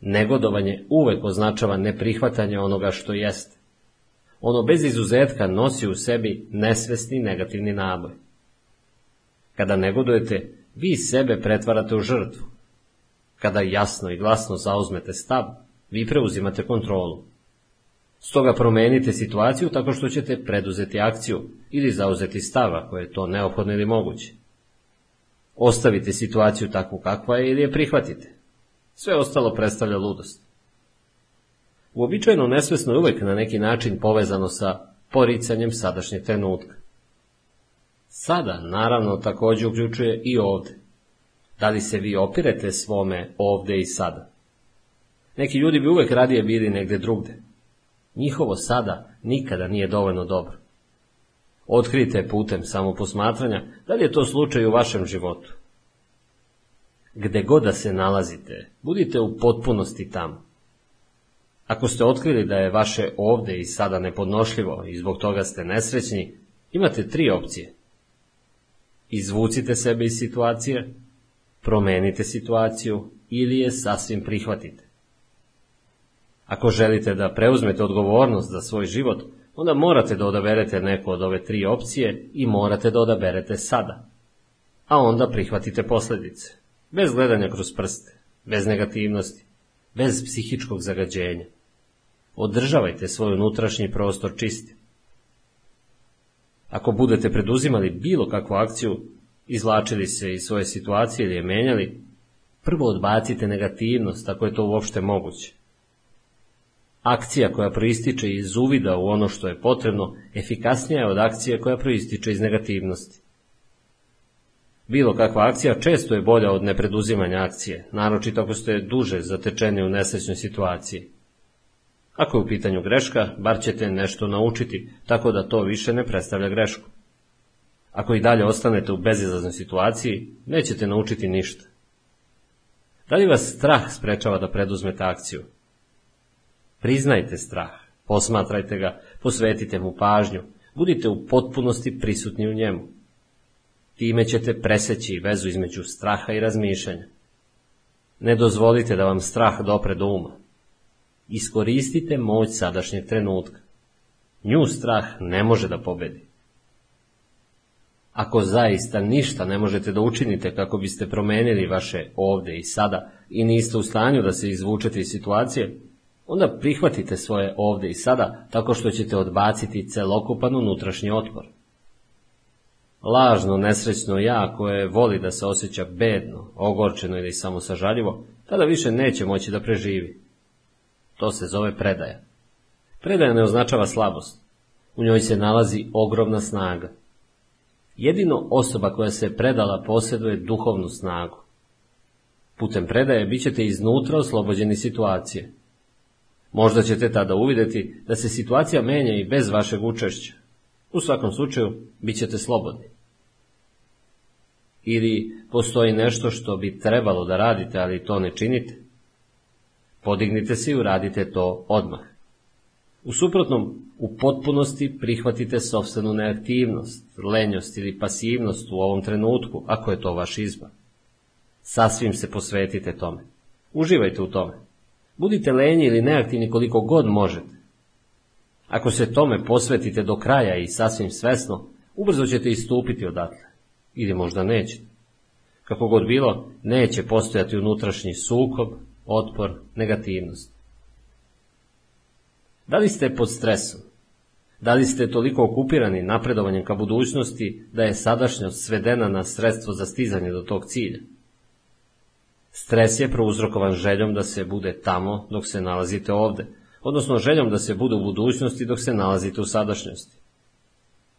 A: Negodovanje uvek označava neprihvatanje onoga što jeste. Ono bez izuzetka nosi u sebi nesvesni negativni naboj. Kada negodujete, vi sebe pretvarate u žrtvu. Kada jasno i glasno zauzmete stav, vi preuzimate kontrolu. Stoga promenite situaciju tako što ćete preduzeti akciju ili zauzeti stav ako je to neophodno ili moguće. Ostavite situaciju takvu kakva je ili je prihvatite. Sve ostalo predstavlja ludost. Uobičajeno nesvesno je uvek na neki način povezano sa poricanjem sadašnjeg trenutka. Sada, naravno, takođe uključuje i ovde. Da li se vi opirete svome ovde i sada? Neki ljudi bi uvek radije bili negde drugde. Njihovo sada nikada nije dovoljno dobro. Otkrite putem samoposmatranja da li je to slučaj u vašem životu. Gde god da se nalazite, budite u potpunosti tamo. Ako ste otkrili da je vaše ovde i sada nepodnošljivo i zbog toga ste nesrećni, imate tri opcije. Izvucite sebe iz situacije, promenite situaciju ili je sasvim prihvatite. Ako želite da preuzmete odgovornost za svoj život, onda morate da odaberete neku od ove tri opcije i morate da odaberete sada. A onda prihvatite posledice, bez gledanja kroz prste, bez negativnosti, bez psihičkog zagađenja. Održavajte svoj unutrašnji prostor čistim. Ako budete preduzimali bilo kakvu akciju, izlačili se iz svoje situacije ili je menjali, prvo odbacite negativnost ako je to uopšte moguće. Akcija koja proističe iz uvida u ono što je potrebno, efikasnija je od akcije koja proističe iz negativnosti. Bilo kakva akcija često je bolja od nepreduzimanja akcije, naročito ako ste duže zatečeni u nesrećnoj situaciji. Ako je u pitanju greška, bar ćete nešto naučiti, tako da to više ne predstavlja grešku. Ako i dalje ostanete u bezizlaznoj situaciji, nećete naučiti ništa. Da li vas strah sprečava da preduzmete akciju? Priznajte strah, posmatrajte ga, posvetite mu pažnju, budite u potpunosti prisutni u njemu. Time ćete preseći vezu između straha i razmišljanja. Ne dozvolite da vam strah dopre do uma. Iskoristite moć sadašnjeg trenutka. Nju strah ne može da pobedi. Ako zaista ništa ne možete da učinite kako biste promenili vaše ovde i sada i niste u stanju da se izvučete iz situacije, onda prihvatite svoje ovde i sada tako što ćete odbaciti celokupan unutrašnji otpor. Lažno, nesrećno ja koje voli da se osjeća bedno, ogorčeno ili samo sažaljivo, tada više neće moći da preživi. To se zove predaja. Predaja ne označava slabost. U njoj se nalazi ogromna snaga. Jedino osoba koja se predala posjeduje duhovnu snagu. Putem predaje bit ćete iznutra oslobođeni situacije. Možda ćete tada uvideti da se situacija menja i bez vašeg učešća. U svakom slučaju, bit ćete slobodni. Ili postoji nešto što bi trebalo da radite, ali to ne činite. Podignite se i uradite to odmah. U suprotnom, u potpunosti prihvatite sobstvenu neaktivnost, lenjost ili pasivnost u ovom trenutku, ako je to vaš izbor. Sasvim se posvetite tome. Uživajte u tome. Budite lenji ili neaktivni koliko god možete. Ako se tome posvetite do kraja i sasvim svesno, ubrzo ćete istupiti odatle. Ili možda nećete. Kako god bilo, neće postojati unutrašnji sukob, otpor, negativnost. Da li ste pod stresom? Da li ste toliko okupirani napredovanjem ka budućnosti da je sadašnjost svedena na sredstvo za stizanje do tog cilja? Stres je prouzrokovan željom da se bude tamo dok se nalazite ovde, odnosno željom da se bude u budućnosti dok se nalazite u sadašnjosti.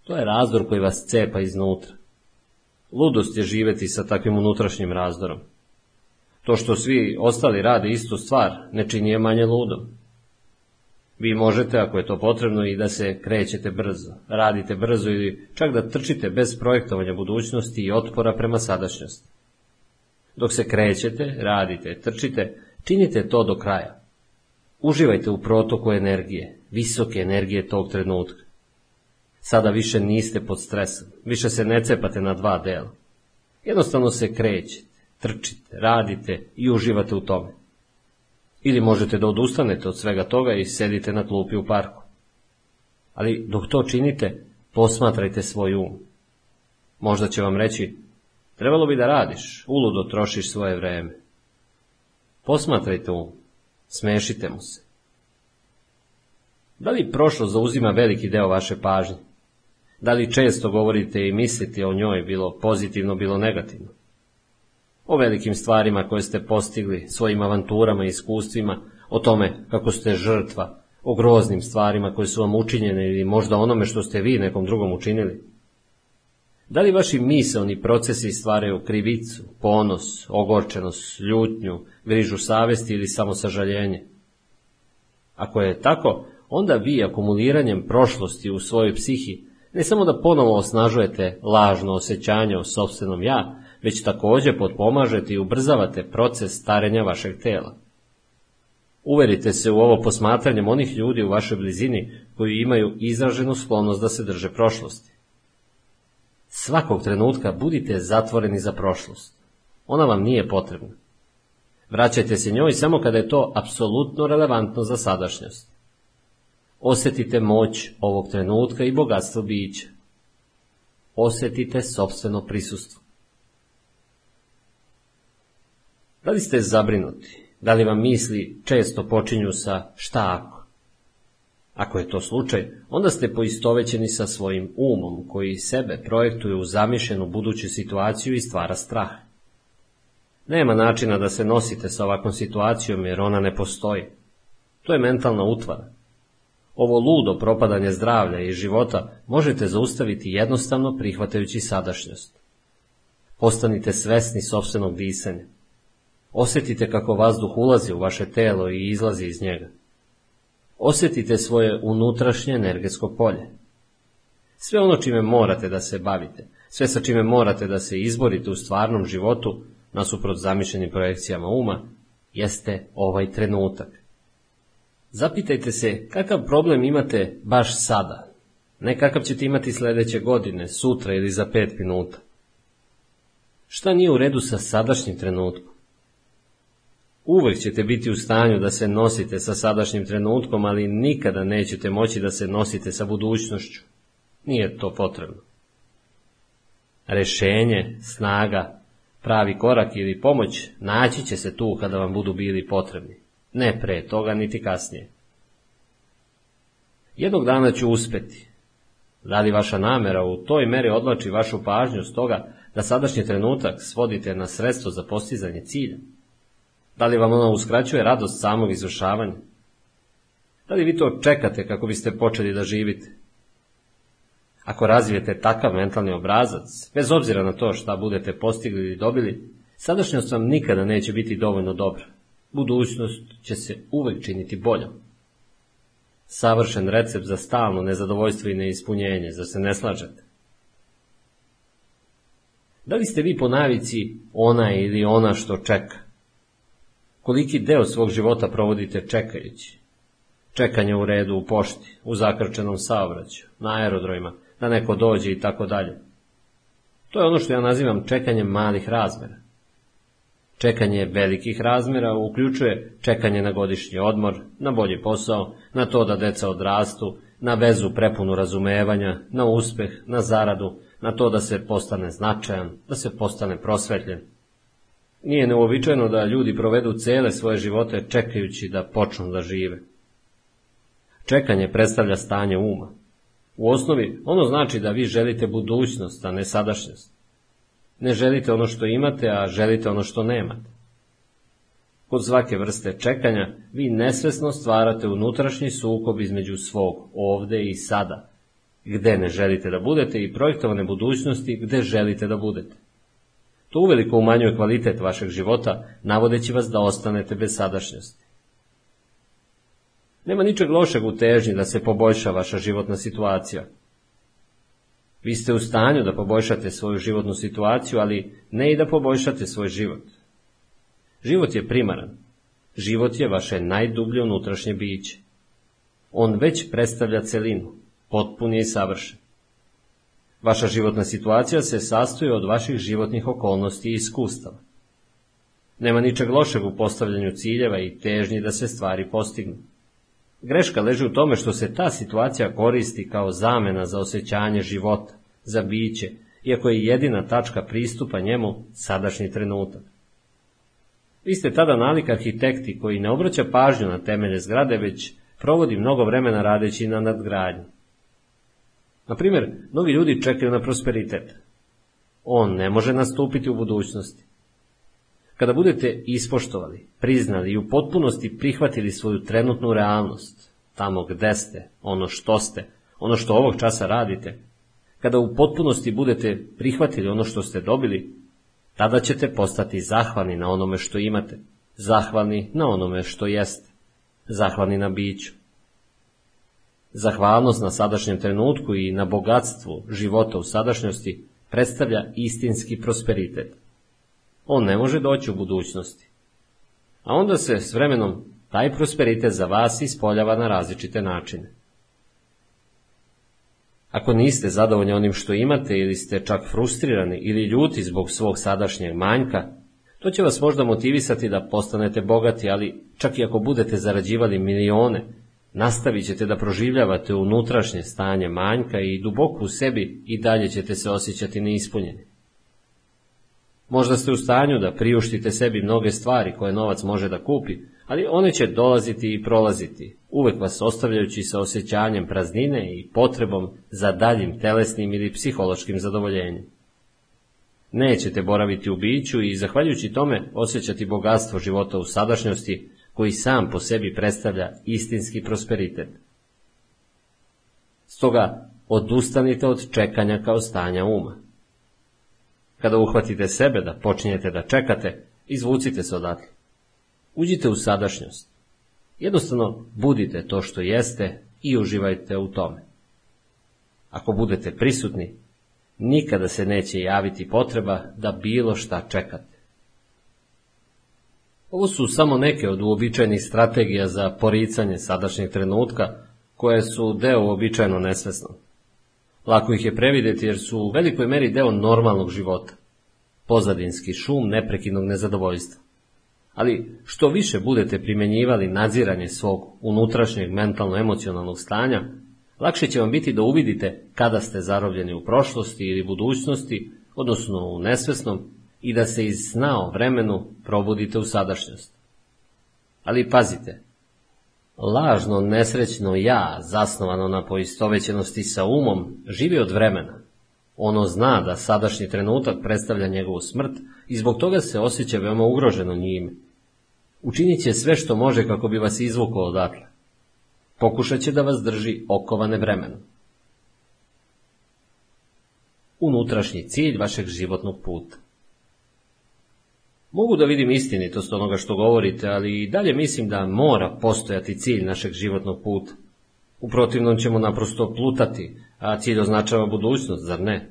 A: To je razdor koji vas cepa iznutra. Ludost je živeti sa takvim unutrašnjim razdorom. To što svi ostali rade istu stvar ne čini je manje ludom. Vi možete, ako je to potrebno, i da se krećete brzo, radite brzo ili čak da trčite bez projektovanja budućnosti i otpora prema sadašnjosti. Dok se krećete, radite, trčite, činite to do kraja. Uživajte u protoku energije, visoke energije tog trenutka. Sada više niste pod stresom, više se ne cepate na dva dela. Jednostavno se krećete, trčite, radite i uživate u tome. Ili možete da odustanete od svega toga i sedite na klupi u parku. Ali dok to činite, posmatrajte svoj um. Možda će vam reći, trebalo bi da radiš, uludo trošiš svoje vreme. Posmatrajte um, smešite mu se. Da li prošlost zauzima veliki deo vaše pažnje? Da li često govorite i mislite o njoj, bilo pozitivno, bilo negativno? O velikim stvarima koje ste postigli, svojim avanturama i iskustvima, o tome kako ste žrtva, o groznim stvarima koje su vam učinjene ili možda onome što ste vi nekom drugom učinili? Da li vaši miselni procesi stvaraju krivicu, ponos, ogorčenost, ljutnju, grižu savesti ili samo sažaljenje? Ako je tako, onda vi akumuliranjem prošlosti u svojoj psihi ne samo da ponovo osnažujete lažno osjećanje o sobstvenom ja, već takođe potpomažete i ubrzavate proces starenja vašeg tela. Uverite se u ovo posmatranjem onih ljudi u vašoj blizini koji imaju izraženu sklonost da se drže prošlosti. Svakog trenutka budite zatvoreni za prošlost. Ona vam nije potrebna. Vraćajte se njoj samo kada je to apsolutno relevantno za sadašnjost. Osetite moć ovog trenutka i bogatstvo bića. Osetite sobstveno prisustvo. Da li ste zabrinuti? Da li vam misli često počinju sa šta ako? Ako je to slučaj, onda ste poistovećeni sa svojim umom koji sebe projektuje u zamišljenu buduću situaciju i stvara strah. Nema načina da se nosite sa ovakvom situacijom jer ona ne postoji. To je mentalna utvara. Ovo ludo propadanje zdravlja i života možete zaustaviti jednostavno prihvatajući sadašnjost. Postanite svesni sobstvenog disanja. Osjetite kako vazduh ulazi u vaše telo i izlazi iz njega. Osjetite svoje unutrašnje energetsko polje. Sve ono čime morate da se bavite, sve sa čime morate da se izborite u stvarnom životu, nasuprot zamišljenim projekcijama uma, jeste ovaj trenutak. Zapitajte se kakav problem imate baš sada, ne kakav ćete imati sledeće godine, sutra ili za pet minuta. Šta nije u redu sa sadašnjim trenutkom? Uvek ćete biti u stanju da se nosite sa sadašnjim trenutkom, ali nikada nećete moći da se nosite sa budućnošću. Nije to potrebno. Rešenje, snaga, pravi korak ili pomoć naći će se tu kada vam budu bili potrebni. Ne pre toga, niti kasnije. Jednog dana ću uspeti. Da li vaša namera u toj meri odlači vašu pažnju s toga da sadašnji trenutak svodite na sredstvo za postizanje cilja? Da li vam ona uskraćuje radost samog izvršavanja? Da li vi to čekate kako biste počeli da živite? Ako razvijete takav mentalni obrazac, bez obzira na to šta budete postigli ili dobili, sadašnjost vam nikada neće biti dovoljno dobra. Budućnost će se uvek činiti boljom. Savršen recept za stalno nezadovoljstvo i neispunjenje, zar se ne slažete? Da li ste vi po navici ona ili ona što čeka? Koliki deo svog života provodite čekajući? Čekanje u redu u pošti, u zakrčenom saobraćaju, na aerodromima, da neko dođe i tako dalje. To je ono što ja nazivam čekanjem malih razmera. Čekanje velikih razmera uključuje čekanje na godišnji odmor, na bolji posao, na to da deca odrastu, na vezu prepunu razumevanja, na uspeh, na zaradu, na to da se postane značajan, da se postane prosvetljen. Nije neobičajeno da ljudi provedu cele svoje živote čekajući da počnu da žive. Čekanje predstavlja stanje uma. U osnovi, ono znači da vi želite budućnost, a ne sadašnjost. Ne želite ono što imate, a želite ono što nemate. Kod svake vrste čekanja, vi nesvesno stvarate unutrašnji sukob između svog ovde i sada, gde ne želite da budete i projektovane budućnosti gde želite da budete. To uveliko umanjuje kvalitet vašeg života, navodeći vas da ostanete bez sadašnjosti. Nema ničeg lošeg u težnji da se poboljša vaša životna situacija. Vi ste u stanju da poboljšate svoju životnu situaciju, ali ne i da poboljšate svoj život. Život je primaran. Život je vaše najdublje unutrašnje biće. On već predstavlja celinu, potpun je i savršen. Vaša životna situacija se sastoji od vaših životnih okolnosti i iskustava. Nema ničeg lošeg u postavljanju ciljeva i težnji da se stvari postignu. Greška leži u tome što se ta situacija koristi kao zamena za osjećanje života, za biće, iako je jedina tačka pristupa njemu sadašnji trenutak. Vi ste tada nalik arhitekti koji ne obraća pažnju na temelje zgrade, već provodi mnogo vremena radeći na nadgradnju. Na primjer, mnogi ljudi čekaju na prosperitet. On ne može nastupiti u budućnosti. Kada budete ispoštovali, priznali i u potpunosti prihvatili svoju trenutnu realnost, tamo gde ste, ono što ste, ono što ovog časa radite, kada u potpunosti budete prihvatili ono što ste dobili, tada ćete postati zahvalni na onome što imate, zahvalni na onome što jeste, zahvalni na biću. Zahvalnost na sadašnjem trenutku i na bogatstvu života u sadašnjosti predstavlja istinski prosperitet. On ne može doći u budućnosti. A onda se s vremenom taj prosperitet za vas ispoljava na različite načine. Ako niste zadovoljni onim što imate ili ste čak frustrirani ili ljuti zbog svog sadašnjeg manjka, to će vas možda motivisati da postanete bogati, ali čak i ako budete zarađivali milione, nastavit ćete da proživljavate unutrašnje stanje manjka i duboko u sebi i dalje ćete se osjećati neispunjeni. Možda ste u stanju da priuštite sebi mnoge stvari koje novac može da kupi, ali one će dolaziti i prolaziti, uvek vas ostavljajući sa osjećanjem praznine i potrebom za daljim telesnim ili psihološkim zadovoljenjem. Nećete boraviti u biću i zahvaljujući tome osjećati bogatstvo života u sadašnjosti koji sam po sebi predstavlja istinski prosperitet. Stoga, odustanite od čekanja kao stanja uma. Kada uhvatite sebe da počinjete da čekate, izvucite se odatle. Uđite u sadašnjost. Jednostavno budite to što jeste i uživajte u tome. Ako budete prisutni, nikada se neće javiti potreba da bilo šta čekate. Ovo su samo neke od uobičajenih strategija za poricanje sadašnjeg trenutka, koje su deo uobičajeno nesvesno. Lako ih je prevideti jer su u velikoj meri deo normalnog života. Pozadinski šum neprekidnog nezadovoljstva. Ali što više budete primjenjivali nadziranje svog unutrašnjeg mentalno-emocionalnog stanja, lakše će vam biti da uvidite kada ste zarobljeni u prošlosti ili budućnosti, odnosno u nesvesnom, i da se iz sna o vremenu probudite u sadašnjost. Ali pazite, lažno nesrećno ja, zasnovano na poistovećenosti sa umom, živi od vremena. Ono zna da sadašnji trenutak predstavlja njegovu smrt i zbog toga se osjeća veoma ugroženo njime. Učinit će sve što može kako bi vas izvukao odatle. Pokušat će da vas drži okovane vremenom. Unutrašnji cilj vašeg životnog puta Mogu da vidim istinitost onoga što govorite, ali i dalje mislim da mora postojati cilj našeg životnog puta. U protivnom ćemo naprosto plutati, a cilj označava budućnost, zar ne?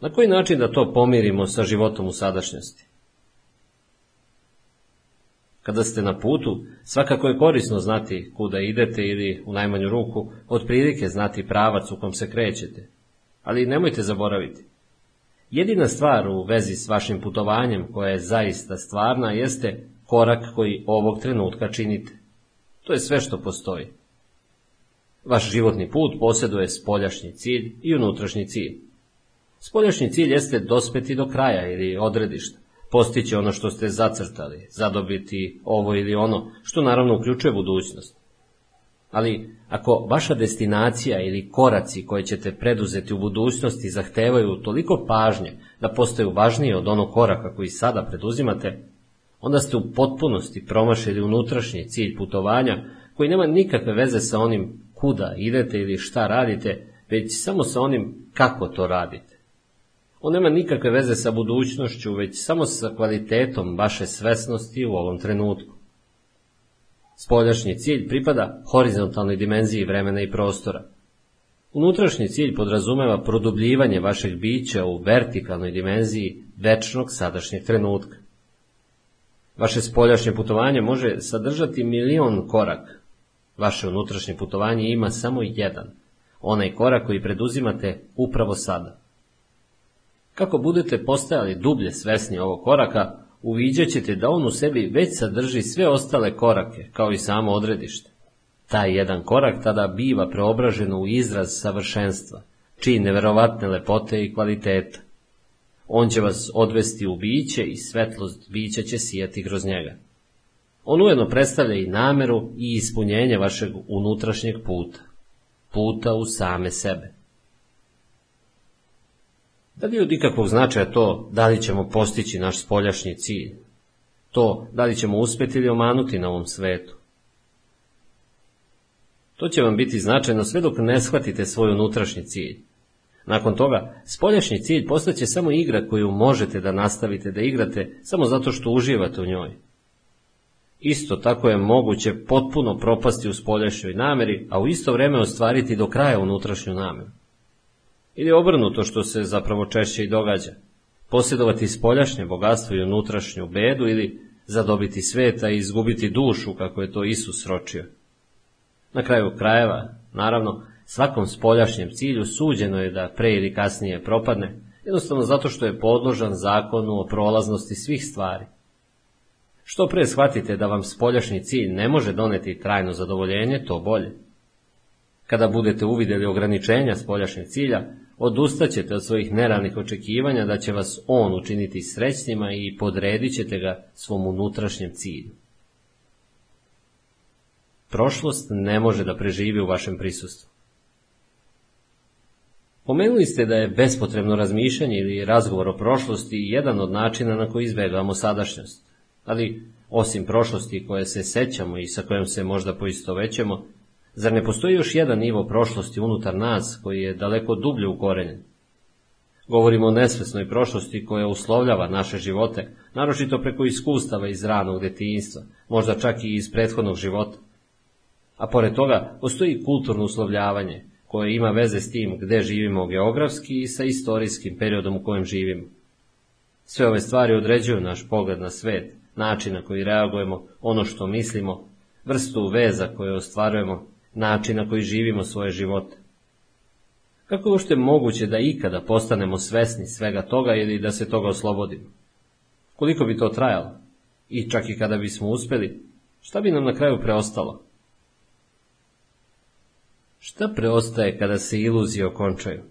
A: Na koji način da to pomirimo sa životom u sadašnjosti? Kada ste na putu, svakako je korisno znati kuda idete ili, u najmanju ruku, otprilike znati pravac u kom se krećete. Ali nemojte zaboraviti, Jedina stvar u vezi s vašim putovanjem koja je zaista stvarna jeste korak koji ovog trenutka činite. To je sve što postoji. Vaš životni put posjeduje spoljašnji cilj i unutrašnji cilj. Spoljašnji cilj jeste dospeti do kraja ili odredišta, postići ono što ste zacrtali, zadobiti ovo ili ono, što naravno uključuje budućnost. Ali ako vaša destinacija ili koraci koje ćete preduzeti u budućnosti zahtevaju toliko pažnje da postaju važnije od onog koraka koji sada preduzimate, onda ste u potpunosti promašili unutrašnji cilj putovanja koji nema nikakve veze sa onim kuda idete ili šta radite, već samo sa onim kako to radite. On nema nikakve veze sa budućnošću, već samo sa kvalitetom vaše svesnosti u ovom trenutku. Spoljašnji cilj pripada horizontalnoj dimenziji vremena i prostora. Unutrašnji cilj podrazumeva produbljivanje vašeg bića u vertikalnoj dimenziji večnog sadašnjeg trenutka. Vaše spoljašnje putovanje može sadržati milion koraka. Vaše unutrašnje putovanje ima samo jedan, onaj korak koji preduzimate upravo sada. Kako budete postajali dublje svesni ovog koraka, uviđat ćete da on u sebi već sadrži sve ostale korake, kao i samo odredište. Taj jedan korak tada biva preobražen u izraz savršenstva, čiji neverovatne lepote i kvaliteta. On će vas odvesti u biće i svetlost bića će sijati kroz njega. On ujedno predstavlja i nameru i ispunjenje vašeg unutrašnjeg puta, puta u same sebe. Da li od ikakvog značaja to da li ćemo postići naš spoljašnji cilj? To da li ćemo uspjeti ili omanuti na ovom svetu? To će vam biti značajno sve dok ne shvatite svoj unutrašnji cilj. Nakon toga, spoljašnji cilj postaće samo igra koju možete da nastavite da igrate samo zato što uživate u njoj. Isto tako je moguće potpuno propasti u spoljašnjoj nameri, a u isto vreme ostvariti do kraja unutrašnju nameru. Ili obrnuto što se zapravo češće i događa. Posjedovati spoljašnje bogatstvo i unutrašnju bedu ili zadobiti sveta i izgubiti dušu kako je to Isus ročio. Na kraju krajeva, naravno, svakom spoljašnjem cilju suđeno je da pre ili kasnije propadne, jednostavno zato što je podložan zakonu o prolaznosti svih stvari. Što pre shvatite da vam spoljašnji cilj ne može doneti trajno zadovoljenje, to bolje. Kada budete uvidjeli ograničenja spoljašnjeg cilja, odustaćete od svojih neravnih očekivanja da će vas on učiniti srećnima i podredit ćete ga svom unutrašnjem cilju. Prošlost ne može da preživi u vašem prisustvu. Pomenuli ste da je bespotrebno razmišljanje ili razgovor o prošlosti jedan od načina na koji izbjegavamo sadašnjost. Ali, osim prošlosti koje se sećamo i sa kojom se možda poistovećemo, Zar ne postoji još jedan nivo prošlosti unutar nas koji je daleko dublje ukorenjen? Govorimo o nesvesnoj prošlosti koja uslovljava naše živote, naročito preko iskustava iz ranog detinjstva, možda čak i iz prethodnog života. A pored toga postoji kulturno uslovljavanje, koje ima veze s tim gde živimo geografski i sa istorijskim periodom u kojem živimo. Sve ove stvari određuju naš pogled na svet, način na koji reagujemo, ono što mislimo, vrstu veza koje ostvarujemo, način na koji živimo svoje živote. Kako je ušte moguće da ikada postanemo svesni svega toga ili da se toga oslobodimo? Koliko bi to trajalo? I čak i kada bismo uspeli, šta bi nam na kraju preostalo? Šta preostaje kada se iluzije okončaju?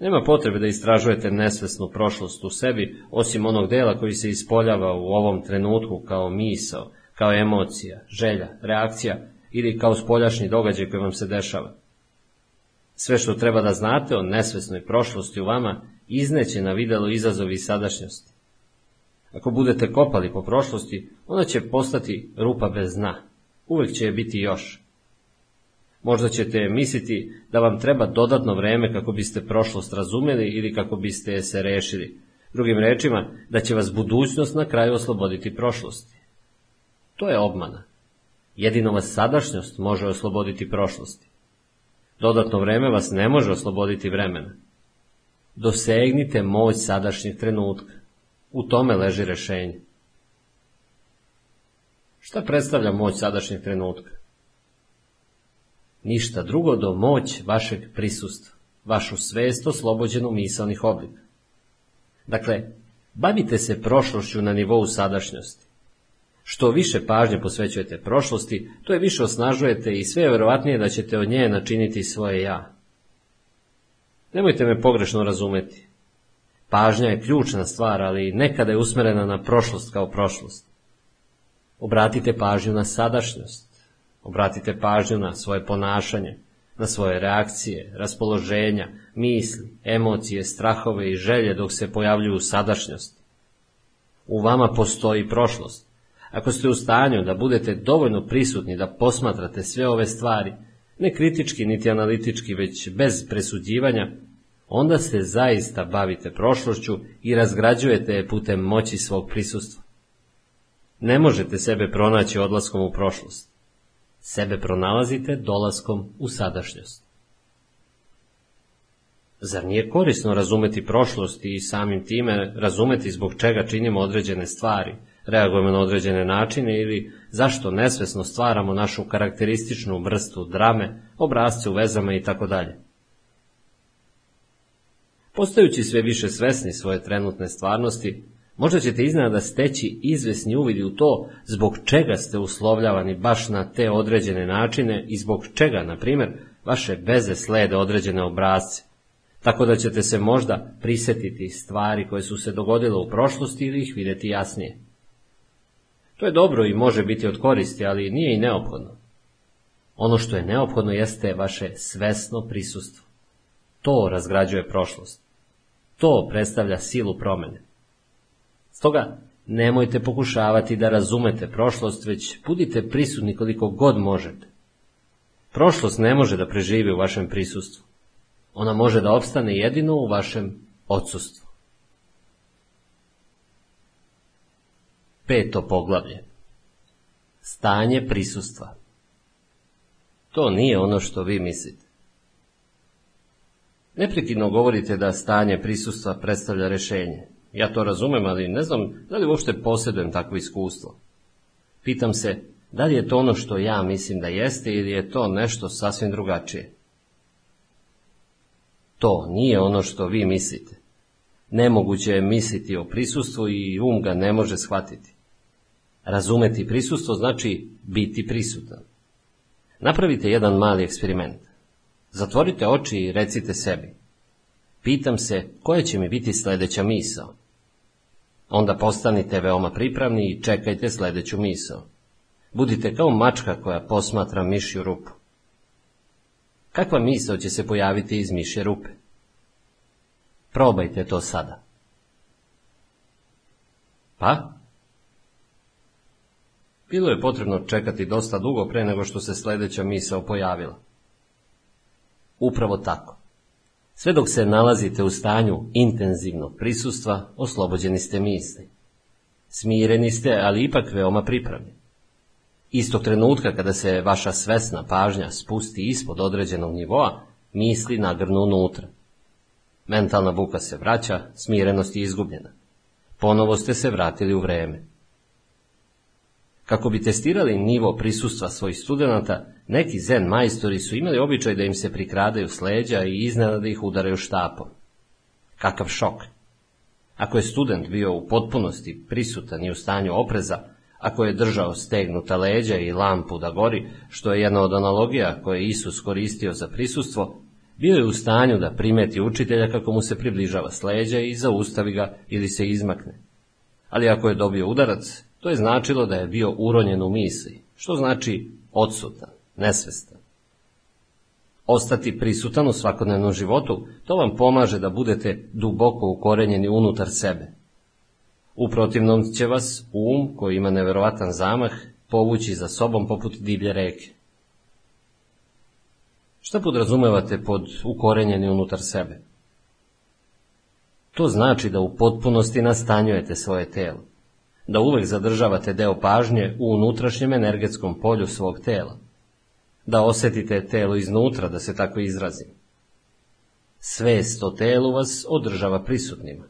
A: Nema potrebe da istražujete nesvesnu prošlost u sebi, osim onog dela koji se ispoljava u ovom trenutku kao misao, kao emocija, želja, reakcija ili kao spoljašnji događaj koji vam se dešava. Sve što treba da znate o nesvesnoj prošlosti u vama izneće na videlo izazovi sadašnjosti. Ako budete kopali po prošlosti, ona će postati rupa bez dna. Uvek će je biti još. Možda ćete misliti da vam treba dodatno vreme kako biste prošlost razumeli ili kako biste je se rešili. Drugim rečima, da će vas budućnost na kraju osloboditi prošlosti. To je obmana. Jedino vas sadašnjost može osloboditi prošlosti. Dodatno vreme vas ne može osloboditi vremena. Dosegnite moć sadašnjeg trenutka. U tome leži rešenje. Šta predstavlja moć sadašnjeg trenutka? Ništa drugo do moć vašeg prisustva, vašu svest oslobođenu misalnih oblika. Dakle, bavite se prošlošću na nivou sadašnjosti. Što više pažnje posvećujete prošlosti, to je više osnažujete i sve je verovatnije da ćete od nje načiniti svoje ja. Nemojte me pogrešno razumeti. Pažnja je ključna stvar, ali nekada je usmerena na prošlost kao prošlost. Obratite pažnju na sadašnjost. Obratite pažnju na svoje ponašanje, na svoje reakcije, raspoloženja, misli, emocije, strahove i želje dok se pojavljuju sadašnjosti. U vama postoji prošlost. Ako ste u stanju da budete dovoljno prisutni da posmatrate sve ove stvari, ne kritički niti analitički, već bez presuđivanja, onda se zaista bavite prošlošću i razgrađujete je putem moći svog prisustva. Ne možete sebe pronaći odlaskom u prošlost. Sebe pronalazite dolaskom u sadašnjost. Zar nije korisno razumeti prošlost i samim time razumeti zbog čega činimo određene stvari, reagujemo na određene načine ili zašto nesvesno stvaramo našu karakterističnu vrstu drame, obrazce u vezama i tako dalje. Postajući sve više svesni svoje trenutne stvarnosti, možda ćete iznenada steći izvesni uvidi u to zbog čega ste uslovljavani baš na te određene načine i zbog čega, na primjer, vaše veze slede određene obrazce, tako da ćete se možda prisetiti stvari koje su se dogodile u prošlosti ili ih videti jasnije. To je dobro i može biti od koristi, ali nije i neophodno. Ono što je neophodno jeste vaše svesno prisustvo. To razgrađuje prošlost. To predstavlja silu promene. Stoga, nemojte pokušavati da razumete prošlost, već budite prisutni koliko god možete. Prošlost ne može da preživi u vašem prisustvu. Ona može da opstane jedino u vašem odsustvu. Peto poglavlje. Stanje prisustva. To nije ono što vi mislite. Neprekidno govorite da stanje prisustva predstavlja rešenje. Ja to razumem, ali ne znam da li uopšte posjedujem takvo iskustvo. Pitam se, da li je to ono što ja mislim da jeste ili je to nešto sasvim drugačije? To nije ono što vi mislite. Nemoguće je misliti o prisustvu i um ga ne može shvatiti. Razumeti prisustvo znači biti prisutan. Napravite jedan mali eksperiment. Zatvorite oči i recite sebi. Pitam se koja će mi biti sledeća misao. Onda postanite veoma pripravni i čekajte sledeću misao. Budite kao mačka koja posmatra mišju rupu. Kakva misao će se pojaviti iz mišje rupe? Probajte to sada. Pa? Bilo je potrebno čekati dosta dugo pre nego što se sledeća misao pojavila. Upravo tako. Sve dok se nalazite u stanju intenzivnog prisustva, oslobođeni ste misli. Smireni ste, ali ipak veoma pripravni. Istog trenutka kada se vaša svesna pažnja spusti ispod određenog nivoa, misli nagrnu unutra. Mentalna buka se vraća, smirenost je izgubljena. Ponovo ste se vratili u vreme. Kako bi testirali nivo prisustva svojih studenata, neki zen majstori su imali običaj da im se prikradaju s leđa i iznenada ih udaraju štapom. Kakav šok! Ako je student bio u potpunosti prisutan i u stanju opreza, ako je držao stegnuta leđa i lampu da gori, što je jedna od analogija koje je Isus koristio za prisustvo, bio je u stanju da primeti učitelja kako mu se približava s leđa i zaustavi ga ili se izmakne. Ali ako je dobio udarac, to je značilo da je bio uronjen u misli, što znači odsutan, nesvestan. Ostati prisutan u svakodnevnom životu, to vam pomaže da budete duboko ukorenjeni unutar sebe. U protivnom će vas um, koji ima neverovatan zamah, povući za sobom poput divlje reke. Šta podrazumevate pod ukorenjeni unutar sebe? To znači da u potpunosti nastanjujete svoje telo, da uvek zadržavate deo pažnje u unutrašnjem energetskom polju svog tela, da osetite telo iznutra, da se tako izrazim. Svest o telu vas održava prisutnima.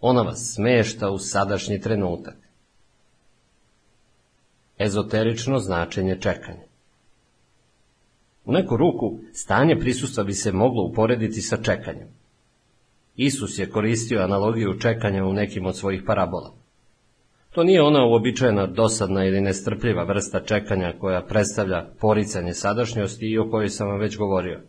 A: Ona vas smešta u sadašnji trenutak. Ezoterično značenje čekanja. U neku ruku stanje prisustva bi se moglo uporediti sa čekanjem. Isus je koristio analogiju čekanja u nekim od svojih parabola. To nije ona uobičajena dosadna ili nestrpljiva vrsta čekanja koja predstavlja poricanje sadašnjosti i o kojoj sam vam već govorio.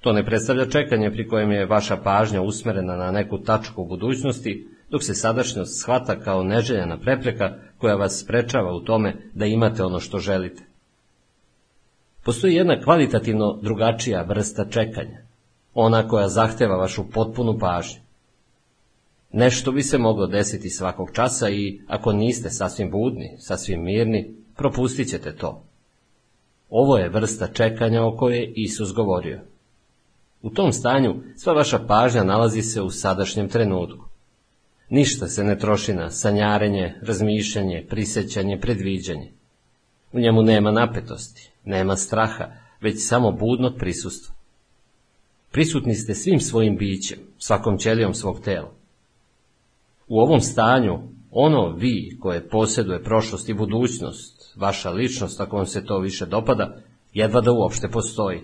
A: To ne predstavlja čekanje pri kojem je vaša pažnja usmerena na neku tačku u budućnosti, dok se sadašnjost shvata kao neželjena prepreka koja vas sprečava u tome da imate ono što želite. Postoji jedna kvalitativno drugačija vrsta čekanja, ona koja zahteva vašu potpunu pažnju. Nešto bi se moglo desiti svakog časa i ako niste sasvim budni, sasvim mirni, propustit ćete to. Ovo je vrsta čekanja o kojoj je Isus govorio. U tom stanju sva vaša pažnja nalazi se u sadašnjem trenutku. Ništa se ne troši na sanjarenje, razmišljanje, prisećanje, predviđanje. U njemu nema napetosti, nema straha, već samo budnog prisustva. Prisutni ste svim svojim bićem, svakom ćelijom svog tela. U ovom stanju, ono vi koje posjeduje prošlost i budućnost, vaša ličnost, ako vam se to više dopada, jedva da uopšte postoji.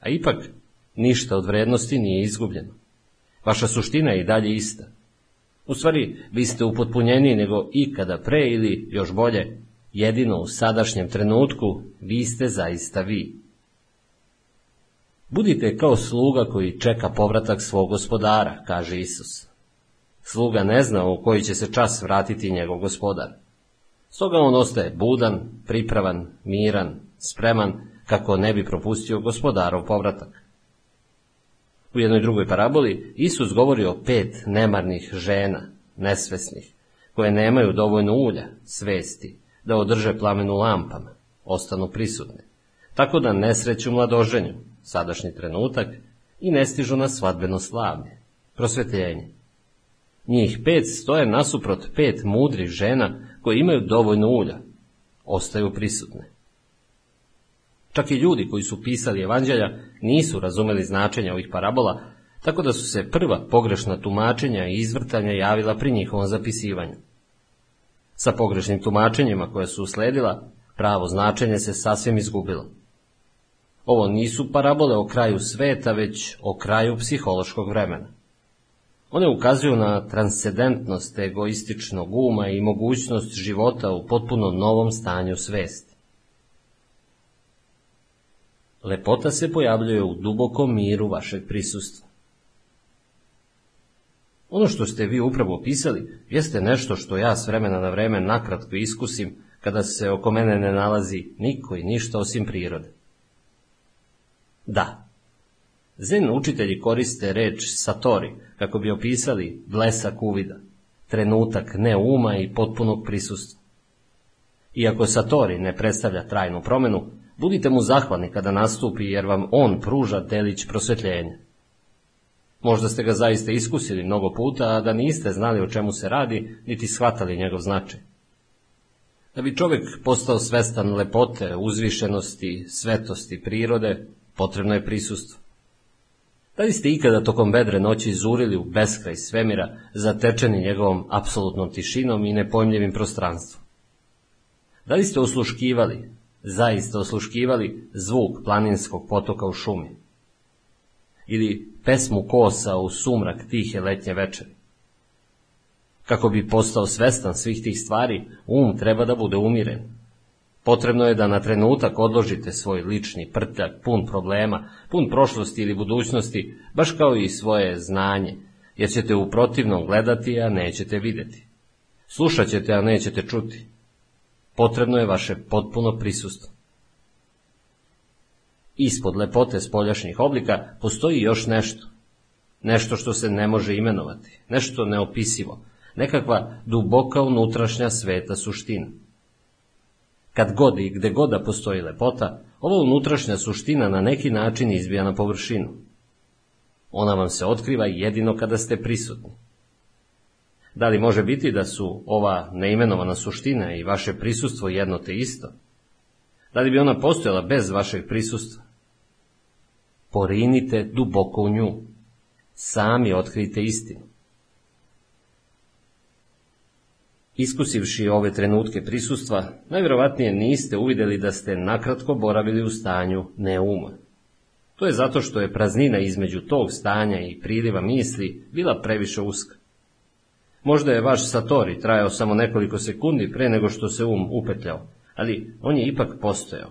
A: A ipak, ništa od vrednosti nije izgubljeno. Vaša suština je i dalje ista. U stvari, vi ste upotpunjeniji nego ikada pre ili, još bolje, jedino u sadašnjem trenutku vi ste zaista vi. Budite kao sluga koji čeka povratak svog gospodara, kaže Isus. Sluga ne zna u koji će se čas vratiti njegov gospodar. Stoga on ostaje budan, pripravan, miran, spreman, kako ne bi propustio gospodarov povratak. U jednoj drugoj paraboli Isus govori o pet nemarnih žena, nesvesnih, koje nemaju dovoljno ulja, svesti, da održe plamen u lampama, ostanu prisutne, tako da ne sreću mladoženju, sadašnji trenutak, i ne stižu na svadbeno slavlje, prosvetljenje. Njih pet stoje nasuprot pet mudrih žena koje imaju dovoljno ulja, ostaju prisutne. Čak i ljudi koji su pisali evanđelja nisu razumeli značenje ovih parabola, tako da su se prva pogrešna tumačenja i izvrtanja javila pri njihovom zapisivanju. Sa pogrešnim tumačenjima koje su usledila, pravo značenje se sasvim izgubilo. Ovo nisu parabole o kraju sveta, već o kraju psihološkog vremena. One ukazuju na transcendentnost egoističnog uma i mogućnost života u potpuno novom stanju svesti. Lepota se pojavljuje u dubokom miru vašeg prisustva. Ono što ste vi upravo opisali jeste nešto što ja s vremena na vreme nakratko iskusim kada se oko mene ne nalazi niko i ništa osim prirode. Da, zen učitelji koriste reč satori kako bi opisali blesak uvida, trenutak ne uma i potpunog prisustva. Iako satori ne predstavlja trajnu promenu, budite mu zahvalni kada nastupi jer vam on pruža delić prosvetljenja. Možda ste ga zaista iskusili mnogo puta, a da niste znali o čemu se radi, niti shvatali njegov značaj. Da bi čovjek postao svestan lepote, uzvišenosti, svetosti prirode, potrebno je prisustvo. Da li ste ikada tokom vedre noći izurili u beskraj svemira, zatečeni njegovom apsolutnom tišinom i nepojmljivim prostranstvom? Da li ste osluškivali, zaista osluškivali zvuk planinskog potoka u šumi? Ili pesmu kosa u sumrak tihe letnje večeri? Kako bi postao svestan svih tih stvari, um treba da bude umiren. Potrebno je da na trenutak odložite svoj lični prtljak pun problema, pun prošlosti ili budućnosti, baš kao i svoje znanje, jer ćete u protivnom gledati, a nećete videti. Slušat ćete, a nećete čuti. Potrebno je vaše potpuno prisustvo. Ispod lepote spoljašnjih oblika postoji još nešto. Nešto što se ne može imenovati, nešto neopisivo, nekakva duboka unutrašnja sveta suština. Kad god i gde god da postoji lepota, ova unutrašnja suština na neki način izbija na površinu. Ona vam se otkriva jedino kada ste prisutni. Da li može biti da su ova neimenovana suština i vaše prisustvo jedno te isto? Da li bi ona postojala bez vašeg prisustva? Porinite duboko u nju. Sami otkrijte istinu. Iskusivši ove trenutke prisustva, najvjerovatnije niste uvidjeli da ste nakratko boravili u stanju neuma. To je zato što je praznina između tog stanja i priliva misli bila previše uska. Možda je vaš satori trajao samo nekoliko sekundi pre nego što se um upetljao, ali on je ipak postojao.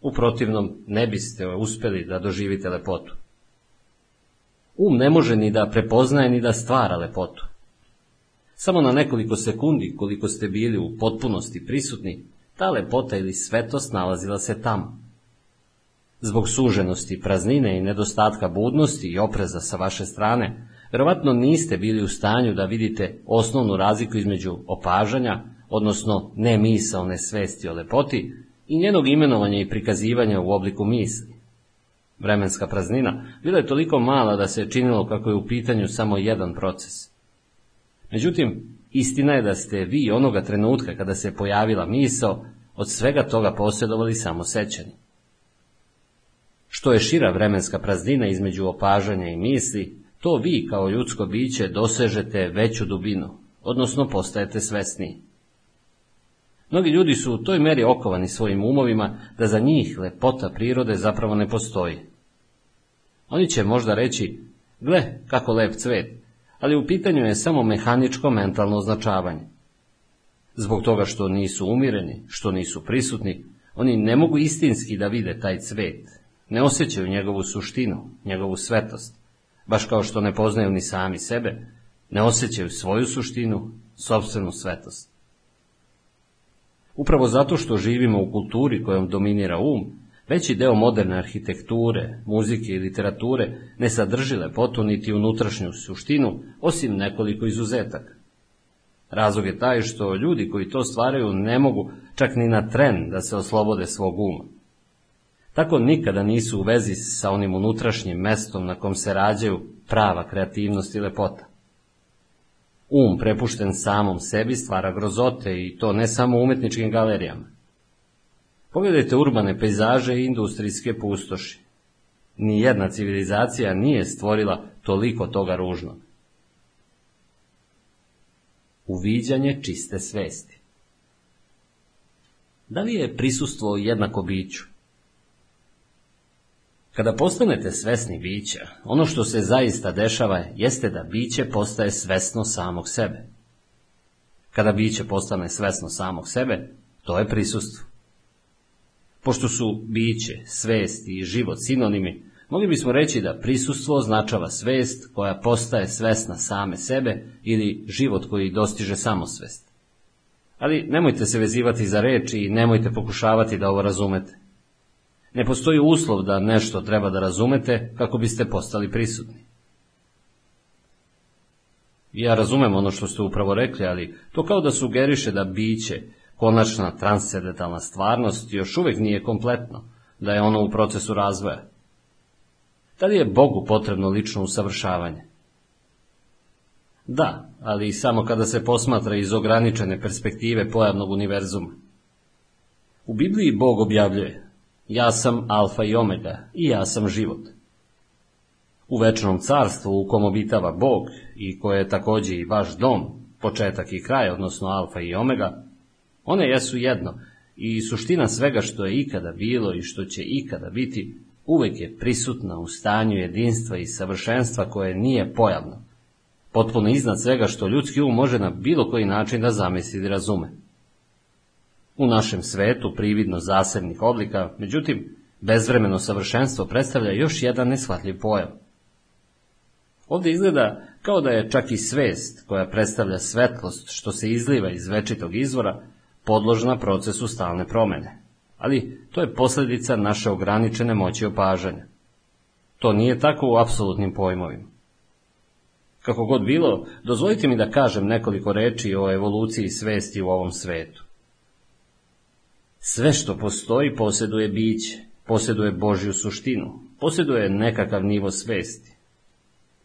A: U protivnom ne biste uspjeli da doživite lepotu. Um ne može ni da prepoznaje ni da stvara lepotu. Samo na nekoliko sekundi, koliko ste bili u potpunosti prisutni, ta lepota ili svetost nalazila se tamo. Zbog suženosti, praznine i nedostatka budnosti i opreza sa vaše strane, verovatno niste bili u stanju da vidite osnovnu razliku između opažanja, odnosno nemisaone svesti o lepoti, i njenog imenovanja i prikazivanja u obliku misli. Vremenska praznina bila je toliko mala da se činilo kako je u pitanju samo jedan proces. Međutim, istina je da ste vi onoga trenutka kada se pojavila misao, od svega toga posjedovali samo sećanje. Što je šira vremenska praznina između opažanja i misli, to vi kao ljudsko biće dosežete veću dubinu, odnosno postajete svesniji. Mnogi ljudi su u toj meri okovani svojim umovima da za njih lepota prirode zapravo ne postoji. Oni će možda reći, gle kako lep cvet, ali u pitanju je samo mehaničko mentalno označavanje. Zbog toga što nisu umireni, što nisu prisutni, oni ne mogu istinski da vide taj cvet, ne osjećaju njegovu suštinu, njegovu svetost, baš kao što ne poznaju ni sami sebe, ne osjećaju svoju suštinu, sobstvenu svetost. Upravo zato što živimo u kulturi kojom dominira um, veći deo moderne arhitekture, muzike i literature ne sadrži lepotu niti unutrašnju suštinu, osim nekoliko izuzetaka. Razlog je taj što ljudi koji to stvaraju ne mogu čak ni na tren da se oslobode svog uma. Tako nikada nisu u vezi sa onim unutrašnjim mestom na kom se rađaju prava kreativnost i lepota. Um prepušten samom sebi stvara grozote i to ne samo u umetničkim galerijama. Pogledajte urbane pejzaže i industrijske pustoši. Nijedna civilizacija nije stvorila toliko toga ružnog. Uviđanje čiste svesti. Da li je prisustvo jednako biću? Kada postanete svesni bića, ono što se zaista dešava jeste da biće postaje svesno samog sebe. Kada biće postane svesno samog sebe, to je prisustvo. Pošto su biće, svest i život sinonimi, mogli bismo reći da prisustvo označava svest koja postaje svesna same sebe ili život koji dostiže samosvest. Ali nemojte se vezivati za reči i nemojte pokušavati da ovo razumete. Ne postoji uslov da nešto treba da razumete kako biste postali prisutni. Ja razumem ono što ste upravo rekli, ali to kao da sugeriše da biće, konačna transcendentalna stvarnost još uvijek nije kompletno, da je ono u procesu razvoja. Da li je Bogu potrebno lično usavršavanje? Da, ali samo kada se posmatra iz ograničene perspektive pojavnog univerzuma. U Bibliji Bog objavljuje, ja sam alfa i omega i ja sam život. U večnom carstvu u kom obitava Bog i koje je također i vaš dom, početak i kraj, odnosno alfa i omega, one jesu jedno i suština svega što je ikada bilo i što će ikada biti, uvijek je prisutna u stanju jedinstva i savršenstva koje nije pojavno, potpuno iznad svega što ljudski um može na bilo koji način da zamisli i razume. U našem svetu prividno zasebnih oblika, međutim, bezvremeno savršenstvo predstavlja još jedan neshvatljiv pojam. Ovdje izgleda kao da je čak i svest, koja predstavlja svetlost što se izliva iz večitog izvora, podložna procesu stalne promjene. Ali to je posljedica naše ograničene moći opažanja. To nije tako u apsolutnim pojmovima. Kako god bilo, dozvolite mi da kažem nekoliko reči o evoluciji svesti u ovom svetu. Sve što postoji posjeduje biće, posjeduje Božju suštinu, posjeduje nekakav nivo svesti.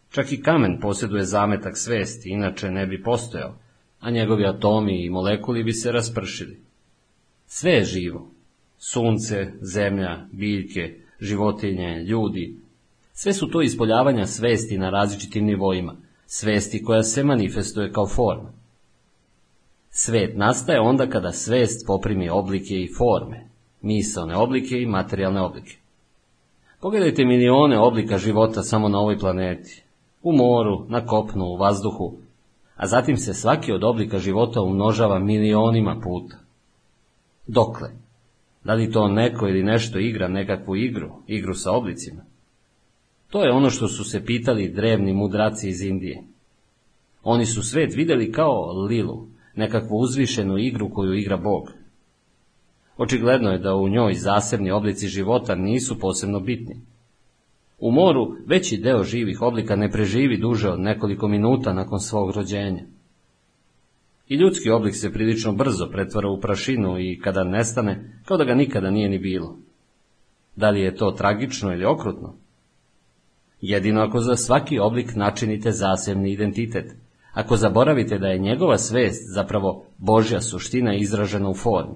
A: Čak i kamen posjeduje zametak svesti, inače ne bi postojao, a njegovi atomi i molekuli bi se raspršili. Sve je živo. Sunce, zemlja, biljke, životinje, ljudi. Sve su to ispoljavanja svesti na različitim nivoima, svesti koja se manifestuje kao forma. Svet nastaje onda kada svest poprimi oblike i forme, misalne oblike i materijalne oblike. Pogledajte milione oblika života samo na ovoj planeti. U moru, na kopnu, u vazduhu, a zatim se svaki od oblika života umnožava milionima puta. Dokle? Da li to neko ili nešto igra nekakvu igru, igru sa oblicima? To je ono što su se pitali drevni mudraci iz Indije. Oni su svet vidjeli kao lilu, nekakvu uzvišenu igru koju igra Bog. Očigledno je da u njoj zasebni oblici života nisu posebno bitni. U moru veći deo živih oblika ne preživi duže od nekoliko minuta nakon svog rođenja. I ljudski oblik se prilično brzo pretvara u prašinu i kada nestane, kao da ga nikada nije ni bilo. Da li je to tragično ili okrutno? Jedino ako za svaki oblik načinite zasebni identitet, ako zaboravite da je njegova svest zapravo Božja suština izražena u formi.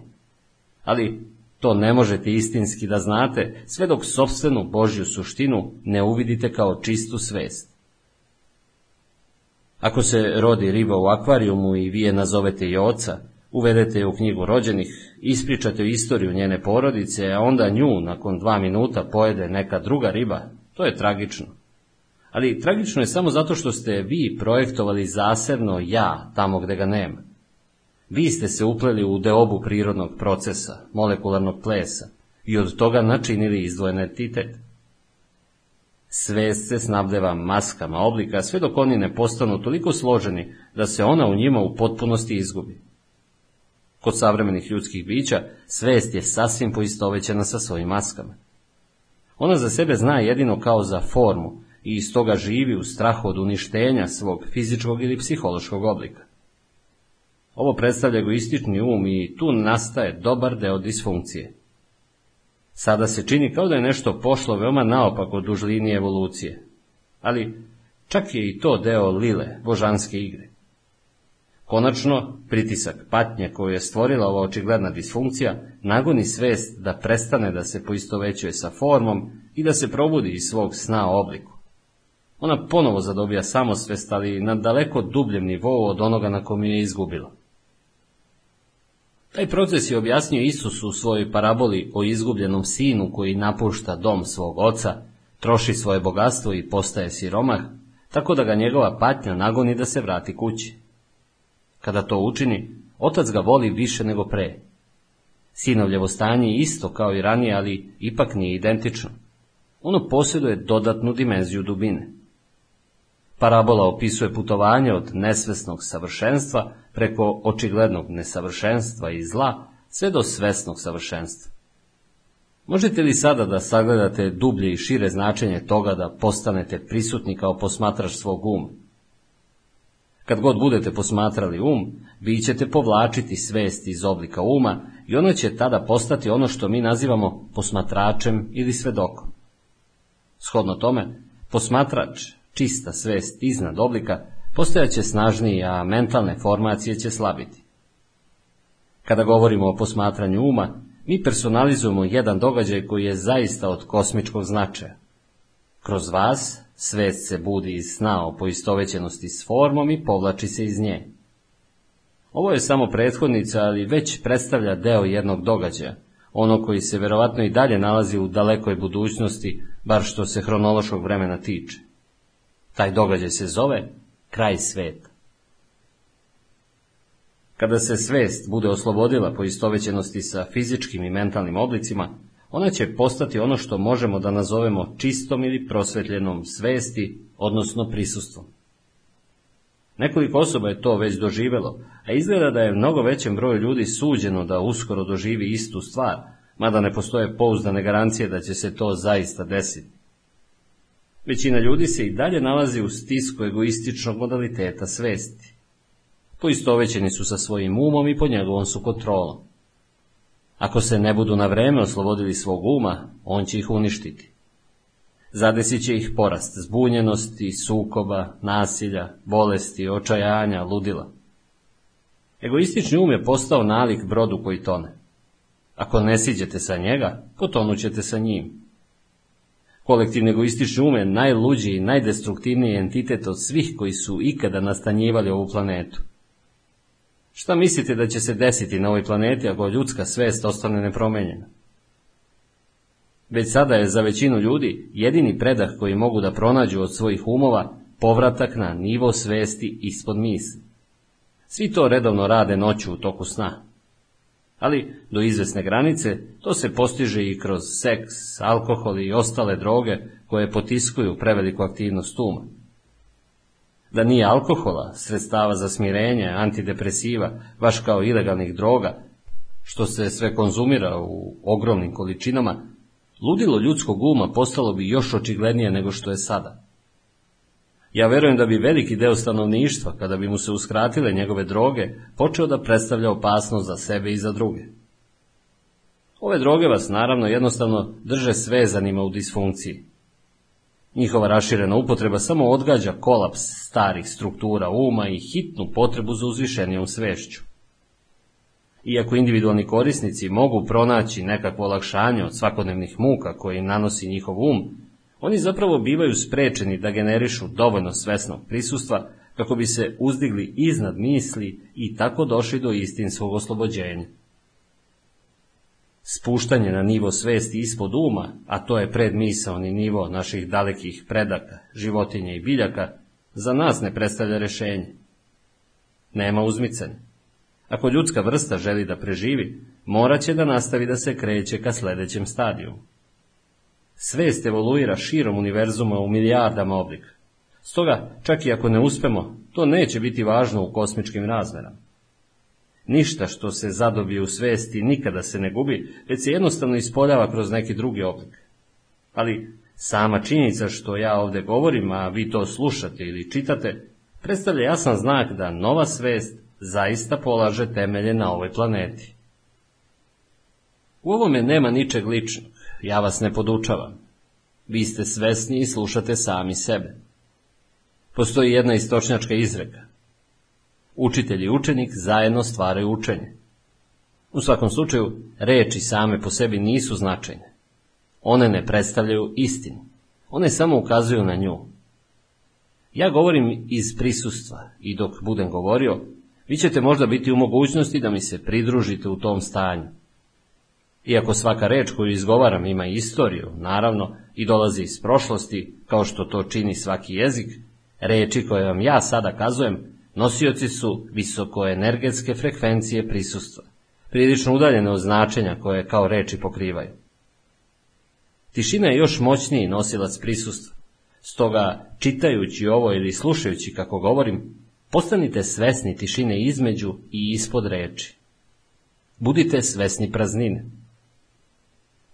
A: Ali to ne možete istinski da znate sve dok sobstvenu Božju suštinu ne uvidite kao čistu svest. Ako se rodi riba u akvarijumu i vi je nazovete i oca, uvedete je u knjigu rođenih, ispričate istoriju njene porodice, a onda nju nakon dva minuta pojede neka druga riba, to je tragično. Ali tragično je samo zato što ste vi projektovali zasebno ja tamo gde ga nema. Vi ste se upleli u deobu prirodnog procesa, molekularnog plesa, i od toga načinili izdvojen entitet. Svest se snabdeva maskama oblika, sve dok oni ne postanu toliko složeni da se ona u njima u potpunosti izgubi. Kod savremenih ljudskih bića, svest je sasvim poistovećena sa svojim maskama. Ona za sebe zna jedino kao za formu i iz toga živi u strahu od uništenja svog fizičkog ili psihološkog oblika. Ovo predstavlja egoistični um i tu nastaje dobar deo disfunkcije. Sada se čini kao da je nešto pošlo veoma naopako duž linije evolucije. Ali čak je i to deo lile, božanske igre. Konačno, pritisak patnje koju je stvorila ova očigledna disfunkcija nagoni svest da prestane da se poistovećuje sa formom i da se probudi iz svog sna o obliku. Ona ponovo zadobija samosvest, ali na daleko dubljem nivou od onoga na kom je izgubila. Taj proces je objasnio Isus u svojoj paraboli o izgubljenom sinu koji napušta dom svog oca, troši svoje bogatstvo i postaje siromah, tako da ga njegova patnja nagoni da se vrati kući. Kada to učini, otac ga voli više nego pre. Sinovljevo stanje je isto kao i ranije, ali ipak nije identično. Ono posjeduje dodatnu dimenziju dubine. Parabola opisuje putovanje od nesvesnog savršenstva preko očiglednog nesavršenstva i zla sve do svesnog savršenstva. Možete li sada da sagledate dublje i šire značenje toga da postanete prisutni kao posmatrač svog uma? Kad god budete posmatrali um, vi ćete povlačiti svest iz oblika uma i ono će tada postati ono što mi nazivamo posmatračem ili svedokom. Shodno tome, posmatrač, čista svest iznad oblika, postojaće snažniji, a mentalne formacije će slabiti. Kada govorimo o posmatranju uma, mi personalizujemo jedan događaj koji je zaista od kosmičkog značaja. Kroz vas svest se budi iz sna o poistovećenosti s formom i povlači se iz nje. Ovo je samo prethodnica, ali već predstavlja deo jednog događaja, ono koji se verovatno i dalje nalazi u dalekoj budućnosti, bar što se hronološkog vremena tiče. Taj događaj se zove kraj sveta. Kada se svest bude oslobodila po istovećenosti sa fizičkim i mentalnim oblicima, ona će postati ono što možemo da nazovemo čistom ili prosvetljenom svesti, odnosno prisustvom. Nekoliko osoba je to već doživelo, a izgleda da je mnogo većem broju ljudi suđeno da uskoro doživi istu stvar, mada ne postoje pouzdane garancije da će se to zaista desiti. Većina ljudi se i dalje nalazi u stisku egoističnog modaliteta svesti. Poistovećeni su sa svojim umom i pod njegovom su kontrolom. Ako se ne budu na vreme oslobodili svog uma, on će ih uništiti. Zadesit će ih porast zbunjenosti, sukoba, nasilja, bolesti, očajanja, ludila. Egoistični um je postao nalik brodu koji tone. Ako ne siđete sa njega, potonućete sa njim. Kolektivni egoistični um je najluđi i najdestruktivniji entitet od svih koji su ikada nastanjivali ovu planetu. Šta mislite da će se desiti na ovoj planeti ako ljudska svest ostane nepromenjena? Već sada je za većinu ljudi jedini predah koji mogu da pronađu od svojih umova povratak na nivo svesti ispod misli. Svi to redovno rade noću u toku sna. Ali do izvesne granice to se postiže i kroz seks, alkohol i ostale droge koje potiskuju preveliku aktivnost uma da nije alkohola, sredstava za smirenje, antidepresiva, baš kao ilegalnih droga, što se sve konzumira u ogromnim količinama, ludilo ljudskog uma postalo bi još očiglednije nego što je sada. Ja verujem da bi veliki deo stanovništva, kada bi mu se uskratile njegove droge, počeo da predstavlja opasnost za sebe i za druge. Ove droge vas naravno jednostavno drže svezanima u disfunkciji. Njihova raširena upotreba samo odgađa kolaps starih struktura uma i hitnu potrebu za uzvišenijom svešću. Iako individualni korisnici mogu pronaći nekakvo olakšanje od svakodnevnih muka koje im nanosi njihov um, oni zapravo bivaju sprečeni da generišu dovoljno svesnog prisustva kako bi se uzdigli iznad misli i tako došli do istinskog oslobođenja. Spuštanje na nivo svesti ispod uma, a to je predmisaoni nivo naših dalekih predaka, životinja i biljaka, za nas ne predstavlja rešenje. Nema uzmicanja. Ako ljudska vrsta želi da preživi, moraće da nastavi da se kreće ka sledećem stadiju. Svest evoluira širom univerzuma u milijardama oblika. Stoga, čak i ako ne uspemo, to neće biti važno u kosmičkim razmerama. Ništa što se zadobije u svesti nikada se ne gubi, već se jednostavno ispoljava kroz neki drugi oblik. Ali sama činjenica što ja ovde govorim, a vi to slušate ili čitate, predstavlja jasan znak da nova svest zaista polaže temelje na ovoj planeti. U ovome nema ničeg ličnog, ja vas ne podučavam. Vi ste svesni i slušate sami sebe. Postoji jedna istočnjačka izreka. Učitelj i učenik zajedno stvaraju učenje. U svakom slučaju, reči same po sebi nisu značajne. One ne predstavljaju istinu. One samo ukazuju na nju. Ja govorim iz prisustva i dok budem govorio, vi ćete možda biti u mogućnosti da mi se pridružite u tom stanju. Iako svaka reč koju izgovaram ima istoriju, naravno, i dolazi iz prošlosti, kao što to čini svaki jezik, reči koje vam ja sada kazujem Nosioci su visokoenergetske frekvencije prisustva, prilično udaljene od značenja koje kao reči pokrivaju. Tišina je još moćniji nosilac prisustva, stoga čitajući ovo ili slušajući kako govorim, postanite svesni tišine između i ispod reči. Budite svesni praznine.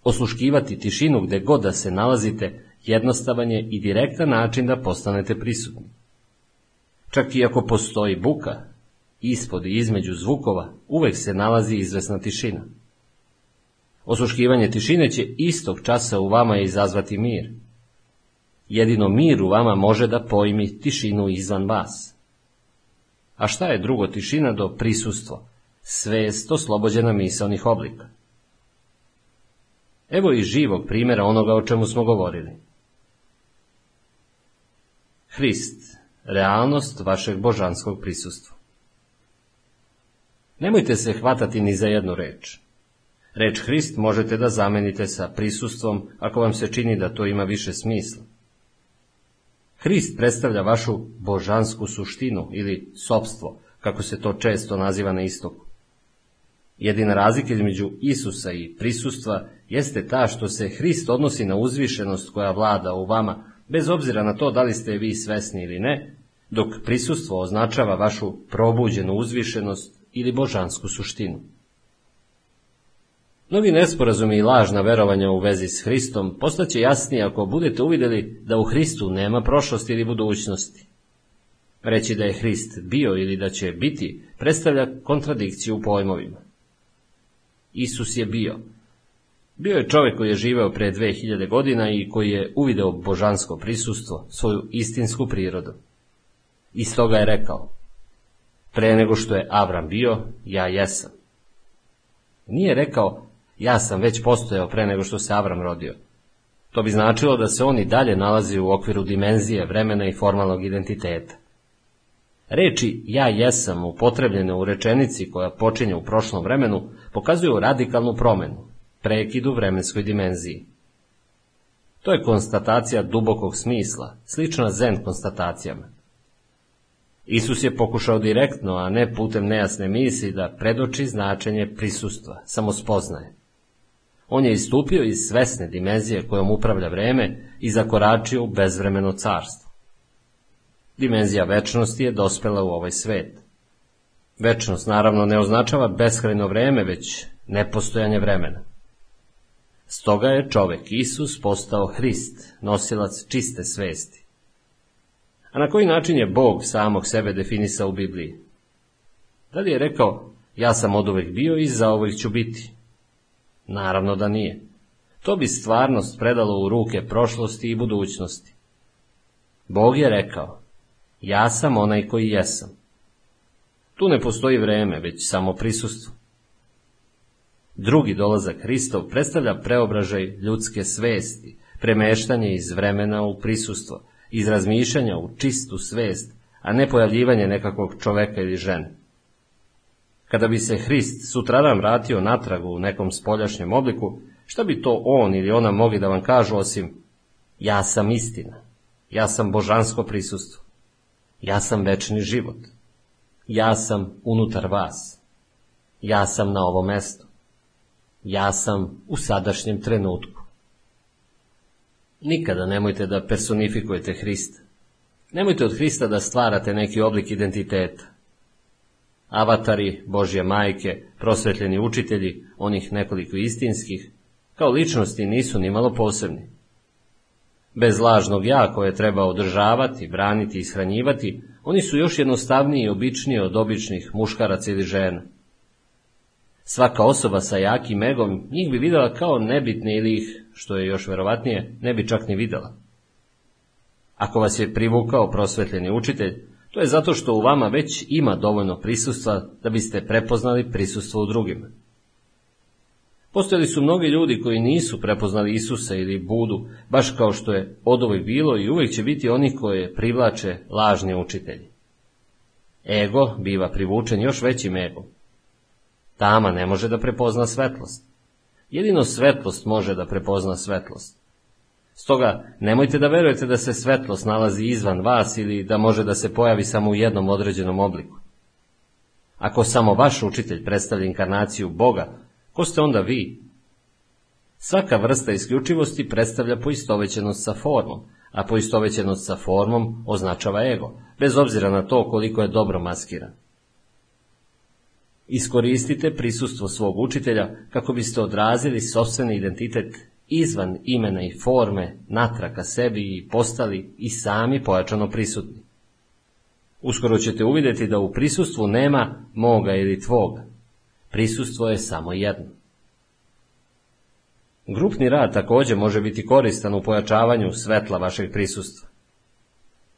A: Osluškivati tišinu gde god da se nalazite jednostavan je i direktan način da postanete prisutni. Čak i ako postoji buka, ispod i između zvukova uvek se nalazi izvesna tišina. Osuškivanje tišine će istog časa u vama izazvati mir. Jedino mir u vama može da pojmi tišinu izvan vas. A šta je drugo tišina do prisustvo, svest oslobođena misalnih oblika? Evo i živog primjera onoga o čemu smo govorili. Hrist, realnost vašeg božanskog prisustva. Nemojte se hvatati ni za jednu reč. Reč Hrist možete da zamenite sa prisustvom ako vam se čini da to ima više smisla. Hrist predstavlja vašu božansku suštinu ili sobstvo, kako se to često naziva na istoku. Jedina razlika između Isusa i prisustva jeste ta što se Hrist odnosi na uzvišenost koja vlada u vama, bez obzira na to da li ste vi svesni ili ne, dok prisustvo označava vašu probuđenu uzvišenost ili božansku suštinu. Mnogi nesporazumi i lažna verovanja u vezi s Hristom postaće jasnije ako budete uvideli da u Hristu nema prošlosti ili budućnosti. Reći da je Hrist bio ili da će biti predstavlja kontradikciju u pojmovima. Isus je bio. Bio je čovjek koji je živeo pre 2000 godina i koji je uvideo božansko prisustvo, svoju istinsku prirodu. I stoga je rekao, pre nego što je Avram bio, ja jesam. Nije rekao, ja sam već postojao pre nego što se Avram rodio. To bi značilo da se on i dalje nalazi u okviru dimenzije, vremena i formalnog identiteta. Reči ja jesam upotrebljene u rečenici koja počinje u prošlom vremenu pokazuju radikalnu promenu, prekid u vremenskoj dimenziji. To je konstatacija dubokog smisla, slična zen konstatacijama. Isus je pokušao direktno, a ne putem nejasne misli, da predoči značenje prisustva, samospoznaje. On je istupio iz svesne dimenzije kojom upravlja vreme i zakoračio u bezvremeno carstvo. Dimenzija večnosti je dospela u ovaj svet. Večnost naravno ne označava beskrajno vreme, već nepostojanje vremena. Stoga je čovek Isus postao Hrist, nosilac čiste svesti. A na koji način je Bog samog sebe definisao u Bibliji? Da li je rekao, ja sam od uvek bio i za uvek ću biti? Naravno da nije. To bi stvarnost predalo u ruke prošlosti i budućnosti. Bog je rekao, ja sam onaj koji jesam. Tu ne postoji vreme, već samo prisustvo. Drugi dolazak Hristov predstavlja preobražaj ljudske svesti, premeštanje iz vremena u prisustvo, iz razmišljanja u čistu svest, a ne pojavljivanje nekakvog čoveka ili žene. Kada bi se Hrist sutradan vratio natrag u nekom spoljašnjem obliku, šta bi to on ili ona mogli da vam kažu osim ja sam istina, ja sam božansko prisustvo, ja sam večni život, ja sam unutar vas, ja sam na ovo mesto, ja sam u sadašnjem trenutku. Nikada nemojte da personifikujete Hrista. Nemojte od Hrista da stvarate neki oblik identiteta avatari, Božje majke, prosvetljeni učitelji, onih nekoliko istinskih, kao ličnosti nisu ni malo posebni. Bez lažnog ja koje treba održavati, braniti i ishranjivati, oni su još jednostavniji i običniji od običnih muškaraca ili žena. Svaka osoba sa jakim egom njih bi videla kao nebitne ili ih, što je još verovatnije, ne bi čak ni videla. Ako vas je privukao prosvetljeni učitelj, To je zato što u vama već ima dovoljno prisustva da biste prepoznali prisustvo u drugima. Postojali su mnogi ljudi koji nisu prepoznali Isusa ili Budu, baš kao što je od uvijek bilo i uvijek će biti oni koje privlače lažni učitelji. Ego biva privučen još većim egom. Tama ne može da prepozna svetlost. Jedino svetlost može da prepozna svetlost. Stoga, nemojte da verujete da se svetlost nalazi izvan vas ili da može da se pojavi samo u jednom određenom obliku. Ako samo vaš učitelj predstavlja inkarnaciju Boga, ko ste onda vi? Svaka vrsta isključivosti predstavlja poistovećenost sa formom, a poistovećenost sa formom označava ego, bez obzira na to koliko je dobro maskiran. Iskoristite prisustvo svog učitelja kako biste odrazili sobstveni identitet izvan imena i forme natraka sebi i postali i sami pojačano prisutni. Uskoro ćete uvidjeti da u prisustvu nema moga ili tvoga. Prisustvo je samo jedno. Grupni rad također može biti koristan u pojačavanju svetla vašeg prisustva.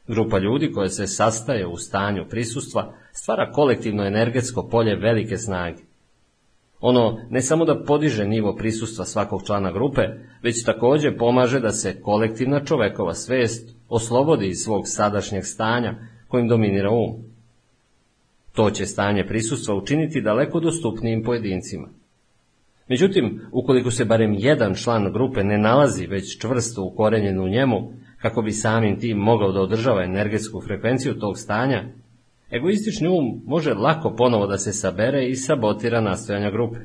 A: Grupa ljudi koja se sastaje u stanju prisustva stvara kolektivno energetsko polje velike snage. Ono ne samo da podiže nivo prisustva svakog člana grupe, već također pomaže da se kolektivna čovekova svest oslobodi iz svog sadašnjeg stanja kojim dominira um. To će stanje prisustva učiniti daleko dostupnijim pojedincima. Međutim, ukoliko se barem jedan član grupe ne nalazi već čvrsto ukorenjen u njemu, kako bi samim tim mogao da održava energetsku frekvenciju tog stanja, egoistični um može lako ponovo da se sabere i sabotira nastojanja grupe.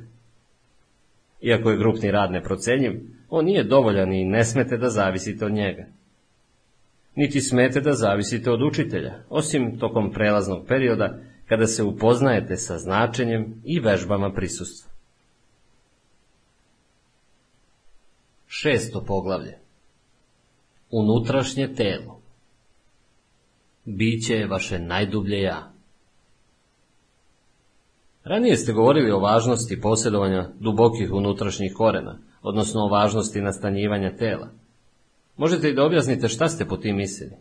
A: Iako je grupni rad neprocenjiv, on nije dovoljan i ne smete da zavisite od njega. Niti smete da zavisite od učitelja, osim tokom prelaznog perioda kada se upoznajete sa značenjem i vežbama prisustva. Šesto poglavlje Unutrašnje telo Biće je vaše najdublje ja. Ranije ste govorili o važnosti posjedovanja dubokih unutrašnjih korena, odnosno o važnosti nastanjivanja tela. Možete i da objasnite šta ste po tim mislili?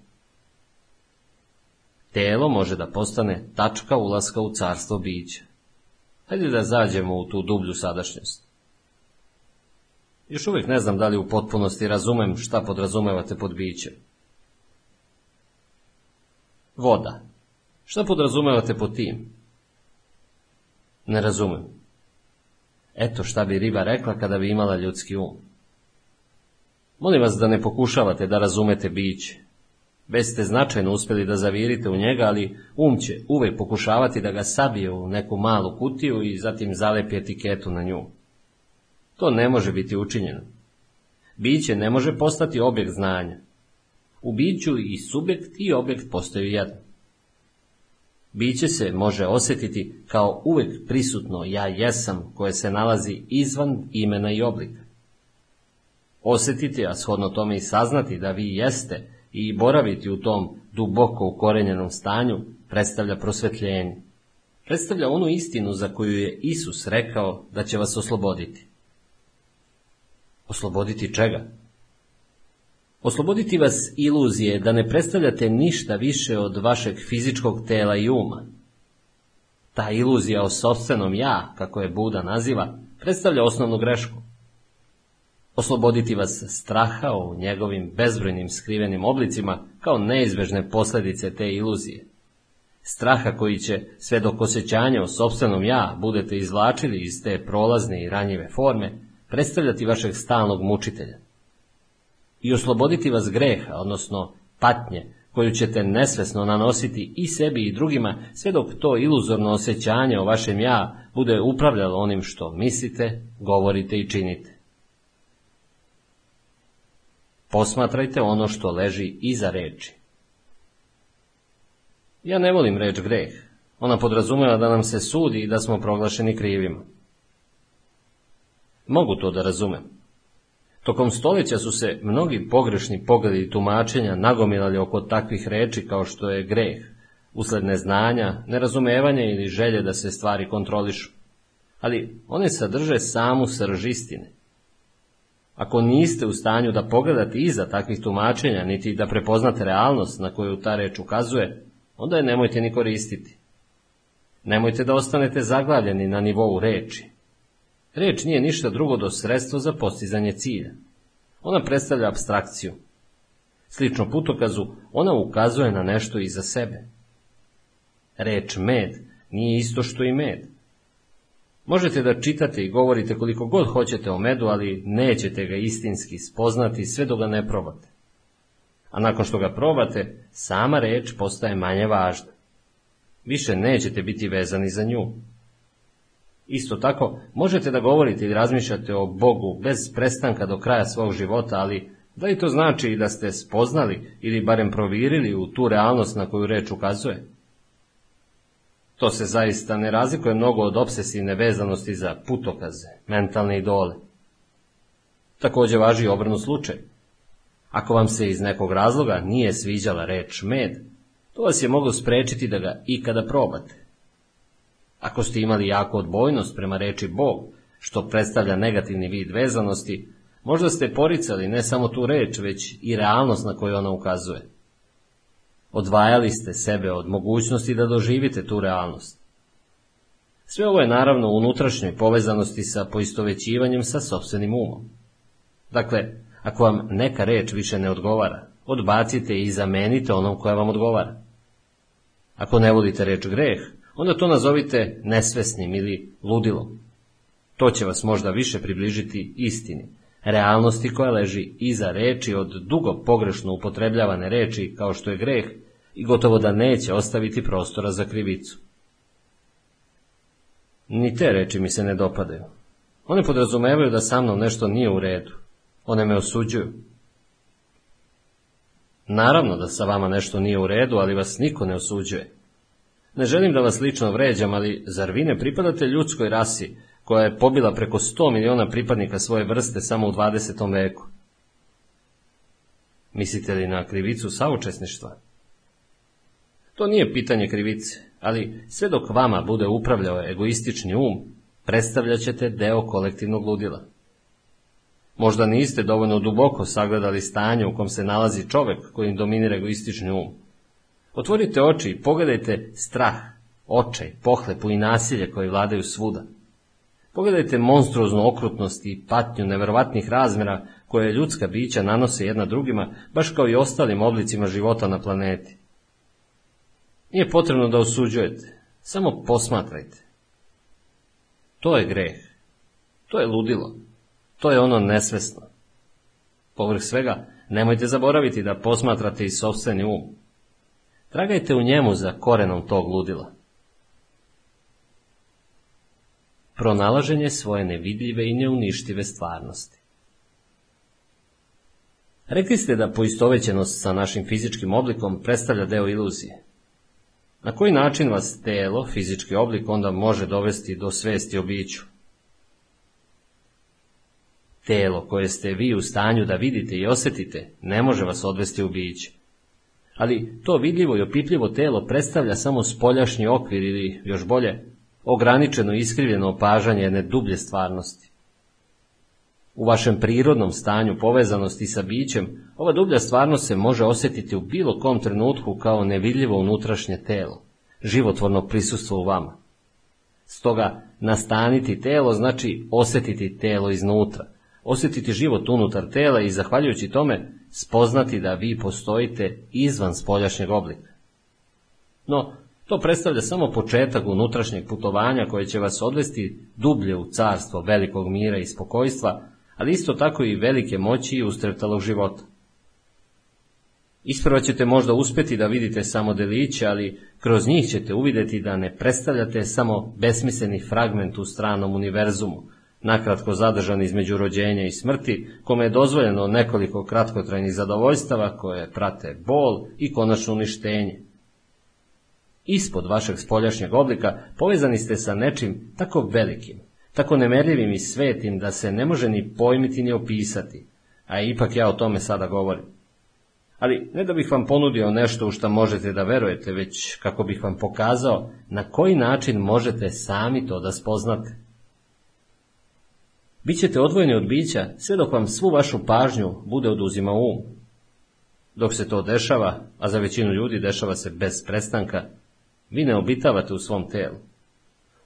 A: Telo može da postane tačka ulaska u carstvo bića. Hajde da zađemo u tu dublju sadašnjost. Još uvijek ne znam da li u potpunosti razumem šta podrazumevate pod bićem. Voda. Šta podrazumevate pod tim? Ne razumem. Eto šta bi riba rekla kada bi imala ljudski um. Molim vas da ne pokušavate da razumete biće. Već ste značajno uspjeli da zavirite u njega, ali um će uvijek pokušavati da ga sabije u neku malu kutiju i zatim zalepi etiketu na nju. To ne može biti učinjeno. Biće ne može postati objekt znanja. U biću i subjekt i objekt postaju jedno. Biće se može osjetiti kao uvijek prisutno ja jesam koje se nalazi izvan imena i oblika. Osjetiti, a shodno tome i saznati da vi jeste i boraviti u tom duboko ukorenjenom stanju predstavlja prosvetljenje. Predstavlja onu istinu za koju je Isus rekao da će vas osloboditi. Osloboditi čega? Osloboditi vas iluzije da ne predstavljate ništa više od vašeg fizičkog tela i uma. Ta iluzija o sobstvenom ja, kako je Buda naziva, predstavlja osnovnu grešku. Osloboditi vas straha u njegovim bezbrojnim skrivenim oblicima kao neizbežne posljedice te iluzije. Straha koji će, sve dok osjećanje o sobstvenom ja budete izvlačili iz te prolazne i ranjive forme, predstavljati vašeg stalnog mučitelja i osloboditi vas greha, odnosno patnje, koju ćete nesvesno nanositi i sebi i drugima, sve dok to iluzorno osjećanje o vašem ja bude upravljalo onim što mislite, govorite i činite. Posmatrajte ono što leži iza reči. Ja ne volim reč greh. Ona podrazumeva da nam se sudi i da smo proglašeni krivima. Mogu to da razumem. Tokom stoljeća su se mnogi pogrešni pogledi i tumačenja nagomilali oko takvih reči kao što je greh, usled neznanja, nerazumevanja ili želje da se stvari kontrolišu. Ali one sadrže samu srž istine. Ako niste u stanju da pogledate iza takvih tumačenja, niti da prepoznate realnost na koju ta reč ukazuje, onda je nemojte ni koristiti. Nemojte da ostanete zaglavljeni na nivou reči. Reč nije ništa drugo do sredstvo za postizanje cilja. Ona predstavlja abstrakciju. Slično putokazu, ona ukazuje na nešto iza sebe. Reč med nije isto što i med. Možete da čitate i govorite koliko god hoćete o medu, ali nećete ga istinski spoznati sve dok ga ne probate. A nakon što ga probate, sama reč postaje manje važna. Više nećete biti vezani za nju. Isto tako, možete da govorite i razmišljate o Bogu bez prestanka do kraja svog života, ali da li to znači i da ste spoznali ili barem provirili u tu realnost na koju reč ukazuje? To se zaista ne razlikuje mnogo od obsesivne vezanosti za putokaze, mentalne idole. Također važi obrnu slučaj. Ako vam se iz nekog razloga nije sviđala reč med, To vas je moglo sprečiti da ga ikada probate. Ako ste imali jako odbojnost prema reči Bog, što predstavlja negativni vid vezanosti, možda ste poricali ne samo tu reč, već i realnost na koju ona ukazuje. Odvajali ste sebe od mogućnosti da doživite tu realnost. Sve ovo je naravno u unutrašnjoj povezanosti sa poistovećivanjem sa sobstvenim umom. Dakle, ako vam neka reč više ne odgovara, odbacite i zamenite onom koja vam odgovara. Ako ne volite reč greh, onda to nazovite nesvesnim ili ludilom. To će vas možda više približiti istini, realnosti koja leži iza reči od dugo pogrešno upotrebljavane reči kao što je greh i gotovo da neće ostaviti prostora za krivicu. Ni te reči mi se ne dopadaju. One podrazumevaju da sa mnom nešto nije u redu. One me osuđuju. Naravno da sa vama nešto nije u redu, ali vas niko ne osuđuje. Ne želim da vas lično vređam, ali zar vi ne pripadate ljudskoj rasi, koja je pobila preko 100 miliona pripadnika svoje vrste samo u 20. veku? Mislite li na krivicu saučesništva? To nije pitanje krivice, ali sve dok vama bude upravljao egoistični um, predstavljat ćete deo kolektivnog ludila. Možda niste dovoljno duboko sagledali stanje u kom se nalazi čovek kojim dominira egoistični um. Otvorite oči i pogledajte strah, očaj, pohlepu i nasilje koje vladaju svuda. Pogledajte monstruoznu okrutnost i patnju neverovatnih razmera koje ljudska bića nanose jedna drugima, baš kao i ostalim oblicima života na planeti. Nije potrebno da osuđujete, samo posmatrajte. To je greh. To je ludilo. To je ono nesvesno. Povrh svega, nemojte zaboraviti da posmatrate i sobstveni um. Tragajte u njemu za korenom tog ludila. Pronalaženje svoje nevidljive i neuništive stvarnosti. Rekli ste da poistovećenost sa našim fizičkim oblikom predstavlja deo iluzije. Na koji način vas telo, fizički oblik, onda može dovesti do svesti o biću? Telo koje ste vi u stanju da vidite i osjetite, ne može vas odvesti u biće. Ali to vidljivo i opipljivo telo predstavlja samo spoljašnji okvir ili, još bolje, ograničeno i iskrivljeno opažanje jedne dublje stvarnosti. U vašem prirodnom stanju povezanosti sa bićem, ova dublja stvarnost se može osjetiti u bilo kom trenutku kao nevidljivo unutrašnje telo, životvorno prisustvo u vama. Stoga, nastaniti telo znači osjetiti telo iznutra, osjetiti život unutar tela i zahvaljujući tome spoznati da vi postojite izvan spoljašnjeg oblika. No, to predstavlja samo početak unutrašnjeg putovanja koje će vas odvesti dublje u carstvo velikog mira i spokojstva, ali isto tako i velike moći i ustreptalog života. Isprva ćete možda uspjeti da vidite samo deliće, ali kroz njih ćete uvidjeti da ne predstavljate samo besmisleni fragment u stranom univerzumu, nakratko zadržan između rođenja i smrti, kome je dozvoljeno nekoliko kratkotrajnih zadovoljstava koje prate bol i konačno uništenje. Ispod vašeg spoljašnjeg oblika povezani ste sa nečim tako velikim, tako nemerljivim i svetim da se ne može ni pojmiti ni opisati, a ipak ja o tome sada govorim. Ali ne da bih vam ponudio nešto u što možete da verujete, već kako bih vam pokazao na koji način možete sami to da spoznate. Bićete odvojeni od bića sve dok vam svu vašu pažnju bude oduzima um. Dok se to dešava, a za većinu ljudi dešava se bez prestanka, vi ne obitavate u svom telu.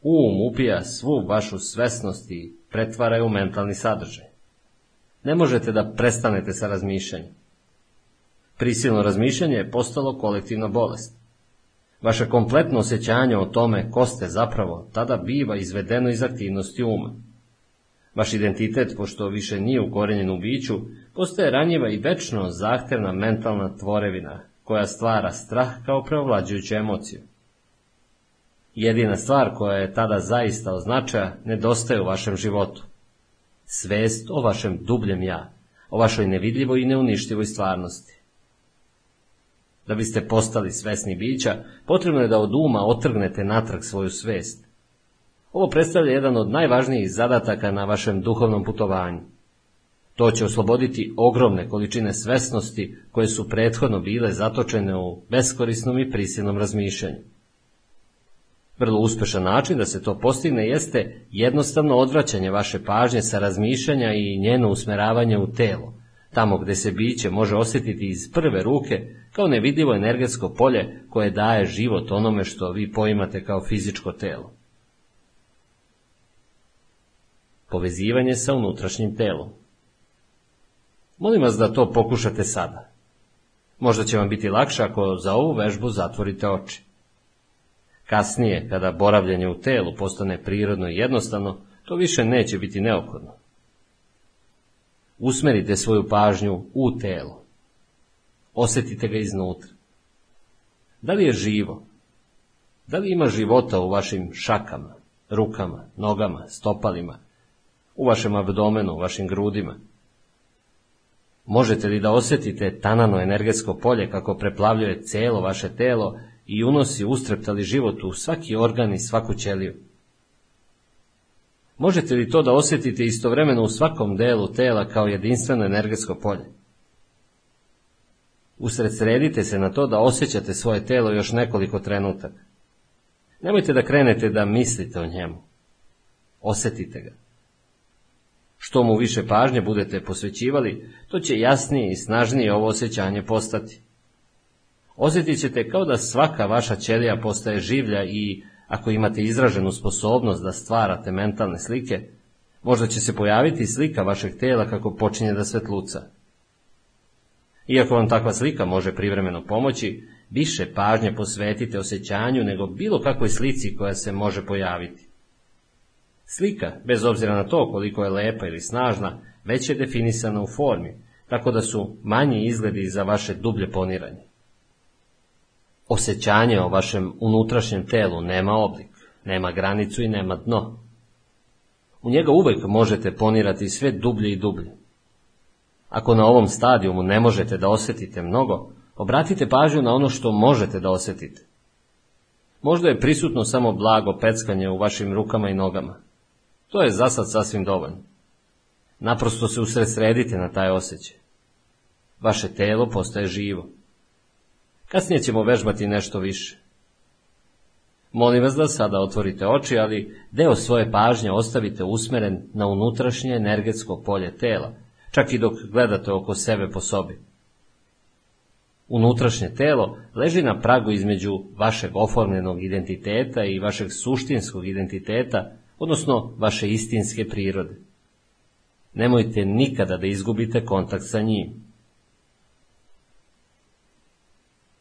A: Um upija svu vašu svesnost i pretvara je u mentalni sadržaj. Ne možete da prestanete sa razmišljanjem. Prisilno razmišljanje je postalo kolektivna bolest. Vaše kompletno osjećanje o tome ko ste zapravo tada biva izvedeno iz aktivnosti uma. Vaš identitet, pošto više nije ukorenjen u biću, postaje ranjiva i večno zahtevna mentalna tvorevina, koja stvara strah kao preovlađujuću emociju. Jedina stvar koja je tada zaista označaja nedostaje u vašem životu. Svest o vašem dubljem ja, o vašoj nevidljivoj i neuništivoj stvarnosti. Da biste postali svesni bića, potrebno je da od uma otrgnete natrag svoju svest. Ovo predstavlja jedan od najvažnijih zadataka na vašem duhovnom putovanju. To će osloboditi ogromne količine svesnosti koje su prethodno bile zatočene u beskorisnom i prisilnom razmišljanju. Vrlo uspešan način da se to postigne jeste jednostavno odvraćanje vaše pažnje sa razmišljanja i njeno usmeravanje u telo, tamo gde se biće može osjetiti iz prve ruke kao nevidljivo energetsko polje koje daje život onome što vi poimate kao fizičko telo. Povezivanje sa unutrašnjim telom Molim vas da to pokušate sada. Možda će vam biti lakše ako za ovu vežbu zatvorite oči. Kasnije, kada boravljanje u telu postane prirodno i jednostavno, to više neće biti neophodno. Usmerite svoju pažnju u telo. Osjetite ga iznutra. Da li je živo? Da li ima života u vašim šakama, rukama, nogama, stopalima, u vašem abdomenu, u vašim grudima? Možete li da osjetite tanano energetsko polje kako preplavljuje celo vaše telo i unosi ustreptali život u svaki organ i svaku ćeliju? Možete li to da osjetite istovremeno u svakom delu tela kao jedinstveno energetsko polje? Usredsredite se na to da osjećate svoje telo još nekoliko trenutaka. Nemojte da krenete da mislite o njemu. Osjetite ga. Što mu više pažnje budete posvećivali, to će jasnije i snažnije ovo osjećanje postati. Osjetit ćete kao da svaka vaša ćelija postaje življa i, ako imate izraženu sposobnost da stvarate mentalne slike, možda će se pojaviti slika vašeg tela kako počinje da svetluca. Iako vam takva slika može privremeno pomoći, više pažnje posvetite osjećanju nego bilo kakvoj slici koja se može pojaviti. Slika, bez obzira na to koliko je lepa ili snažna, već je definisana u formi, tako da su manji izgledi za vaše dublje poniranje. Osjećanje o vašem unutrašnjem telu nema oblik, nema granicu i nema dno. U njega uvek možete ponirati sve dublje i dublje. Ako na ovom stadijumu ne možete da osjetite mnogo, obratite pažnju na ono što možete da osjetite. Možda je prisutno samo blago peckanje u vašim rukama i nogama. To je za sad sasvim dovoljno. Naprosto se usredsredite na taj osjećaj. Vaše telo postaje živo. Kasnije ćemo vežbati nešto više. Molim vas da sada otvorite oči, ali deo svoje pažnje ostavite usmeren na unutrašnje energetsko polje tela, čak i dok gledate oko sebe po sobi. Unutrašnje telo leži na pragu između vašeg oformljenog identiteta i vašeg suštinskog identiteta odnosno vaše istinske prirode. Nemojte nikada da izgubite kontakt sa njim.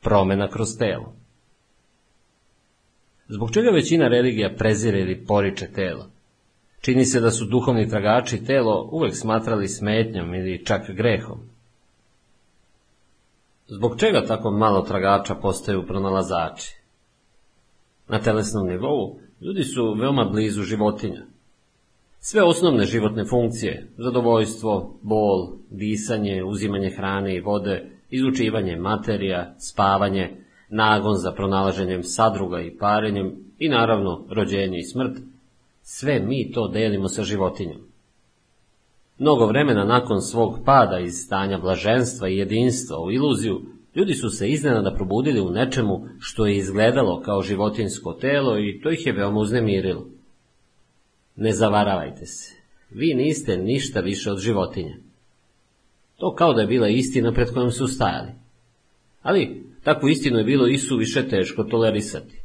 A: Promena kroz telo Zbog čega većina religija prezire ili poriče telo? Čini se da su duhovni tragači telo uvek smatrali smetnjom ili čak grehom. Zbog čega tako malo tragača postaju pronalazači? Na telesnom nivou Ljudi su veoma blizu životinja. Sve osnovne životne funkcije, zadovoljstvo, bol, disanje, uzimanje hrane i vode, izučivanje materija, spavanje, nagon za pronalaženjem sadruga i parenjem i naravno rođenje i smrt, sve mi to delimo sa životinjom. Mnogo vremena nakon svog pada iz stanja blaženstva i jedinstva u iluziju, Ljudi su se iznenada probudili u nečemu što je izgledalo kao životinsko telo i to ih je veoma uznemirilo. Ne zavaravajte se, vi niste ništa više od životinja. To kao da je bila istina pred kojom su stajali. Ali takvu istinu je bilo i su više teško tolerisati.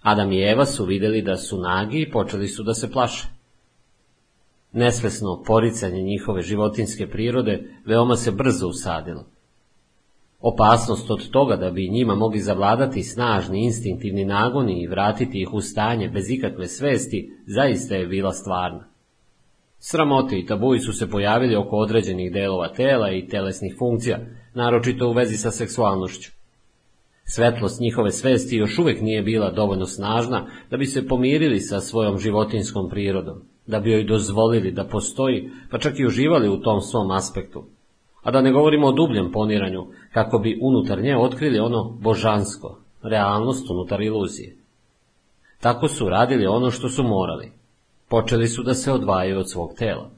A: Adam i Eva su videli da su nagi i počeli su da se plaše. Nesvesno poricanje njihove životinske prirode veoma se brzo usadilo. Opasnost od toga da bi njima mogli zavladati snažni instinktivni nagoni i vratiti ih u stanje bez ikakve svesti, zaista je bila stvarna. Sramote i tabuji su se pojavili oko određenih delova tela i telesnih funkcija, naročito u vezi sa seksualnošću. Svetlost njihove svesti još uvek nije bila dovoljno snažna da bi se pomirili sa svojom životinskom prirodom, da bi joj dozvolili da postoji, pa čak i uživali u tom svom aspektu, a da ne govorimo o dubljem poniranju, kako bi unutar nje otkrili ono božansko, realnost unutar iluzije. Tako su radili ono što su morali. Počeli su da se odvajaju od svog tela.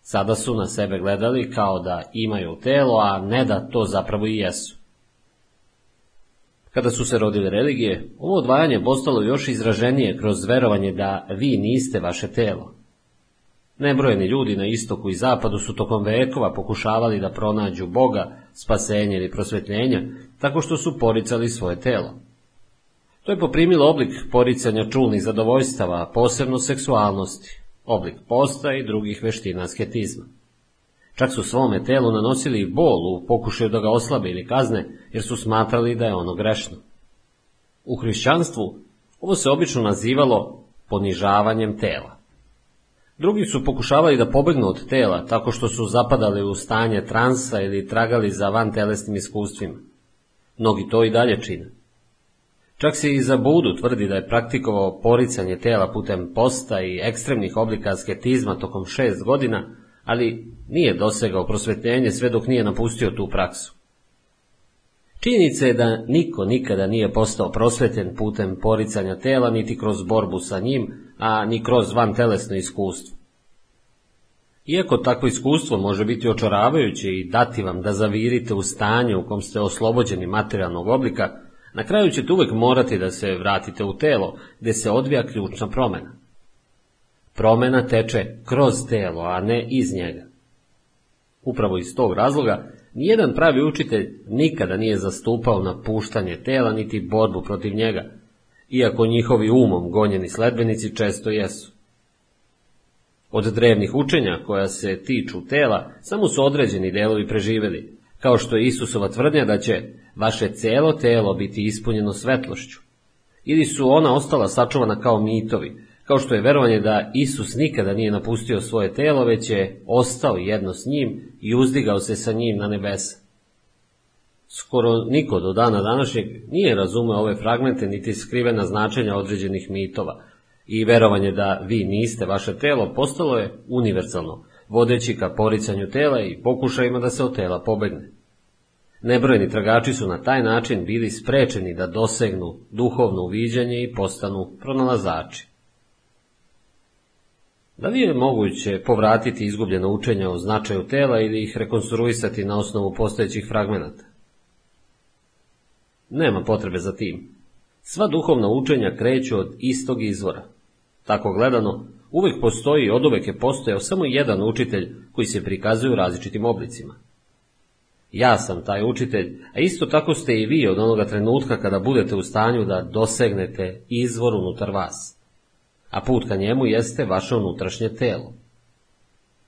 A: Sada su na sebe gledali kao da imaju telo, a ne da to zapravo i jesu. Kada su se rodile religije, ovo odvajanje postalo još izraženije kroz verovanje da vi niste vaše telo. Nebrojeni ljudi na istoku i zapadu su tokom vekova pokušavali da pronađu Boga, spasenje ili prosvetljenje, tako što su poricali svoje telo. To je poprimilo oblik poricanja čulnih zadovoljstava, posebno seksualnosti, oblik posta i drugih veština asketizma. Čak su svome telu nanosili bol u pokušaju da ga oslabe ili kazne, jer su smatrali da je ono grešno. U hrišćanstvu ovo se obično nazivalo ponižavanjem tela. Drugi su pokušavali da pobegnu od tela tako što su zapadali u stanje transa ili tragali za van telesnim iskustvima. Mnogi to i dalje čine. Čak se i za Budu tvrdi da je praktikovao poricanje tela putem posta i ekstremnih oblika asketizma tokom šest godina, ali nije dosegao prosvetljenje sve dok nije napustio tu praksu. Činjenica je da niko nikada nije postao prosvetljen putem poricanja tela, niti kroz borbu sa njim, a ni kroz van telesno iskustvo. Iako takvo iskustvo može biti očaravajuće i dati vam da zavirite u stanje u kom ste oslobođeni materijalnog oblika, na kraju ćete uvek morati da se vratite u telo, gde se odvija ključna promena. Promena teče kroz telo, a ne iz njega. Upravo iz tog razloga, nijedan pravi učitelj nikada nije zastupao napuštanje tela niti borbu protiv njega, iako njihovi umom gonjeni sledbenici često jesu. Od drevnih učenja koja se tiču tela, samo su određeni delovi preživeli, kao što je Isusova tvrdnja da će vaše celo telo biti ispunjeno svetlošću. Ili su ona ostala sačuvana kao mitovi, kao što je verovanje da Isus nikada nije napustio svoje telo, već je ostao jedno s njim i uzdigao se sa njim na nebesa. Skoro niko do dana današnjeg nije razumeo ove fragmente niti skrivena značenja određenih mitova i verovanje da vi niste vaše telo postalo je univerzalno, vodeći ka poricanju tela i pokušajima da se od tela pobegne. Nebrojeni tragači su na taj način bili sprečeni da dosegnu duhovno uviđanje i postanu pronalazači. Da li je moguće povratiti izgubljeno učenja o značaju tela ili ih rekonstruisati na osnovu postojećih fragmenata? Nema potrebe za tim. Sva duhovna učenja kreću od istog izvora. Tako gledano, uvek postoji i oduvek je postojao samo jedan učitelj koji se prikazuje u različitim oblicima. Ja sam taj učitelj, a isto tako ste i vi od onoga trenutka kada budete u stanju da dosegnete izvor unutar vas. A put ka njemu jeste vaše unutrašnje telo.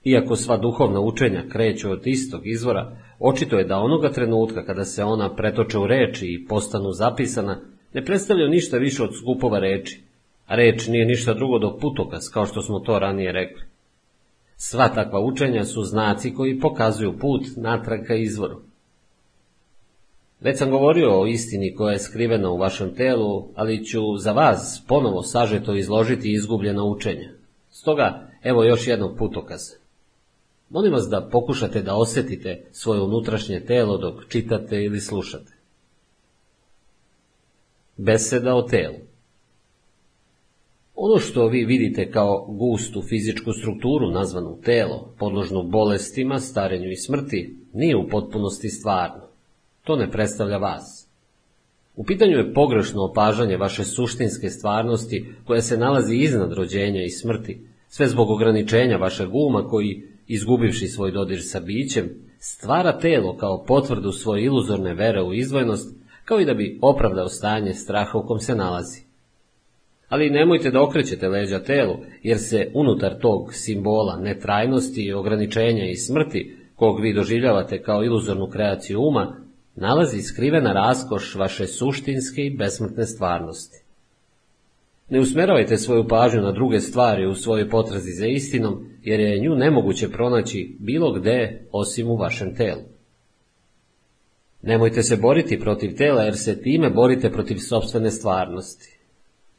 A: Iako sva duhovna učenja kreću od istog izvora, očito je da onoga trenutka kada se ona pretoče u reči i postanu zapisana, ne predstavljaju ništa više od skupova reči, a reč nije ništa drugo do putokaz, kao što smo to ranije rekli. Sva takva učenja su znaci koji pokazuju put natrag ka izvoru. Već sam govorio o istini koja je skrivena u vašem telu, ali ću za vas ponovo sažeto izložiti izgubljena učenja. Stoga, evo još jednog putokaza. Molim vas da pokušate da osetite svoje unutrašnje telo dok čitate ili slušate. Beseda o telu Ono što vi vidite kao gustu fizičku strukturu nazvanu telo, podložnu bolestima, starenju i smrti, nije u potpunosti stvarno. To ne predstavlja vas. U pitanju je pogrešno opažanje vaše suštinske stvarnosti koja se nalazi iznad rođenja i smrti, sve zbog ograničenja vašeg uma koji, izgubivši svoj dodir sa bićem, stvara telo kao potvrdu svoje iluzorne vere u izvojnost, kao i da bi opravdao stanje straha u kom se nalazi. Ali nemojte da okrećete leđa telu, jer se unutar tog simbola netrajnosti, ograničenja i smrti, kog vi doživljavate kao iluzornu kreaciju uma, nalazi skrivena raskoš vaše suštinske i besmrtne stvarnosti. Ne usmeravajte svoju pažnju na druge stvari u svojoj potrazi za istinom, jer je nju nemoguće pronaći bilo gde osim u vašem telu. Nemojte se boriti protiv tela, jer se time borite protiv sobstvene stvarnosti.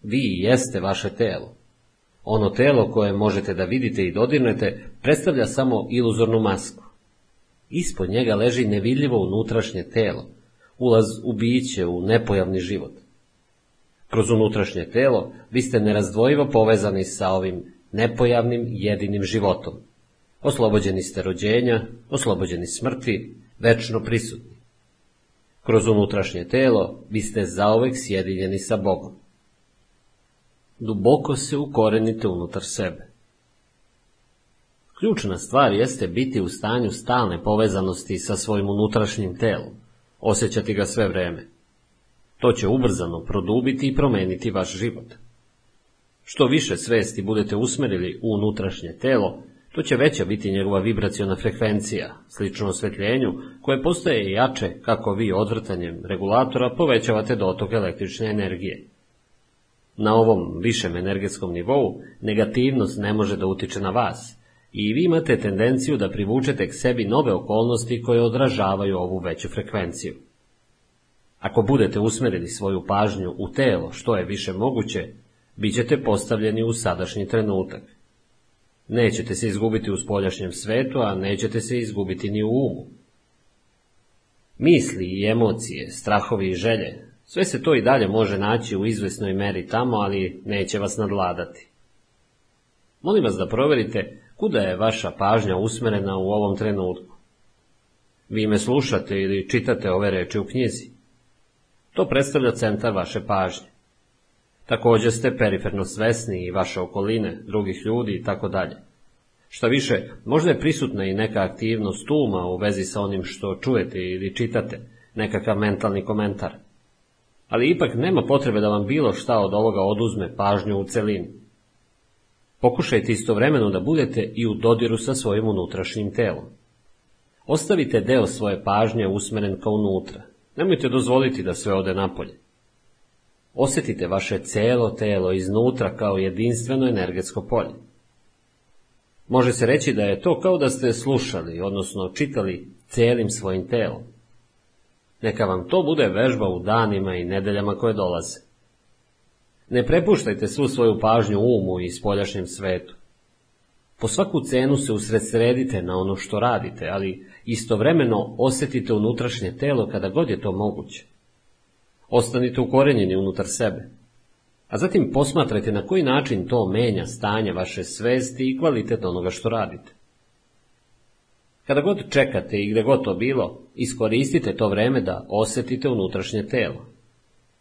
A: Vi jeste vaše telo. Ono telo koje možete da vidite i dodirnete predstavlja samo iluzornu masku. Ispod njega leži nevidljivo unutrašnje telo, ulaz u biće, u nepojavni život. Kroz unutrašnje telo vi ste nerazdvojivo povezani sa ovim nepojavnim jedinim životom. Oslobođeni ste rođenja, oslobođeni smrti, večno prisutni. Kroz unutrašnje telo vi ste zaovek sjedinjeni sa Bogom. Duboko se ukorenite unutar sebe. Ključna stvar jeste biti u stanju stalne povezanosti sa svojim unutrašnjim telom, osjećati ga sve vreme. To će ubrzano produbiti i promeniti vaš život. Što više svesti budete usmerili u unutrašnje telo, to će veća biti njegova vibraciona frekvencija, slično osvetljenju, koje postaje jače kako vi odvrtanjem regulatora povećavate dotok električne energije. Na ovom višem energetskom nivou negativnost ne može da utiče na vas i vi imate tendenciju da privučete k sebi nove okolnosti koje odražavaju ovu veću frekvenciju. Ako budete usmerili svoju pažnju u telo što je više moguće, bit ćete postavljeni u sadašnji trenutak. Nećete se izgubiti u spoljašnjem svetu, a nećete se izgubiti ni u umu. Misli i emocije, strahovi i želje, sve se to i dalje može naći u izvesnoj meri tamo, ali neće vas nadladati. Molim vas da proverite kuda je vaša pažnja usmerena u ovom trenutku. Vi me slušate ili čitate ove reči u knjizi. To predstavlja centar vaše pažnje. Također ste periferno svesni i vaše okoline, drugih ljudi i tako dalje. Šta više, možda je prisutna i neka aktivnost uma u vezi sa onim što čujete ili čitate, nekakav mentalni komentar. Ali ipak nema potrebe da vam bilo šta od ovoga oduzme pažnju u celini. Pokušajte istovremeno da budete i u dodiru sa svojim unutrašnjim telom. Ostavite deo svoje pažnje usmeren kao unutra. Nemojte dozvoliti da sve ode napolje. Osjetite vaše celo telo iznutra kao jedinstveno energetsko polje. Može se reći da je to kao da ste slušali, odnosno čitali celim svojim telom. Neka vam to bude vežba u danima i nedeljama koje dolaze. Ne prepuštajte svu svoju pažnju umu i spoljašnjem svetu. Po svaku cenu se usredsredite na ono što radite, ali istovremeno osjetite unutrašnje telo kada god je to moguće. Ostanite ukorenjeni unutar sebe. A zatim posmatrajte na koji način to menja stanje vaše svesti i kvalitet onoga što radite. Kada god čekate i gde god to bilo, iskoristite to vreme da osjetite unutrašnje telo.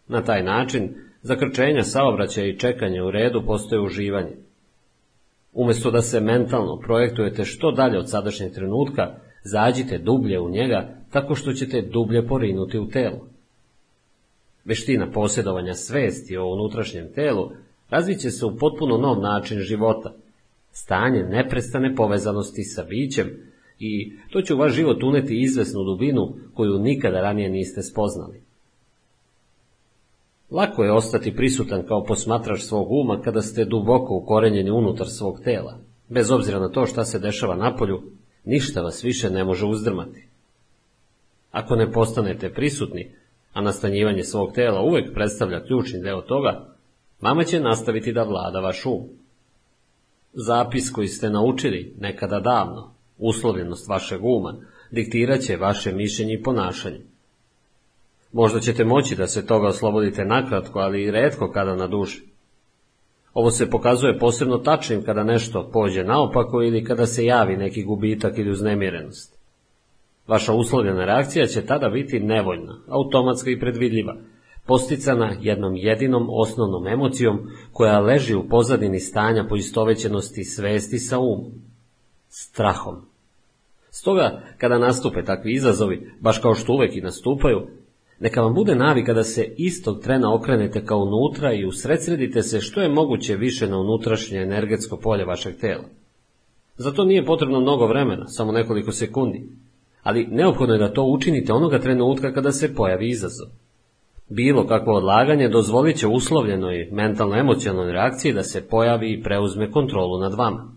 A: Na taj način, zakrčenja saobraćaja i čekanje u redu postoje uživanje. Umjesto da se mentalno projektujete što dalje od sadašnjeg trenutka, zađite dublje u njega tako što ćete dublje porinuti u telo. Veština posjedovanja svesti o unutrašnjem telu razviće se u potpuno nov način života, stanje neprestane povezanosti sa bićem i to će u vaš život uneti izvesnu dubinu koju nikada ranije niste spoznali. Lako je ostati prisutan kao posmatrač svog uma kada ste duboko ukorenjeni unutar svog tela. Bez obzira na to šta se dešava napolju, ništa vas više ne može uzdrmati. Ako ne postanete prisutni, a nastanjivanje svog tela uvek predstavlja ključni deo toga, mama će nastaviti da vlada vaš um. Zapis koji ste naučili nekada davno, uslovljenost vašeg uma, diktirat će vaše mišljenje i ponašanje. Možda ćete moći da se toga oslobodite nakratko, ali i redko kada na duši. Ovo se pokazuje posebno tačnim kada nešto pođe naopako ili kada se javi neki gubitak ili uznemirenost. Vaša uslovljena reakcija će tada biti nevoljna, automatska i predvidljiva, posticana jednom jedinom osnovnom emocijom koja leži u pozadini stanja poistovećenosti svesti sa umom. Strahom. Stoga, kada nastupe takvi izazovi, baš kao što uvek i nastupaju, neka vam bude navika da se istog trena okrenete kao unutra i usredsredite se što je moguće više na unutrašnje energetsko polje vašeg tela. Za to nije potrebno mnogo vremena, samo nekoliko sekundi ali neophodno je da to učinite onoga trenutka kada se pojavi izazov. Bilo kakvo odlaganje dozvolit će uslovljenoj mentalno-emocionalnoj reakciji da se pojavi i preuzme kontrolu nad vama.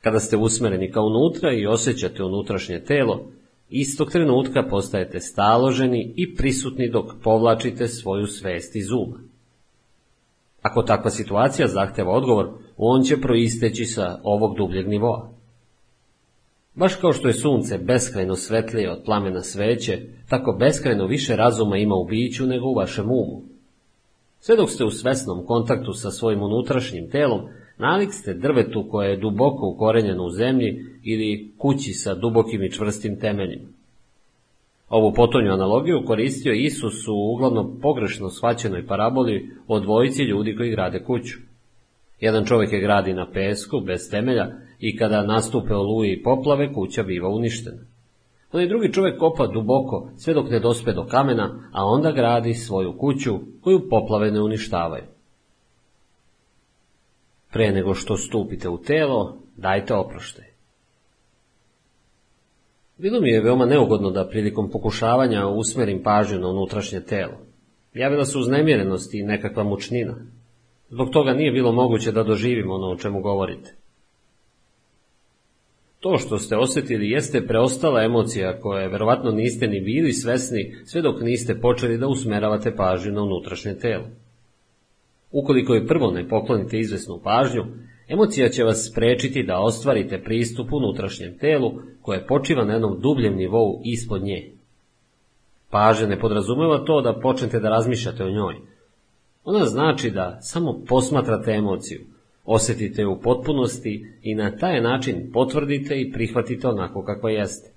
A: Kada ste usmereni kao unutra i osjećate unutrašnje telo, istog trenutka postajete staloženi i prisutni dok povlačite svoju svest iz uma. Ako takva situacija zahteva odgovor, on će proisteći sa ovog dubljeg nivoa. Baš kao što je sunce beskrajno svetlije od plamena sveće, tako beskrajno više razuma ima u biću nego u vašem umu. Sve dok ste u svesnom kontaktu sa svojim unutrašnjim telom, nalik ste drvetu koje je duboko ukorenjeno u zemlji ili kući sa dubokim i čvrstim temeljima. Ovu potonju analogiju koristio Isus u uglavnom pogrešno shvaćenoj paraboli o dvojici ljudi koji grade kuću. Jedan čovjek je gradi na pesku, bez temelja, i kada nastupe oluje i poplave, kuća biva uništena. Onaj drugi čovjek kopa duboko, sve dok ne dospe do kamena, a onda gradi svoju kuću, koju poplave ne uništavaju. Pre nego što stupite u telo, dajte oproštaj. Bilo mi je veoma neugodno da prilikom pokušavanja usmerim pažnju na unutrašnje telo. Javila se uznemirenost i nekakva mučnina. Zbog toga nije bilo moguće da doživim ono o čemu govorite. To što ste osjetili jeste preostala emocija koje verovatno niste ni bili svesni sve dok niste počeli da usmeravate pažnju na unutrašnje telo. Ukoliko je prvo ne poklonite izvesnu pažnju, emocija će vas sprečiti da ostvarite pristup unutrašnjem telu koje počiva na jednom dubljem nivou ispod nje. Pažnja ne podrazumeva to da počnete da razmišljate o njoj. Ona znači da samo posmatrate emociju, osjetite u potpunosti i na taj način potvrdite i prihvatite onako kako jeste.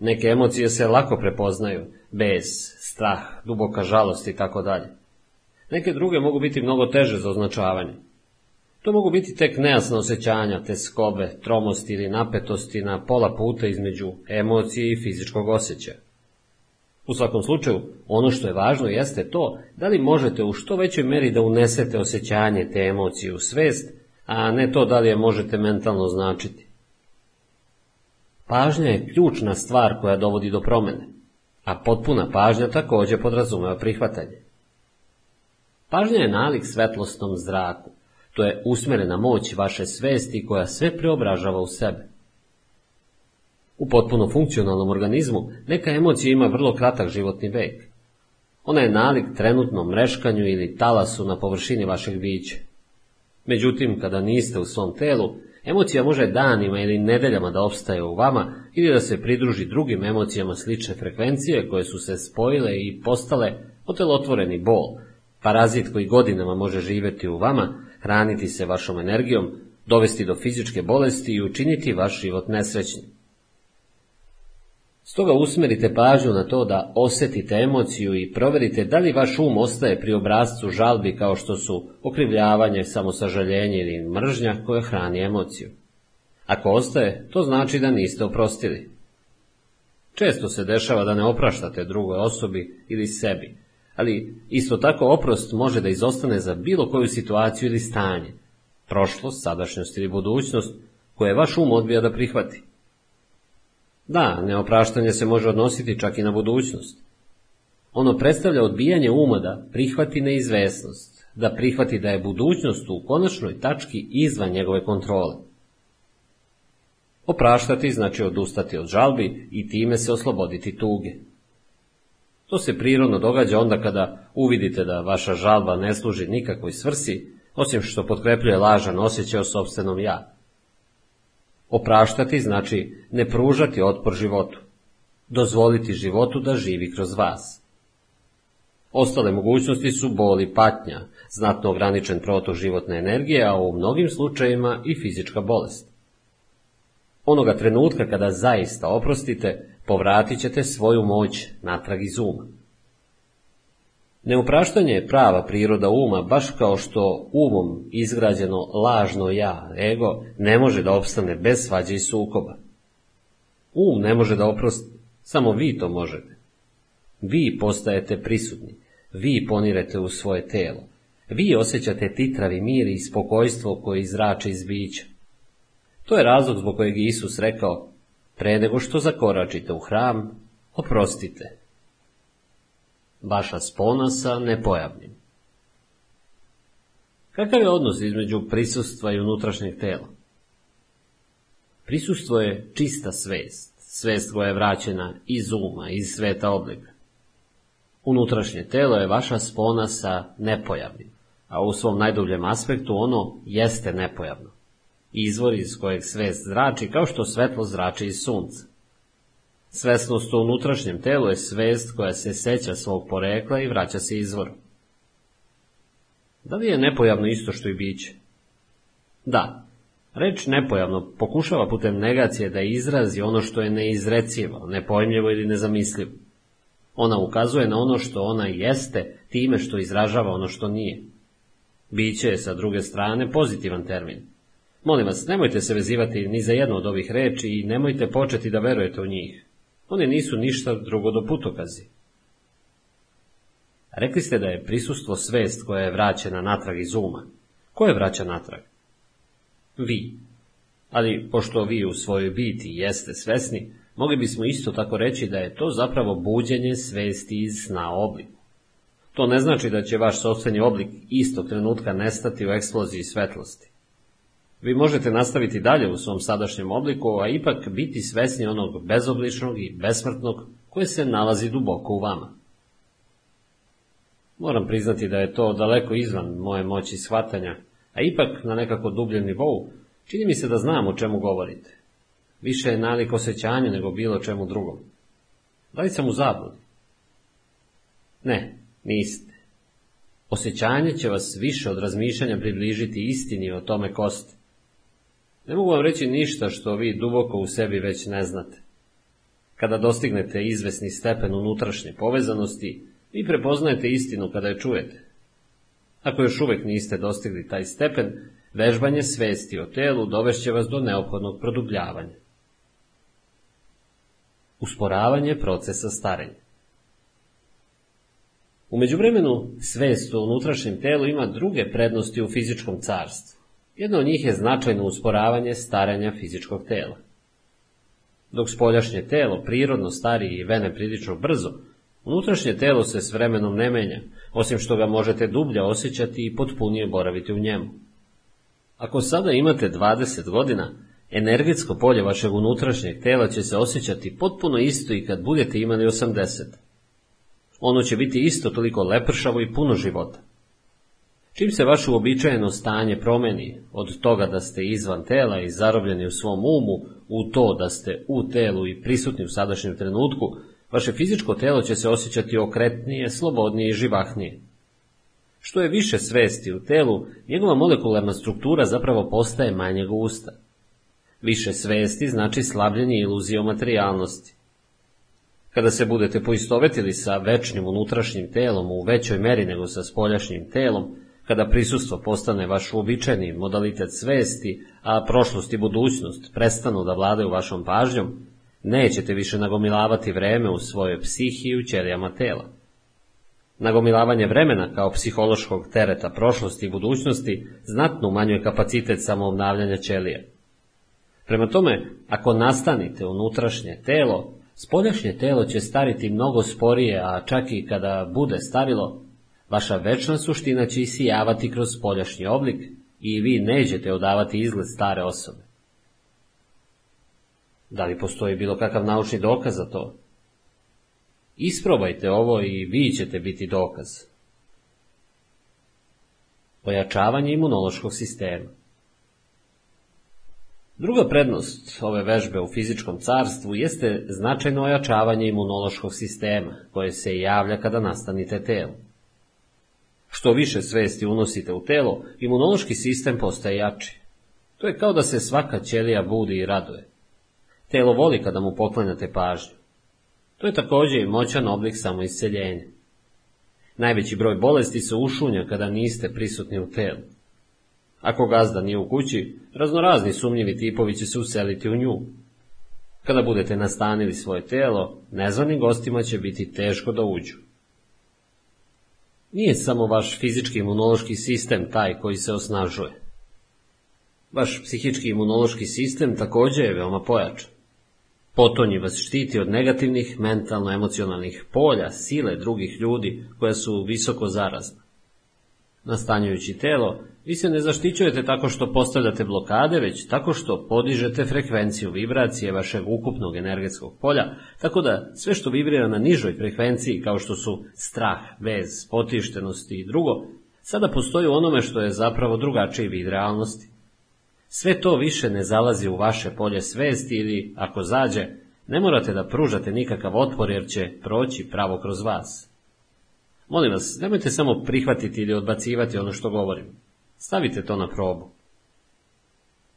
A: Neke emocije se lako prepoznaju, bez, strah, duboka žalost i tako dalje. Neke druge mogu biti mnogo teže za označavanje. To mogu biti tek nejasna osjećanja, te skobe, tromosti ili napetosti na pola puta između emocije i fizičkog osjećaja. U svakom slučaju, ono što je važno jeste to da li možete u što većoj meri da unesete osjećanje te emocije u svest, a ne to da li je možete mentalno značiti. Pažnja je ključna stvar koja dovodi do promene, a potpuna pažnja također podrazumeva prihvatanje. Pažnja je nalik svetlosnom zraku, to je usmerena moć vaše svesti koja sve preobražava u sebe. U potpuno funkcionalnom organizmu neka emocija ima vrlo kratak životni vek. Ona je nalik trenutnom mreškanju ili talasu na površini vašeg bića. Međutim, kada niste u svom telu, emocija može danima ili nedeljama da opstaje u vama ili da se pridruži drugim emocijama slične frekvencije koje su se spojile i postale otelotvoreni bol, parazit koji godinama može živjeti u vama, hraniti se vašom energijom, dovesti do fizičke bolesti i učiniti vaš život nesrećnim. Stoga usmerite pažnju na to da osjetite emociju i provjerite da li vaš um ostaje pri obrazcu žalbi kao što su okrivljavanje, samosažaljenje ili mržnja koja hrani emociju. Ako ostaje, to znači da niste oprostili. Često se dešava da ne opraštate drugoj osobi ili sebi, ali isto tako oprost može da izostane za bilo koju situaciju ili stanje, prošlost, sadašnjost ili budućnost, koje vaš um odbija da prihvati. Da, neopraštanje se može odnositi čak i na budućnost. Ono predstavlja odbijanje uma da prihvati neizvesnost, da prihvati da je budućnost u konačnoj tački izvan njegove kontrole. Opraštati znači odustati od žalbi i time se osloboditi tuge. To se prirodno događa onda kada uvidite da vaša žalba ne služi nikakvoj svrsi, osim što potkrepljuje lažan osjećaj o sobstvenom ja. Opraštati znači ne pružati otpor životu, dozvoliti životu da živi kroz vas. Ostale mogućnosti su boli patnja, znatno ograničen protok životne energije, a u mnogim slučajevima i fizička bolest. Onoga trenutka kada zaista oprostite, povratit ćete svoju moć natrag iz uma. Neupraštanje je prava priroda uma, baš kao što umom izgrađeno lažno ja, ego, ne može da opstane bez svađe i sukoba. Um ne može da oprosti, samo vi to možete. Vi postajete prisutni, vi ponirete u svoje telo, vi osjećate titravi mir i spokojstvo koje izrače iz bića. To je razlog zbog kojeg je Isus rekao, pre nego što zakoračite u hram, oprostite vaša spona sa nepojavnim. Kakav je odnos između prisustva i unutrašnjeg tela? Prisustvo je čista svest, svest koja je vraćena iz uma, iz sveta oblika. Unutrašnje telo je vaša spona sa nepojavnim, a u svom najdubljem aspektu ono jeste nepojavno. Izvor iz kojeg svest zrači kao što svetlo zrači iz sunca. Svesnost u unutrašnjem telu je svest koja se seća svog porekla i vraća se izvoru. Da li je nepojavno isto što i biće? Da, reč nepojavno pokušava putem negacije da izrazi ono što je neizrecivo, nepojmljivo ili nezamislivo. Ona ukazuje na ono što ona jeste time što izražava ono što nije. Biće je sa druge strane pozitivan termin. Molim vas, nemojte se vezivati ni za jednu od ovih reči i nemojte početi da verujete u njih. One nisu ništa drugo do putokazi. Rekli ste da je prisustvo svest koja je vraćena natrag iz uma. Ko je vraća natrag? Vi. Ali, pošto vi u svojoj biti jeste svesni, mogli bismo isto tako reći da je to zapravo buđenje svesti iz sna obliku. To ne znači da će vaš sobstveni oblik istog trenutka nestati u eksploziji svetlosti. Vi možete nastaviti dalje u svom sadašnjem obliku, a ipak biti svesni onog bezobličnog i besmrtnog koje se nalazi duboko u vama. Moram priznati da je to daleko izvan moje moći shvatanja, a ipak na nekako dubljem nivou čini mi se da znam o čemu govorite. Više je nalik osjećanju nego bilo čemu drugom. Da li sam u zabludi? Ne, niste. Osjećanje će vas više od razmišljanja približiti istini o tome ko ste. Ne mogu vam reći ništa što vi duboko u sebi već ne znate. Kada dostignete izvesni stepen unutrašnje povezanosti, vi prepoznajete istinu kada je čujete. Ako još uvek niste dostigli taj stepen, vežbanje svesti o telu dovešće vas do neophodnog produbljavanja. Usporavanje procesa starenja U međuvremenu, svest o unutrašnjem telu ima druge prednosti u fizičkom carstvu. Jedna od njih je značajno usporavanje starenja fizičkog tela. Dok spoljašnje telo prirodno stari i vene prilično brzo, unutrašnje telo se s vremenom ne menja, osim što ga možete dublje osjećati i potpunije boraviti u njemu. Ako sada imate 20 godina, energetsko polje vašeg unutrašnjeg tela će se osjećati potpuno isto i kad budete imali 80. Ono će biti isto toliko lepršavo i puno života. Čim se vaše uobičajeno stanje promeni od toga da ste izvan tela i zarobljeni u svom umu, u to da ste u telu i prisutni u sadašnjem trenutku, vaše fizičko telo će se osjećati okretnije, slobodnije i živahnije. Što je više svesti u telu, njegova molekularna struktura zapravo postaje manje gusta. Više svesti znači slabljenje iluzije o materijalnosti. Kada se budete poistovetili sa večnim unutrašnjim telom u većoj meri nego sa spoljašnjim telom, kada prisustvo postane vaš uobičajeni modalitet svesti, a prošlost i budućnost prestanu da vladaju vašom pažnjom, nećete više nagomilavati vreme u svojoj psihi i u ćelijama tela. Nagomilavanje vremena kao psihološkog tereta prošlosti i budućnosti znatno umanjuje kapacitet samoobnavljanja ćelija. Prema tome, ako nastanite unutrašnje telo, spoljašnje telo će stariti mnogo sporije, a čak i kada bude starilo, Vaša večna suština će isijavati kroz spoljašnji oblik i vi nećete odavati izgled stare osobe. Da li postoji bilo kakav naučni dokaz za to? Isprobajte ovo i vi ćete biti dokaz. Ojačavanje imunološkog sistema Druga prednost ove vežbe u fizičkom carstvu jeste značajno ojačavanje imunološkog sistema, koje se javlja kada nastanite telo. Što više svesti unosite u telo, imunološki sistem postaje jači. To je kao da se svaka ćelija budi i raduje. Telo voli kada mu poklanjate pažnju. To je također i moćan oblik samoisceljenja. Najveći broj bolesti se ušunja kada niste prisutni u telu. Ako gazda nije u kući, raznorazni sumnjivi tipovi će se useliti u nju. Kada budete nastanili svoje telo, nezvanim gostima će biti teško da uđu. Nije samo vaš fizički imunološki sistem taj koji se osnažuje. Vaš psihički imunološki sistem također je veoma pojačan. Potonji vas štiti od negativnih mentalno-emocionalnih polja, sile drugih ljudi koja su visoko zarazna. Nastanjujući telo, vi se ne zaštićujete tako što postavljate blokade, već tako što podižete frekvenciju vibracije vašeg ukupnog energetskog polja, tako da sve što vibrira na nižoj frekvenciji, kao što su strah, vez, potištenost i drugo, sada postoji u onome što je zapravo drugačiji vid realnosti. Sve to više ne zalazi u vaše polje svesti ili, ako zađe, ne morate da pružate nikakav otpor jer će proći pravo kroz vas. Molim vas, nemojte samo prihvatiti ili odbacivati ono što govorim. Stavite to na probu.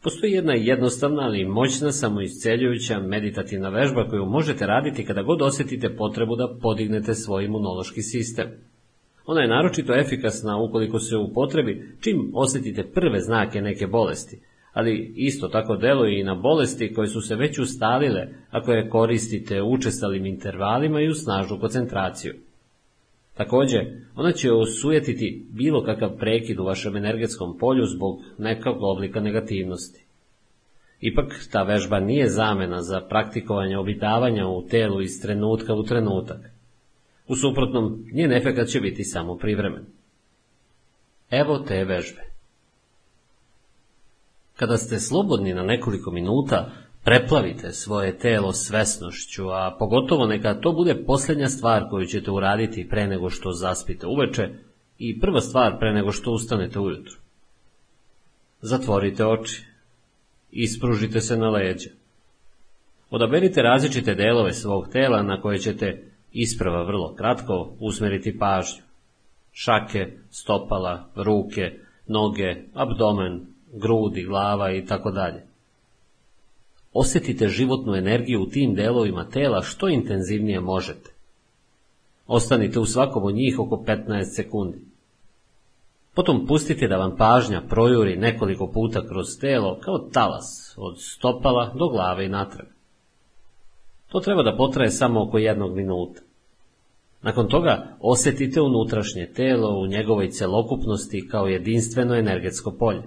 A: Postoji jedna jednostavna, ali moćna, samoisceljujuća meditativna vežba koju možete raditi kada god osjetite potrebu da podignete svoj imunološki sistem. Ona je naročito efikasna ukoliko se upotrebi čim osjetite prve znake neke bolesti, ali isto tako deluje i na bolesti koje su se već ustalile ako je koristite učestalim intervalima i u snažnu koncentraciju. Također, ona će osujetiti bilo kakav prekid u vašem energetskom polju zbog nekog oblika negativnosti. Ipak, ta vežba nije zamena za praktikovanje obitavanja u telu iz trenutka u trenutak. U suprotnom, njen efekat će biti samo privremen. Evo te vežbe. Kada ste slobodni na nekoliko minuta, preplavite svoje telo svesnošću, a pogotovo neka to bude posljednja stvar koju ćete uraditi pre nego što zaspite uveče i prva stvar pre nego što ustanete ujutru. Zatvorite oči. Ispružite se na leđa. Odaberite različite delove svog tela na koje ćete isprava vrlo kratko usmeriti pažnju. Šake, stopala, ruke, noge, abdomen, grudi, glava i tako dalje. Osjetite životnu energiju u tim delovima tela što intenzivnije možete. Ostanite u svakom od njih oko 15 sekundi. Potom pustite da vam pažnja projuri nekoliko puta kroz telo kao talas, od stopala do glave i natrag. To treba da potraje samo oko jednog minuta. Nakon toga osjetite unutrašnje telo u njegovoj celokupnosti kao jedinstveno energetsko polje.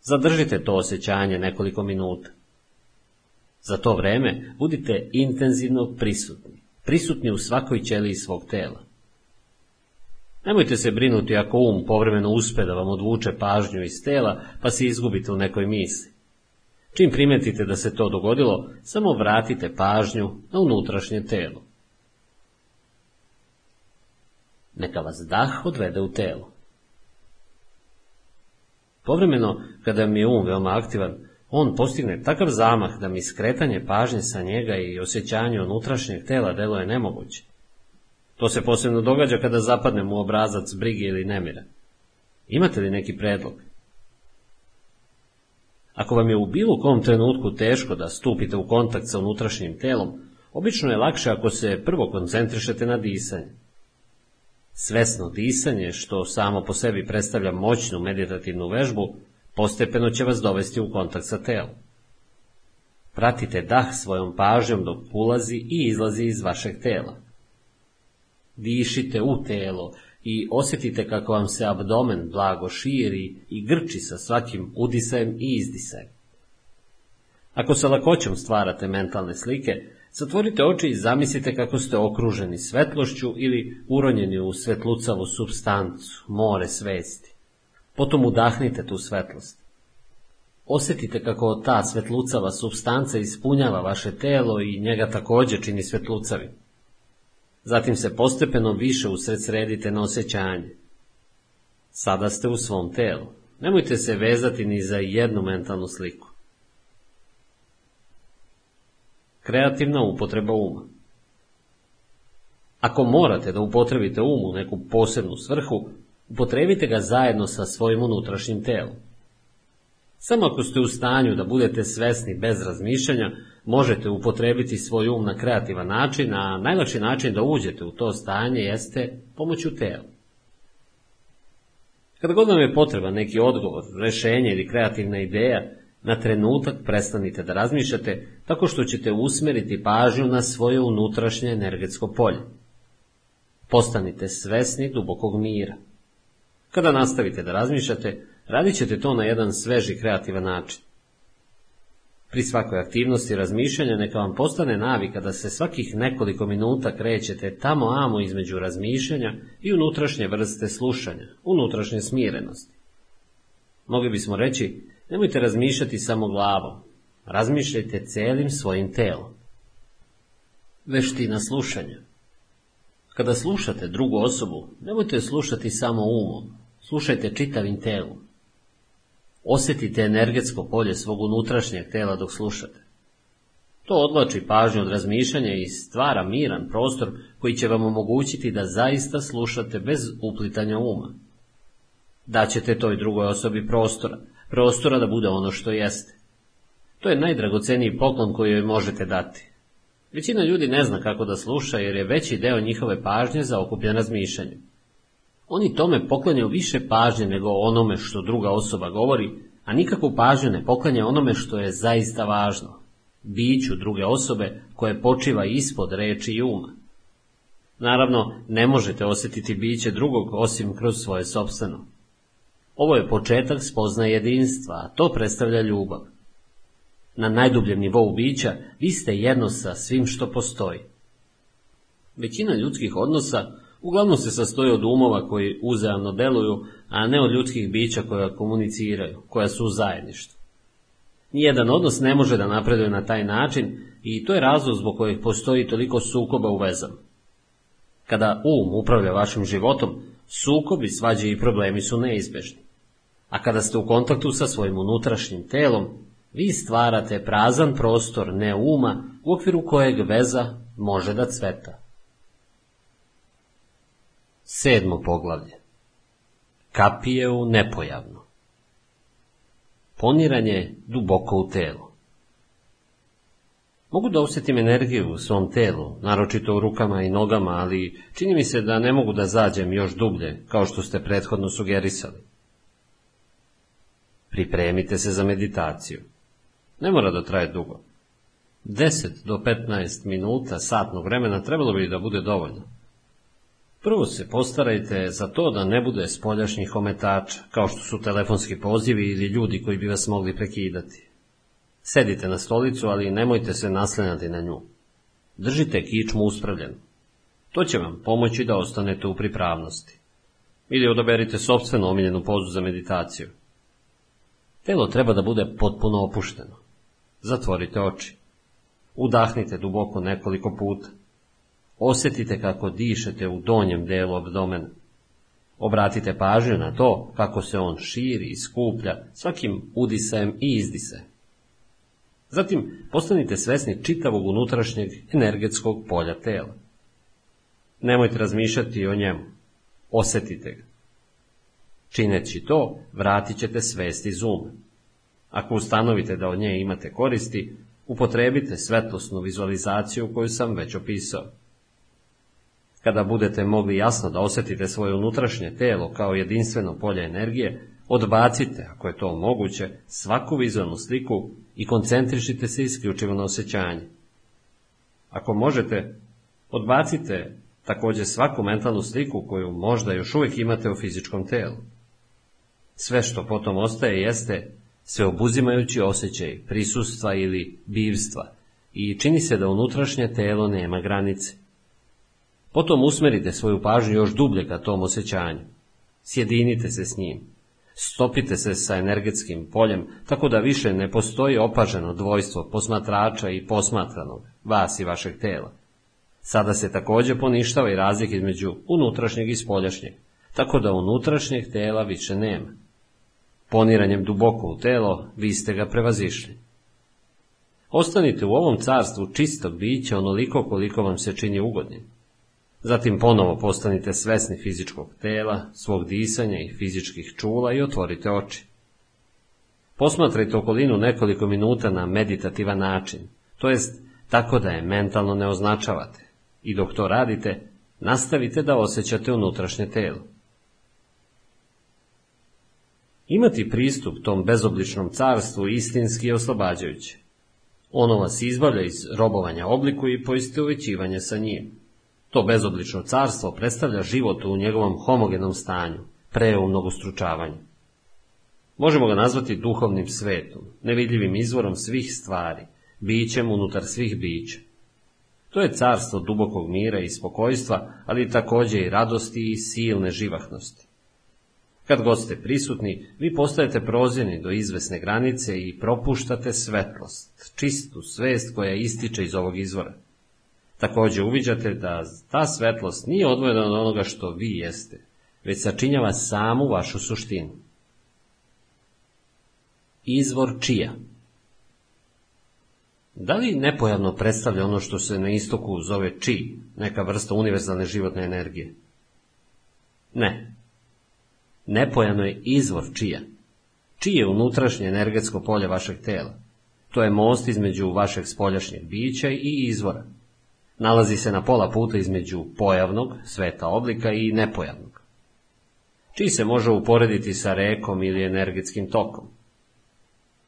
A: Zadržite to osjećanje nekoliko minuta. Za to vreme budite intenzivno prisutni, prisutni u svakoj ćeliji svog tela. Nemojte se brinuti ako um povremeno uspe da vam odvuče pažnju iz tela, pa se izgubite u nekoj misli. Čim primetite da se to dogodilo, samo vratite pažnju na unutrašnje telo. Neka vas dah odvede u telo. Povremeno, kada mi je um veoma aktivan, on postigne takav zamah da mi skretanje pažnje sa njega i osjećanje unutrašnjeg tela deluje nemoguće. To se posebno događa kada zapadnem u obrazac brige ili nemira. Imate li neki predlog? Ako vam je u bilo kom trenutku teško da stupite u kontakt sa unutrašnjim telom, obično je lakše ako se prvo koncentrišete na disanje. Svesno disanje, što samo po sebi predstavlja moćnu meditativnu vežbu, postepeno će vas dovesti u kontakt sa telom. Pratite dah svojom pažnjom dok ulazi i izlazi iz vašeg tela. Dišite u telo i osjetite kako vam se abdomen blago širi i grči sa svakim udisajem i izdisajem. Ako sa lakoćom stvarate mentalne slike, Zatvorite oči i zamislite kako ste okruženi svetlošću ili uronjeni u svetlucavu substancu, more svesti. Potom udahnite tu svetlost. Osjetite kako ta svetlucava substanca ispunjava vaše telo i njega također čini svetlucavim. Zatim se postepeno više usredsredite na osjećanje. Sada ste u svom telu. Nemojte se vezati ni za jednu mentalnu sliku. Kreativna upotreba uma. Ako morate da upotrebite um u neku posebnu svrhu, upotrebite ga zajedno sa svojim unutrašnjim telom. Samo ako ste u stanju da budete svesni bez razmišljanja, možete upotrebiti svoj um na kreativan način, a najlakši način da uđete u to stanje jeste pomoću tela. Kada god vam je potreban neki odgovor, rešenje ili kreativna ideja, na trenutak prestanite da razmišljate tako što ćete usmeriti pažnju na svoje unutrašnje energetsko polje. Postanite svesni dubokog mira. Kada nastavite da razmišljate, radit ćete to na jedan sveži kreativan način. Pri svakoj aktivnosti razmišljanja neka vam postane navika da se svakih nekoliko minuta krećete tamo amo između razmišljanja i unutrašnje vrste slušanja, unutrašnje smirenosti. Mogli bismo reći Nemojte razmišljati samo glavom, razmišljajte celim svojim telom. Veština slušanja Kada slušate drugu osobu, nemojte slušati samo umom, slušajte čitavim telom. Osjetite energetsko polje svog unutrašnjeg tela dok slušate. To odlači pažnju od razmišljanja i stvara miran prostor koji će vam omogućiti da zaista slušate bez uplitanja uma. Daćete toj drugoj osobi prostora, prostora da bude ono što jeste. To je najdragoceniji poklon koji joj možete dati. Većina ljudi ne zna kako da sluša jer je veći deo njihove pažnje zaokupljen razmišljanjem. Oni tome poklanjaju više pažnje nego onome što druga osoba govori, a nikakvu pažnju ne poklanja onome što je zaista važno, biću druge osobe koje počiva ispod reči i uma. Naravno, ne možete osjetiti biće drugog osim kroz svoje sobstveno. Ovo je početak spoznaje jedinstva, a to predstavlja ljubav. Na najdubljem nivou bića vi ste jedno sa svim što postoji. Većina ljudskih odnosa uglavnom se sastoji od umova koji uzajamno deluju, a ne od ljudskih bića koja komuniciraju, koja su u zajedništvu. Nijedan odnos ne može da napreduje na taj način i to je razlog zbog kojeg postoji toliko sukoba u vezama. Kada um upravlja vašim životom, sukobi, svađe i problemi su neizbežni. A kada ste u kontaktu sa svojim unutrašnjim telom, vi stvarate prazan prostor ne uma u okviru kojeg veza može da cveta. Sedmo poglavlje Kapije u nepojavno Poniranje duboko u telu Mogu da osjetim energiju u svom telu, naročito u rukama i nogama, ali čini mi se da ne mogu da zađem još dublje, kao što ste prethodno sugerisali. Pripremite se za meditaciju. Ne mora da traje dugo. 10 do 15 minuta satnog vremena trebalo bi da bude dovoljno. Prvo se postarajte za to da ne bude spoljašnjih ometača, kao što su telefonski pozivi ili ljudi koji bi vas mogli prekidati. Sedite na stolicu, ali nemojte se naslenati na nju. Držite kičmu uspravljenu. To će vam pomoći da ostanete u pripravnosti. Ili odaberite sobstveno omiljenu pozu za meditaciju. Telo treba da bude potpuno opušteno. Zatvorite oči. Udahnite duboko nekoliko puta. Osjetite kako dišete u donjem delu abdomena. Obratite pažnju na to kako se on širi i skuplja svakim udisajem i izdisajem. Zatim postanite svesni čitavog unutrašnjeg energetskog polja tela. Nemojte razmišljati o njemu. Osjetite ga. Čineći to, vratit ćete svest iz uma. Ako ustanovite da od nje imate koristi, upotrebite svetlosnu vizualizaciju koju sam već opisao. Kada budete mogli jasno da osjetite svoje unutrašnje telo kao jedinstveno polje energije, odbacite, ako je to moguće, svaku vizualnu sliku i koncentrišite se isključivo na osjećanje. Ako možete, odbacite također svaku mentalnu sliku koju možda još uvijek imate u fizičkom telu. Sve što potom ostaje jeste sveobuzimajući osjećaj prisustva ili bivstva i čini se da unutrašnje telo nema granice. Potom usmerite svoju pažnju još dublje ka tom osjećanju. Sjedinite se s njim. Stopite se sa energetskim poljem, tako da više ne postoji opaženo dvojstvo posmatrača i posmatranog, vas i vašeg tela. Sada se također poništava i razlik između unutrašnjeg i spoljašnjeg, tako da unutrašnjeg tela više nema. Poniranjem duboko u telo, vi ste ga prevazišli. Ostanite u ovom carstvu čistog bića onoliko koliko vam se čini ugodnim. Zatim ponovo postanite svesni fizičkog tela, svog disanja i fizičkih čula i otvorite oči. Posmatrajte okolinu nekoliko minuta na meditativan način, to jest tako da je mentalno ne označavate. I dok to radite, nastavite da osjećate unutrašnje telo. Imati pristup tom bezobličnom carstvu istinski je oslobađajuće. Ono vas izbavlja iz robovanja obliku i poistovećivanja sa njim. To bezoblično carstvo predstavlja život u njegovom homogenom stanju, pre mnogostručavanju. Možemo ga nazvati duhovnim svetom, nevidljivim izvorom svih stvari, bićem unutar svih bića. To je carstvo dubokog mira i spokojstva, ali također i radosti i silne živahnosti. Kad god ste prisutni, vi postajete prozirni do izvesne granice i propuštate svetlost, čistu svest koja ističe iz ovog izvora. Također uviđate da ta svetlost nije odvojena od onoga što vi jeste, već sačinjava samu vašu suštinu. Izvor čija? Da li nepojavno predstavlja ono što se na istoku zove či, neka vrsta univerzalne životne energije? Ne. Nepojavno je izvor čija. Čije je unutrašnje energetsko polje vašeg tela? To je most između vašeg spoljašnjeg bića i izvora. Nalazi se na pola puta između pojavnog, sveta oblika i nepojavnog. Čiji se može uporediti sa rekom ili energetskim tokom.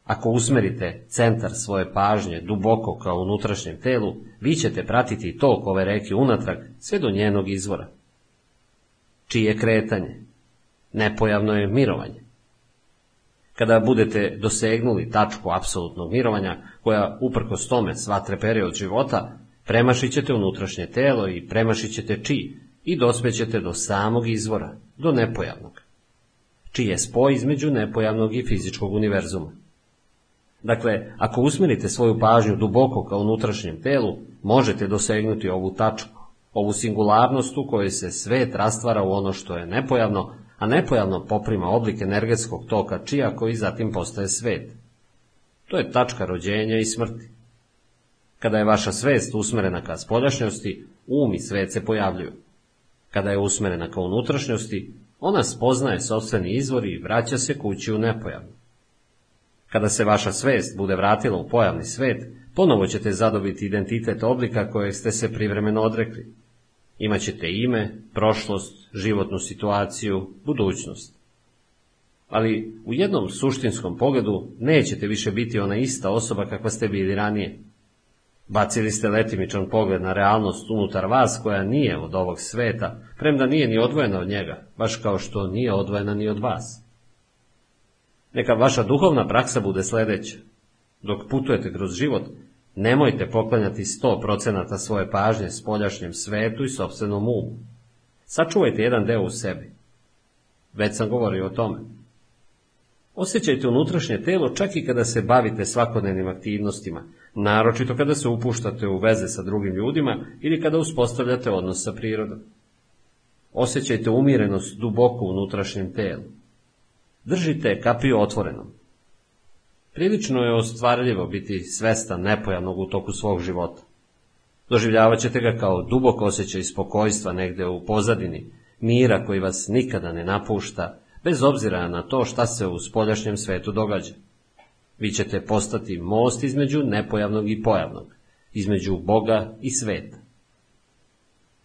A: Ako usmerite centar svoje pažnje duboko kao unutrašnjem telu, vi ćete pratiti tok ove reke unatrag sve do njenog izvora. Čije kretanje? Nepojavno je mirovanje. Kada budete dosegnuli tačku apsolutnog mirovanja, koja uprkos tome svatre period života, premašit ćete unutrašnje telo i premašit ćete či i dospećete do samog izvora, do nepojavnog. Čiji je spoj između nepojavnog i fizičkog univerzuma. Dakle, ako usmjerite svoju pažnju duboko kao unutrašnjem telu, možete dosegnuti ovu tačku, ovu singularnost u kojoj se svet rastvara u ono što je nepojavno, a nepojavno poprima oblik energetskog toka čija koji zatim postaje svet. To je tačka rođenja i smrti. Kada je vaša svest usmerena ka spoljašnjosti, um i svet se pojavljuju. Kada je usmerena ka unutrašnjosti, ona spoznaje sobstveni izvor i vraća se kući u nepojavno. Kada se vaša svest bude vratila u pojavni svet, ponovo ćete zadobiti identitet oblika kojeg ste se privremeno odrekli. Imaćete ime, prošlost, životnu situaciju, budućnost. Ali u jednom suštinskom pogledu nećete više biti ona ista osoba kakva ste bili ranije. Bacili ste letimičan pogled na realnost unutar vas koja nije od ovog sveta, premda nije ni odvojena od njega, baš kao što nije odvojena ni od vas. Neka vaša duhovna praksa bude sljedeća. Dok putujete kroz život, nemojte poklanjati 100% svoje pažnje spoljašnjem svetu i sobstvenom umu. Sačuvajte jedan deo u sebi. Već sam govorio o tome. Osjećajte unutrašnje telo čak i kada se bavite svakodnevnim aktivnostima, naročito kada se upuštate u veze sa drugim ljudima ili kada uspostavljate odnos sa prirodom. Osjećajte umirenost duboko u unutrašnjem telu. Držite kapiju otvorenom. Prilično je ostvarljivo biti svestan nepojavnog u toku svog života. Doživljavat ćete ga kao duboko osjećaj spokojstva negde u pozadini, mira koji vas nikada ne napušta, bez obzira na to šta se u spoljašnjem svetu događa. Vi ćete postati most između nepojavnog i pojavnog, između Boga i sveta.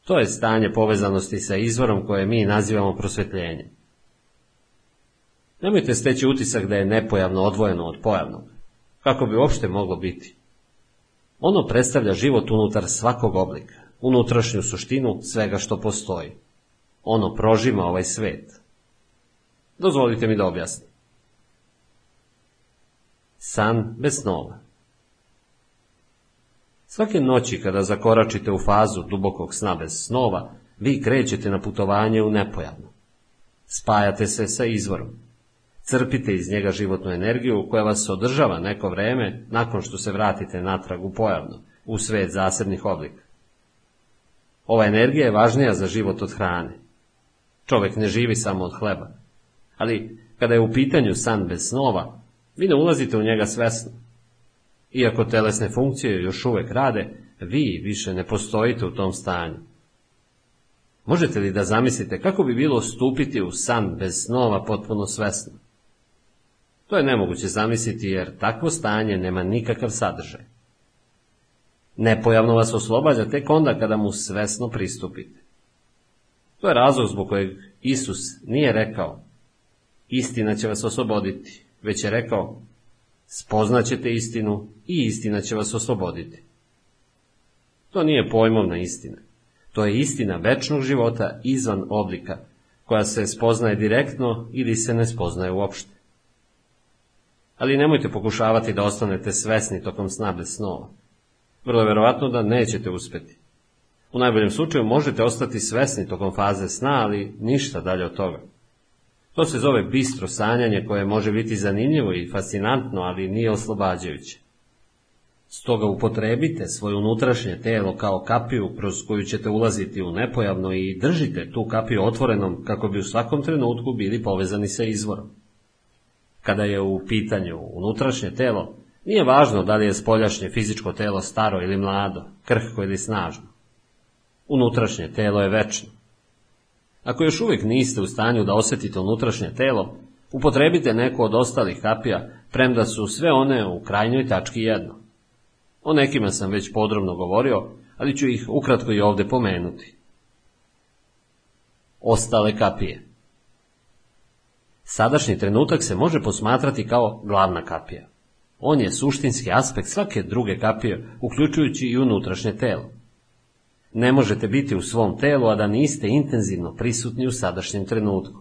A: To je stanje povezanosti sa izvorom koje mi nazivamo prosvetljenjem. Nemojte steći utisak da je nepojavno odvojeno od pojavnog. Kako bi uopšte moglo biti? Ono predstavlja život unutar svakog oblika, unutrašnju suštinu svega što postoji. Ono prožima ovaj svet. Dozvolite mi da objasnim. San bez snova. Svake noći kada zakoračite u fazu dubokog sna bez snova, vi krećete na putovanje u nepojavno. Spajate se sa izvorom. Crpite iz njega životnu energiju koja vas održava neko vreme nakon što se vratite natrag u pojavno, u svet zasebnih oblika. Ova energija je važnija za život od hrane. Čovjek ne živi samo od hleba. Ali kada je u pitanju san bez snova, vi ne ulazite u njega svesno. Iako telesne funkcije još uvek rade, vi više ne postojite u tom stanju. Možete li da zamislite kako bi bilo stupiti u san bez snova potpuno svesno? To je nemoguće zamisliti jer takvo stanje nema nikakav sadržaj. Nepojavno vas oslobađa tek onda kada mu svesno pristupite. To je razlog zbog kojeg Isus nije rekao istina će vas osloboditi, već je rekao spoznaćete istinu i istina će vas osloboditi. To nije pojmovna istina. To je istina večnog života izvan oblika, koja se spoznaje direktno ili se ne spoznaje uopšte. Ali nemojte pokušavati da ostanete svesni tokom sna bez snova. Vrlo je verovatno da nećete uspeti. U najboljem slučaju možete ostati svesni tokom faze sna, ali ništa dalje od toga. To se zove bistro sanjanje koje može biti zanimljivo i fascinantno, ali nije oslobađajuće. Stoga upotrebite svoje unutrašnje telo kao kapiju kroz koju ćete ulaziti u nepojavno i držite tu kapiju otvorenom kako bi u svakom trenutku bili povezani sa izvorom. Kada je u pitanju unutrašnje telo, nije važno da li je spoljašnje fizičko telo staro ili mlado, krhko ili snažno. Unutrašnje telo je večno. Ako još uvijek niste u stanju da osjetite unutrašnje telo, Upotrebite neku od ostalih kapija, premda su sve one u krajnjoj tački jedno. O nekima sam već podrobno govorio, ali ću ih ukratko i ovde pomenuti. Ostale kapije Sadašnji trenutak se može posmatrati kao glavna kapija. On je suštinski aspekt svake druge kapije, uključujući i unutrašnje telo. Ne možete biti u svom telu, a da niste intenzivno prisutni u sadašnjem trenutku.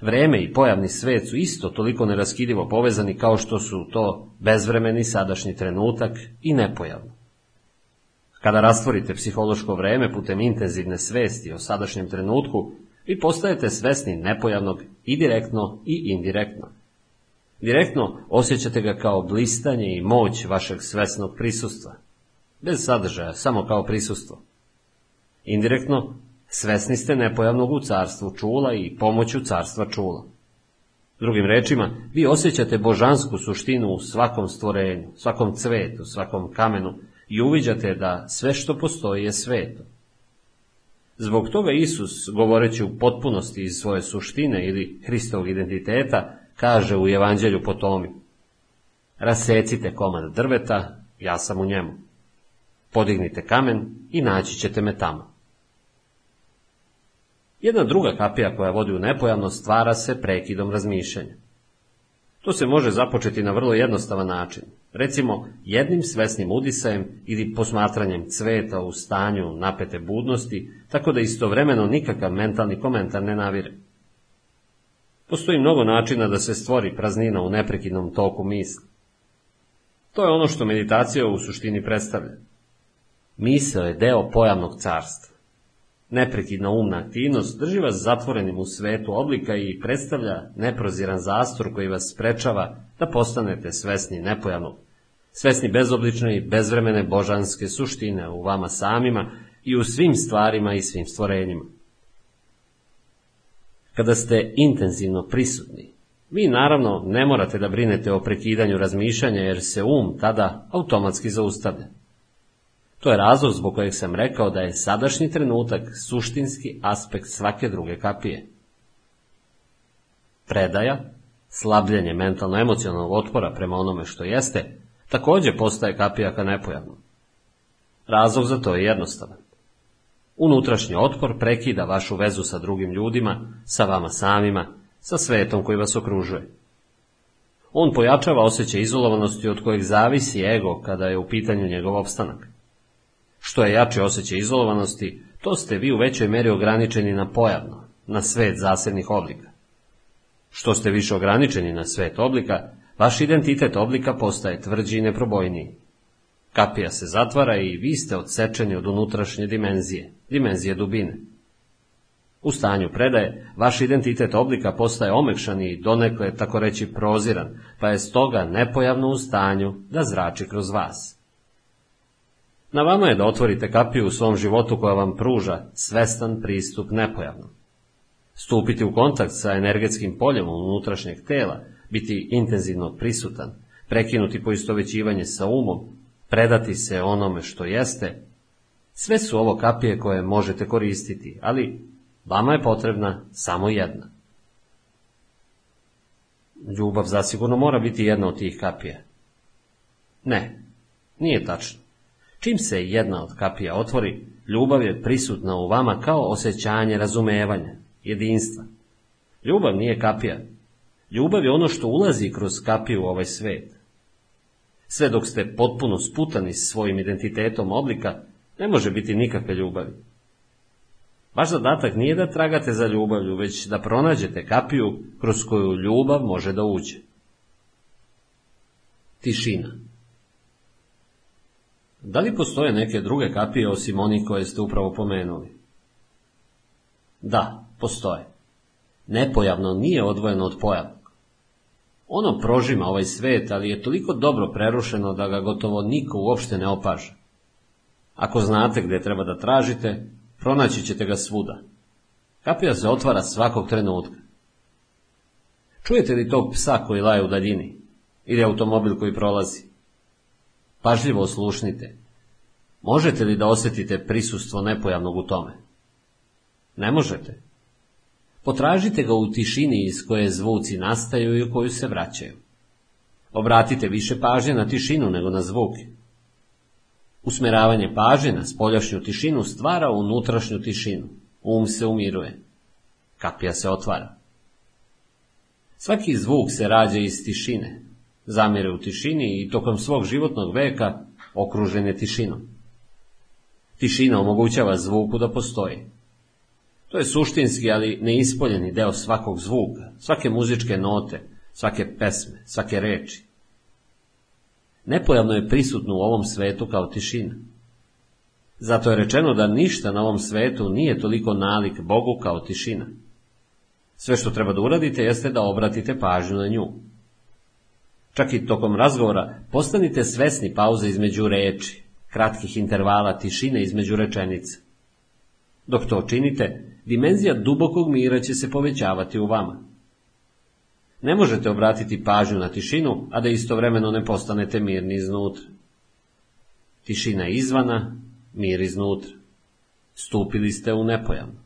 A: Vreme i pojavni svet su isto toliko neraskidivo povezani kao što su to bezvremeni sadašnji trenutak i nepojavno. Kada rastvorite psihološko vreme putem intenzivne svesti o sadašnjem trenutku, vi postajete svesni nepojavnog i direktno i indirektno. Direktno osjećate ga kao blistanje i moć vašeg svesnog prisustva. Bez sadržaja, samo kao prisustvo. Indirektno, svesni ste nepojavnog u carstvu čula i pomoću carstva čula. Drugim rečima, vi osjećate božansku suštinu u svakom stvorenju, svakom cvetu, svakom kamenu i uviđate da sve što postoji je sveto. Zbog toga Isus, govoreći u potpunosti iz svoje suštine ili Hristovog identiteta, kaže u Evanđelju po tomi Rasecite komad drveta, ja sam u njemu. Podignite kamen i naći ćete me tamo. Jedna druga kapija koja vodi u nepojavnost stvara se prekidom razmišljanja. To se može započeti na vrlo jednostavan način. Recimo, jednim svesnim udisajem ili posmatranjem cveta u stanju napete budnosti, tako da istovremeno nikakav mentalni komentar ne navire. Postoji mnogo načina da se stvori praznina u neprekidnom toku misli. To je ono što meditacija u suštini predstavlja. Misao je deo pojavnog carstva. Neprekidna umna aktivnost drži vas zatvorenim u svetu oblika i predstavlja neproziran zastor koji vas sprečava da postanete svesni nepojavnog, svesni bezoblične i bezvremene božanske suštine u vama samima i u svim stvarima i svim stvorenjima. Kada ste intenzivno prisutni, vi naravno ne morate da brinete o prekidanju razmišljanja jer se um tada automatski zaustavlja. To je razlog zbog kojeg sam rekao da je sadašnji trenutak suštinski aspekt svake druge kapije. Predaja, slabljenje mentalno-emocionalnog otpora prema onome što jeste, takođe postaje kapija ka nepojavnom. Razlog za to je jednostavan. Unutrašnji otpor prekida vašu vezu sa drugim ljudima, sa vama samima, sa svetom koji vas okružuje. On pojačava osjećaj izolovanosti od kojeg zavisi ego kada je u pitanju njegov opstanak. Što je jače osjećaj izolovanosti, to ste vi u većoj meri ograničeni na pojavno, na svet zasebnih oblika. Što ste više ograničeni na svet oblika, vaš identitet oblika postaje tvrđi i neprobojniji. Kapija se zatvara i vi ste odsečeni od unutrašnje dimenzije, dimenzije dubine. U stanju predaje, vaš identitet oblika postaje omekšan i donekle, tako reći, proziran, pa je stoga nepojavno u stanju da zrači kroz vas. Na vama je da otvorite kapiju u svom životu koja vam pruža svestan pristup nepojavno. Stupiti u kontakt sa energetskim poljem unutrašnjeg tela, biti intenzivno prisutan, prekinuti poistovećivanje sa umom, predati se onome što jeste, sve su ovo kapije koje možete koristiti, ali vama je potrebna samo jedna. Ljubav zasigurno mora biti jedna od tih kapija. Ne, nije tačno. Čim se jedna od kapija otvori, ljubav je prisutna u vama kao osjećanje razumevanja, jedinstva. Ljubav nije kapija. Ljubav je ono što ulazi kroz kapiju u ovaj svet. Sve dok ste potpuno sputani s svojim identitetom oblika, ne može biti nikakve ljubavi. Vaš zadatak nije da tragate za ljubavlju, već da pronađete kapiju kroz koju ljubav može da uđe. Tišina Da li postoje neke druge kapije osim onih koje ste upravo pomenuli? Da, postoje. Nepojavno nije odvojeno od pojavnog. Ono prožima ovaj svet, ali je toliko dobro prerušeno da ga gotovo niko uopšte ne opaža. Ako znate gde treba da tražite, pronaći ćete ga svuda. Kapija se otvara svakog trenutka. Čujete li tog psa koji laje u daljini? Ili automobil koji prolazi? Pažljivo oslušnite. Možete li da osjetite prisustvo nepojavnog u tome? Ne možete. Potražite ga u tišini iz koje zvuci nastaju i u koju se vraćaju. Obratite više pažnje na tišinu nego na zvuke. Usmeravanje pažnje na spoljašnju tišinu stvara unutrašnju tišinu. Um se umiruje. Kapija se otvara. Svaki zvuk se rađa iz tišine. Zamire u tišini i tokom svog životnog veka okružen je tišinom. Tišina omogućava zvuku da postoji. To je suštinski, ali neispoljeni deo svakog zvuka, svake muzičke note, svake pesme, svake reči. Nepojavno je prisutno u ovom svetu kao tišina. Zato je rečeno da ništa na ovom svetu nije toliko nalik Bogu kao tišina. Sve što treba da uradite jeste da obratite pažnju na nju. Čak i tokom razgovora postanite svesni pauze između reči, kratkih intervala tišine između rečenica. Dok to činite, dimenzija dubokog mira će se povećavati u vama. Ne možete obratiti pažnju na tišinu, a da istovremeno ne postanete mirni iznutra. Tišina izvana, mir iznutra. Stupili ste u nepojavno.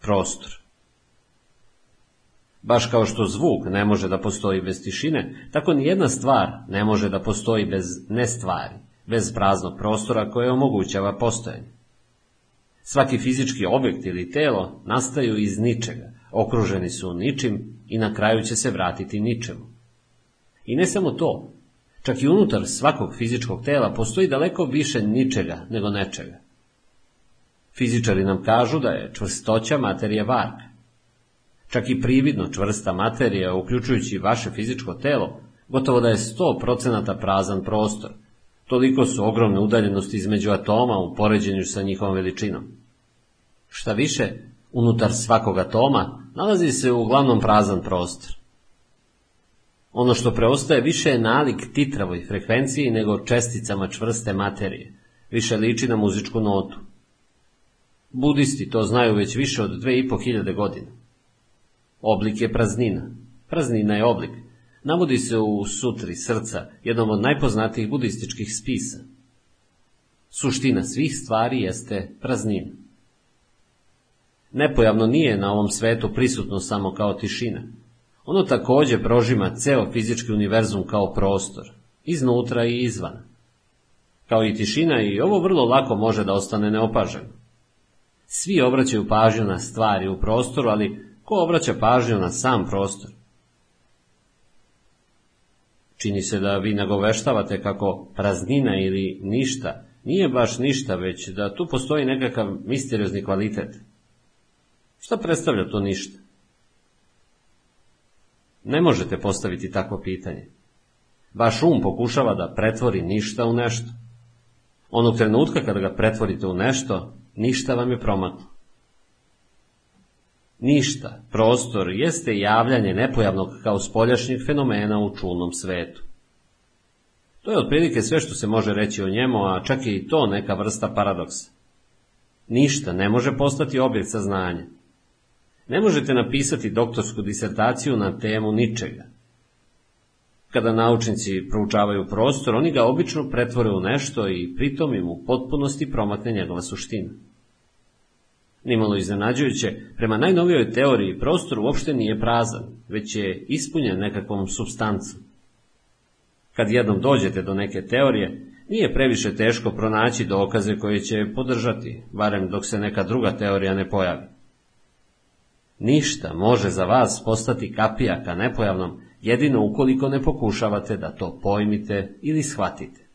A: Prostor. Baš kao što zvuk ne može da postoji bez tišine, tako ni jedna stvar ne može da postoji bez nestvari, bez praznog prostora koje omogućava postojanje. Svaki fizički objekt ili telo nastaju iz ničega, okruženi su ničim i na kraju će se vratiti ničemu. I ne samo to, čak i unutar svakog fizičkog tela postoji daleko više ničega nego nečega. Fizičari nam kažu da je čvrstoća materije varka. Čak i prividno čvrsta materija, uključujući vaše fizičko telo, gotovo da je 100% prazan prostor. Toliko su ogromne udaljenosti između atoma u poređenju sa njihovom veličinom. Šta više, unutar svakog atoma nalazi se uglavnom prazan prostor. Ono što preostaje više je nalik titravoj frekvenciji nego česticama čvrste materije, više liči na muzičku notu. Budisti to znaju već više od dve i po hiljade godina. Oblik je praznina. Praznina je oblik. Navodi se u sutri srca, jednom od najpoznatijih budističkih spisa. Suština svih stvari jeste praznina. Nepojavno nije na ovom svetu prisutno samo kao tišina. Ono takođe prožima ceo fizički univerzum kao prostor, iznutra i izvana. Kao i tišina i ovo vrlo lako može da ostane neopaženo. Svi obraćaju pažnju na stvari u prostoru, ali ko obraća pažnju na sam prostor? Čini se da vi nagoveštavate kako praznina ili ništa nije baš ništa, već da tu postoji nekakav misteriozni kvalitet. Šta predstavlja to ništa? Ne možete postaviti takvo pitanje. Vaš um pokušava da pretvori ništa u nešto. Onog trenutka kada ga pretvorite u nešto, ništa vam je promaklo. Ništa, prostor, jeste javljanje nepojavnog kao spoljašnjeg fenomena u čulnom svetu. To je otprilike sve što se može reći o njemu, a čak i to neka vrsta paradoksa. Ništa ne može postati objekt saznanja. Ne možete napisati doktorsku disertaciju na temu ničega. Kada naučnici proučavaju prostor, oni ga obično pretvore u nešto i pritom im u potpunosti promakne njegova suština. Nimalo iznenađujuće, prema najnovijoj teoriji prostor uopšte nije prazan, već je ispunjen nekakvom substancom. Kad jednom dođete do neke teorije, nije previše teško pronaći dokaze koje će podržati, barem dok se neka druga teorija ne pojavi. Ništa može za vas postati kapija ka nepojavnom, jedino ukoliko ne pokušavate da to pojmite ili shvatite.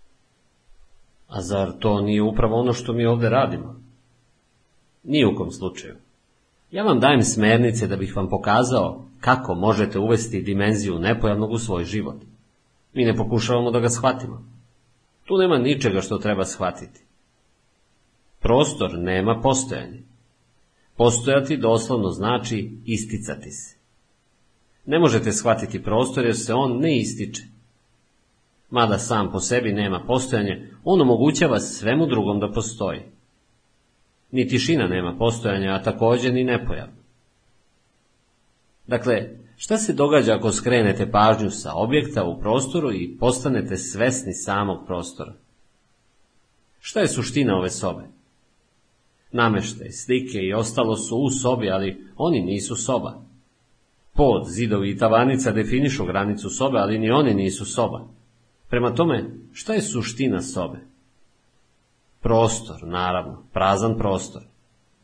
A: A zar to nije upravo ono što mi ovde radimo? Ni u kom slučaju. Ja vam dajem smernice da bih vam pokazao kako možete uvesti dimenziju nepojavnog u svoj život. Mi ne pokušavamo da ga shvatimo. Tu nema ničega što treba shvatiti. Prostor nema postojanje. Postojati doslovno znači isticati se. Ne možete shvatiti prostor jer se on ne ističe. Mada sam po sebi nema postojanje, on omogućava svemu drugom da postoji. Ni tišina nema postojanja, a takođe ni nepojavno. Dakle, šta se događa ako skrenete pažnju sa objekta u prostoru i postanete svesni samog prostora? Šta je suština ove sobe? Nameštaj, slike i ostalo su u sobi, ali oni nisu soba. Pod, zidovi i tavanica definišu granicu sobe, ali ni oni nisu soba. Prema tome, šta je suština sobe? Prostor, naravno, prazan prostor.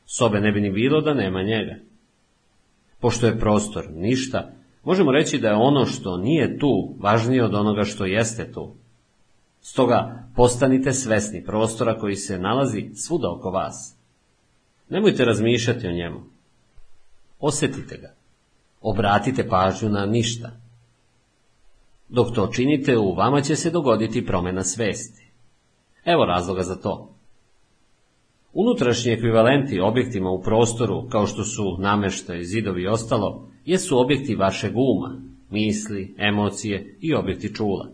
A: Sobe ne bi ni bilo da nema njega. Pošto je prostor ništa, možemo reći da je ono što nije tu važnije od onoga što jeste tu. Stoga postanite svesni prostora koji se nalazi svuda oko vas. Nemojte razmišljati o njemu. Osjetite ga. Obratite pažnju na ništa. Dok to činite, u vama će se dogoditi promjena svesti. Evo razloga za to. Unutrašnji ekvivalenti objektima u prostoru, kao što su namještaj, zidovi i ostalo, jesu objekti vašeg uma, misli, emocije i objekti čula.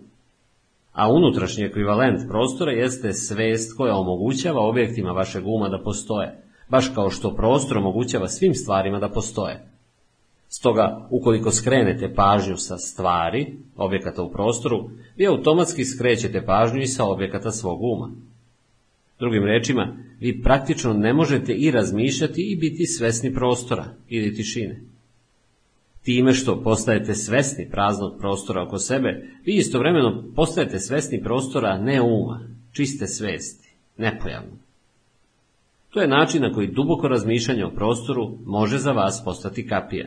A: A unutrašnji ekvivalent prostora jeste svest koja omogućava objektima vašeg uma da postoje, baš kao što prostor omogućava svim stvarima da postoje. Stoga, ukoliko skrenete pažnju sa stvari, objekata u prostoru, vi automatski skrećete pažnju i sa objekata svog uma. Drugim rečima, vi praktično ne možete i razmišljati i biti svesni prostora ili tišine. Time što postajete svesni praznog prostora oko sebe, vi istovremeno postajete svesni prostora ne uma, čiste svesti, nepojavno. To je način na koji duboko razmišljanje o prostoru može za vas postati kapija.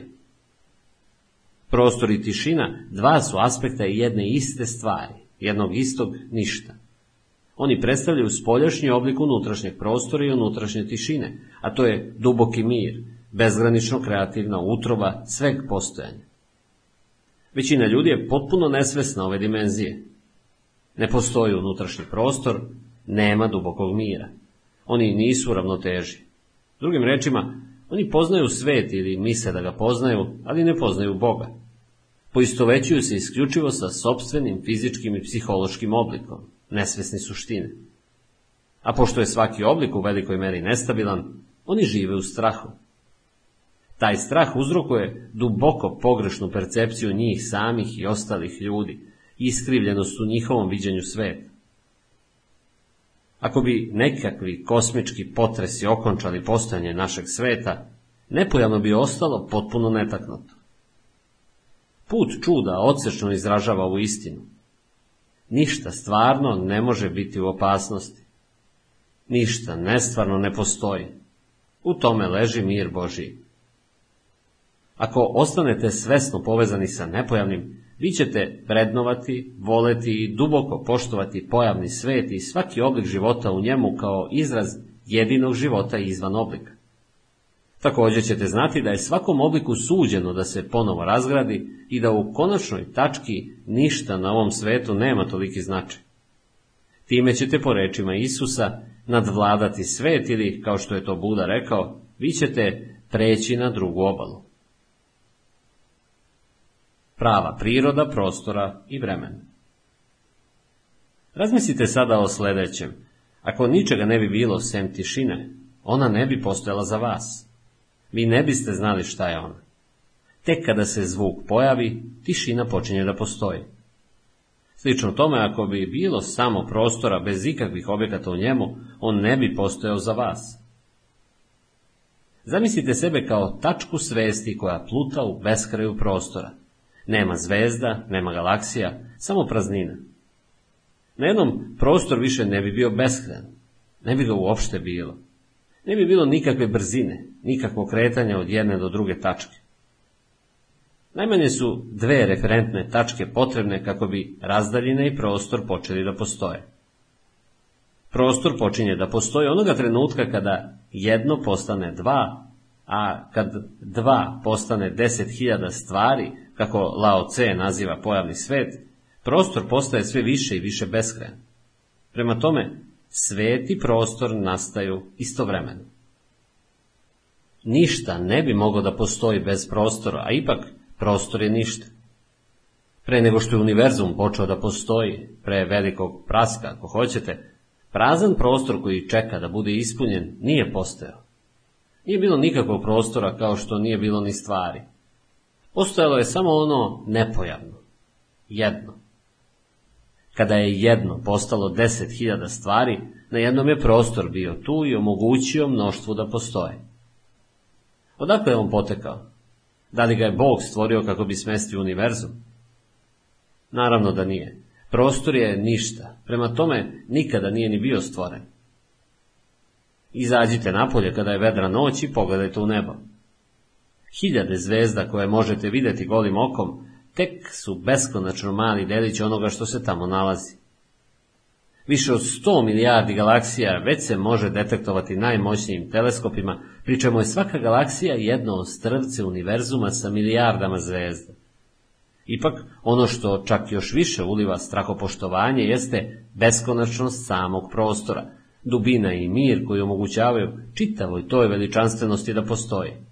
A: Prostor i tišina dva su aspekta jedne iste stvari, jednog istog ništa. Oni predstavljaju spoljašnji oblik unutrašnjeg prostora i unutrašnje tišine, a to je duboki mir, bezgranično kreativna utroba sveg postojanja. Većina ljudi je potpuno nesvesna ove dimenzije. Ne postoji unutrašnji prostor, nema dubokog mira. Oni nisu ravnoteži. Drugim rečima, oni poznaju svet ili misle da ga poznaju, ali ne poznaju Boga. Poistovećuju se isključivo sa sobstvenim fizičkim i psihološkim oblikom, nesvesni suštine. A pošto je svaki oblik u velikoj meri nestabilan, oni žive u strahu. Taj strah uzrokuje duboko pogrešnu percepciju njih samih i ostalih ljudi, iskrivljenost u njihovom viđenju sveta. Ako bi nekakvi kosmički potresi okončali postojanje našeg sveta, nepojavno bi ostalo potpuno netaknuto. Put čuda odsečno izražava ovu istinu. Ništa stvarno ne može biti u opasnosti. Ništa nestvarno ne postoji. U tome leži mir Božiji. Ako ostanete svesno povezani sa nepojavnim, vi ćete vrednovati, voleti i duboko poštovati pojavni svet i svaki oblik života u njemu kao izraz jedinog života izvan oblika. Također ćete znati da je svakom obliku suđeno da se ponovo razgradi i da u konačnoj tački ništa na ovom svetu nema toliki značaj. Time ćete po rečima Isusa nadvladati svet ili, kao što je to Buda rekao, vi ćete preći na drugu obalu. Prava priroda prostora i vremena. Razmislite sada o sljedećem. Ako ničega ne bi bilo sem tišine, ona ne bi postojala za vas. Vi ne biste znali šta je ona. Tek kada se zvuk pojavi, tišina počinje da postoji. Slično tome, ako bi bilo samo prostora bez ikakvih objekata u njemu, on ne bi postojao za vas. Zamislite sebe kao tačku svesti koja pluta u beskraju prostora. Nema zvezda, nema galaksija, samo praznina. Na jednom prostor više ne bi bio beskrajan. Ne bi ga uopšte bilo. Ne bi bilo nikakve brzine, nikakvo kretanja od jedne do druge tačke. Najmanje su dve referentne tačke potrebne kako bi razdaljina i prostor počeli da postoje. Prostor počinje da postoji onoga trenutka kada jedno postane dva, a kad dva postane deset hiljada stvari, kako Lao Tse naziva pojavni svet, prostor postaje sve više i više beskrajan. Prema tome, svet i prostor nastaju istovremeno. Ništa ne bi moglo da postoji bez prostora, a ipak prostor je ništa. Pre nego što je univerzum počeo da postoji, pre velikog praska, ako hoćete, prazan prostor koji čeka da bude ispunjen nije postojao. Nije bilo nikakvog prostora kao što nije bilo ni stvari. Postojalo je samo ono nepojavno, jedno. Kada je jedno postalo deset hiljada stvari, na jednom je prostor bio tu i omogućio mnoštvu da postoje. Odakle je on potekao? Da li ga je Bog stvorio kako bi smestio univerzum? Naravno da nije. Prostor je ništa, prema tome nikada nije ni bio stvoren. Izađite napolje kada je vedra noć i pogledajte u nebo. Hiljade zvezda koje možete vidjeti golim okom, tek su beskonačno mali delić onoga što se tamo nalazi. Više od 100 milijardi galaksija već se može detektovati najmoćnijim teleskopima, pri čemu je svaka galaksija jedno ostrvce univerzuma sa milijardama zvezda. Ipak, ono što čak još više uliva strahopoštovanje jeste beskonačnost samog prostora, dubina i mir koji omogućavaju čitavoj toj veličanstvenosti da postoji.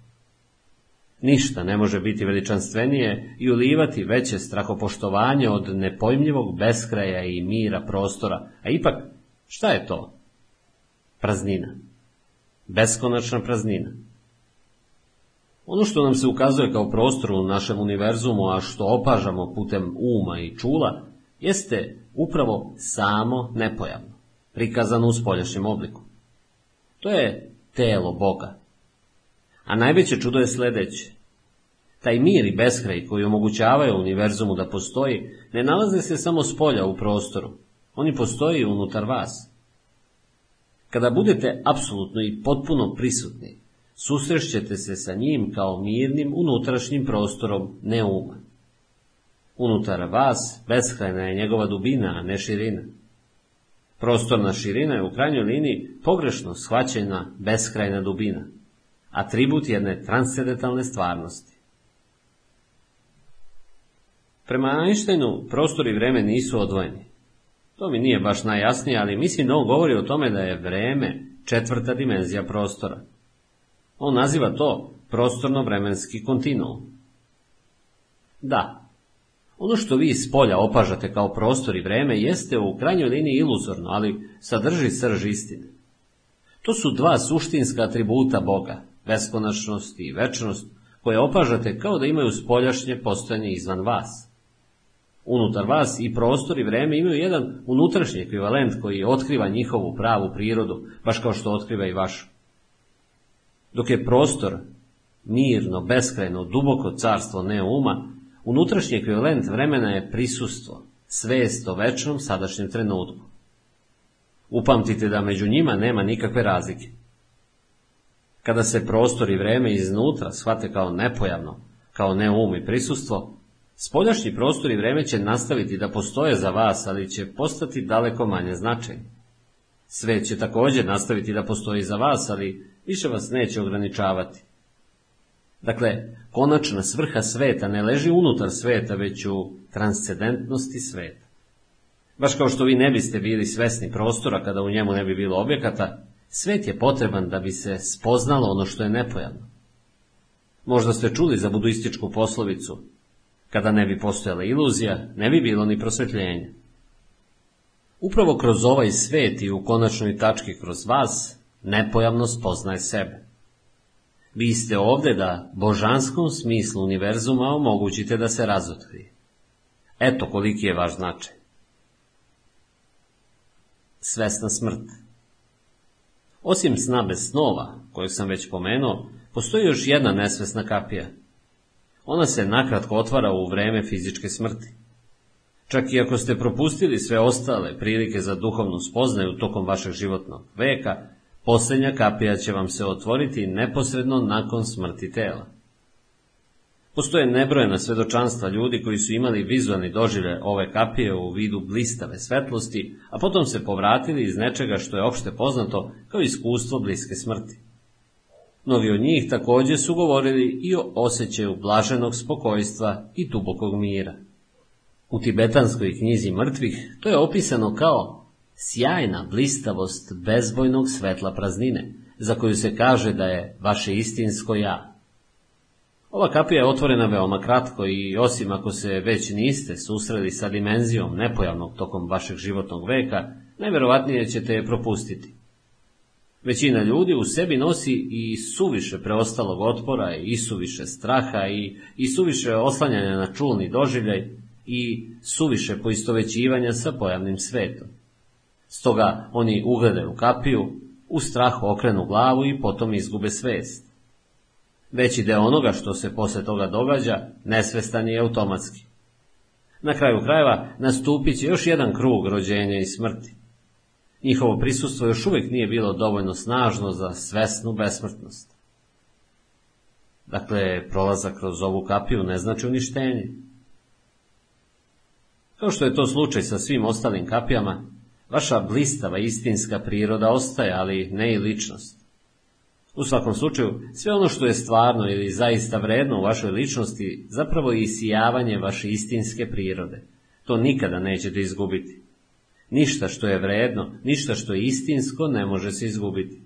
A: Ništa ne može biti veličanstvenije i ulivati veće strahopoštovanje od nepojmljivog beskraja i mira prostora, a ipak, šta je to? Praznina. Beskonačna praznina. Ono što nam se ukazuje kao prostor u našem univerzumu, a što opažamo putem uma i čula, jeste upravo samo nepojavno, prikazano u spoljašnjem obliku. To je telo Boga, a najveće čudo je sledeće. Taj mir i beskraj koji omogućavaju univerzumu da postoji, ne nalaze se samo s polja u prostoru. Oni postoji unutar vas. Kada budete apsolutno i potpuno prisutni, susrešćete se sa njim kao mirnim unutrašnjim prostorom neuma. Unutar vas beskrajna je njegova dubina, a ne širina. Prostorna širina je u krajnjoj liniji pogrešno shvaćena beskrajna dubina – atribut jedne transcendentalne stvarnosti. Prema Einsteinu prostor i vreme nisu odvojeni. To mi nije baš najjasnije, ali mislim da on govori o tome da je vreme četvrta dimenzija prostora. On naziva to prostorno-vremenski kontinuum. Da, ono što vi iz polja opažate kao prostor i vreme jeste u krajnjoj liniji iluzorno, ali sadrži srž istine. To su dva suštinska atributa Boga, beskonačnost i večnost, koje opažate kao da imaju spoljašnje postojanje izvan vas. Unutar vas i prostor i vreme imaju jedan unutrašnji ekvivalent koji otkriva njihovu pravu prirodu, baš kao što otkriva i vašu. Dok je prostor mirno, beskrajno, duboko carstvo neuma, unutrašnji ekvivalent vremena je prisustvo, svest o večnom sadašnjem trenutku. Upamtite da među njima nema nikakve razlike. Kada se prostor i vreme iznutra shvate kao nepojavno, kao neum i prisustvo, spoljašnji prostor i vreme će nastaviti da postoje za vas, ali će postati daleko manje značajni. Svet će također nastaviti da postoji za vas, ali više vas neće ograničavati. Dakle, konačna svrha sveta ne leži unutar sveta, već u transcendentnosti sveta. Baš kao što vi ne biste bili svesni prostora kada u njemu ne bi bilo objekata, Svet je potreban da bi se spoznalo ono što je nepojavno. Možda ste čuli za buduističku poslovicu. Kada ne bi postojala iluzija, ne bi bilo ni prosvetljenja. Upravo kroz ovaj svet i u konačnoj tački kroz vas, nepojavno spoznaje sebe. Vi ste ovde da božanskom smislu univerzuma omogućite da se razotkrije. Eto koliki je vaš značaj. Svesna smrt Osim sna bez snova, koju sam već pomenuo, postoji još jedna nesvesna kapija. Ona se nakratko otvara u vreme fizičke smrti. Čak i ako ste propustili sve ostale prilike za duhovnu spoznaju tokom vašeg životnog veka, posljednja kapija će vam se otvoriti neposredno nakon smrti tela. Postoje nebrojena svedočanstva ljudi koji su imali vizualni doživlje ove kapije u vidu blistave svetlosti, a potom se povratili iz nečega što je opšte poznato kao iskustvo bliske smrti. Mnogi od njih takođe su govorili i o osjećaju blaženog spokojstva i dubokog mira. U tibetanskoj knjizi mrtvih to je opisano kao sjajna blistavost bezbojnog svetla praznine, za koju se kaže da je vaše istinsko ja. Ova kapija je otvorena veoma kratko i osim ako se već niste susreli sa dimenzijom nepojavnog tokom vašeg životnog veka, najverovatnije ćete je propustiti. Većina ljudi u sebi nosi i suviše preostalog otpora i suviše straha i, i suviše oslanjanja na čulni doživljaj i suviše poistovećivanja sa pojavnim svetom. Stoga oni ugledaju kapiju, u strahu okrenu glavu i potom izgube svest. Veći deo onoga što se posle toga događa, nesvestan je automatski. Na kraju krajeva nastupit će još jedan krug rođenja i smrti. Njihovo prisustvo još uvijek nije bilo dovoljno snažno za svesnu besmrtnost. Dakle, prolazak kroz ovu kapiju ne znači uništenje. Kao što je to slučaj sa svim ostalim kapijama, vaša blistava istinska priroda ostaje, ali ne i ličnost. U svakom slučaju, sve ono što je stvarno ili zaista vredno u vašoj ličnosti, zapravo je isijavanje vaše istinske prirode. To nikada nećete izgubiti. Ništa što je vredno, ništa što je istinsko ne može se izgubiti.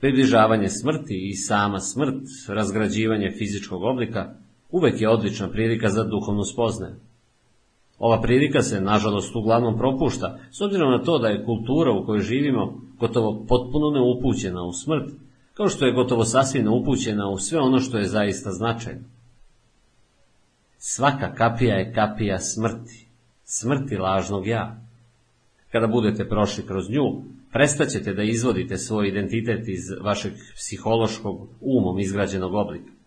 A: Približavanje smrti i sama smrt, razgrađivanje fizičkog oblika, uvek je odlična prilika za duhovnu spoznaju. Ova prilika se, nažalost, uglavnom propušta, s obzirom na to da je kultura u kojoj živimo gotovo potpuno neupućena u smrt, kao što je gotovo sasvim neupućena u sve ono što je zaista značajno. Svaka kapija je kapija smrti, smrti lažnog ja. Kada budete prošli kroz nju, prestaćete da izvodite svoj identitet iz vašeg psihološkog umom izgrađenog oblika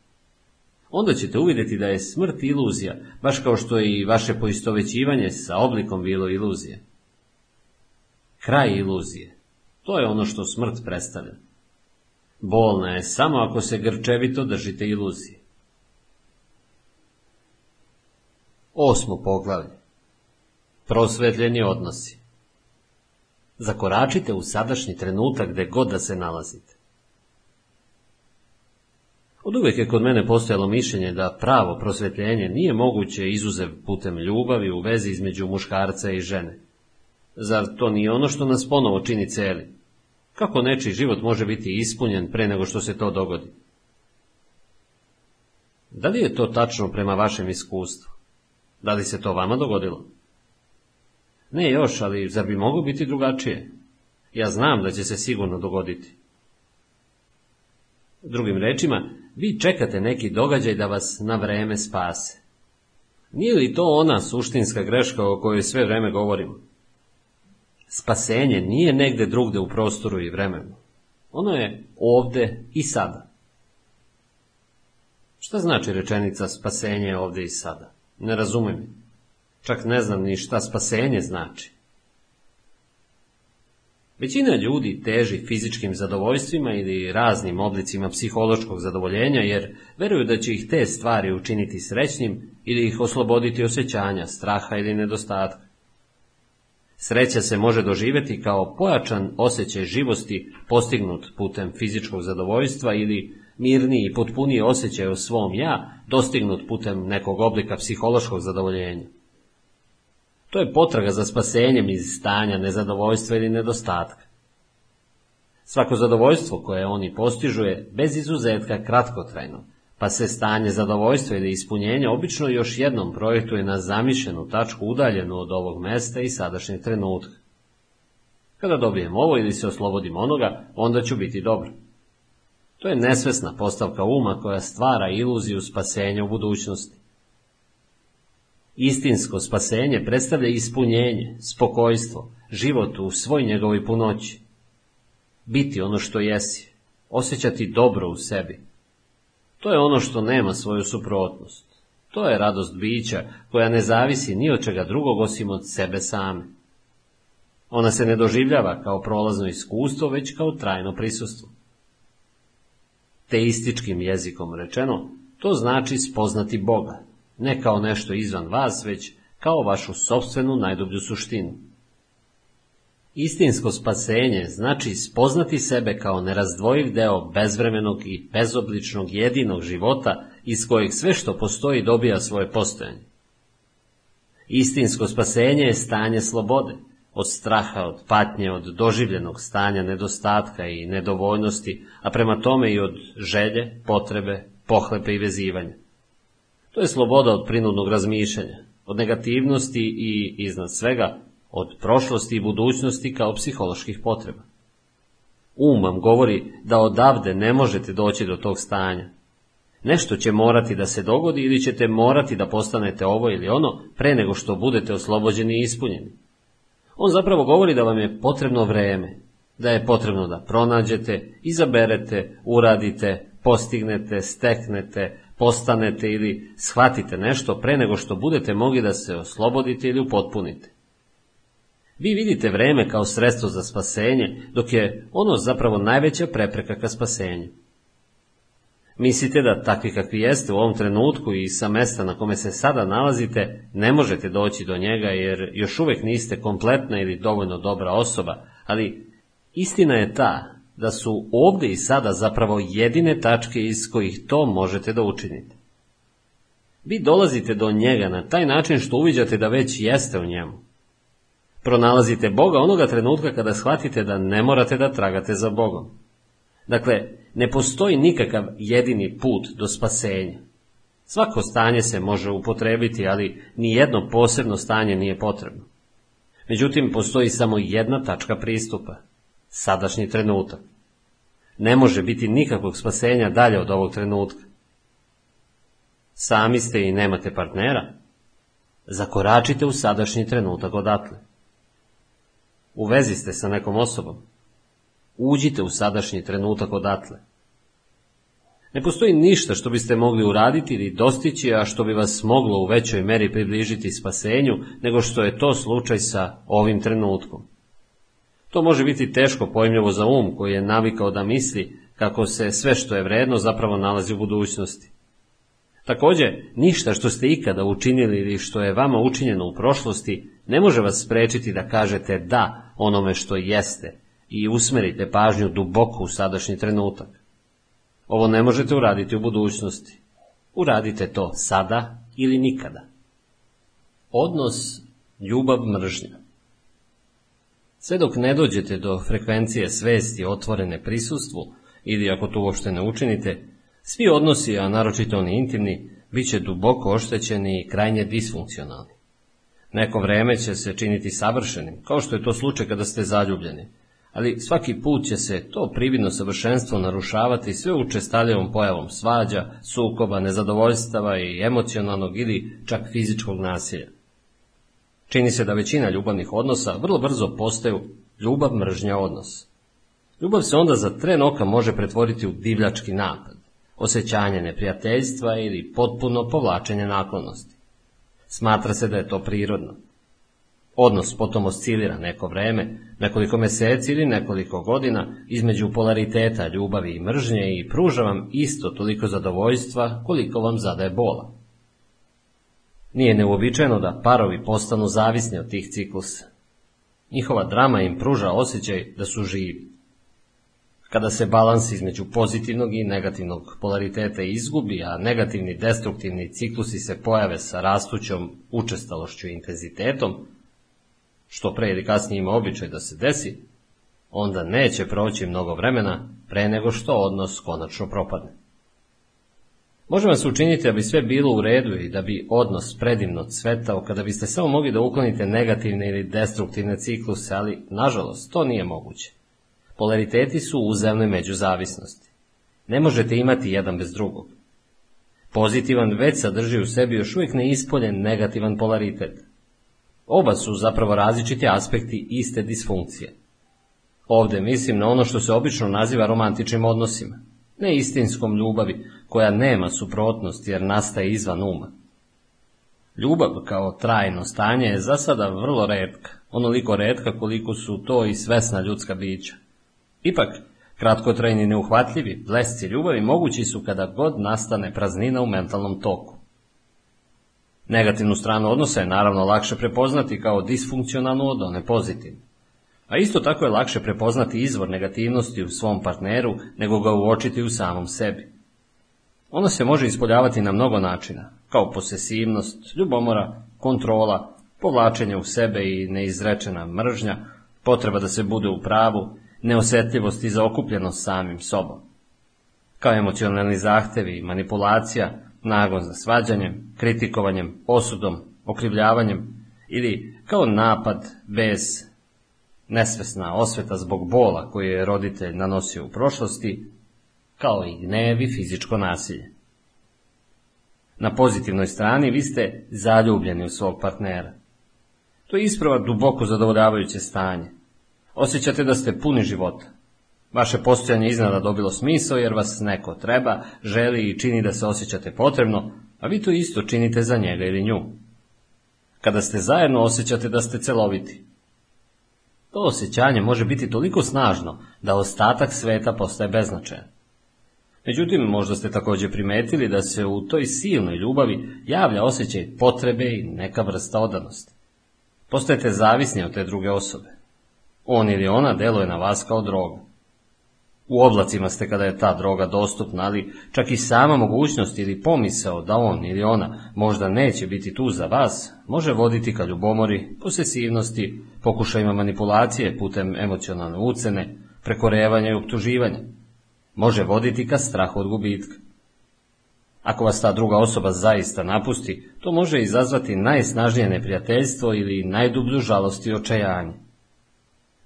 A: onda ćete uvidjeti da je smrt iluzija, baš kao što je i vaše poistovećivanje sa oblikom bilo iluzije. Kraj iluzije. To je ono što smrt predstavlja. Bolna je samo ako se grčevito držite iluzije. Osmo poglavlje. Prosvetljeni odnosi. Zakoračite u sadašnji trenutak gde god da se nalazite. Od uvijek je kod mene postojalo mišljenje da pravo prosvetljenje nije moguće izuzev putem ljubavi u vezi između muškarca i žene. Zar to nije ono što nas ponovo čini celi? Kako nečiji život može biti ispunjen pre nego što se to dogodi? Da li je to tačno prema vašem iskustvu? Da li se to vama dogodilo? Ne još, ali zar bi moglo biti drugačije? Ja znam da će se sigurno dogoditi. Drugim rečima, vi čekate neki događaj da vas na vreme spase. Nije li to ona suštinska greška o kojoj sve vreme govorimo? Spasenje nije negde drugde u prostoru i vremenu. Ono je ovde i sada. Šta znači rečenica spasenje je ovde i sada? Ne razumem. Čak ne znam ni šta spasenje znači. Većina ljudi teži fizičkim zadovoljstvima ili raznim oblicima psihološkog zadovoljenja jer veruju da će ih te stvari učiniti srećnim ili ih osloboditi osjećanja, straha ili nedostatka. Sreća se može doživjeti kao pojačan osjećaj živosti postignut putem fizičkog zadovoljstva ili mirniji i potpuniji osjećaj o svom ja dostignut putem nekog oblika psihološkog zadovoljenja. To je potraga za spasenjem iz stanja nezadovoljstva ili nedostatka. Svako zadovoljstvo koje oni postižu je bez izuzetka kratkotrajno, pa se stanje zadovoljstva ili ispunjenja obično još jednom projektuje na zamišljenu tačku udaljenu od ovog mesta i sadašnjeg trenutka. Kada dobijem ovo ili se oslobodim onoga, onda ću biti dobro. To je nesvesna postavka uma koja stvara iluziju spasenja u budućnosti. Istinsko spasenje predstavlja ispunjenje, spokojstvo, život u svoj njegovoj punoći. Biti ono što jesi, osjećati dobro u sebi. To je ono što nema svoju suprotnost. To je radost bića koja ne zavisi ni od čega drugog osim od sebe same. Ona se ne doživljava kao prolazno iskustvo, već kao trajno prisustvo. Teističkim jezikom rečeno, to znači spoznati Boga, ne kao nešto izvan vas, već kao vašu sobstvenu najdublju suštinu. Istinsko spasenje znači spoznati sebe kao nerazdvojiv deo bezvremenog i bezobličnog jedinog života iz kojeg sve što postoji dobija svoje postojanje. Istinsko spasenje je stanje slobode, od straha, od patnje, od doživljenog stanja nedostatka i nedovoljnosti, a prema tome i od želje, potrebe, pohlepe i vezivanja. To je sloboda od prinudnog razmišljanja, od negativnosti i, iznad svega, od prošlosti i budućnosti kao psiholoških potreba. Um vam govori da odavde ne možete doći do tog stanja. Nešto će morati da se dogodi ili ćete morati da postanete ovo ili ono pre nego što budete oslobođeni i ispunjeni. On zapravo govori da vam je potrebno vreme, da je potrebno da pronađete, izaberete, uradite, postignete, steknete, postanete ili shvatite nešto pre nego što budete mogli da se oslobodite ili upotpunite. Vi vidite vreme kao sredstvo za spasenje, dok je ono zapravo najveća prepreka ka spasenju. Mislite da takvi kakvi jeste u ovom trenutku i sa mesta na kome se sada nalazite, ne možete doći do njega jer još uvek niste kompletna ili dovoljno dobra osoba, ali istina je ta da su ovde i sada zapravo jedine tačke iz kojih to možete da učinite. Vi dolazite do njega na taj način što uviđate da već jeste u njemu. Pronalazite Boga onoga trenutka kada shvatite da ne morate da tragate za Bogom. Dakle, ne postoji nikakav jedini put do spasenja. Svako stanje se može upotrebiti, ali ni jedno posebno stanje nije potrebno. Međutim, postoji samo jedna tačka pristupa, sadašnji trenutak. Ne može biti nikakvog spasenja dalje od ovog trenutka. Sami ste i nemate partnera. Zakoračite u sadašnji trenutak odatle. U vezi ste sa nekom osobom. Uđite u sadašnji trenutak odatle. Ne postoji ništa što biste mogli uraditi ili dostići, a što bi vas moglo u većoj meri približiti spasenju, nego što je to slučaj sa ovim trenutkom. To može biti teško pojmljivo za um koji je navikao da misli kako se sve što je vredno zapravo nalazi u budućnosti. Takođe, ništa što ste ikada učinili ili što je vama učinjeno u prošlosti ne može vas sprečiti da kažete da onome što jeste i usmerite pažnju duboko u sadašnji trenutak. Ovo ne možete uraditi u budućnosti. Uradite to sada ili nikada. Odnos ljubav mržnja Sve dok ne dođete do frekvencije svesti otvorene prisustvu, ili ako to uopšte ne učinite, svi odnosi, a naročito oni intimni, bit će duboko oštećeni i krajnje disfunkcionalni. Neko vreme će se činiti savršenim, kao što je to slučaj kada ste zaljubljeni, ali svaki put će se to prividno savršenstvo narušavati sve učestaljevom pojavom svađa, sukoba, nezadovoljstava i emocionalnog ili čak fizičkog nasilja. Čini se da većina ljubavnih odnosa vrlo brzo postaju ljubav mržnja odnos. Ljubav se onda za tren oka može pretvoriti u divljački napad, osjećanje neprijateljstva ili potpuno povlačenje naklonosti. Smatra se da je to prirodno. Odnos potom oscilira neko vreme, nekoliko meseci ili nekoliko godina između polariteta ljubavi i mržnje i pruža vam isto toliko zadovoljstva koliko vam zadaje bola. Nije neuobičajeno da parovi postanu zavisni od tih ciklusa. Njihova drama im pruža osjećaj da su živi. Kada se balans između pozitivnog i negativnog polariteta izgubi, a negativni destruktivni ciklusi se pojave sa rastućom učestalošću i intenzitetom, što pre ili kasnije ima običaj da se desi, onda neće proći mnogo vremena pre nego što odnos konačno propadne. Može vam se učiniti da bi sve bilo u redu i da bi odnos predivno cvetao kada biste samo mogli da uklonite negativne ili destruktivne cikluse, ali, nažalost, to nije moguće. Polariteti su uzemne međuzavisnosti. Ne možete imati jedan bez drugog. Pozitivan već sadrži u sebi još uvijek neispoljen negativan polaritet. Oba su zapravo različiti aspekti iste disfunkcije. Ovde mislim na ono što se obično naziva romantičnim odnosima, ne istinskom ljubavi, koja nema suprotnost jer nastaje izvan uma. Ljubav kao trajno stanje je za sada vrlo redka, onoliko redka koliko su to i svesna ljudska bića. Ipak, kratkotrajni neuhvatljivi blesci ljubavi mogući su kada god nastane praznina u mentalnom toku. Negativnu stranu odnosa je naravno lakše prepoznati kao disfunkcionalnu od one pozitivne. A isto tako je lakše prepoznati izvor negativnosti u svom partneru nego ga uočiti u samom sebi. Ono se može ispoljavati na mnogo načina, kao posesivnost, ljubomora, kontrola, povlačenje u sebe i neizrečena mržnja, potreba da se bude u pravu, neosetljivost i zaokupljenost samim sobom. Kao emocionalni zahtevi, manipulacija, nagon za svađanjem, kritikovanjem, osudom, okrivljavanjem ili kao napad bez nesvesna osveta zbog bola koju je roditelj nanosio u prošlosti, kao i gnev i fizičko nasilje. Na pozitivnoj strani vi ste zaljubljeni u svog partnera. To je isprava duboko zadovoljavajuće stanje. Osjećate da ste puni života. Vaše postojanje iznada dobilo smisao jer vas neko treba, želi i čini da se osjećate potrebno, a vi to isto činite za njega ili nju. Kada ste zajedno osjećate da ste celoviti. To osjećanje može biti toliko snažno da ostatak sveta postaje beznačajan. Međutim, možda ste također primetili da se u toj silnoj ljubavi javlja osjećaj potrebe i neka vrsta odanosti. Postajete zavisni od te druge osobe. On ili ona deluje na vas kao droga. U oblacima ste kada je ta droga dostupna, ali čak i sama mogućnost ili pomisao da on ili ona možda neće biti tu za vas, može voditi ka ljubomori, posesivnosti, pokušajima manipulacije putem emocionalne ucene, prekorevanja i optuživanja. Može voditi ka strahu od gubitka. Ako vas ta druga osoba zaista napusti, to može izazvati najsnažnije neprijateljstvo ili najdublju žalost i očajanje.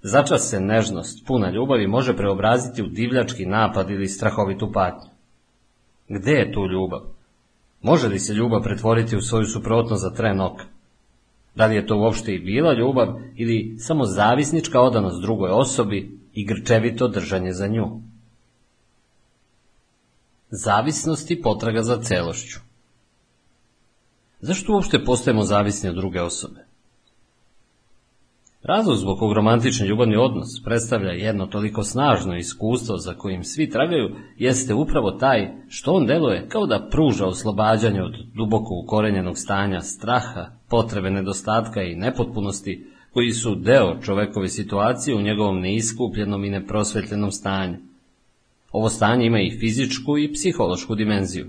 A: Začas se nežnost, puna ljubavi, može preobraziti u divljački napad ili strahovitu patnju. Gde je tu ljubav? Može li se ljubav pretvoriti u svoju suprotnost za tren oka? Da li je to uopšte i bila ljubav ili samo zavisnička odanost drugoj osobi i grčevito držanje za nju? Zavisnost i potraga za celošću. Zašto uopšte postajemo zavisni od druge osobe? Razlog zbog kog romantični ljubavni odnos predstavlja jedno toliko snažno iskustvo za kojim svi tragaju, jeste upravo taj što on deluje kao da pruža oslobađanje od duboko ukorenjenog stanja straha, potrebe nedostatka i nepotpunosti koji su deo čovekove situacije u njegovom neiskupljenom i neprosvetljenom stanju. Ovo stanje ima i fizičku i psihološku dimenziju.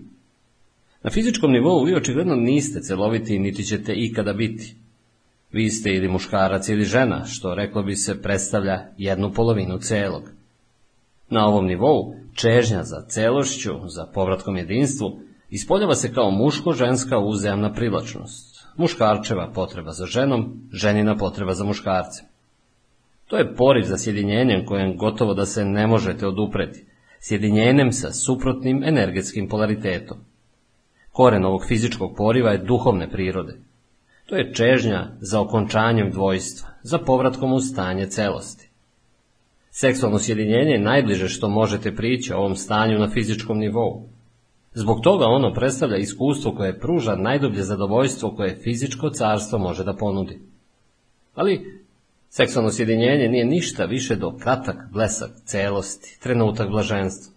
A: Na fizičkom nivou vi očigledno niste celoviti niti ćete ikada biti. Vi ste ili muškarac ili žena, što reklo bi se predstavlja jednu polovinu celog. Na ovom nivou čežnja za celošću, za povratkom jedinstvu, ispoljava se kao muško-ženska uzajamna privlačnost, muškarčeva potreba za ženom, ženina potreba za muškarcem. To je poriv za sjedinjenjem kojem gotovo da se ne možete odupreti, sjedinjenjem sa suprotnim energetskim polaritetom. Koren ovog fizičkog poriva je duhovne prirode. To je čežnja za okončanjem dvojstva, za povratkom u stanje celosti. Seksualno sjedinjenje je najbliže što možete prići ovom stanju na fizičkom nivou. Zbog toga ono predstavlja iskustvo koje pruža najdublje zadovoljstvo koje fizičko carstvo može da ponudi. Ali seksualno sjedinjenje nije ništa više do kratak blesak celosti, trenutak blaženstva.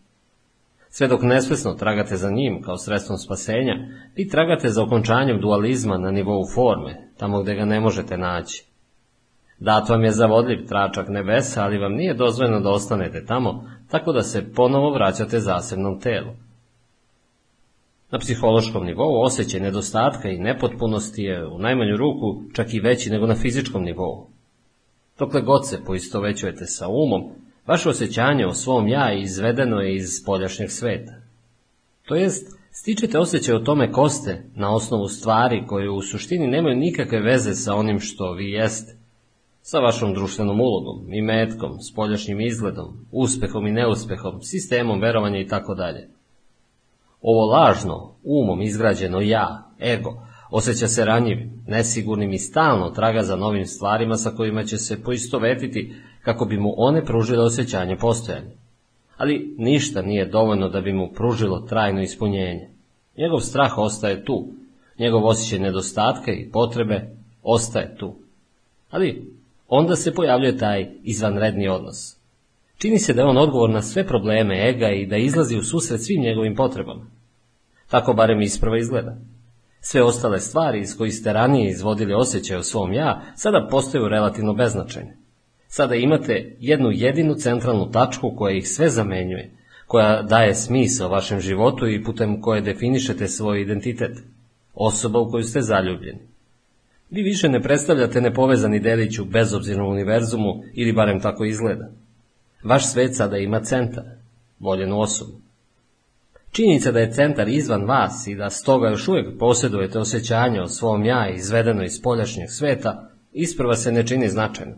A: Sve dok nesvesno tragate za njim kao sredstvom spasenja, vi tragate za okončanjem dualizma na nivou forme, tamo gde ga ne možete naći. Dat vam je zavodljiv tračak nebesa, ali vam nije dozvoljeno da ostanete tamo, tako da se ponovo vraćate zasebnom telu. Na psihološkom nivou osjećaj nedostatka i nepotpunosti je u najmanju ruku čak i veći nego na fizičkom nivou. Dokle god se poistovećujete sa umom, Vaše osjećanje o svom ja izvedeno je iz spoljašnjeg sveta. To jest, stičete osjećaj o tome ko ste na osnovu stvari koje u suštini nemaju nikakve veze sa onim što vi jeste. Sa vašom društvenom ulogom, i metkom, spoljašnjim izgledom, uspehom i neuspehom, sistemom verovanja i tako dalje. Ovo lažno, umom izgrađeno ja, ego, osjeća se ranjivim, nesigurnim i stalno traga za novim stvarima sa kojima će se poistovetiti kako bi mu one pružile osjećanje postojanja. Ali ništa nije dovoljno da bi mu pružilo trajno ispunjenje. Njegov strah ostaje tu, njegov osjećaj nedostatka i potrebe ostaje tu. Ali onda se pojavljuje taj izvanredni odnos. Čini se da je on odgovor na sve probleme ega i da izlazi u susret svim njegovim potrebama. Tako barem isprva izgleda. Sve ostale stvari iz kojih ste ranije izvodili osjećaj o svom ja, sada postaju relativno beznačajne. Sada imate jednu jedinu centralnu tačku koja ih sve zamenjuje, koja daje smisao vašem životu i putem koje definišete svoj identitet, osoba u koju ste zaljubljeni. Vi više ne predstavljate nepovezani delić u bezobzirnom univerzumu ili barem tako izgleda. Vaš svet sada ima centar, voljenu osobu. Činjenica da je centar izvan vas i da stoga još uvijek posjedujete osjećanje o svom ja izvedeno iz poljašnjeg sveta, isprva se ne čini značajno.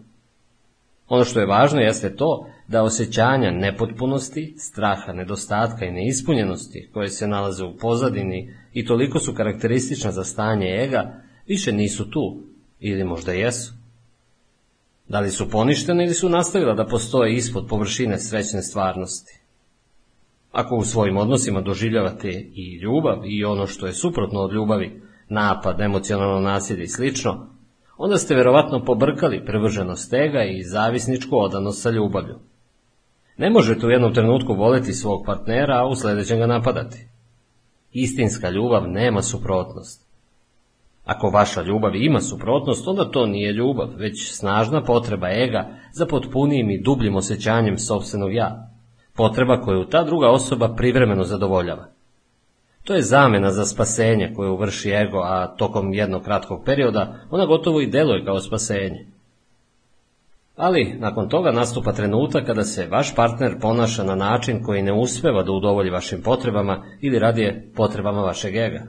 A: Ono što je važno jeste to da osjećanja nepotpunosti, straha, nedostatka i neispunjenosti koje se nalaze u pozadini i toliko su karakteristična za stanje ega, više nisu tu Ili možda jesu? Da li su poništene ili su nastavila da postoje ispod površine srećne stvarnosti? Ako u svojim odnosima doživljavate i ljubav i ono što je suprotno od ljubavi, napad, emocionalno nasilje i slično, onda ste verovatno pobrkali privrženost tega i zavisničku odanost sa ljubavlju. Ne možete u jednom trenutku voleti svog partnera, a u sledećem ga napadati. Istinska ljubav nema suprotnost. Ako vaša ljubav ima suprotnost, onda to nije ljubav, već snažna potreba ega za potpunijim i dubljim osjećanjem sobstvenog ja. Potreba koju ta druga osoba privremeno zadovoljava. To je zamena za spasenje koju vrši ego, a tokom jednog kratkog perioda ona gotovo i deluje kao spasenje. Ali, nakon toga nastupa trenutak kada se vaš partner ponaša na način koji ne uspeva da udovolji vašim potrebama ili radije potrebama vašeg ega.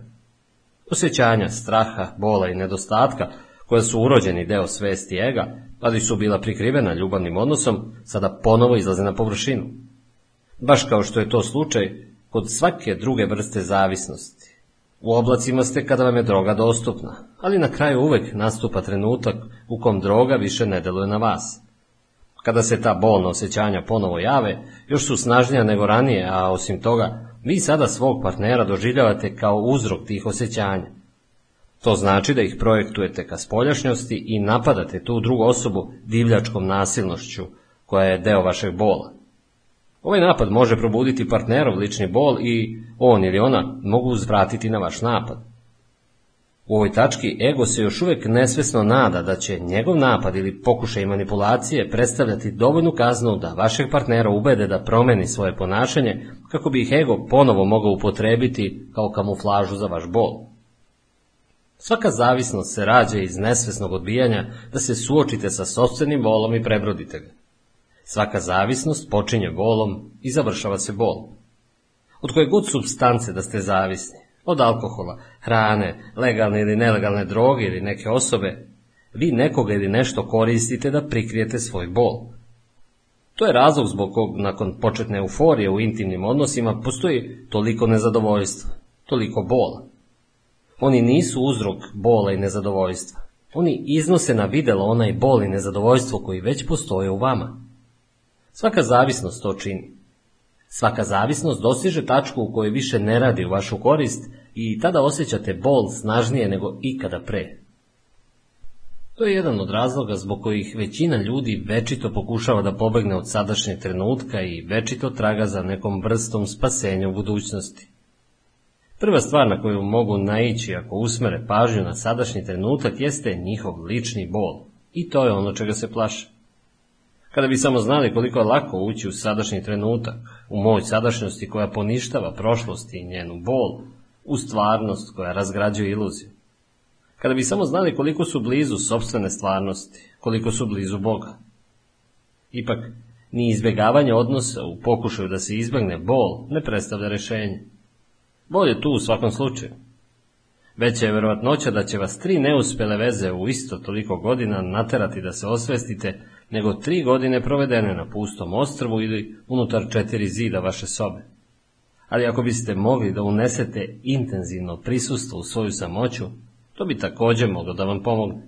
A: Osjećanja, straha, bola i nedostatka, koja su urođeni deo svesti ega, ali su bila prikrivena ljubavnim odnosom, sada ponovo izlaze na površinu. Baš kao što je to slučaj kod svake druge vrste zavisnosti. U oblacima ste kada vam je droga dostupna, ali na kraju uvek nastupa trenutak u kom droga više ne deluje na vas. Kada se ta bolna osjećanja ponovo jave, još su snažnija nego ranije, a osim toga, vi sada svog partnera doživljavate kao uzrok tih osjećanja. To znači da ih projektujete ka spoljašnjosti i napadate tu drugu osobu divljačkom nasilnošću, koja je deo vašeg bola. Ovaj napad može probuditi partnerov lični bol i on ili ona mogu uzvratiti na vaš napad. U ovoj tački ego se još uvek nesvesno nada da će njegov napad ili pokušaj manipulacije predstavljati dovoljnu kaznu da vašeg partnera ubede da promeni svoje ponašanje kako bi ih ego ponovo mogao upotrebiti kao kamuflažu za vaš bol. Svaka zavisnost se rađa iz nesvesnog odbijanja da se suočite sa sobstvenim bolom i prebrodite ga. Svaka zavisnost počinje bolom i završava se bol. Od koje god substance da ste zavisni, od alkohola, hrane, legalne ili nelegalne droge ili neke osobe, vi nekoga ili nešto koristite da prikrijete svoj bol. To je razlog zbog kog nakon početne euforije u intimnim odnosima postoji toliko nezadovoljstva, toliko bola. Oni nisu uzrok bola i nezadovoljstva. Oni iznose na videlo onaj bol i nezadovoljstvo koji već postoje u vama. Svaka zavisnost to čini. Svaka zavisnost dosiže tačku u kojoj više ne radi u vašu korist i tada osjećate bol snažnije nego ikada pre. To je jedan od razloga zbog kojih većina ljudi večito pokušava da pobegne od sadašnjeg trenutka i večito traga za nekom vrstom spasenja u budućnosti. Prva stvar na koju mogu naići ako usmere pažnju na sadašnji trenutak jeste njihov lični bol. I to je ono čega se plaše. Kada bi samo znali koliko je lako ući u sadašnji trenutak, u moć sadašnjosti koja poništava prošlost i njenu bol, u stvarnost koja razgrađuje iluziju. Kada bi samo znali koliko su blizu sobstvene stvarnosti, koliko su blizu Boga. Ipak, ni izbjegavanje odnosa u pokušaju da se izbegne bol ne predstavlja rešenje. Bol je tu u svakom slučaju. Veća je verovatnoća da će vas tri neuspele veze u isto toliko godina naterati da se osvestite nego tri godine provedene na pustom ostrvu ili unutar četiri zida vaše sobe. Ali ako biste mogli da unesete intenzivno prisustvo u svoju samoću, to bi takođe moglo da vam pomogne.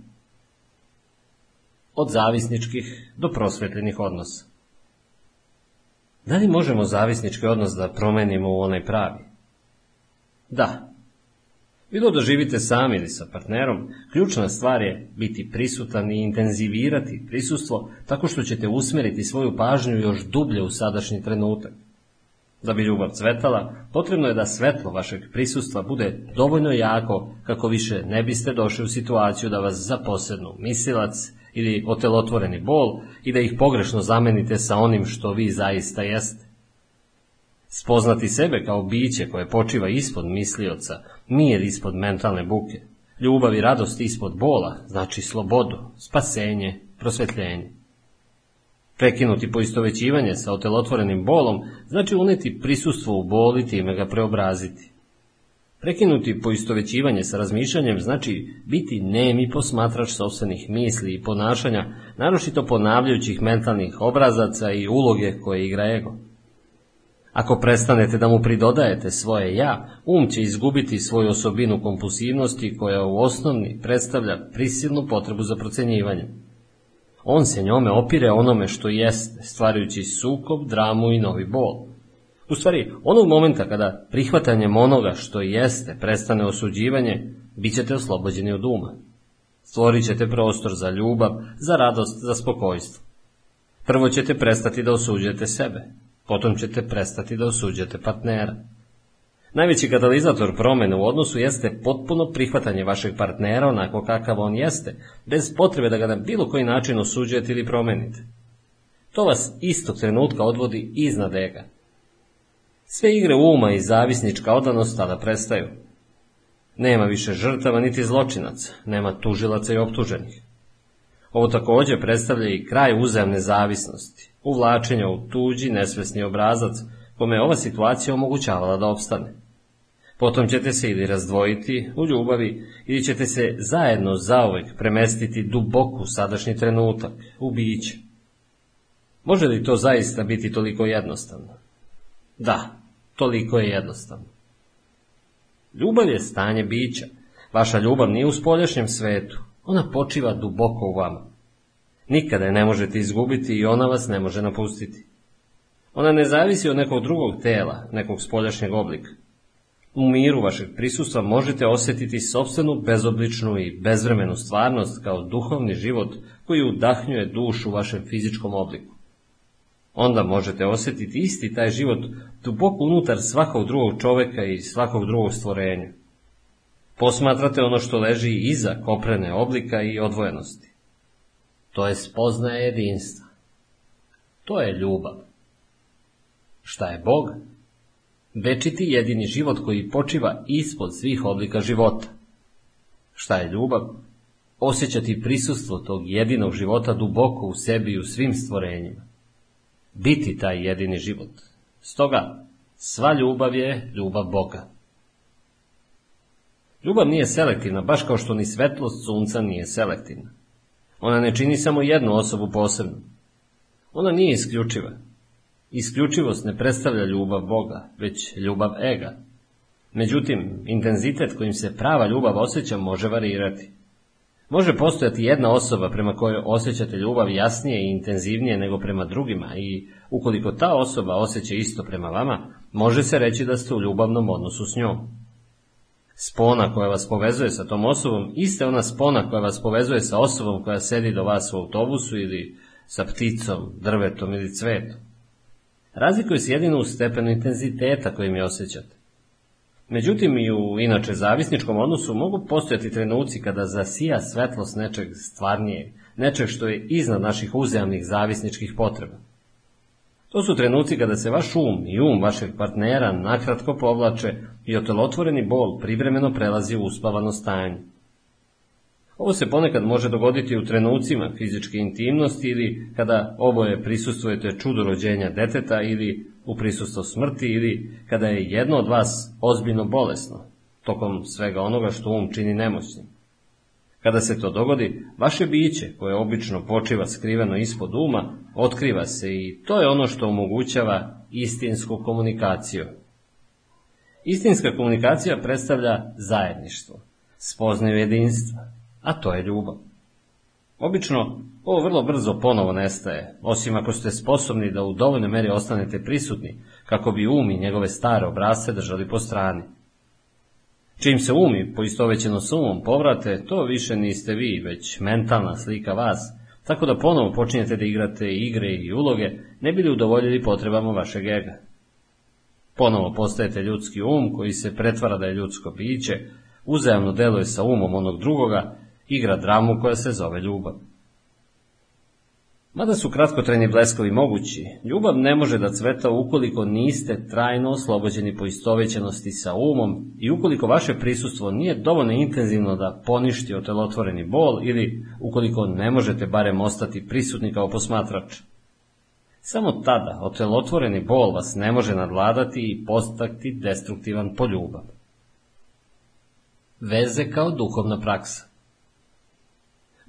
A: Od zavisničkih do prosvetljenih odnosa. Da li možemo zavisnički odnos da promenimo u onaj pravi? Da, Bilo da živite sami ili sa partnerom, ključna stvar je biti prisutan i intenzivirati prisustvo tako što ćete usmeriti svoju pažnju još dublje u sadašnji trenutak. Da bi ljubav cvetala, potrebno je da svetlo vašeg prisustva bude dovoljno jako kako više ne biste došli u situaciju da vas zaposednu misilac ili otelotvoreni bol i da ih pogrešno zamenite sa onim što vi zaista jeste. Spoznati sebe kao biće koje počiva ispod mislioca, mir ispod mentalne buke, ljubav i radost ispod bola, znači slobodu, spasenje, prosvetljenje. Prekinuti poistovećivanje sa otelotvorenim bolom znači uneti prisustvo u boli time ga preobraziti. Prekinuti poistovećivanje sa razmišljanjem znači biti nemi posmatrač sobstvenih misli i ponašanja, naročito ponavljajućih mentalnih obrazaca i uloge koje igra ego. Ako prestanete da mu pridodajete svoje ja, um će izgubiti svoju osobinu kompulsivnosti koja u osnovni predstavlja prisilnu potrebu za procenjivanje. On se njome opire onome što jeste, stvarajući sukob, dramu i novi bol. U stvari, onog momenta kada prihvatanjem onoga što jeste prestane osuđivanje, bit ćete oslobođeni od uma. Stvorit ćete prostor za ljubav, za radost, za spokojstvo. Prvo ćete prestati da osuđujete sebe, potom ćete prestati da osuđujete partnera. Najveći katalizator promene u odnosu jeste potpuno prihvatanje vašeg partnera onako kakav on jeste, bez potrebe da ga na bilo koji način osuđujete ili promenite. To vas istog trenutka odvodi iznad ega. Sve igre uma i zavisnička odanost tada prestaju. Nema više žrtava niti zločinaca, nema tužilaca i optuženih. Ovo takođe predstavlja i kraj uzajamne zavisnosti, uvlačenja u tuđi nesvesni obrazac, kome ova situacija omogućavala da opstane. Potom ćete se ili razdvojiti u ljubavi ili ćete se zajedno zauvek premestiti duboko u sadašnji trenutak, u biće. Može li to zaista biti toliko jednostavno? Da, toliko je jednostavno. Ljubav je stanje bića. Vaša ljubav nije u spoljašnjem svetu. Ona počiva duboko u vama. Nikada je ne možete izgubiti i ona vas ne može napustiti. Ona ne zavisi od nekog drugog tela, nekog spoljašnjeg oblika. U miru vašeg prisustva možete osjetiti sobstvenu bezobličnu i bezvremenu stvarnost kao duhovni život koji udahnjuje dušu u vašem fizičkom obliku. Onda možete osjetiti isti taj život duboko unutar svakog drugog čoveka i svakog drugog stvorenja. Posmatrate ono što leži iza koprene oblika i odvojenosti. To je spoznaje jedinstva. To je ljubav. Šta je Bog? Večiti jedini život koji počiva ispod svih oblika života. Šta je ljubav? Osjećati prisustvo tog jedinog života duboko u sebi i u svim stvorenjima. Biti taj jedini život. Stoga, sva ljubav je ljubav Boga. Ljubav nije selektivna, baš kao što ni svetlost sunca nije selektivna. Ona ne čini samo jednu osobu posebno. Ona nije isključiva. Isključivost ne predstavlja ljubav Boga, već ljubav ega. Međutim, intenzitet kojim se prava ljubav osjeća može varirati. Može postojati jedna osoba prema kojoj osjećate ljubav jasnije i intenzivnije nego prema drugima i ukoliko ta osoba osjeća isto prema vama, može se reći da ste u ljubavnom odnosu s njom. Spona koja vas povezuje sa tom osobom, iste ona spona koja vas povezuje sa osobom koja sedi do vas u autobusu ili sa pticom, drvetom ili cvetom. Razlikuje se jedino u stepenu intenziteta kojim je osjećate. Međutim, i u inače zavisničkom odnosu mogu postojati trenuci kada zasija svetlost nečeg stvarnijeg, nečeg što je iznad naših uzajamnih zavisničkih potreba. To su trenuci kada se vaš um i um vašeg partnera nakratko povlače i otelotvoreni bol privremeno prelazi u uspavano stanje. Ovo se ponekad može dogoditi u trenucima fizičke intimnosti ili kada oboje prisustvujete čudu rođenja deteta ili u prisustvo smrti ili kada je jedno od vas ozbiljno bolesno, tokom svega onoga što um čini nemoćnim. Kada se to dogodi, vaše biće, koje obično počiva skriveno ispod uma, otkriva se i to je ono što omogućava istinsku komunikaciju. Istinska komunikacija predstavlja zajedništvo, spoznaju jedinstva, a to je ljubav. Obično, ovo vrlo brzo ponovo nestaje, osim ako ste sposobni da u dovoljnoj meri ostanete prisutni, kako bi um i njegove stare obrazce držali po strani. Čim se umi, poistovećeno s umom, povrate, to više niste vi, već mentalna slika vas, tako da ponovo počinjete da igrate igre i uloge, ne bili udovoljili potrebama vašeg ega. Ponovo postajete ljudski um koji se pretvara da je ljudsko biće, uzajamno deluje sa umom onog drugoga, igra dramu koja se zove ljubav. Mada su kratkotrajni bleskovi mogući, ljubav ne može da cveta ukoliko niste trajno oslobođeni poistovećenosti sa umom i ukoliko vaše prisustvo nije dovoljno intenzivno da poništi otelotvoreni bol ili ukoliko ne možete barem ostati prisutni kao posmatrač. Samo tada otelotvoreni bol vas ne može nadvladati i postakti destruktivan po ljubav. Veze kao duhovna praksa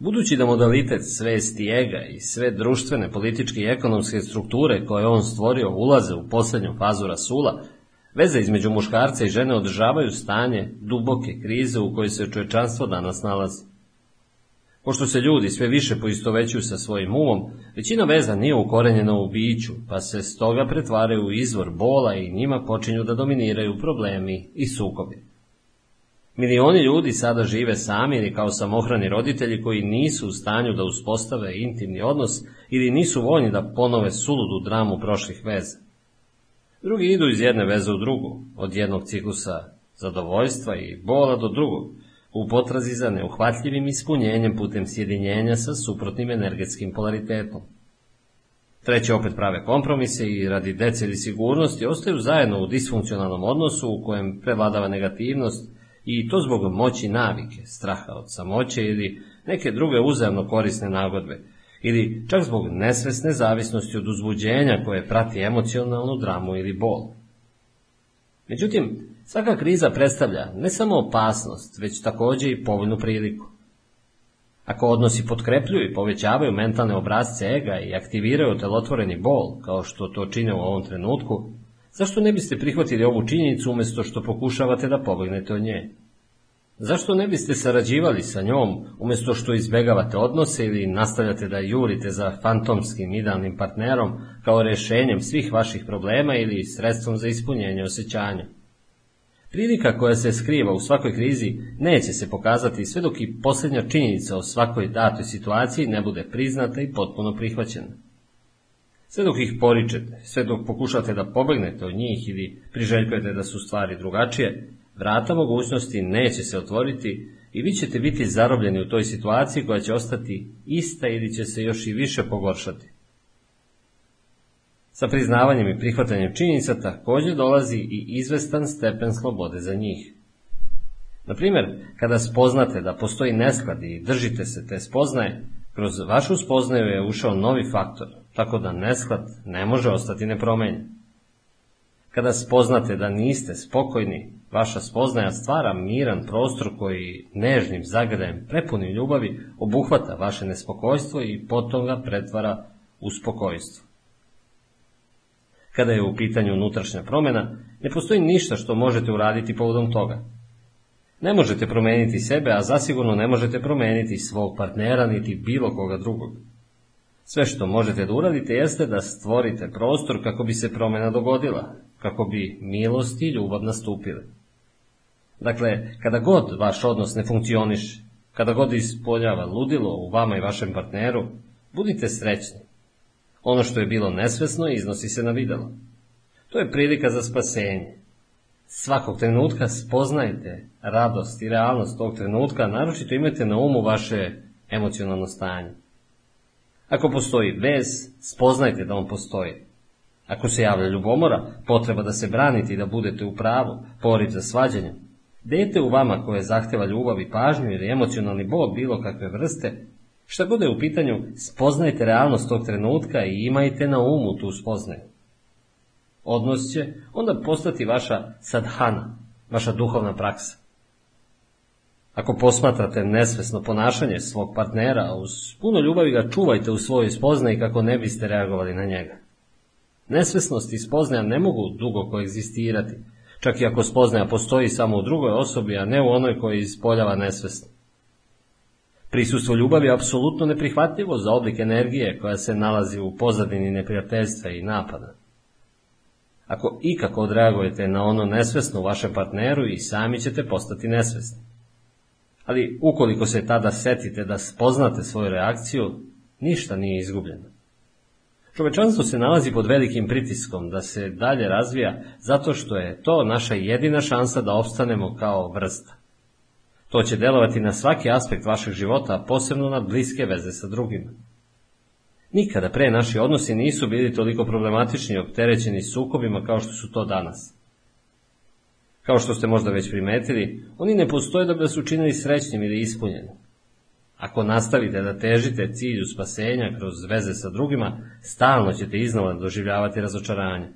A: Budući da modalitet svesti ega i sve društvene, političke i ekonomske strukture koje on stvorio ulaze u posljednju fazu rasula, veze između muškarca i žene održavaju stanje duboke krize u kojoj se čovečanstvo danas nalazi. Pošto se ljudi sve više poistovećuju sa svojim umom, većina veza nije ukorenjena u biću, pa se stoga pretvaraju u izvor bola i njima počinju da dominiraju problemi i sukobi. Milioni ljudi sada žive sami ili kao samohrani roditelji koji nisu u stanju da uspostave intimni odnos ili nisu voljni da ponove suludu dramu prošlih veza. Drugi idu iz jedne veze u drugu, od jednog ciklusa zadovoljstva i bola do drugog, u potrazi za neuhvatljivim ispunjenjem putem sjedinjenja sa suprotnim energetskim polaritetom. Treće opet prave kompromise i radi dece ili sigurnosti ostaju zajedno u disfunkcionalnom odnosu u kojem prevladava negativnost i to zbog moći navike, straha od samoće ili neke druge uzajamno korisne nagodbe, ili čak zbog nesvesne zavisnosti od uzbuđenja koje prati emocionalnu dramu ili bol. Međutim, svaka kriza predstavlja ne samo opasnost, već također i povoljnu priliku. Ako odnosi potkrepljuju i povećavaju mentalne obrazce ega i aktiviraju telotvoreni bol, kao što to čine u ovom trenutku, Zašto ne biste prihvatili ovu činjenicu umjesto što pokušavate da pobegnete od nje? Zašto ne biste sarađivali sa njom umjesto što izbegavate odnose ili nastavljate da jurite za fantomskim idealnim partnerom kao rješenjem svih vaših problema ili sredstvom za ispunjenje osjećanja? Prilika koja se skriva u svakoj krizi neće se pokazati sve dok i posljednja činjenica o svakoj datoj situaciji ne bude priznata i potpuno prihvaćena. Sve dok ih poričete, sve dok pokušate da pobegnete od njih ili priželjkujete da su stvari drugačije, vrata mogućnosti neće se otvoriti i vi ćete biti zarobljeni u toj situaciji koja će ostati ista ili će se još i više pogoršati. Sa priznavanjem i prihvatanjem činjenica također dolazi i izvestan stepen slobode za njih. Na primjer, kada spoznate da postoji nesklad i držite se te spoznaje, kroz vašu spoznaju je ušao novi faktor, tako da nesklad ne može ostati nepromenjen. Kada spoznate da niste spokojni, vaša spoznaja stvara miran prostor koji nežnim zagradajem prepunim ljubavi obuhvata vaše nespokojstvo i potom ga pretvara u spokojstvo. Kada je u pitanju unutrašnja promjena, ne postoji ništa što možete uraditi povodom toga. Ne možete promijeniti sebe, a zasigurno ne možete promijeniti svog partnera niti bilo koga drugog. Sve što možete da uradite jeste da stvorite prostor kako bi se promjena dogodila, kako bi milost i ljubav nastupile. Dakle, kada god vaš odnos ne funkcioniše, kada god ispoljava ludilo u vama i vašem partneru, budite srećni. Ono što je bilo nesvesno iznosi se na videlo. To je prilika za spasenje. Svakog trenutka spoznajte radost i realnost tog trenutka, naročito imajte na umu vaše emocionalno stanje. Ako postoji vez, spoznajte da on postoji. Ako se javlja ljubomora, potreba da se branite i da budete u pravu, poriv za svađanje. Dete u vama koje zahteva ljubav i pažnju ili emocionalni bol bilo kakve vrste, šta god je u pitanju, spoznajte realnost tog trenutka i imajte na umu tu spoznaju. Odnos će onda postati vaša sadhana, vaša duhovna praksa. Ako posmatrate nesvesno ponašanje svog partnera, uz puno ljubavi ga čuvajte u svojoj spoznaji kako ne biste reagovali na njega. Nesvesnost i spoznaja ne mogu dugo koegzistirati, čak i ako spoznaja postoji samo u drugoj osobi, a ne u onoj koji ispoljava nesvesno. Prisustvo ljubavi je apsolutno neprihvatljivo za oblik energije koja se nalazi u pozadini neprijateljstva i napada. Ako ikako odreagujete na ono nesvesno u vašem partneru i sami ćete postati nesvesni. Ali ukoliko se tada setite da spoznate svoju reakciju, ništa nije izgubljeno. Čovečanstvo se nalazi pod velikim pritiskom da se dalje razvija zato što je to naša jedina šansa da opstanemo kao vrsta. To će delovati na svaki aspekt vašeg života, posebno na bliske veze sa drugima. Nikada pre naši odnosi nisu bili toliko problematični i opterećeni sukobima kao što su to danas. Kao što ste možda već primetili, oni ne postoje da bi vas učinili srećnim ili ispunjenim. Ako nastavite da težite cilju spasenja kroz veze sa drugima, stalno ćete iznova doživljavati razočaranje.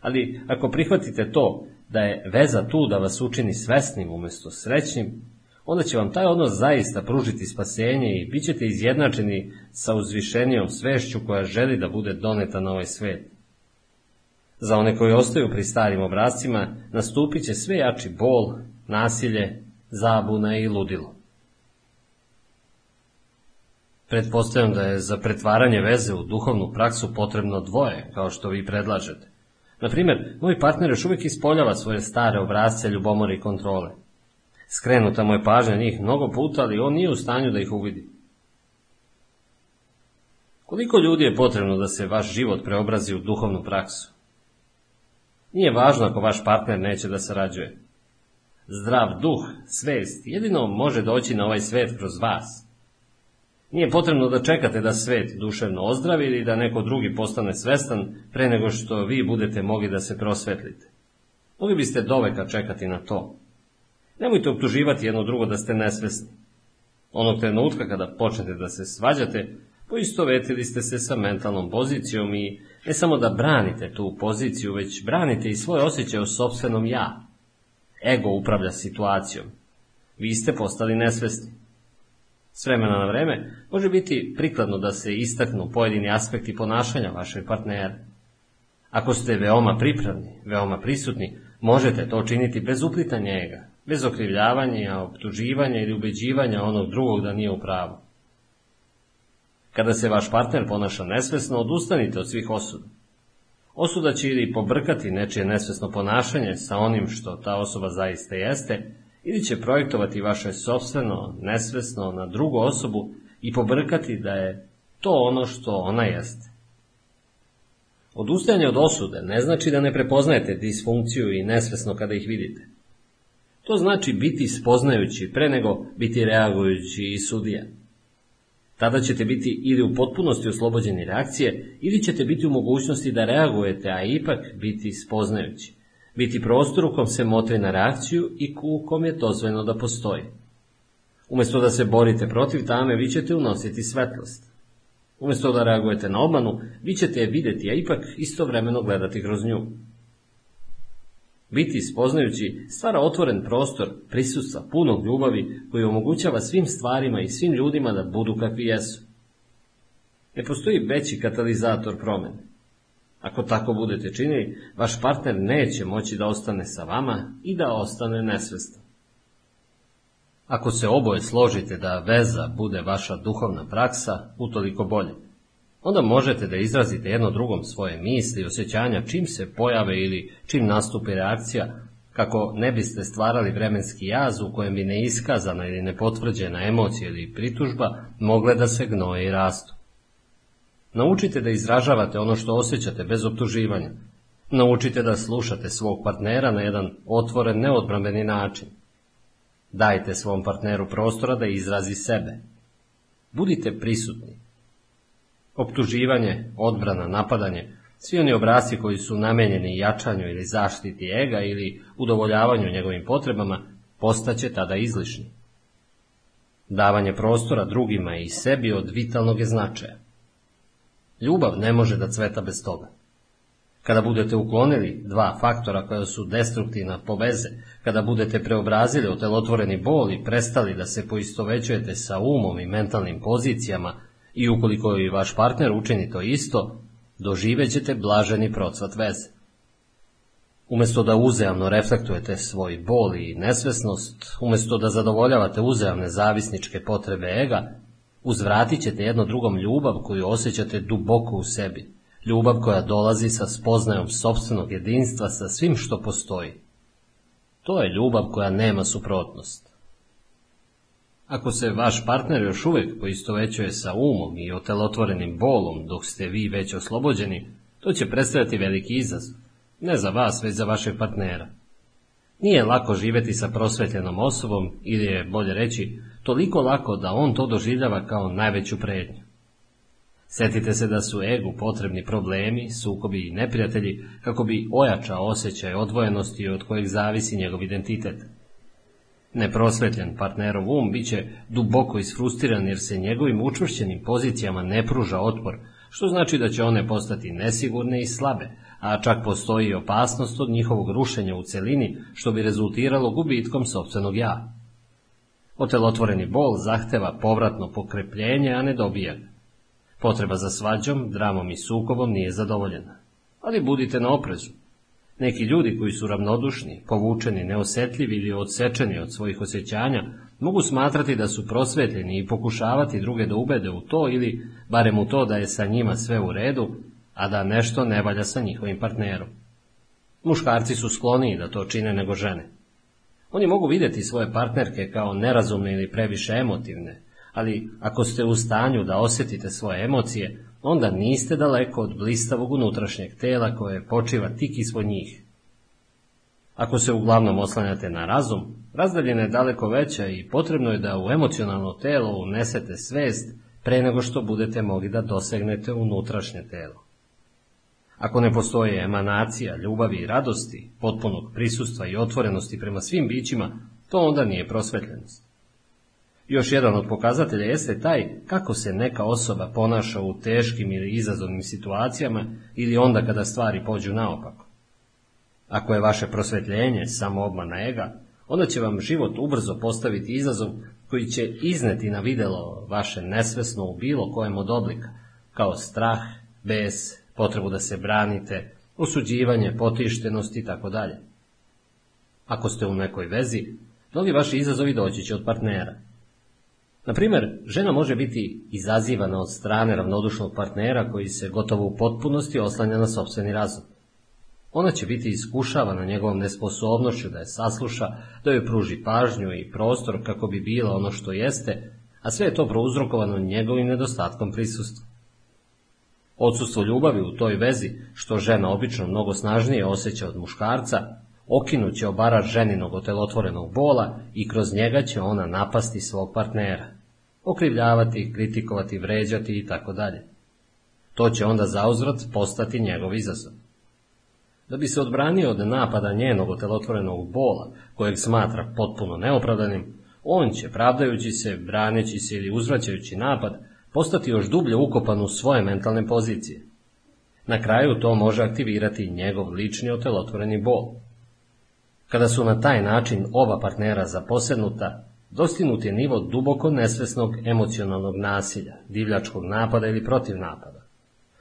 A: Ali ako prihvatite to da je veza tu da vas učini svesnim umjesto srećnim, onda će vam taj odnos zaista pružiti spasenje i bit ćete izjednačeni sa uzvišenijom svešću koja želi da bude doneta na ovaj svet. Za one koji ostaju pri starim obrazcima nastupit će sve jači bol, nasilje, zabuna i ludilo. Pretpostavljam da je za pretvaranje veze u duhovnu praksu potrebno dvoje, kao što vi predlažete. Na primjer, moj partner još uvijek ispoljava svoje stare obrazce ljubomore i kontrole. Skrenuta mu je pažnja njih mnogo puta, ali on nije u stanju da ih uvidi. Koliko ljudi je potrebno da se vaš život preobrazi u duhovnu praksu? Nije važno ako vaš partner neće da sarađuje. Zdrav duh, svest, jedino može doći na ovaj svet kroz vas. Nije potrebno da čekate da svet duševno ozdravi ili da neko drugi postane svestan pre nego što vi budete mogli da se prosvetlite. Mogli biste doveka čekati na to. Nemojte optuživati jedno drugo da ste nesvesni. Onog trenutka kada počnete da se svađate, poistovetili ste se sa mentalnom pozicijom i ne samo da branite tu poziciju, već branite i svoje osjećaje o sobstvenom ja. Ego upravlja situacijom. Vi ste postali nesvesni. S vremena na vreme može biti prikladno da se istaknu pojedini aspekti ponašanja vašeg partnera. Ako ste veoma pripravni, veoma prisutni, možete to činiti bez uplitanja ega, bez okrivljavanja, optuživanja ili ubeđivanja onog drugog da nije u pravu. Kada se vaš partner ponaša nesvesno, odustanite od svih osuda. Osuda će ili pobrkati nečije nesvesno ponašanje sa onim što ta osoba zaista jeste, ili će projektovati vaše sobstveno, nesvesno na drugu osobu i pobrkati da je to ono što ona jeste. Odustajanje od osude ne znači da ne prepoznajete disfunkciju i nesvesno kada ih vidite. To znači biti spoznajući pre nego biti reagujući i sudija. Tada ćete biti ili u potpunosti oslobođeni reakcije, ili ćete biti u mogućnosti da reagujete, a ipak biti spoznajući biti prostor u kom se motri na reakciju i u kom je dozvoljeno da postoji. Umjesto da se borite protiv tame, vi ćete unositi svetlost. Umjesto da reagujete na obmanu, vi ćete je vidjeti, a ipak istovremeno gledati kroz nju. Biti spoznajući stvara otvoren prostor prisustva punog ljubavi koji omogućava svim stvarima i svim ljudima da budu kakvi jesu. Ne postoji veći katalizator promene. Ako tako budete činili, vaš partner neće moći da ostane sa vama i da ostane nesvestan. Ako se oboje složite da veza bude vaša duhovna praksa, utoliko bolje. Onda možete da izrazite jedno drugom svoje misli i osjećanja čim se pojave ili čim nastupi reakcija, kako ne biste stvarali vremenski jaz u kojem bi neiskazana ili nepotvrđena emocija ili pritužba mogle da se gnoje i rastu. Naučite da izražavate ono što osjećate bez optuživanja. Naučite da slušate svog partnera na jedan otvoren, neodbrambeni način. Dajte svom partneru prostora da izrazi sebe. Budite prisutni. Optuživanje, odbrana, napadanje, svi oni obrasci koji su namenjeni jačanju ili zaštiti ega ili udovoljavanju njegovim potrebama, postaće tada izlišni. Davanje prostora drugima i sebi od vitalnog je značaja. Ljubav ne može da cveta bez toga. Kada budete uklonili dva faktora koja su destruktivna po veze, kada budete preobrazili otelotvoreni bol i prestali da se poistovećujete sa umom i mentalnim pozicijama i ukoliko i vaš partner učini to isto, doživećete blaženi procvat veze. Umjesto da uzajamno reflektujete svoj bol i nesvesnost, umjesto da zadovoljavate uzajamne zavisničke potrebe ega, Uzvratit ćete jedno drugom ljubav koju osjećate duboko u sebi. Ljubav koja dolazi sa spoznajom sobstvenog jedinstva sa svim što postoji. To je ljubav koja nema suprotnost. Ako se vaš partner još uvijek poistovećuje sa umom i otelotvorenim bolom dok ste vi već oslobođeni, to će predstavljati veliki izazov. Ne za vas, već za vašeg partnera. Nije lako živjeti sa prosvetljenom osobom ili je, bolje reći, toliko lako da on to doživljava kao najveću prednju. Sjetite se da su egu potrebni problemi, sukobi i neprijatelji kako bi ojačao osjećaj odvojenosti od kojeg zavisi njegov identitet. Neprosvetljen partnerov um bit će duboko isfrustiran jer se njegovim učvršćenim pozicijama ne pruža otpor, što znači da će one postati nesigurne i slabe, a čak postoji opasnost od njihovog rušenja u celini, što bi rezultiralo gubitkom sobstvenog ja. Otelotvoreni bol zahteva povratno pokrepljenje, a ne dobija. Potreba za svađom, dramom i sukobom nije zadovoljena. Ali budite na oprezu. Neki ljudi koji su ravnodušni, povučeni, neosetljivi ili odsečeni od svojih osjećanja, mogu smatrati da su prosvetljeni i pokušavati druge da ubede u to ili barem u to da je sa njima sve u redu, a da nešto ne valja sa njihovim partnerom. Muškarci su skloniji da to čine nego žene. Oni mogu vidjeti svoje partnerke kao nerazumne ili previše emotivne, ali ako ste u stanju da osjetite svoje emocije, onda niste daleko od blistavog unutrašnjeg tela koje počiva tik ispod njih. Ako se uglavnom oslanjate na razum, razdaljena je daleko veća i potrebno je da u emocionalno telo unesete svest pre nego što budete mogli da dosegnete unutrašnje telo. Ako ne postoji emanacija ljubavi i radosti, potpunog prisustva i otvorenosti prema svim bićima, to onda nije prosvetljenost. Još jedan od pokazatelja jeste taj kako se neka osoba ponaša u teškim ili izazovnim situacijama ili onda kada stvari pođu naopako. Ako je vaše prosvetljenje samo obmana ega, onda će vam život ubrzo postaviti izazov koji će izneti na videlo vaše nesvesno u bilo kojem od oblika, kao strah, bes, potrebu da se branite, osuđivanje, potištenost i tako dalje. Ako ste u nekoj vezi, mnogi vaši izazovi doći će od partnera. Na primjer, žena može biti izazivana od strane ravnodušnog partnera koji se gotovo u potpunosti oslanja na sobstveni razum. Ona će biti iskušavana njegovom nesposobnošću da je sasluša, da joj pruži pažnju i prostor kako bi bila ono što jeste, a sve je to prouzrokovano njegovim nedostatkom prisustva. Odsustvo ljubavi u toj vezi, što žena obično mnogo snažnije osjeća od muškarca, okinuće obarač ženinog otelotvorenog bola i kroz njega će ona napasti svog partnera, okrivljavati, kritikovati, vređati i tako dalje. To će onda zauzvrat postati njegov izazov. Da bi se odbranio od napada njenog otelotvorenog bola, kojeg smatra potpuno neopravdanim, on će, pravdajući se, braneći se ili uzvraćajući napad, postati još dublje ukopan u svoje mentalne pozicije. Na kraju to može aktivirati njegov lični otelotvoreni bol. Kada su na taj način oba partnera zaposednuta, dostignut je nivo duboko nesvesnog emocionalnog nasilja, divljačkog napada ili protiv napada.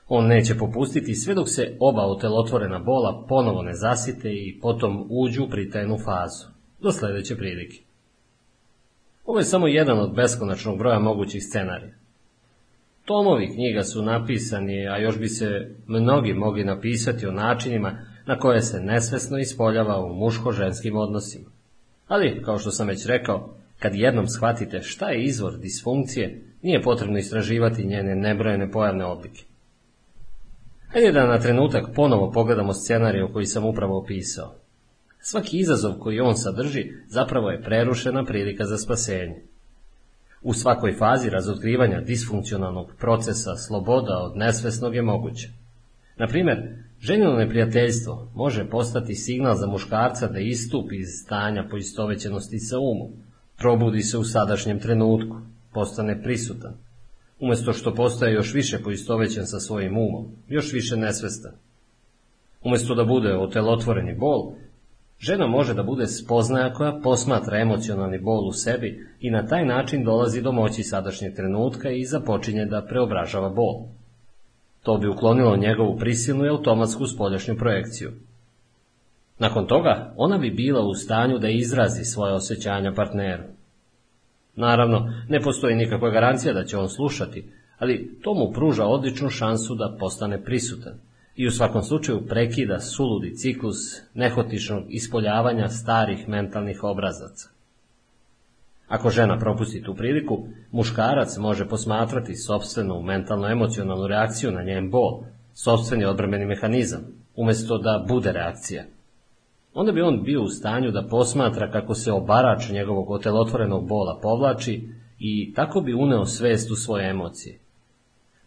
A: On neće popustiti sve dok se oba otelotvorena bola ponovo ne zasite i potom uđu u pritajnu fazu, do sledeće prilike. Ovo je samo jedan od beskonačnog broja mogućih scenarija. Tomovi knjiga su napisani, a još bi se mnogi mogli napisati o načinima na koje se nesvesno ispoljava u muško-ženskim odnosima. Ali, kao što sam već rekao, kad jednom shvatite šta je izvor disfunkcije, nije potrebno istraživati njene nebrojene pojavne oblike. Hajde da na trenutak ponovo pogledamo scenariju koji sam upravo opisao. Svaki izazov koji on sadrži zapravo je prerušena prilika za spasenje. U svakoj fazi razotkrivanja disfunkcionalnog procesa sloboda od nesvesnog je moguće. Na primjer, ženino neprijateljstvo može postati signal za muškarca da istupi iz stanja poistovećenosti sa umom, probudi se u sadašnjem trenutku, postane prisutan, umesto što postaje još više poistovećen sa svojim umom, još više nesvestan. Umesto da bude otelotvoreni bol, žena može da bude spoznaja koja posmatra emocionalni bol u sebi i na taj način dolazi do moći sadašnjeg trenutka i započinje da preobražava bol. To bi uklonilo njegovu prisilnu i automatsku spoljašnju projekciju. Nakon toga, ona bi bila u stanju da izrazi svoje osjećanja partneru. Naravno, ne postoji nikakva garancija da će on slušati, ali to mu pruža odličnu šansu da postane prisutan i u svakom slučaju prekida suludi ciklus nehotičnog ispoljavanja starih mentalnih obrazaca. Ako žena propusti tu priliku, muškarac može posmatrati sobstvenu mentalno-emocionalnu reakciju na njen bol, sobstveni odbrambeni mehanizam, umesto da bude reakcija – onda bi on bio u stanju da posmatra kako se obarač njegovog otelotvorenog bola povlači i tako bi uneo svest u svoje emocije.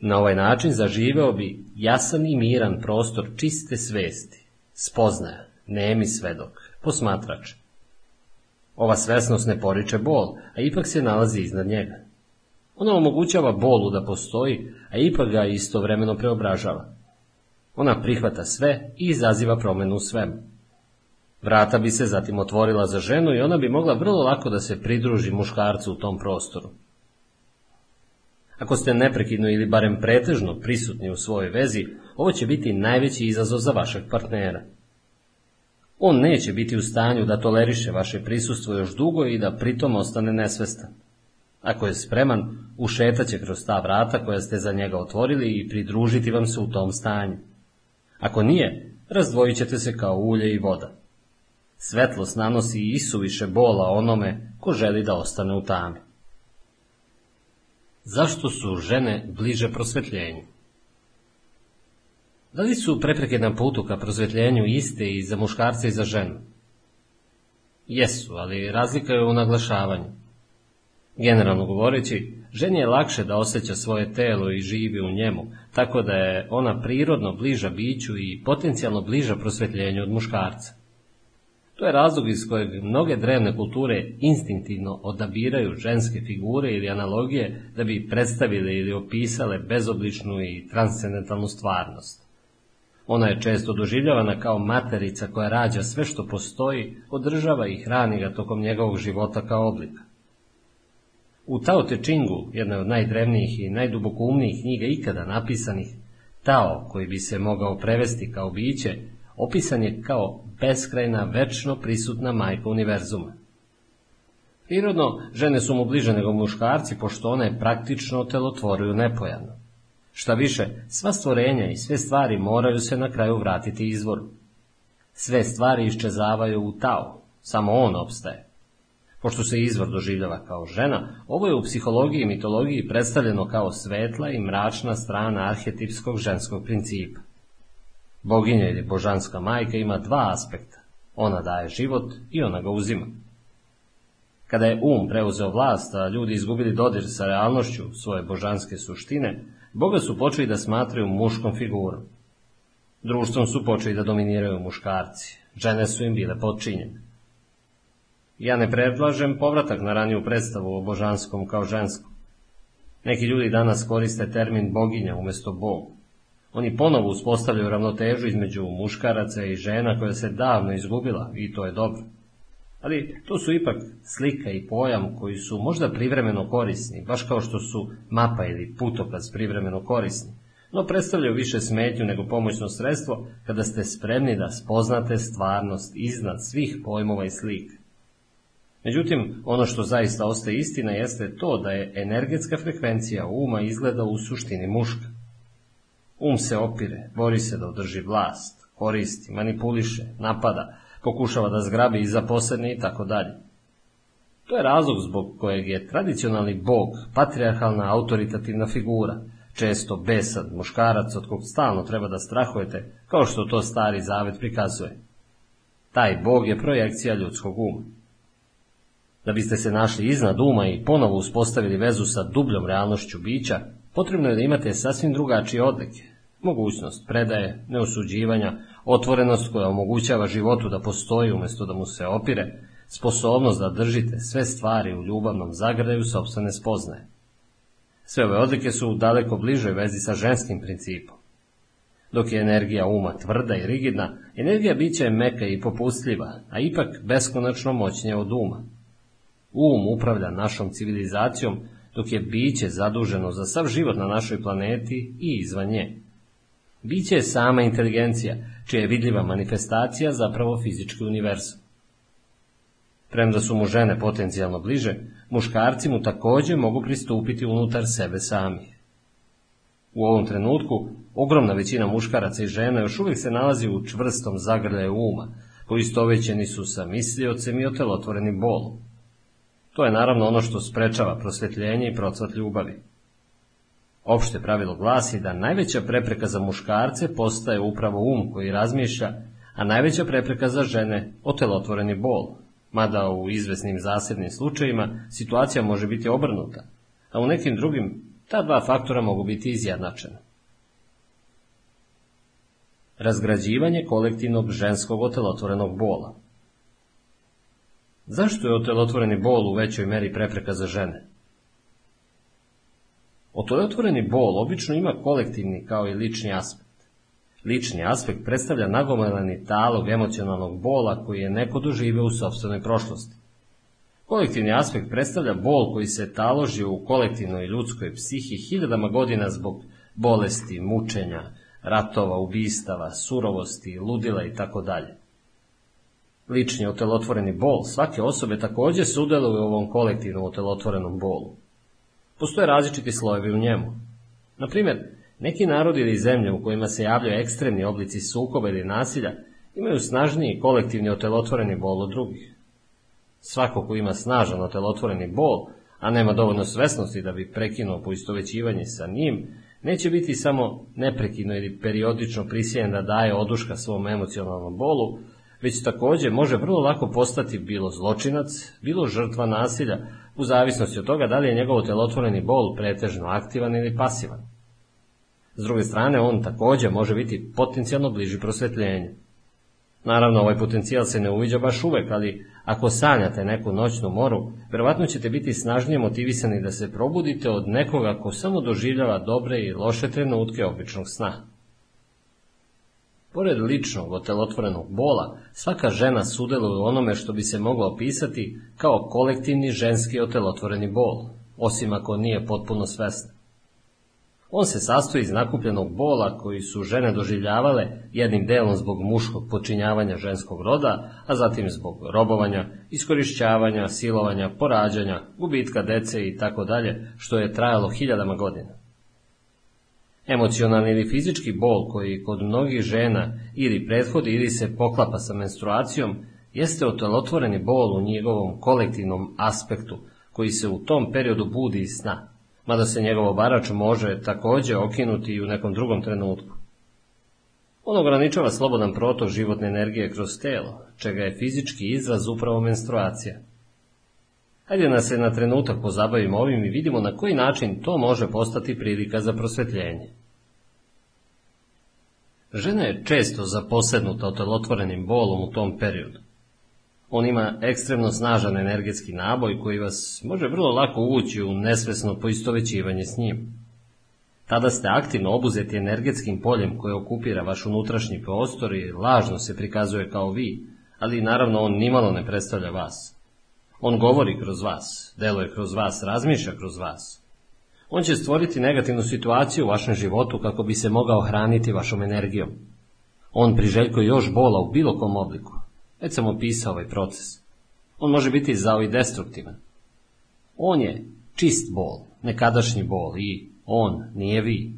A: Na ovaj način zaživeo bi jasan i miran prostor čiste svesti, spoznaja, nemi svedok, posmatrač. Ova svesnost ne poriče bol, a ipak se nalazi iznad njega. Ona omogućava bolu da postoji, a ipak ga istovremeno preobražava. Ona prihvata sve i izaziva promenu u svemu. Vrata bi se zatim otvorila za ženu i ona bi mogla vrlo lako da se pridruži muškarcu u tom prostoru. Ako ste neprekidno ili barem pretežno prisutni u svojoj vezi, ovo će biti najveći izazov za vašeg partnera. On neće biti u stanju da toleriše vaše prisustvo još dugo i da pritom ostane nesvestan. Ako je spreman, ušetaće kroz ta vrata koja ste za njega otvorili i pridružiti vam se u tom stanju. Ako nije, razdvojit ćete se kao ulje i voda. Svetlost nanosi i isuviše bola onome ko želi da ostane u tami. Zašto su žene bliže prosvetljenju? Da li su prepreke na putu ka prosvetljenju iste i za muškarce i za ženu? Jesu, ali razlika je u naglašavanju. Generalno govoreći, ženi je lakše da osjeća svoje telo i živi u njemu, tako da je ona prirodno bliža biću i potencijalno bliža prosvetljenju od muškarca. To je razlog iz kojeg mnoge drevne kulture instinktivno odabiraju ženske figure ili analogije da bi predstavile ili opisale bezobličnu i transcendentalnu stvarnost. Ona je često doživljavana kao materica koja rađa sve što postoji, održava i hrani ga tokom njegovog života kao oblika. U Tao Te Chingu, jednoj od najdrevnijih i najdubokumnijih knjiga ikada napisanih, Tao, koji bi se mogao prevesti kao biće, opisan je kao beskrajna, večno prisutna majka univerzuma. Prirodno, žene su mu bliže nego muškarci, pošto one praktično telotvoruju nepojavno. Šta više, sva stvorenja i sve stvari moraju se na kraju vratiti izvoru. Sve stvari iščezavaju u tao, samo on opstaje. Pošto se izvor doživljava kao žena, ovo je u psihologiji i mitologiji predstavljeno kao svetla i mračna strana arhetipskog ženskog principa. Boginja ili božanska majka ima dva aspekta. Ona daje život i ona ga uzima. Kada je um preuzeo vlast, a ljudi izgubili dodir sa realnošću svoje božanske suštine, Boga su počeli da smatraju muškom figurom. Društvom su počeli da dominiraju muškarci. Žene su im bile podčinjene. Ja ne predlažem povratak na raniju predstavu o božanskom kao ženskom. Neki ljudi danas koriste termin boginja umesto bog. Oni ponovo uspostavljaju ravnotežu između muškaraca i žena koja se davno izgubila i to je dobro. Ali to su ipak slika i pojam koji su možda privremeno korisni, baš kao što su mapa ili putokaz privremeno korisni, no predstavljaju više smetnju nego pomoćno sredstvo kada ste spremni da spoznate stvarnost iznad svih pojmova i slika. Međutim, ono što zaista ostaje istina jeste to da je energetska frekvencija uma izgleda u suštini muška. Um se opire, bori se da održi vlast, koristi, manipuliše, napada, pokušava da zgrabi i zaposledne i tako dalje. To je razlog zbog kojeg je tradicionalni bog, patriarhalna autoritativna figura, često besan, muškarac od kog stalno treba da strahujete, kao što to stari zavet prikazuje. Taj bog je projekcija ljudskog uma. Da biste se našli iznad uma i ponovo uspostavili vezu sa dubljom realnošću bića, potrebno je da imate sasvim drugačije odlike. Mogućnost predaje, neosuđivanja, otvorenost koja omogućava životu da postoji umjesto da mu se opire, sposobnost da držite sve stvari u ljubavnom zagraju sobstvene spoznaje. Sve ove odlike su u daleko bližoj vezi sa ženskim principom. Dok je energija uma tvrda i rigidna, energija bića je meka i popustljiva, a ipak beskonačno moćnija od uma. Um upravlja našom civilizacijom, dok je biće zaduženo za sav život na našoj planeti i izvan nje. Biće je sama inteligencija, čija je vidljiva manifestacija zapravo fizički univerzum. Premda su mu žene potencijalno bliže, muškarci mu također mogu pristupiti unutar sebe samih. U ovom trenutku ogromna većina muškaraca i žena još uvijek se nalazi u čvrstom zagrljaju uma, koji istovećeni su sa misliocem i otelotvorenim bolom. To je naravno ono što sprečava prosvjetljenje i procvat ljubavi. Opšte pravilo glasi da najveća prepreka za muškarce postaje upravo um koji razmišlja, a najveća prepreka za žene otelotvoreni bol, mada u izvesnim zasebnim slučajevima situacija može biti obrnuta, a u nekim drugim ta dva faktora mogu biti izjednačena. Razgrađivanje kolektivnog ženskog otelotvorenog bola Zašto je otelotvoreni bol u većoj meri prepreka za žene? Otelotvoreni bol obično ima kolektivni kao i lični aspekt. Lični aspekt predstavlja nagomilani talog emocionalnog bola koji je neko doživio u sobstvenoj prošlosti. Kolektivni aspekt predstavlja bol koji se taloži u kolektivnoj ljudskoj psihi hiljadama godina zbog bolesti, mučenja, ratova, ubistava, surovosti, ludila i tako dalje. Lični otelotvoreni bol svake osobe takođe sudeluje u ovom kolektivnom otelotvorenom bolu. Postoje različiti slojevi u njemu. Na primjer, neki narodi ili zemlje u kojima se javljaju ekstremni oblici sukoba ili nasilja imaju snažniji kolektivni otelotvoreni bol od drugih. Svako ko ima snažan otelotvoreni bol, a nema dovoljno svesnosti da bi prekinuo poistovećivanje sa njim, neće biti samo neprekidno ili periodično prisiljen da daje oduška svom emocionalnom bolu, već takođe može vrlo lako postati bilo zločinac, bilo žrtva nasilja, u zavisnosti od toga da li je njegov telotvoreni bol pretežno aktivan ili pasivan. S druge strane, on takođe može biti potencijalno bliži prosvetljenju. Naravno, ovaj potencijal se ne uviđa baš uvek, ali ako sanjate neku noćnu moru, verovatno ćete biti snažnije motivisani da se probudite od nekoga ko samo doživljava dobre i loše trenutke običnog sna. Pored ličnog otelotvorenog bola, svaka žena sudeluje u onome što bi se moglo opisati kao kolektivni ženski otelotvoreni bol, osim ako nije potpuno svesna. On se sastoji iz nakupljenog bola koji su žene doživljavale jednim delom zbog muškog počinjavanja ženskog roda, a zatim zbog robovanja, iskorišćavanja, silovanja, porađanja, gubitka dece i tako dalje, što je trajalo hiljadama godina. Emocionalni ili fizički bol koji kod mnogih žena ili prethodi ili se poklapa sa menstruacijom, jeste otelotvoreni bol u njegovom kolektivnom aspektu, koji se u tom periodu budi iz sna mada se njegov obarač može takođe okinuti i u nekom drugom trenutku. On ograničava slobodan protok životne energije kroz telo, čega je fizički izraz upravo menstruacija. Hajde da se na trenutak pozabavimo ovim i vidimo na koji način to može postati prilika za prosvetljenje. Žena je često zaposednuta otelotvorenim bolom u tom periodu. On ima ekstremno snažan energetski naboj koji vas može vrlo lako ući u nesvesno poistovećivanje s njim. Tada ste aktivno obuzeti energetskim poljem koje okupira vaš unutrašnji prostor i lažno se prikazuje kao vi, ali naravno on nimalo ne predstavlja vas. On govori kroz vas, deluje kroz vas, razmišlja kroz vas. On će stvoriti negativnu situaciju u vašem životu kako bi se mogao hraniti vašom energijom. On priželjkuje još bola u bilo kom obliku. Već sam opisao ovaj proces. On može biti zao i destruktivan. On je čist bol, nekadašnji bol i on nije vi.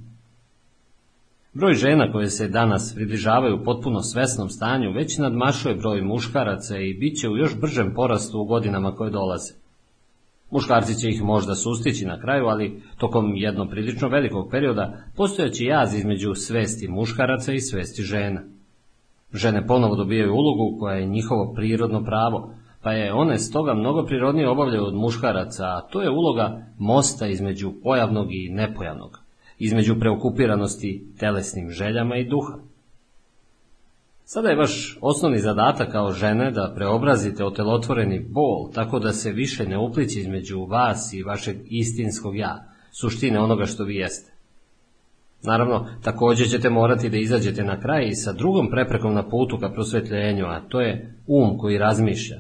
A: Broj žena koje se danas približavaju potpuno svesnom stanju već nadmašuje broj muškaraca i bit će u još bržem porastu u godinama koje dolaze. Muškarci će ih možda sustići na kraju, ali tokom jedno prilično velikog perioda postojaći jaz između svesti muškaraca i svesti žena. Žene ponovo dobijaju ulogu koja je njihovo prirodno pravo, pa je one stoga mnogo prirodnije obavljaju od muškaraca, a to je uloga mosta između pojavnog i nepojavnog, između preokupiranosti telesnim željama i duha. Sada je vaš osnovni zadatak kao žene da preobrazite otelotvoreni bol tako da se više ne uplići između vas i vašeg istinskog ja, suštine onoga što vi jeste. Naravno, takođe ćete morati da izađete na kraj i sa drugom preprekom na putu ka prosvetljenju, a to je um koji razmišlja.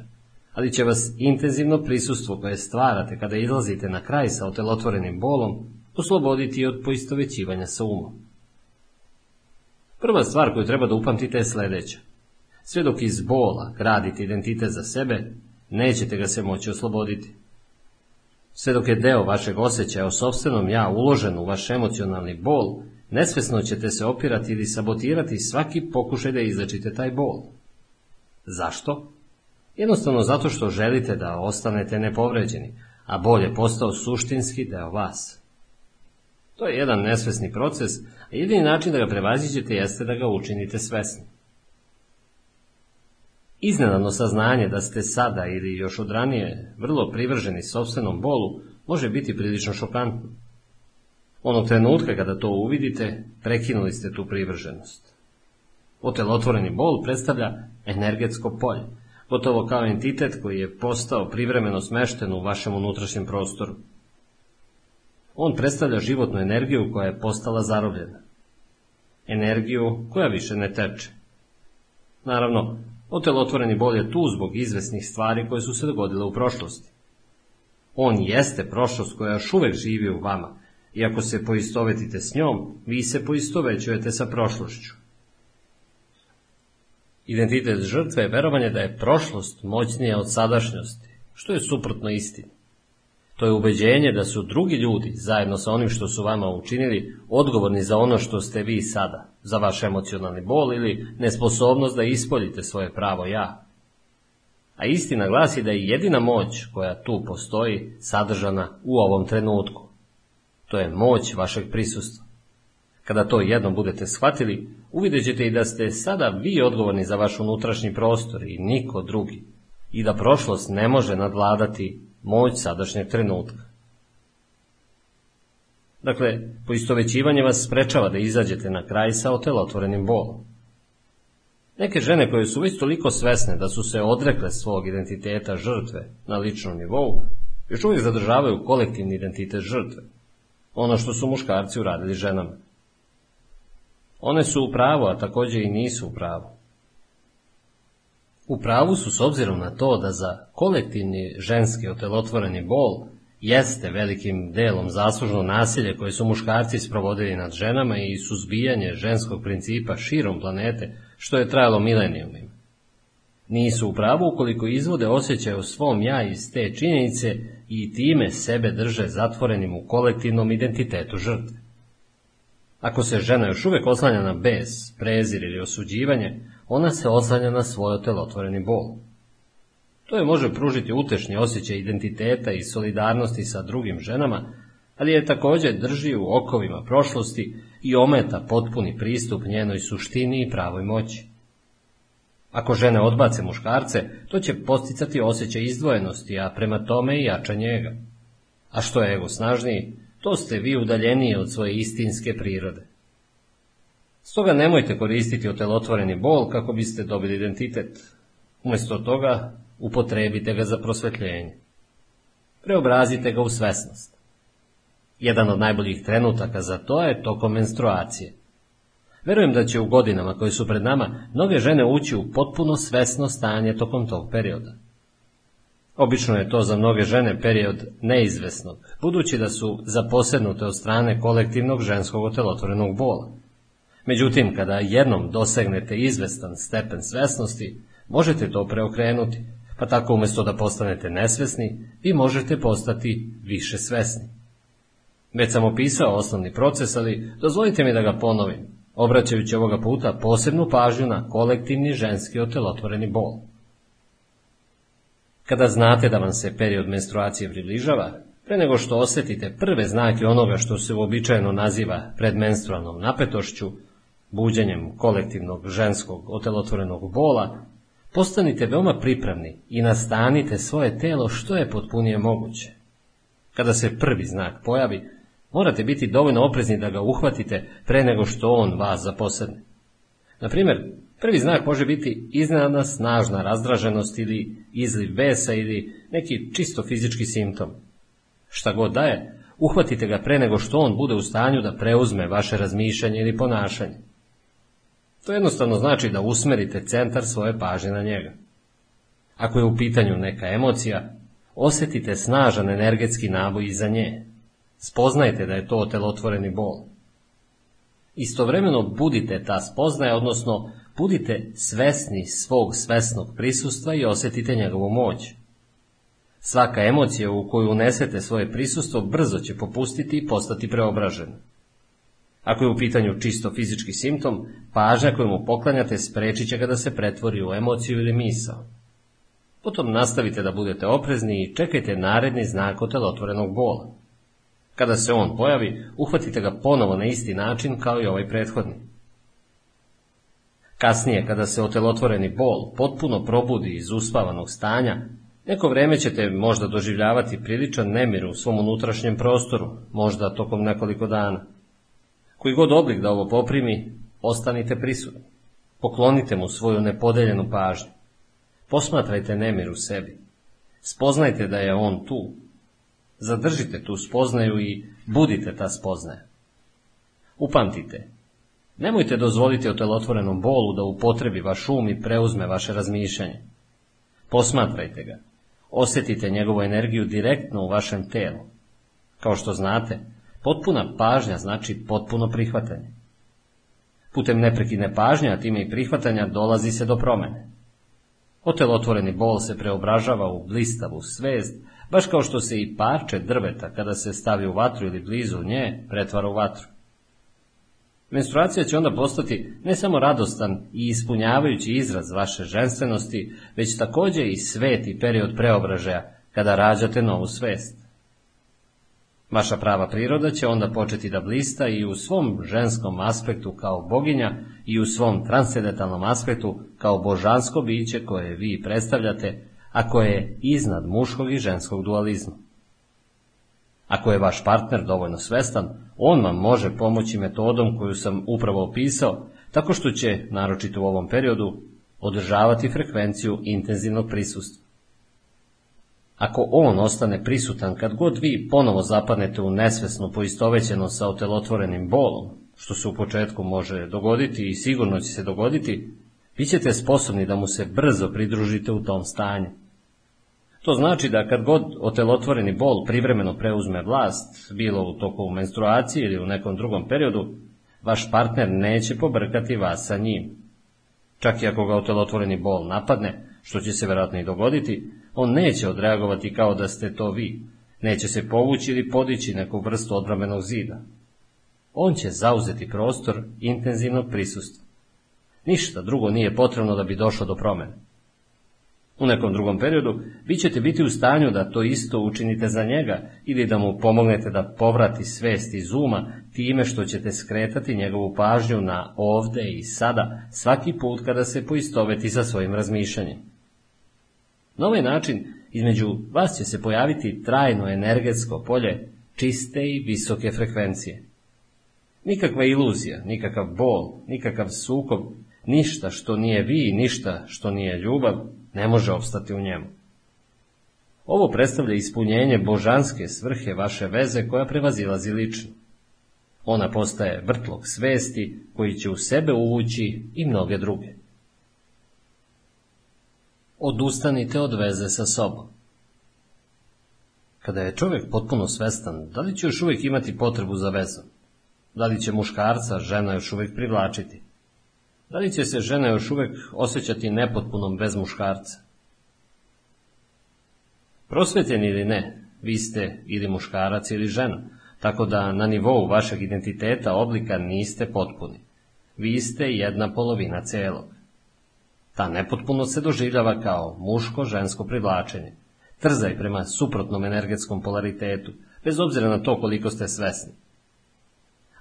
A: Ali će vas intenzivno prisustvo koje stvarate kada izlazite na kraj sa otelotvorenim bolom osloboditi od poistovećivanja sa umom. Prva stvar koju treba da upamtite je sledeća. Sve dok iz bola gradite identitet za sebe, nećete ga se moći osloboditi. Sve dok je deo vašeg osjećaja o sobstvenom ja uložen u vaš emocionalni bol, nesvesno ćete se opirati ili sabotirati svaki pokušaj da izlečite taj bol. Zašto? Jednostavno zato što želite da ostanete nepovređeni, a bol je postao suštinski deo vas. To je jedan nesvesni proces, a jedini način da ga prevaziđete jeste da ga učinite svesni. Iznenadno saznanje da ste sada ili još od ranije vrlo privrženi sobstvenom bolu može biti prilično šokantno. Onog trenutka kada to uvidite, prekinuli ste tu privrženost. Otelotvoreni bol predstavlja energetsko polje, gotovo kao entitet koji je postao privremeno smešten u vašem unutrašnjem prostoru. On predstavlja životnu energiju koja je postala zarobljena. energiju koja više ne teče. Naravno, otelotvoreni bol je tu zbog izvesnih stvari koje su se dogodile u prošlosti. On jeste prošlost koja još uvek živi u vama, i ako se poistovetite s njom, vi se poistovećujete sa prošlošću. Identitet žrtve je verovanje da je prošlost moćnija od sadašnjosti, što je suprotno istini. To je ubeđenje da su drugi ljudi, zajedno sa onim što su vama učinili, odgovorni za ono što ste vi sada, za vaš emocionalni bol ili nesposobnost da ispoljite svoje pravo ja. A istina glasi da je jedina moć koja tu postoji sadržana u ovom trenutku. To je moć vašeg prisustva. Kada to jednom budete shvatili, uvidjet ćete i da ste sada vi odgovorni za vaš unutrašnji prostor i niko drugi, i da prošlost ne može nadvladati moć sadašnjeg trenutka. Dakle, poistovećivanje vas sprečava da izađete na kraj sa otelotvorenim bolom. Neke žene koje su već toliko svesne da su se odrekle svog identiteta žrtve na ličnom nivou, još uvijek zadržavaju kolektivni identitet žrtve, ono što su muškarci uradili ženama. One su u pravu, a također i nisu u pravu. U pravu su s obzirom na to da za kolektivni ženski otelotvoreni bol jeste velikim delom zaslužno nasilje koje su muškarci sprovodili nad ženama i suzbijanje ženskog principa širom planete, što je trajalo milenijumima. Nisu u pravu ukoliko izvode osjećaj o svom ja iz te činjenice i time sebe drže zatvorenim u kolektivnom identitetu žrtve. Ako se žena još uvijek oslanja na bes, prezir ili osuđivanje, ona se oslanja na svoj otelotvoreni bol. To je može pružiti utešni osjećaj identiteta i solidarnosti sa drugim ženama, ali je također drži u okovima prošlosti i ometa potpuni pristup njenoj suštini i pravoj moći. Ako žene odbace muškarce, to će posticati osjećaj izdvojenosti, a prema tome i jača njega. A što je ego snažniji, to ste vi udaljeniji od svoje istinske prirode. Stoga nemojte koristiti otelotvoreni bol kako biste dobili identitet. Umjesto toga upotrebite ga za prosvetljenje. Preobrazite ga u svesnost. Jedan od najboljih trenutaka za to je tokom menstruacije. Verujem da će u godinama koje su pred nama mnoge žene ući u potpuno svesno stanje tokom tog perioda. Obično je to za mnoge žene period neizvesnog, budući da su zaposednute od strane kolektivnog ženskog otelotvorenog bola. Međutim, kada jednom dosegnete izvestan stepen svesnosti, možete to preokrenuti, pa tako umjesto da postanete nesvesni, vi možete postati više svesni. Već sam opisao osnovni proces, ali dozvolite mi da ga ponovim, obraćajući ovoga puta posebnu pažnju na kolektivni ženski otelotvoreni bol. Kada znate da vam se period menstruacije približava, pre nego što osjetite prve znake onoga što se uobičajeno naziva predmenstrualnom napetošću, buđenjem kolektivnog ženskog otelotvorenog bola, postanite veoma pripravni i nastanite svoje telo što je potpunije moguće. Kada se prvi znak pojavi, morate biti dovoljno oprezni da ga uhvatite pre nego što on vas zaposedne. Na primjer, prvi znak može biti iznenadna snažna razdraženost ili izliv besa ili neki čisto fizički simptom. Šta god daje, uhvatite ga pre nego što on bude u stanju da preuzme vaše razmišljanje ili ponašanje. To jednostavno znači da usmerite centar svoje pažnje na njega. Ako je u pitanju neka emocija, osjetite snažan energetski naboj iza nje. Spoznajte da je to otelotvoreni bol. Istovremeno budite ta spoznaja, odnosno budite svesni svog svesnog prisustva i osjetite njegovu moć. Svaka emocija u koju unesete svoje prisustvo brzo će popustiti i postati preobražena. Ako je u pitanju čisto fizički simptom, pažnja koju mu poklanjate sprečit će ga da se pretvori u emociju ili misao. Potom nastavite da budete oprezni i čekajte naredni znak otelotvorenog bola. Kada se on pojavi, uhvatite ga ponovo na isti način kao i ovaj prethodni. Kasnije, kada se otelotvoreni bol potpuno probudi iz uspavanog stanja, neko vreme ćete možda doživljavati priličan nemir u svom unutrašnjem prostoru, možda tokom nekoliko dana. Koji god oblik da ovo poprimi, ostanite prisutni. Poklonite mu svoju nepodeljenu pažnju. Posmatrajte nemir u sebi. Spoznajte da je on tu. Zadržite tu spoznaju i budite ta spoznaja. Upamtite, Nemojte dozvoliti otelotvorenom bolu da upotrebi vaš um i preuzme vaše razmišljanje. Posmatrajte ga. Osjetite njegovu energiju direktno u vašem telu. Kao što znate, potpuna pažnja znači potpuno prihvatanje. Putem neprekidne pažnje, a time i prihvatanja, dolazi se do promene. Otelotvoreni bol se preobražava u blistavu svest, baš kao što se i parče drveta kada se stavi u vatru ili blizu nje pretvara u vatru. Menstruacija će onda postati ne samo radostan i ispunjavajući izraz vaše ženstvenosti, već također i sveti period preobražaja kada rađate novu svest. Vaša prava priroda će onda početi da blista i u svom ženskom aspektu kao boginja i u svom transcendentalnom aspektu kao božansko biće koje vi predstavljate, a koje je iznad muškog i ženskog dualizma. Ako je vaš partner dovoljno svestan, on vam može pomoći metodom koju sam upravo opisao, tako što će, naročito u ovom periodu, održavati frekvenciju intenzivnog prisustva. Ako on ostane prisutan kad god vi ponovo zapadnete u nesvesnu poistovećeno sa otelotvorenim bolom, što se u početku može dogoditi i sigurno će se dogoditi, vi ćete sposobni da mu se brzo pridružite u tom stanju. To znači da kad god otelotvoreni bol privremeno preuzme vlast, bilo u toku menstruacije ili u nekom drugom periodu, vaš partner neće pobrkati vas sa njim. Čak i ako ga otelotvoreni bol napadne, što će se vjerojatno i dogoditi, on neće odreagovati kao da ste to vi, neće se povući ili podići neku vrstu odbrambenog zida. On će zauzeti prostor intenzivnog prisustva. Ništa drugo nije potrebno da bi došlo do promjene. U nekom drugom periodu vi ćete biti u stanju da to isto učinite za njega ili da mu pomognete da povrati svest iz uma time što ćete skretati njegovu pažnju na ovde i sada svaki put kada se poistoveti sa svojim razmišljanjem. Na ovaj način između vas će se pojaviti trajno energetsko polje čiste i visoke frekvencije. Nikakva iluzija, nikakav bol, nikakav sukob, ništa što nije vi, ništa što nije ljubav, ne može opstati u njemu. Ovo predstavlja ispunjenje božanske svrhe vaše veze koja prevazilazi lično. Ona postaje vrtlog svesti koji će u sebe uvući i mnoge druge. Odustanite od veze sa sobom. Kada je čovjek potpuno svestan, da li će još uvijek imati potrebu za vezom? Da li će muškarca žena još uvijek privlačiti? Da li će se žena još uvijek osjećati nepotpunom bez muškarca? Prosvetljeni ili ne, vi ste ili muškarac ili žena, tako da na nivou vašeg identiteta oblika niste potpuni. Vi ste jedna polovina celog. Ta nepotpunost se doživljava kao muško-žensko privlačenje, trzaj prema suprotnom energetskom polaritetu, bez obzira na to koliko ste svesni.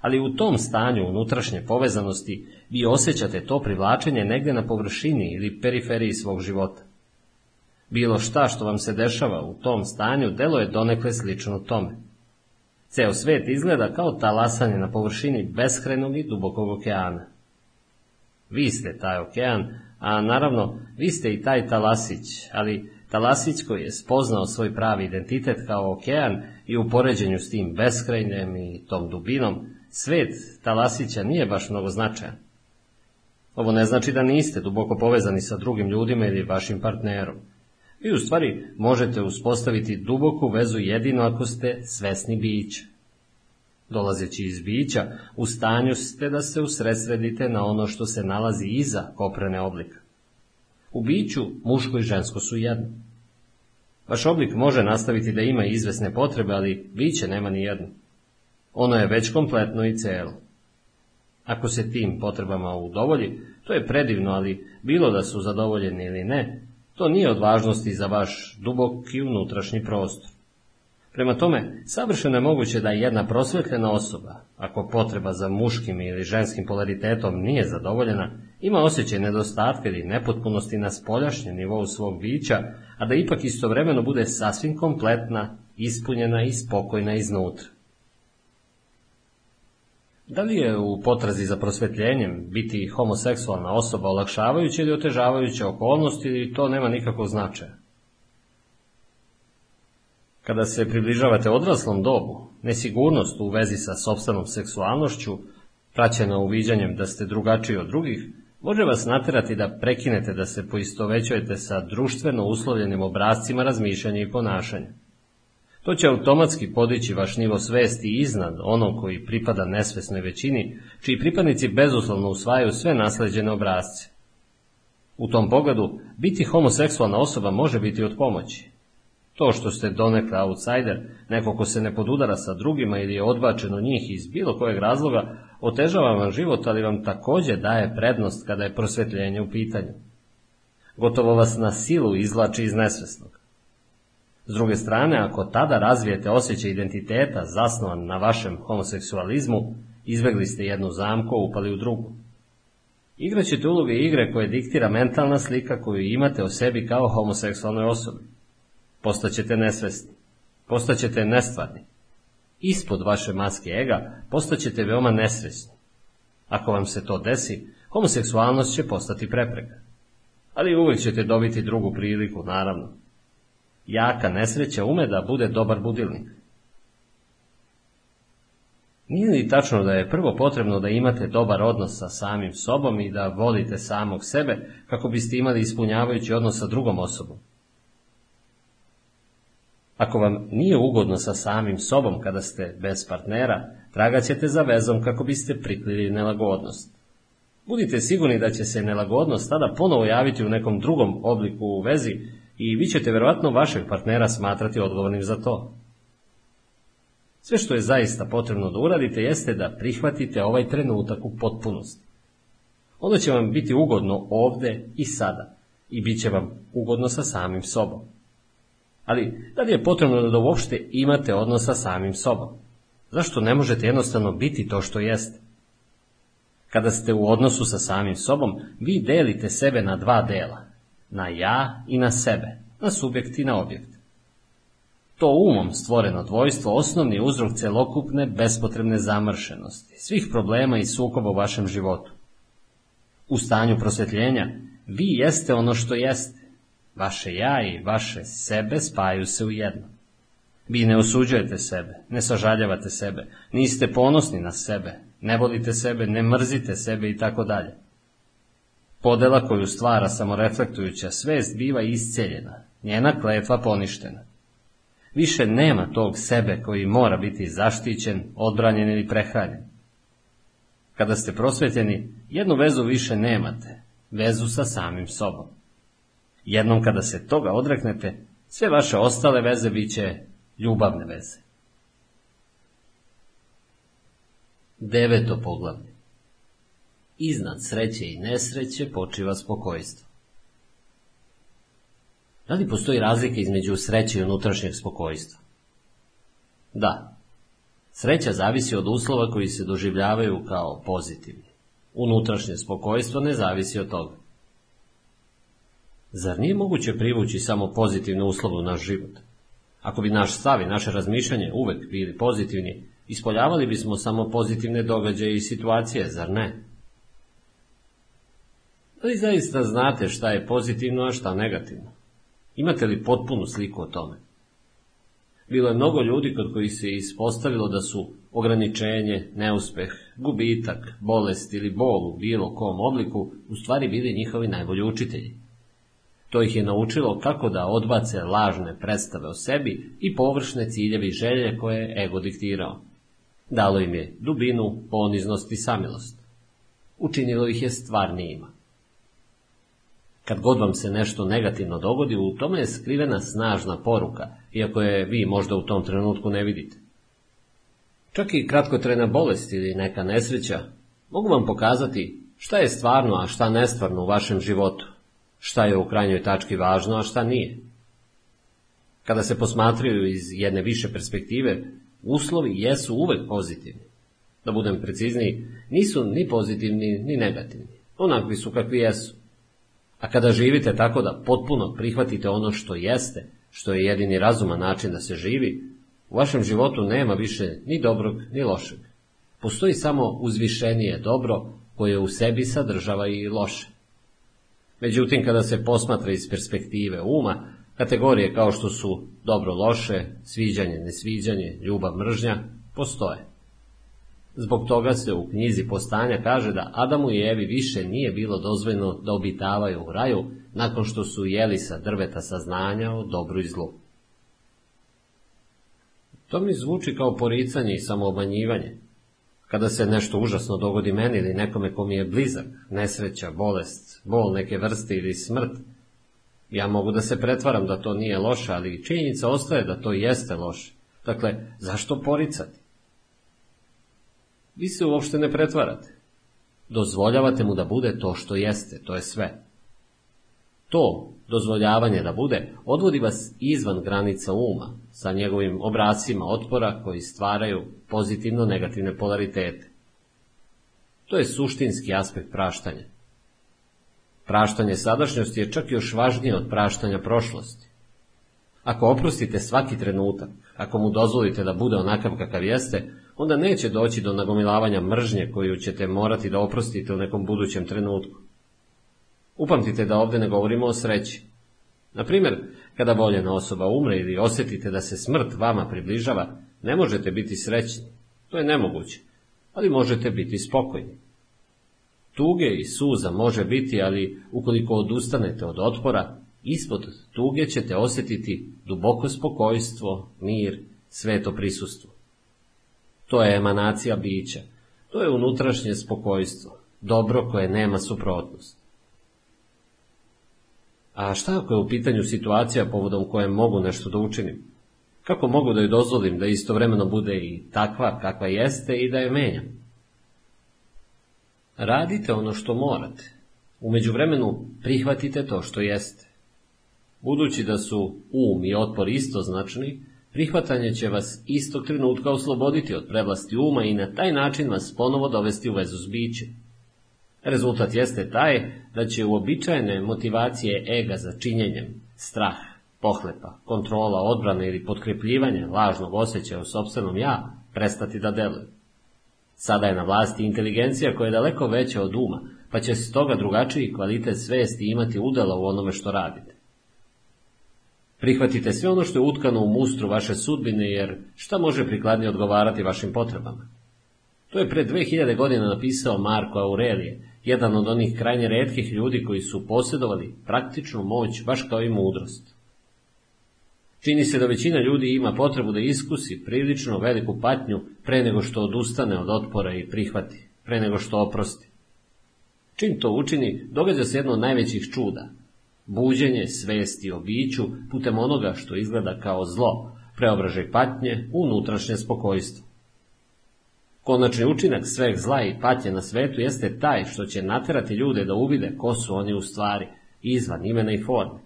A: Ali u tom stanju unutrašnje povezanosti vi osjećate to privlačenje negdje na površini ili periferiji svog života. Bilo šta što vam se dešava u tom stanju delo je donekle slično tome. Ceo svet izgleda kao talasanje na površini beskrenog i dubokog okeana. Vi ste taj okean, a naravno vi ste i taj talasić, ali talasić koji je spoznao svoj pravi identitet kao okean i u poređenju s tim beskrajnem i tom dubinom, svet talasića nije baš mnogo značajan. Ovo ne znači da niste duboko povezani sa drugim ljudima ili vašim partnerom. Vi u stvari možete uspostaviti duboku vezu jedino ako ste svesni bića. Dolazeći iz bića, u stanju ste da se usresredite na ono što se nalazi iza koprene oblika. U biću muško i žensko su jedno. Vaš oblik može nastaviti da ima izvesne potrebe, ali biće nema ni jedno. Ono je već kompletno i celo. Ako se tim potrebama udovolji, to je predivno, ali bilo da su zadovoljeni ili ne, to nije od važnosti za vaš duboki unutrašnji prostor. Prema tome, savršeno je moguće da jedna prosvetljena osoba, ako potreba za muškim ili ženskim polaritetom nije zadovoljena, ima osjećaj nedostatka ili nepotpunosti na spoljašnjem nivou svog bića, a da ipak istovremeno bude sasvim kompletna, ispunjena i spokojna iznutra. Da li je u potrazi za prosvetljenjem biti homoseksualna osoba olakšavajuća ili otežavajuća okolnost ili to nema nikakvog značaja? Kada se približavate odraslom dobu, nesigurnost u vezi sa sobstvenom seksualnošću praćena uviđanjem da ste drugačiji od drugih, može vas naterati da prekinete da se poistovećujete sa društveno uslovljenim obrazcima razmišljanja i ponašanja. To će automatski podići vaš nivo svesti iznad onog koji pripada nesvesnoj većini, čiji pripadnici bezuslovno usvajaju sve nasleđene obrazce. U tom pogledu, biti homoseksualna osoba može biti od pomoći. To što ste donekle outsider, neko ko se ne podudara sa drugima ili je odbačen od njih iz bilo kojeg razloga, otežava vam život, ali vam takođe daje prednost kada je prosvetljenje u pitanju. Gotovo vas na silu izlači iz nesvesnog. S druge strane, ako tada razvijete osjećaj identiteta zasnovan na vašem homoseksualizmu, izbegli ste jednu zamku, upali u drugu. Igraćete uloge igre koje diktira mentalna slika koju imate o sebi kao homoseksualnoj osobi. Postaćete nesvesni. Postaćete nestvarni. Ispod vaše maske ega postaćete veoma nesvesni. Ako vam se to desi, homoseksualnost će postati prepreka. Ali uvek ćete dobiti drugu priliku, naravno. Jaka nesreća ume da bude dobar budilnik. Nije li tačno da je prvo potrebno da imate dobar odnos sa samim sobom i da volite samog sebe kako biste imali ispunjavajući odnos sa drugom osobom? Ako vam nije ugodno sa samim sobom kada ste bez partnera, tragaćete za vezom kako biste prikrili nelagodnost. Budite sigurni da će se nelagodnost tada ponovo javiti u nekom drugom obliku u vezi i vi ćete verovatno vašeg partnera smatrati odgovornim za to. Sve što je zaista potrebno da uradite jeste da prihvatite ovaj trenutak u potpunosti. Onda će vam biti ugodno ovde i sada i bit će vam ugodno sa samim sobom. Ali, da li je potrebno da uopšte imate odnos sa samim sobom? Zašto ne možete jednostavno biti to što jeste? Kada ste u odnosu sa samim sobom, vi delite sebe na dva dela, na ja i na sebe, na subjekt i na objekt. To umom stvoreno dvojstvo osnovni uzrok celokupne bespotrebne zamršenosti, svih problema i sukoba u vašem životu. U stanju prosvetljenja vi jeste ono što jeste. Vaše ja i vaše sebe spajaju se u jedno. Vi ne osuđujete sebe, ne sažaljavate sebe, niste ponosni na sebe, ne volite sebe, ne mrzite sebe i tako dalje. Podela koju stvara samoreflektujuća svest biva isceljena, njena kletva poništena. Više nema tog sebe koji mora biti zaštićen, odbranjen ili prehranjen. Kada ste prosvetljeni, jednu vezu više nemate, vezu sa samim sobom. Jednom kada se toga odreknete, sve vaše ostale veze bit će ljubavne veze. Deveto poglavlje Iznad sreće i nesreće počiva spokojstvo. Da li postoji razlika između sreće i unutrašnjeg spokojstva? Da. Sreća zavisi od uslova koji se doživljavaju kao pozitivni. Unutrašnje spokojstvo ne zavisi od toga. Zar nije moguće privući samo pozitivne uslove u naš život? Ako bi naš stav i naše razmišljanje uvek bili pozitivni, ispoljavali bismo samo pozitivne događaje i situacije, zar ne? Da li zaista znate šta je pozitivno, a šta negativno? Imate li potpunu sliku o tome? Bilo je mnogo ljudi kod kojih se ispostavilo da su ograničenje, neuspeh, gubitak, bolest ili bol u bilo kom obliku u stvari bili njihovi najbolji učitelji. To ih je naučilo kako da odbace lažne predstave o sebi i površne ciljevi i želje koje je ego diktirao. Dalo im je dubinu, poniznost i samilost. Učinilo ih je stvarnijima. Kad god vam se nešto negativno dogodi, u tome je skrivena snažna poruka, iako je vi možda u tom trenutku ne vidite. Čak i kratkotrena bolest ili neka nesreća mogu vam pokazati šta je stvarno, a šta nestvarno u vašem životu, šta je u krajnjoj tački važno, a šta nije. Kada se posmatraju iz jedne više perspektive, uslovi jesu uvek pozitivni. Da budem precizniji, nisu ni pozitivni, ni negativni. Onakvi su kakvi jesu. A kada živite tako da potpuno prihvatite ono što jeste, što je jedini razuman način da se živi, u vašem životu nema više ni dobrog ni lošeg. Postoji samo uzvišenije dobro koje u sebi sadržava i loše. Međutim, kada se posmatra iz perspektive uma, kategorije kao što su dobro loše, sviđanje, nesviđanje, ljubav, mržnja, postoje. Zbog toga se u knjizi postanja kaže da Adamu i Evi više nije bilo dozvoljeno da obitavaju u raju nakon što su jeli sa drveta saznanja o dobru i zlu. To mi zvuči kao poricanje i samoobanjivanje. Kada se nešto užasno dogodi meni ili nekome ko mi je blizak, nesreća, bolest, bol neke vrste ili smrt, ja mogu da se pretvaram da to nije loše, ali činjenica ostaje da to jeste loše. Dakle, zašto poricati? Vi se uopšte ne pretvarate. Dozvoljavate mu da bude to što jeste, to je sve. To, dozvoljavanje da bude, odvodi vas izvan granica uma, sa njegovim obracima otpora koji stvaraju pozitivno-negativne polaritete. To je suštinski aspekt praštanja. Praštanje sadašnjosti je čak još važnije od praštanja prošlosti. Ako oprostite svaki trenutak, ako mu dozvolite da bude onakav kakav jeste, onda neće doći do nagomilavanja mržnje koju ćete morati da oprostite u nekom budućem trenutku. Upamtite da ovde ne govorimo o sreći. Na primjer, kada voljena osoba umre ili osjetite da se smrt vama približava, ne možete biti srećni. To je nemoguće, ali možete biti spokojni. Tuge i suza može biti, ali ukoliko odustanete od otpora, ispod tuge ćete osjetiti duboko spokojstvo, mir, sveto prisustvo. To je emanacija bića, to je unutrašnje spokojstvo, dobro koje nema suprotnost. A šta ako je u pitanju situacija povodom koje mogu nešto da učinim? Kako mogu da joj dozvolim da istovremeno bude i takva kakva jeste i da je menjam? Radite ono što morate. U međuvremenu prihvatite to što jeste. Budući da su um i otpor istoznačni, prihvatanje će vas istog trenutka osloboditi od prevlasti uma i na taj način vas ponovo dovesti u vezu s bićem. Rezultat jeste taj da će uobičajene motivacije ega za činjenjem, strah, pohlepa, kontrola, odbrane ili potkrepljivanje lažnog osjećaja u sobstvenom ja prestati da deluju. Sada je na vlasti inteligencija koja je daleko veća od uma, pa će stoga drugačiji kvalitet svesti imati udela u onome što radite. Prihvatite sve ono što je utkano u mustru vaše sudbine, jer šta može prikladnije odgovarati vašim potrebama? To je pre 2000 godina napisao Marko Aurelije, jedan od onih krajnje redkih ljudi koji su posjedovali praktičnu moć baš kao i mudrost. Čini se da većina ljudi ima potrebu da iskusi prilično veliku patnju pre nego što odustane od otpora i prihvati, pre nego što oprosti. Čim to učini, događa se jedno od najvećih čuda. Buđenje svesti o biću putem onoga što izgleda kao zlo, preobražaj patnje u unutrašnje spokojstvo. Konačni učinak sveg zla i patnje na svetu jeste taj što će naterati ljude da uvide ko su oni u stvari, izvan imena i forme.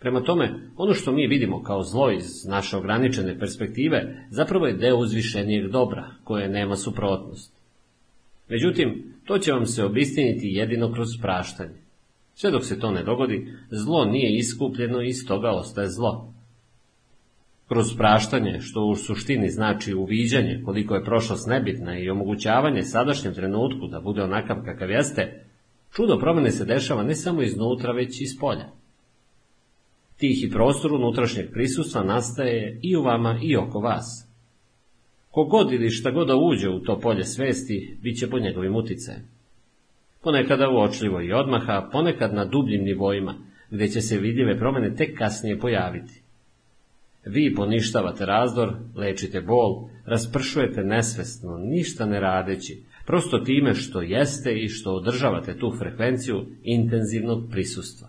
A: Prema tome, ono što mi vidimo kao zlo iz naše ograničene perspektive, zapravo je deo uzvišenijeg dobra, koje nema suprotnost. Međutim, to će vam se obistiniti jedino kroz praštanje. Sve dok se to ne dogodi, zlo nije iskupljeno i toga ostaje zlo. Kroz praštanje, što u suštini znači uviđanje koliko je prošlost nebitna i omogućavanje sadašnjem trenutku da bude onakav kakav jeste, čudo promene se dešava ne samo iznutra, već i iz polja. Tihi prostor unutrašnjeg prisustva nastaje i u vama i oko vas. Kogod ili šta god da uđe u to polje svesti, bit će pod njegovim uticajem. Ponekada uočljivo i odmaha, ponekad na dubljim nivoima, gde će se vidljive promene tek kasnije pojaviti. Vi poništavate razdor, lečite bol, raspršujete nesvesno, ništa ne radeći, prosto time što jeste i što održavate tu frekvenciju intenzivnog prisustva.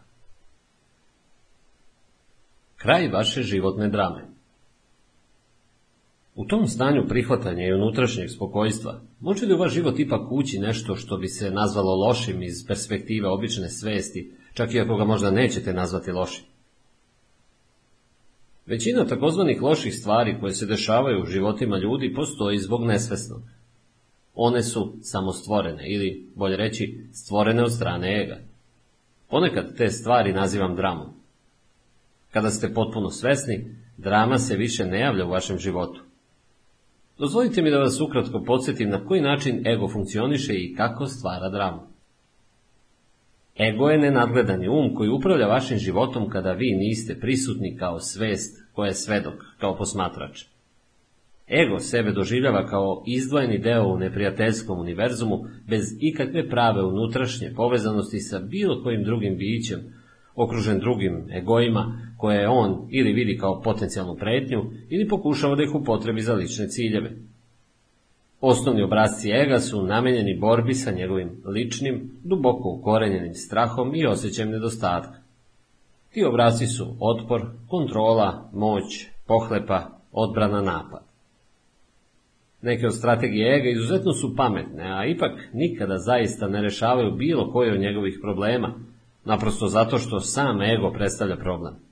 A: Kraj vaše životne drame U tom stanju prihvatanja i unutrašnjeg spokojstva, može li u vaš život ipak ući nešto što bi se nazvalo lošim iz perspektive obične svesti, čak i ako ga možda nećete nazvati lošim? Većina takozvanih loših stvari koje se dešavaju u životima ljudi postoji zbog nesvesnog. One su samostvorene ili, bolje reći, stvorene od strane ega. Ponekad te stvari nazivam dramom. Kada ste potpuno svesni, drama se više ne javlja u vašem životu. Dozvolite mi da vas ukratko podsjetim na koji način ego funkcioniše i kako stvara dramu. Ego je nenadgledani um koji upravlja vašim životom kada vi niste prisutni kao svest koja je svedok, kao posmatrač. Ego sebe doživljava kao izdvojeni deo u neprijateljskom univerzumu bez ikakve prave unutrašnje povezanosti sa bilo kojim drugim bićem, okružen drugim egoima koje on ili vidi kao potencijalnu pretnju ili pokušava da ih upotrebi za lične ciljeve. Osnovni obrazci ega su namenjeni borbi sa njegovim ličnim, duboko ukorenjenim strahom i osjećajem nedostatka. Ti obrazci su otpor, kontrola, moć, pohlepa, odbrana, napad. Neke od strategije ega izuzetno su pametne, a ipak nikada zaista ne rešavaju bilo koje od njegovih problema, naprosto zato što sam ego predstavlja problem.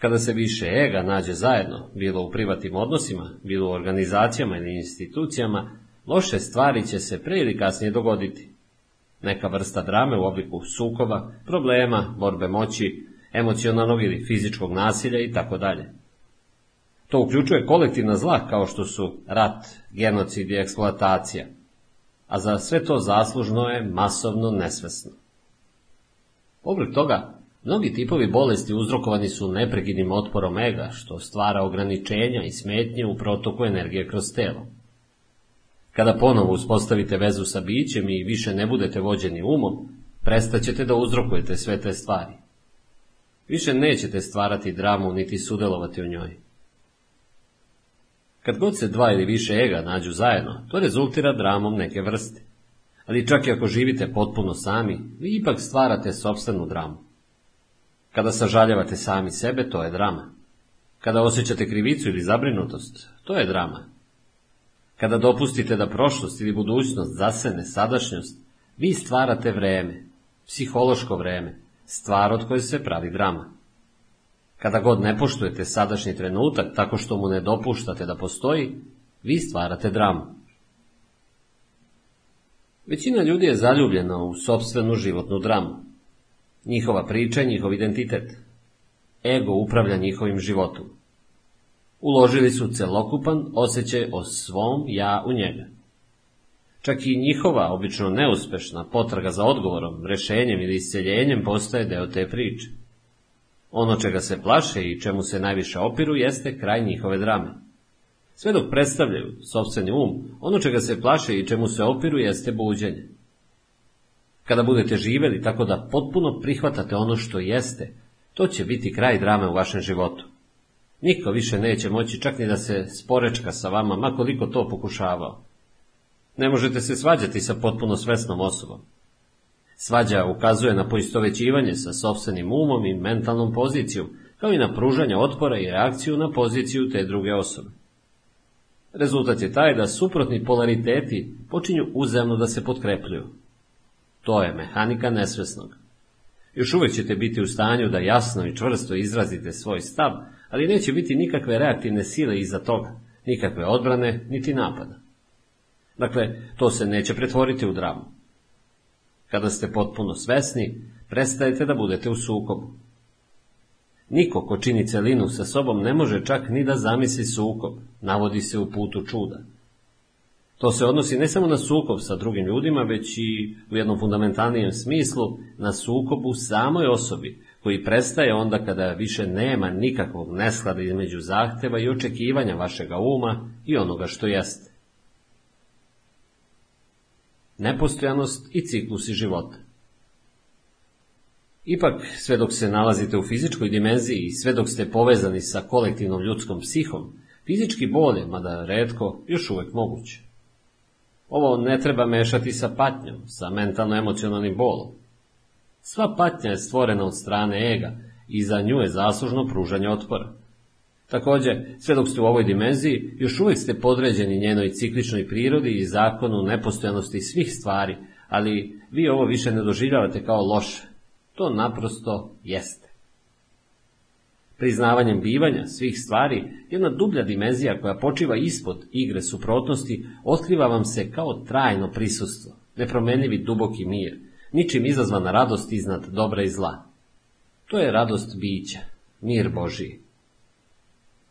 A: Kada se više ega nađe zajedno, bilo u privatnim odnosima, bilo u organizacijama ili institucijama, loše stvari će se pre ili kasnije dogoditi. Neka vrsta drame u obliku sukova, problema, borbe moći, emocionalnog ili fizičkog nasilja i tako dalje. To uključuje kolektivna zla kao što su rat, genocid i eksploatacija, a za sve to zaslužno je masovno nesvesno. Povrh toga, mnogi tipovi bolesti uzrokovani su neprekidnim otporom ega, što stvara ograničenja i smetnje u protoku energije kroz telo. Kada ponovo uspostavite vezu sa bićem i više ne budete vođeni umom, prestaćete da uzrokujete sve te stvari. Više nećete stvarati dramu niti sudelovati u njoj. Kad god se dva ili više ega nađu zajedno, to rezultira dramom neke vrste. Ali čak i ako živite potpuno sami, vi ipak stvarate sobstvenu dramu. Kada sažaljavate sami sebe, to je drama. Kada osjećate krivicu ili zabrinutost, to je drama. Kada dopustite da prošlost ili budućnost zasene sadašnjost, vi stvarate vreme, psihološko vreme, stvar od koje se pravi drama. Kada god ne poštujete sadašnji trenutak tako što mu ne dopuštate da postoji, vi stvarate dramu. Većina ljudi je zaljubljena u sobstvenu životnu dramu. Njihova priča njihov identitet. Ego upravlja njihovim životom. Uložili su celokupan osjećaj o svom ja u njega. Čak i njihova, obično neuspešna, potraga za odgovorom, rešenjem ili isceljenjem postaje deo te priče. Ono čega se plaše i čemu se najviše opiru jeste kraj njihove drame. Sve dok predstavljaju sobstveni um, ono čega se plaše i čemu se opiru jeste buđenje. Kada budete živeli tako da potpuno prihvatate ono što jeste, to će biti kraj drame u vašem životu. Niko više neće moći čak ni da se sporečka sa vama, makoliko to pokušavao. Ne možete se svađati sa potpuno svesnom osobom. Svađa ukazuje na poistovećivanje sa sobstvenim umom i mentalnom pozicijom, kao i na pružanje otpora i reakciju na poziciju te druge osobe. Rezultat je taj da suprotni polariteti počinju uzemno da se potkrepljuju. To je mehanika nesvesnog. Još uvek ćete biti u stanju da jasno i čvrsto izrazite svoj stav, ali neće biti nikakve reaktivne sile iza toga, nikakve odbrane, niti napada. Dakle, to se neće pretvoriti u dramu. Kada ste potpuno svesni, prestajete da budete u sukobu. Niko ko čini celinu sa sobom ne može čak ni da zamisli sukob, navodi se u putu čuda. To se odnosi ne samo na sukob sa drugim ljudima, već i u jednom fundamentalnijem smislu na sukob u samoj osobi, koji prestaje onda kada više nema nikakvog nesklada između zahteva i očekivanja vašega uma i onoga što jeste nepostojanost i ciklusi života. Ipak, sve dok se nalazite u fizičkoj dimenziji i sve dok ste povezani sa kolektivnom ljudskom psihom, fizički bol je, mada redko, još uvek moguće. Ovo ne treba mešati sa patnjom, sa mentalno-emocionalnim bolom. Sva patnja je stvorena od strane ega i za nju je zaslužno pružanje otpora. Takođe, sve dok ste u ovoj dimenziji, još uvijek ste podređeni njenoj cikličnoj prirodi i zakonu nepostojanosti svih stvari, ali vi ovo više ne doživljavate kao loše. To naprosto jeste. Priznavanjem bivanja svih stvari, jedna dublja dimenzija koja počiva ispod igre suprotnosti, otkriva vam se kao trajno prisustvo, nepromenljivi duboki mir, ničim izazvana radost iznad dobra i zla. To je radost bića, mir Božiji.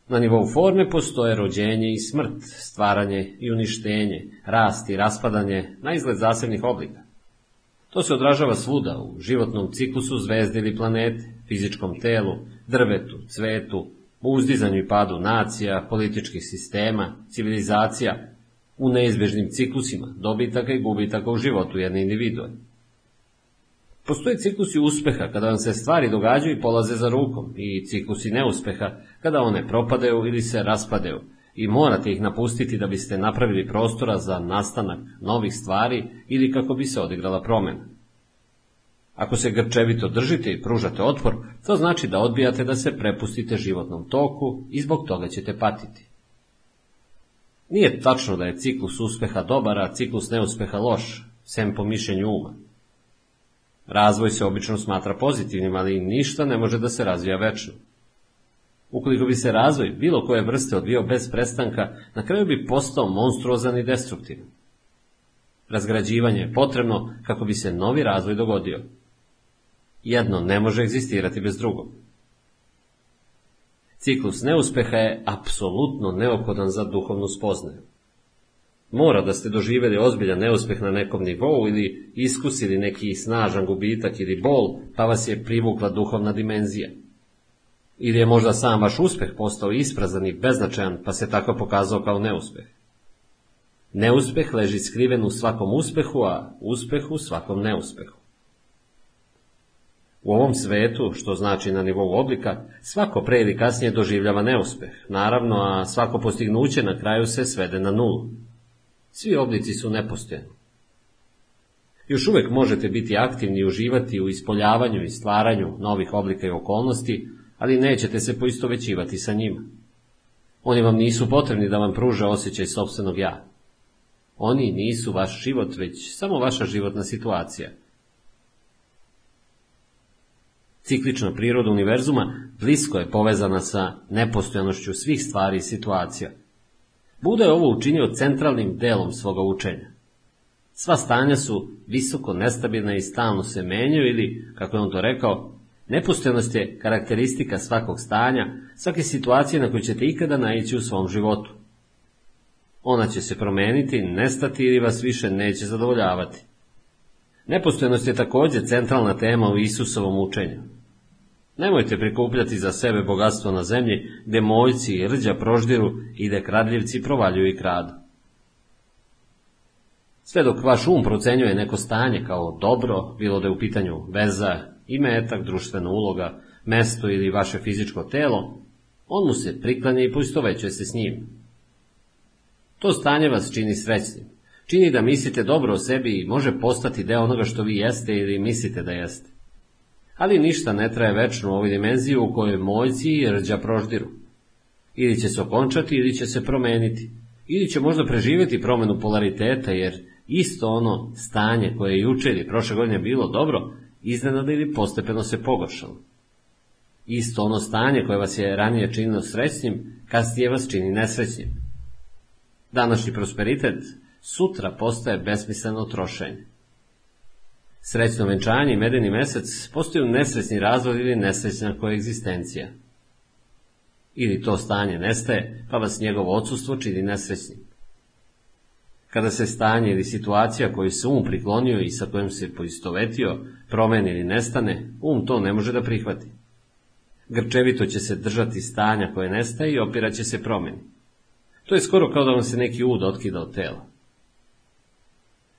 A: Na nivou forme postoje rođenje i smrt, stvaranje i uništenje, rast i raspadanje na izgled zasebnih oblika. To se odražava svuda u životnom ciklusu zvezde ili planete, fizičkom telu, drvetu, cvetu, uzdizanju i padu nacija, političkih sistema, civilizacija, u neizbežnim ciklusima, dobitaka i gubitaka u životu jedne individue. Postoje ciklusi uspeha kada vam se stvari događaju i polaze za rukom i ciklusi neuspeha kada one propadaju ili se raspadaju i morate ih napustiti da biste napravili prostora za nastanak novih stvari ili kako bi se odigrala promjena. Ako se grčevito držite i pružate otpor, to znači da odbijate da se prepustite životnom toku i zbog toga ćete patiti. Nije tačno da je ciklus uspeha dobar, a ciklus neuspeha loš, sem po mišljenju uma. Razvoj se obično smatra pozitivnim, ali ništa ne može da se razvija večno. Ukoliko bi se razvoj bilo koje vrste odvio bez prestanka, na kraju bi postao monstruozan i destruktivan. Razgrađivanje je potrebno kako bi se novi razvoj dogodio. Jedno ne može egzistirati bez drugog. Ciklus neuspeha je apsolutno neophodan za duhovnu spoznaju. Mora da ste doživjeli ozbiljan neuspeh na nekom nivou ili iskusili neki snažan gubitak ili bol, pa vas je privukla duhovna dimenzija. Ili je možda sam vaš uspeh postao isprazan i beznačajan, pa se tako pokazao kao neuspeh. Neuspeh leži skriven u svakom uspehu, a uspeh u svakom neuspehu. U ovom svetu, što znači na nivou oblika, svako pre ili kasnije doživljava neuspeh, naravno, a svako postignuće na kraju se svede na nulu. Svi oblici su nepostojeni. Još uvek možete biti aktivni i uživati u ispoljavanju i stvaranju novih oblika i okolnosti, ali nećete se poistovećivati sa njima. Oni vam nisu potrebni da vam pruže osjećaj sobstvenog ja. Oni nisu vaš život, već samo vaša životna situacija – Ciklična priroda univerzuma blisko je povezana sa nepostojanošću svih stvari i situacija. Buda je ovo učinio centralnim delom svoga učenja. Sva stanja su visoko nestabilna i stalno se menjaju ili, kako je on to rekao, nepostojanost je karakteristika svakog stanja, svake situacije na koju ćete ikada naići u svom životu. Ona će se promeniti, nestati ili vas više neće zadovoljavati. Nepostojanost je također centralna tema u Isusovom učenju. Nemojte prikupljati za sebe bogatstvo na zemlji, gde mojci i rđa proždiru i gde kradljivci provaljuju i kradu. Sve dok vaš um procenjuje neko stanje kao dobro, bilo da je u pitanju veza, imetak, društvena uloga, mesto ili vaše fizičko telo, on mu se priklanja i poistovećuje se s njim. To stanje vas čini srećnim. Čini da mislite dobro o sebi i može postati deo onoga što vi jeste ili mislite da jeste ali ništa ne traje večno u ovoj dimenziji u kojoj mojci i rđa proždiru. Ili će se okončati, ili će se promeniti. Ili će možda preživjeti promenu polariteta, jer isto ono stanje koje je juče ili prošle godine bilo dobro, iznenada ili postepeno se pogoršalo. Isto ono stanje koje vas je ranije činilo srećnim, kasnije vas čini nesrećnim. Današnji prosperitet sutra postaje besmisleno trošenje. Srećno venčanje i medeni mesec postaju nesrećni razvod ili nesrećna koegzistencija. Ili to stanje nestaje, pa vas njegovo odsustvo čini nesrećnim. Kada se stanje ili situacija koju se um priklonio i sa kojom se poistovetio promeni ili nestane, um to ne može da prihvati. Grčevito će se držati stanja koje nestaje i opiraće se promeni. To je skoro kao da vam se neki ud otkida od tela.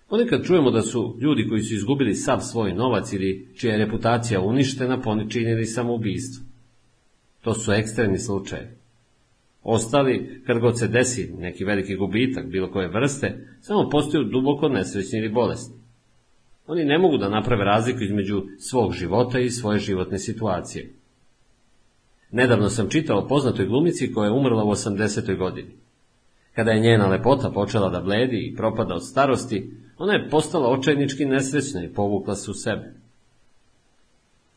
A: Ponekad čujemo da su ljudi koji su izgubili sav svoj novac ili čija je reputacija uništena poničinili samoubistvo. To su ekstremni slučajevi. Ostali, kad god se desi neki veliki gubitak bilo koje vrste, samo postaju duboko nesrećni ili bolesni. Oni ne mogu da naprave razliku između svog života i svoje životne situacije. Nedavno sam čitao o poznatoj glumici koja je umrla u 80. godini. Kada je njena lepota počela da bledi i propada od starosti, ona je postala očajnički nesrećna i povukla se u sebe.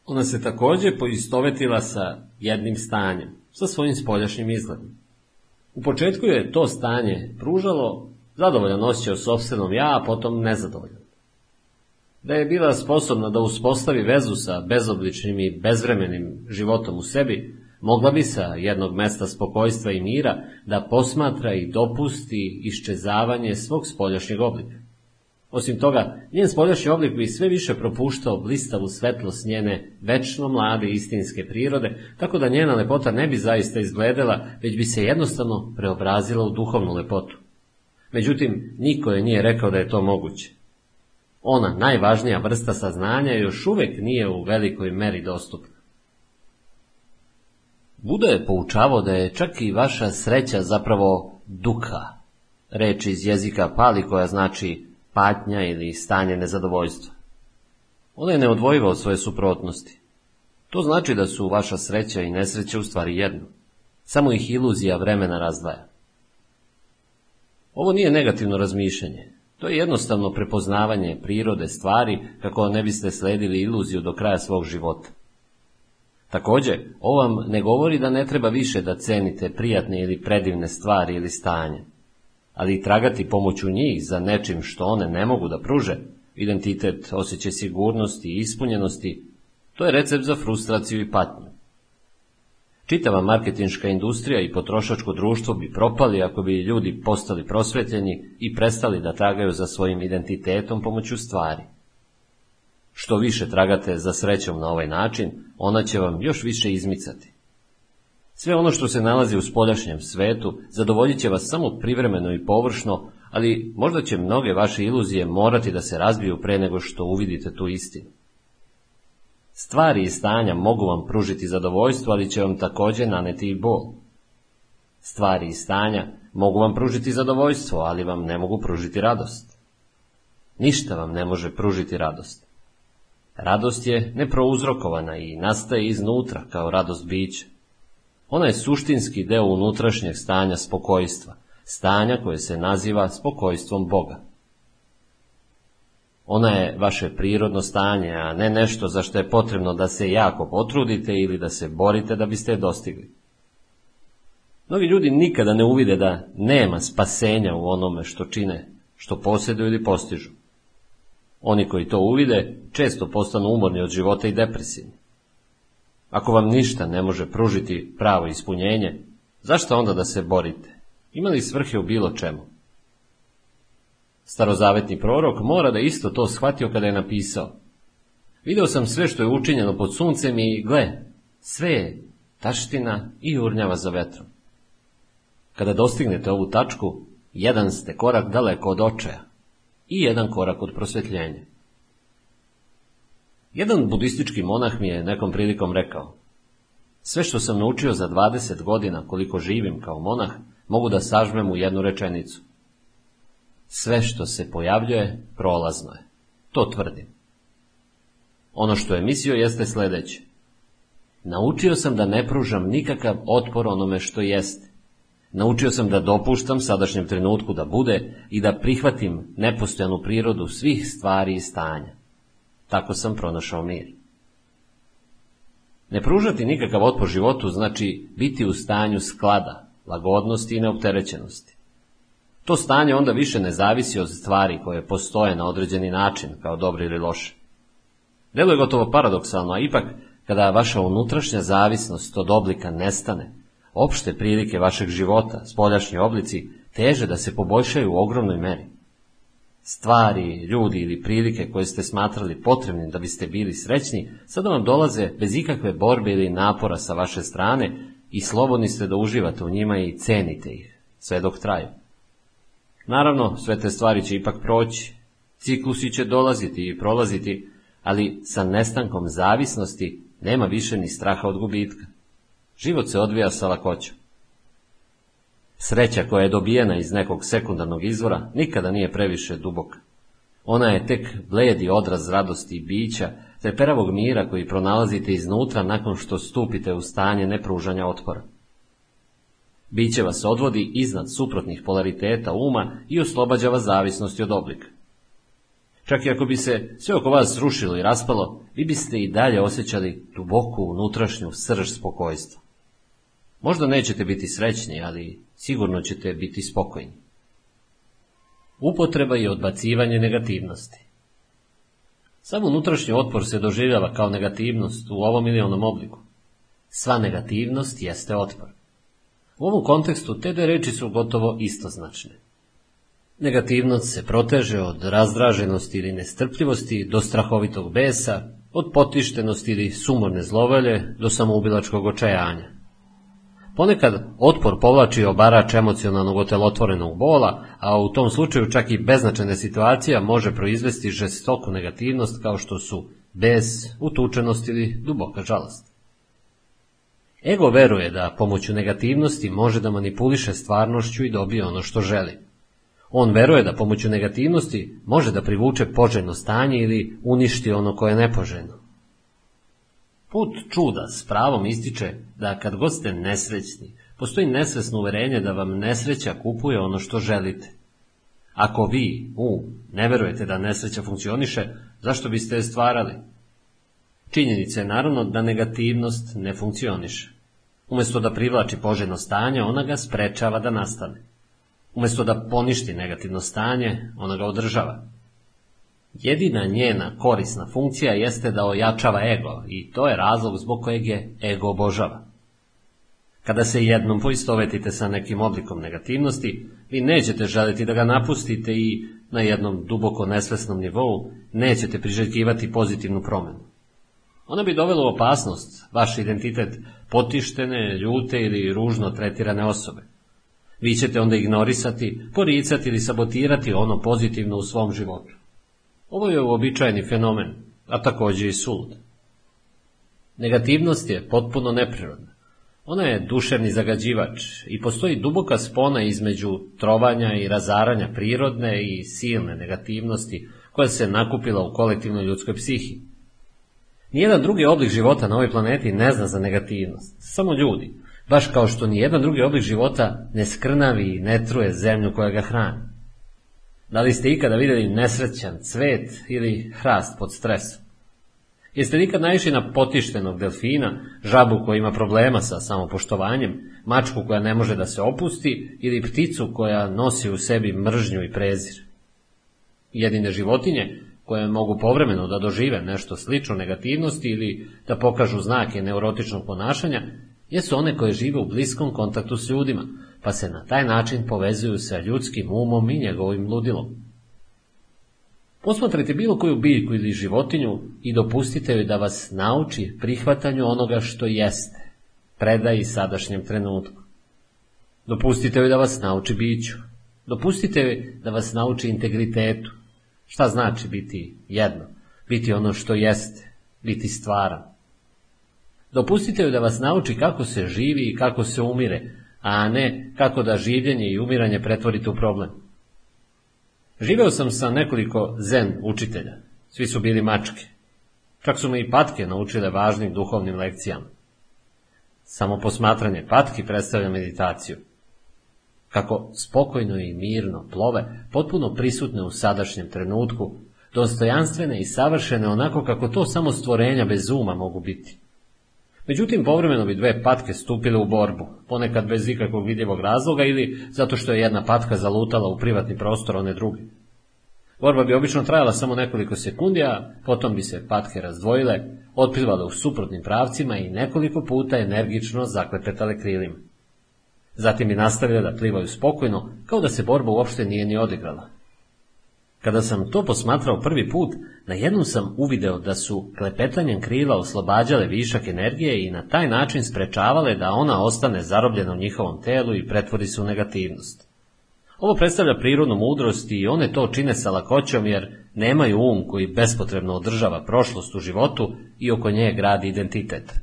A: Ona se također poistovetila sa jednim stanjem, sa svojim spoljašnjim izgledom. U početku je to stanje pružalo zadovoljan osjećaj o sobstvenom ja, a potom nezadovoljan. Da je bila sposobna da uspostavi vezu sa bezobličnim i bezvremenim životom u sebi, mogla bi sa jednog mesta spokojstva i mira da posmatra i dopusti iščezavanje svog spoljašnjeg oblika. Osim toga, njen spoljašnji oblik bi sve više propuštao blistavu svetlost njene večno mlade istinske prirode, tako da njena lepota ne bi zaista izgledala, već bi se jednostavno preobrazila u duhovnu lepotu. Međutim, niko je nije rekao da je to moguće. Ona najvažnija vrsta saznanja još uvek nije u velikoj meri dostupna. Buda je poučavao da je čak i vaša sreća zapravo duka, reč iz jezika pali koja znači patnja ili stanje nezadovoljstva. Ona je neodvojiva od svoje suprotnosti. To znači da su vaša sreća i nesreća u stvari jedno. Samo ih iluzija vremena razdvaja. Ovo nije negativno razmišljanje. To je jednostavno prepoznavanje prirode stvari kako ne biste sledili iluziju do kraja svog života. Takođe, ovo vam ne govori da ne treba više da cenite prijatne ili predivne stvari ili stanje, ali i tragati pomoću njih za nečim što one ne mogu da pruže, identitet, osjećaj sigurnosti i ispunjenosti, to je recept za frustraciju i patnju. Čitava marketinška industrija i potrošačko društvo bi propali ako bi ljudi postali prosvetljeni i prestali da tragaju za svojim identitetom pomoću stvari. Što više tragate za srećom na ovaj način, ona će vam još više izmicati. Sve ono što se nalazi u spoljašnjem svetu zadovoljit će vas samo privremeno i površno, ali možda će mnoge vaše iluzije morati da se razbiju pre nego što uvidite tu istinu. Stvari i stanja mogu vam pružiti zadovoljstvo, ali će vam takođe naneti i bol. Stvari i stanja mogu vam pružiti zadovoljstvo, ali vam ne mogu pružiti radost. Ništa vam ne može pružiti radost. Radost je neprouzrokovana i nastaje iznutra kao radost bića. Ona je suštinski deo unutrašnjeg stanja spokojstva, stanja koje se naziva spokojstvom Boga. Ona je vaše prirodno stanje, a ne nešto za što je potrebno da se jako potrudite ili da se borite da biste je dostigli. Mnogi ljudi nikada ne uvide da nema spasenja u onome što čine, što posjeduju ili postižu. Oni koji to uvide često postanu umorni od života i depresivni. Ako vam ništa ne može pružiti pravo ispunjenje, zašto onda da se borite? Ima li svrhe u bilo čemu? Starozavetni prorok mora da isto to shvatio kada je napisao. Video sam sve što je učinjeno pod suncem i gle, sve je taština i urnjava za vetrom. Kada dostignete ovu tačku, jedan ste korak daleko od očaja i jedan korak od prosvetljenja. Jedan budistički monah mi je nekom prilikom rekao, sve što sam naučio za 20 godina koliko živim kao monah, mogu da sažmem u jednu rečenicu. Sve što se pojavljuje, prolazno je. To tvrdim. Ono što je mislio jeste sledeće. Naučio sam da ne pružam nikakav otpor onome što jeste. Naučio sam da dopuštam sadašnjem trenutku da bude i da prihvatim nepostojanu prirodu svih stvari i stanja. Tako sam pronašao mir. Ne pružati nikakav otpor životu znači biti u stanju sklada, lagodnosti i neopterećenosti. To stanje onda više ne zavisi od stvari koje postoje na određeni način, kao dobre ili loše. Delo je gotovo paradoksalno, a ipak, kada vaša unutrašnja zavisnost od oblika nestane, opšte prilike vašeg života, spoljašnji oblici, teže da se poboljšaju u ogromnoj meri. Stvari, ljudi ili prilike koje ste smatrali potrebnim da biste bili srećni, sada vam dolaze bez ikakve borbe ili napora sa vaše strane i slobodni ste da uživate u njima i cenite ih, sve dok traju. Naravno, sve te stvari će ipak proći, ciklusi će dolaziti i prolaziti, ali sa nestankom zavisnosti nema više ni straha od gubitka. Život se odvija sa lakoćom. Sreća koja je dobijena iz nekog sekundarnog izvora nikada nije previše duboka. Ona je tek bledi odraz radosti i bića, te peravog mira koji pronalazite iznutra nakon što stupite u stanje nepružanja otpora. Biće vas odvodi iznad suprotnih polariteta uma i oslobađa vas zavisnosti od oblika. Čak i ako bi se sve oko vas srušilo i raspalo, vi biste i dalje osjećali duboku unutrašnju srž spokojstva. Možda nećete biti srećni, ali sigurno ćete biti spokojni. Upotreba i odbacivanje negativnosti. Samo unutrašnji otpor se doživljava kao negativnost u ovom ili onom obliku. Sva negativnost jeste otpor. U ovom kontekstu te dve reči su gotovo istoznačne. Negativnost se proteže od razdraženosti ili nestrpljivosti do strahovitog besa, od potištenosti ili sumorne zlovelje do samoubilačkog očajanja. Ponekad otpor povlači obarač emocionalnog otelotvorenog bola, a u tom slučaju čak i beznačajna situacija može proizvesti žestoku negativnost kao što su bes, utučenost ili duboka žalost. Ego veruje da pomoću negativnosti može da manipuliše stvarnošću i dobije ono što želi. On veruje da pomoću negativnosti može da privuče poželjno stanje ili uništi ono koje je nepoželjno. Put čuda s pravom ističe da kad god ste nesrećni, postoji nesvesno uverenje da vam nesreća kupuje ono što želite. Ako vi, u, ne verujete da nesreća funkcioniše, zašto biste je stvarali? Činjenica je naravno da negativnost ne funkcioniše. Umesto da privlači poželjno stanje, ona ga sprečava da nastane. Umesto da poništi negativno stanje, ona ga održava. Jedina njena korisna funkcija jeste da ojačava ego i to je razlog zbog kojeg je ego obožava. Kada se jednom poistovetite sa nekim oblikom negativnosti, vi nećete želiti da ga napustite i na jednom duboko nesvesnom nivou nećete priželjkivati pozitivnu promenu. Ona bi dovela u opasnost vaš identitet potištene, ljute ili ružno tretirane osobe. Vi ćete onda ignorisati, poricati ili sabotirati ono pozitivno u svom životu. Ovo je uobičajeni fenomen, a takođe i sulud. Negativnost je potpuno neprirodna. Ona je duševni zagađivač i postoji duboka spona između trovanja i razaranja prirodne i silne negativnosti koja se nakupila u kolektivnoj ljudskoj psihi. Nijedan drugi oblik života na ovoj planeti ne zna za negativnost, samo ljudi, baš kao što nijedan drugi oblik života ne skrnavi i ne truje zemlju koja ga hrani. Da li ste ikada vidjeli nesrećan cvet ili hrast pod stresom? Jeste nikad naišli na potištenog delfina, žabu koja ima problema sa samopoštovanjem, mačku koja ne može da se opusti ili pticu koja nosi u sebi mržnju i prezir? Jedine životinje koje mogu povremeno da dožive nešto slično negativnosti ili da pokažu znake neurotičnog ponašanja, jesu one koje žive u bliskom kontaktu s ljudima, pa se na taj način povezuju sa ljudskim umom i njegovim ludilom. Posmatrajte bilo koju biljku ili životinju i dopustite joj da vas nauči prihvatanju onoga što jeste, predaji sadašnjem trenutku. Dopustite joj da vas nauči biću. Dopustite joj da vas nauči integritetu. Šta znači biti jedno? Biti ono što jeste, biti stvaran. Dopustite joj da vas nauči kako se živi i kako se umire, a ne kako da življenje i umiranje pretvorite u problem. Živeo sam sa nekoliko zen učitelja. Svi su bili mačke. Čak su me i patke naučile važnim duhovnim lekcijama. Samo posmatranje patki predstavlja meditaciju. Kako spokojno i mirno plove, potpuno prisutne u sadašnjem trenutku, dostojanstvene i savršene onako kako to samo stvorenja bez uma mogu biti. Međutim, povremeno bi dve patke stupile u borbu, ponekad bez ikakvog vidljivog razloga ili zato što je jedna patka zalutala u privatni prostor one druge. Borba bi obično trajala samo nekoliko sekundi, a potom bi se patke razdvojile, otplivale u suprotnim pravcima i nekoliko puta energično zaklepetale krilima. Zatim bi nastavile da plivaju spokojno, kao da se borba uopšte nije ni odigrala. Kada sam to posmatrao prvi put, na jednom sam uvideo da su klepetanjem krila oslobađale višak energije i na taj način sprečavale da ona ostane zarobljena u njihovom telu i pretvori se u negativnost. Ovo predstavlja prirodnu mudrost i one to čine sa lakoćom jer nemaju um koji bespotrebno održava prošlost u životu i oko nje gradi identitet.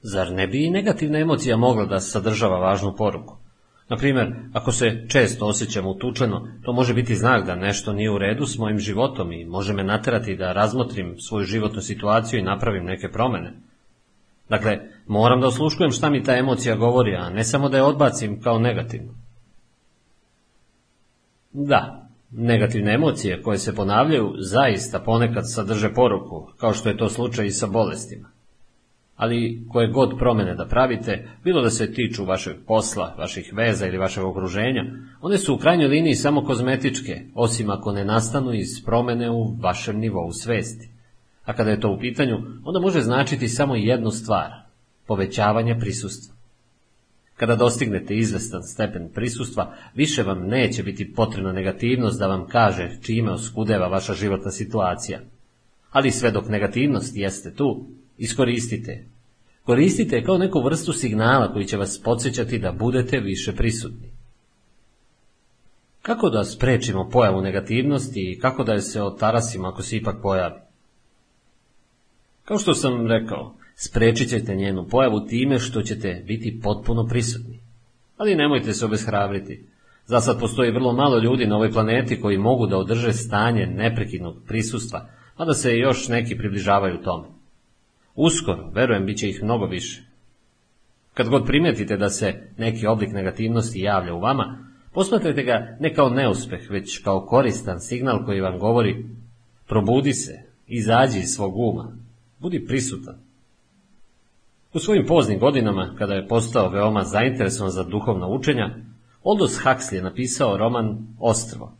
A: Zar ne bi i negativna emocija mogla da sadržava važnu poruku? Na primjer, ako se često osjećam utučeno, to može biti znak da nešto nije u redu s mojim životom i može me naterati da razmotrim svoju životnu situaciju i napravim neke promene. Dakle, moram da osluškujem šta mi ta emocija govori, a ne samo da je odbacim kao negativno. Da, negativne emocije koje se ponavljaju zaista ponekad sadrže poruku, kao što je to slučaj i sa bolestima ali koje god promene da pravite, bilo da se tiču vašeg posla, vaših veza ili vašeg okruženja, one su u krajnjoj liniji samo kozmetičke, osim ako ne nastanu iz promene u vašem nivou svesti. A kada je to u pitanju, onda može značiti samo jednu stvar, povećavanje prisustva. Kada dostignete izvestan stepen prisustva, više vam neće biti potrebna negativnost da vam kaže čime oskudeva vaša životna situacija. Ali sve dok negativnost jeste tu, iskoristite. Koristite kao neku vrstu signala koji će vas podsjećati da budete više prisutni. Kako da sprečimo pojavu negativnosti i kako da je se otarasimo ako se ipak pojavi? Kao što sam rekao, sprečit ćete njenu pojavu time što ćete biti potpuno prisutni. Ali nemojte se obeshrabriti. Za sad postoji vrlo malo ljudi na ovoj planeti koji mogu da održe stanje neprekidnog prisustva, a da se još neki približavaju tome. Uskoro, verujem, bit će ih mnogo više. Kad god primetite da se neki oblik negativnosti javlja u vama, posmatrajte ga ne kao neuspeh, već kao koristan signal koji vam govori probudi se, izađi iz svog uma, budi prisutan. U svojim poznim godinama, kada je postao veoma zainteresovan za duhovna učenja, Aldous Huxley je napisao roman Ostrvo.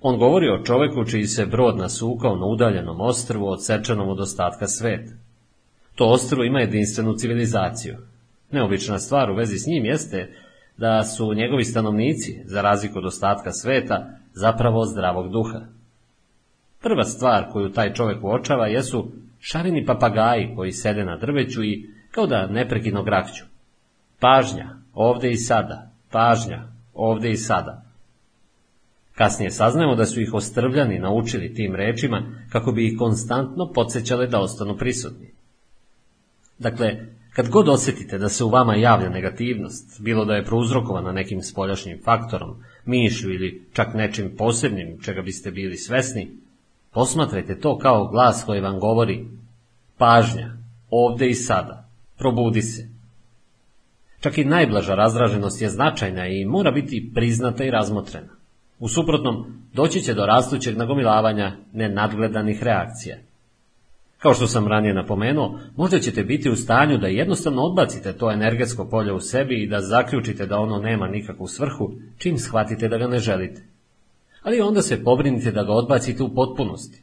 A: On govori o čoveku čiji se brod nasukao na udaljenom ostrvu odsečenom od ostatka sveta. To ostrvo ima jedinstvenu civilizaciju. Neobična stvar u vezi s njim jeste da su njegovi stanovnici, za razliku od ostatka sveta, zapravo zdravog duha. Prva stvar koju taj čovek uočava jesu šarini papagaji koji sede na drveću i kao da neprekidno grakću. Pažnja, ovde i sada, pažnja, ovde i sada. Kasnije saznajemo da su ih ostrvljani naučili tim rečima kako bi ih konstantno podsjećale da ostanu prisutni. Dakle, kad god osjetite da se u vama javlja negativnost, bilo da je prouzrokovana nekim spoljašnjim faktorom, mišlju ili čak nečim posebnim čega biste bili svesni, posmatrajte to kao glas koji vam govori pažnja, ovde i sada, probudi se. Čak i najblaža razraženost je značajna i mora biti priznata i razmotrena. U suprotnom, doći će do rastućeg nagomilavanja nenadgledanih reakcija. Kao što sam ranije napomenuo, možda ćete biti u stanju da jednostavno odbacite to energetsko polje u sebi i da zaključite da ono nema nikakvu svrhu, čim shvatite da ga ne želite. Ali onda se pobrinite da ga odbacite u potpunosti.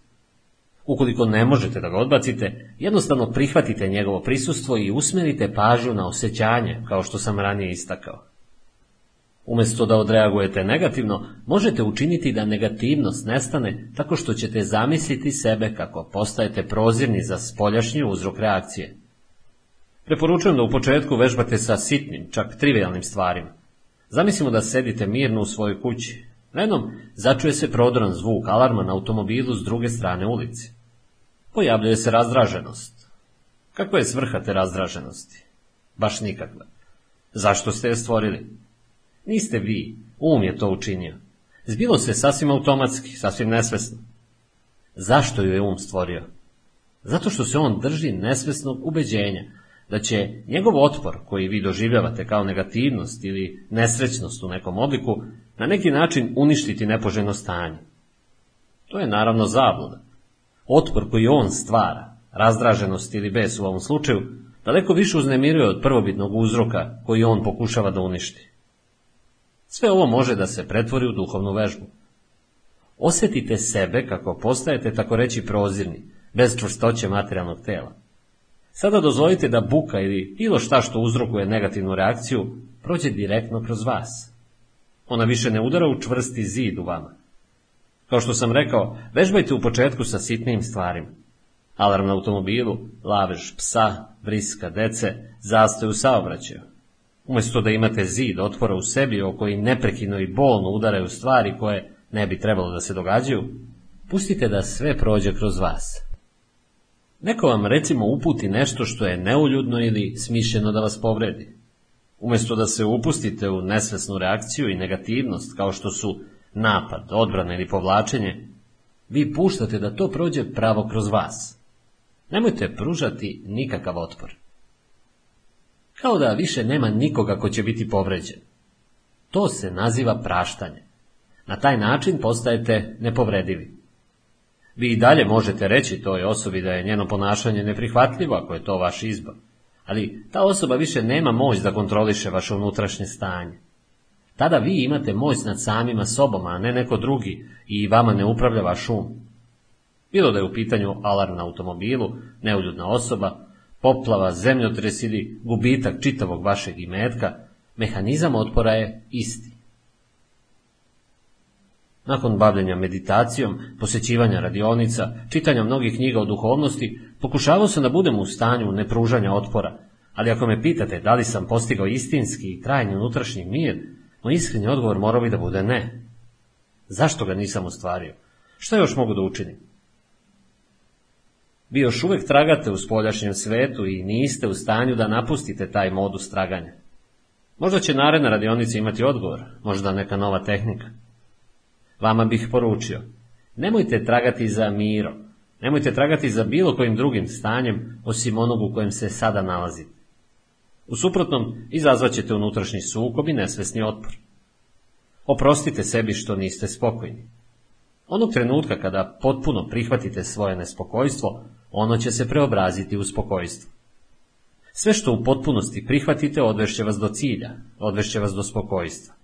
A: Ukoliko ne možete da ga odbacite, jednostavno prihvatite njegovo prisustvo i usmerite pažnju na osjećanje, kao što sam ranije istakao. Umesto da odreagujete negativno, možete učiniti da negativnost nestane tako što ćete zamisliti sebe kako postajete prozirni za spoljašnji uzrok reakcije. Preporučujem da u početku vežbate sa sitnim, čak trivialnim stvarima. Zamislimo da sedite mirno u svojoj kući. Jednom začuje se prodoran zvuk alarma na automobilu s druge strane ulice. Pojavljuje se razdraženost. Kakva je svrha te razdraženosti? Baš nikakva. Zašto ste je stvorili? Niste vi, um je to učinio. Zbilo se sasvim automatski, sasvim nesvesno. Zašto ju je um stvorio? Zato što se on drži nesvesnog ubeđenja da će njegov otpor koji vi doživljavate kao negativnost ili nesrećnost u nekom obliku na neki način uništiti nepoželjno stanje. To je naravno zabluda. Otpor koji on stvara, razdraženost ili bes u ovom slučaju, daleko više uznemiruje od prvobitnog uzroka koji on pokušava da uništi. Sve ovo može da se pretvori u duhovnu vežbu. Osjetite sebe kako postajete tako reći prozirni, bez čvrstoće materijalnog tela. Sada dozvolite da buka ili bilo šta što uzrokuje negativnu reakciju prođe direktno kroz vas. Ona više ne udara u čvrsti zid u vama. Kao što sam rekao, vežbajte u početku sa sitnim stvarima. Alarm na automobilu, lavež psa, briska dece, zastoj u saobraćaju. Umesto da imate zid otvora u sebi o koji neprekino i bolno udaraju stvari koje ne bi trebalo da se događaju, pustite da sve prođe kroz vas. Neko vam recimo uputi nešto što je neuljudno ili smišljeno da vas povredi. Umesto da se upustite u nesvesnu reakciju i negativnost kao što su napad, odbrana ili povlačenje, vi puštate da to prođe pravo kroz vas. Nemojte pružati nikakav otpor. Kao da više nema nikoga ko će biti povređen. To se naziva praštanje. Na taj način postajete nepovredivi. Vi i dalje možete reći toj osobi da je njeno ponašanje neprihvatljivo ako je to vaš izbor, ali ta osoba više nema moć da kontroliše vaše unutrašnje stanje. Tada vi imate moć nad samima sobom, a ne neko drugi i vama ne upravlja vaš um. Bilo da je u pitanju alarm na automobilu, neuljudna osoba, poplava, zemljotres ili gubitak čitavog vašeg imetka, Mehanizam otpora je isti. Nakon bavljenja meditacijom, posjećivanja radionica, čitanja mnogih knjiga o duhovnosti, pokušavao sam da budem u stanju nepružanja otpora, ali ako me pitate da li sam postigao istinski i trajni unutrašnji mir, moj iskreni odgovor morao bi da bude ne. Zašto ga nisam ostvario? Šta još mogu da učinim? Vi još uvek tragate u spoljašnjem svetu i niste u stanju da napustite taj modus traganja. Možda će naredna radionica imati odgovor, možda neka nova tehnika. Vama bih poručio, nemojte tragati za miro, nemojte tragati za bilo kojim drugim stanjem, osim onog u kojem se sada nalazite. U suprotnom, izazvaćete unutrašnji sukob i nesvesni otpor. Oprostite sebi što niste spokojni. Onog trenutka kada potpuno prihvatite svoje nespokojstvo, ono će se preobraziti u spokojstvo. Sve što u potpunosti prihvatite odvešće vas do cilja, odvešće vas do spokojstva.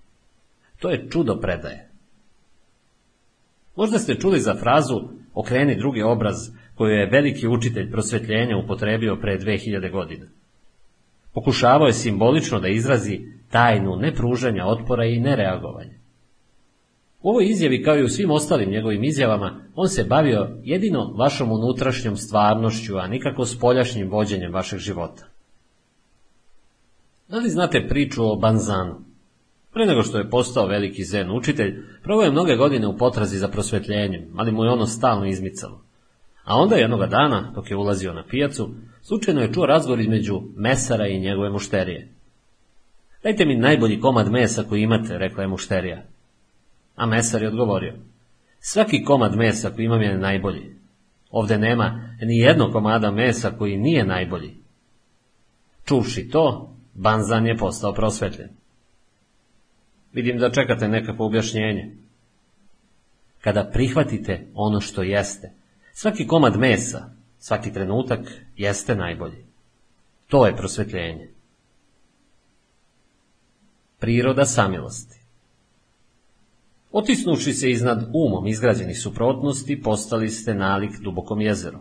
A: To je čudo predaje. Možda ste čuli za frazu okreni drugi obraz koju je veliki učitelj prosvetljenja upotrebio pre 2000 godina. Pokušavao je simbolično da izrazi tajnu nepružanja otpora i nereagovanja. U ovoj izjavi, kao i u svim ostalim njegovim izjavama, on se bavio jedino vašom unutrašnjom stvarnošću, a nikako spoljašnjim vođenjem vašeg života. Da li znate priču o Banzanu? Pre nego što je postao veliki zen učitelj, provao je mnoge godine u potrazi za prosvetljenjem, ali mu je ono stalno izmicalo. A onda jednoga dana, dok je ulazio na pijacu, slučajno je čuo razgovor između mesara i njegove mušterije. Dajte mi najbolji komad mesa koji imate, rekla je mušterija. A mesar je odgovorio, svaki komad mesa koji imam je najbolji. Ovde nema ni jednog komada mesa koji nije najbolji. Čuvši to, Banzan je postao prosvetljen. Vidim da čekate nekakvo objašnjenje. Kada prihvatite ono što jeste, svaki komad mesa, svaki trenutak jeste najbolji. To je prosvetljenje. Priroda samilosti Otisnuši se iznad umom izgrađenih suprotnosti, postali ste nalik dubokom jezeru.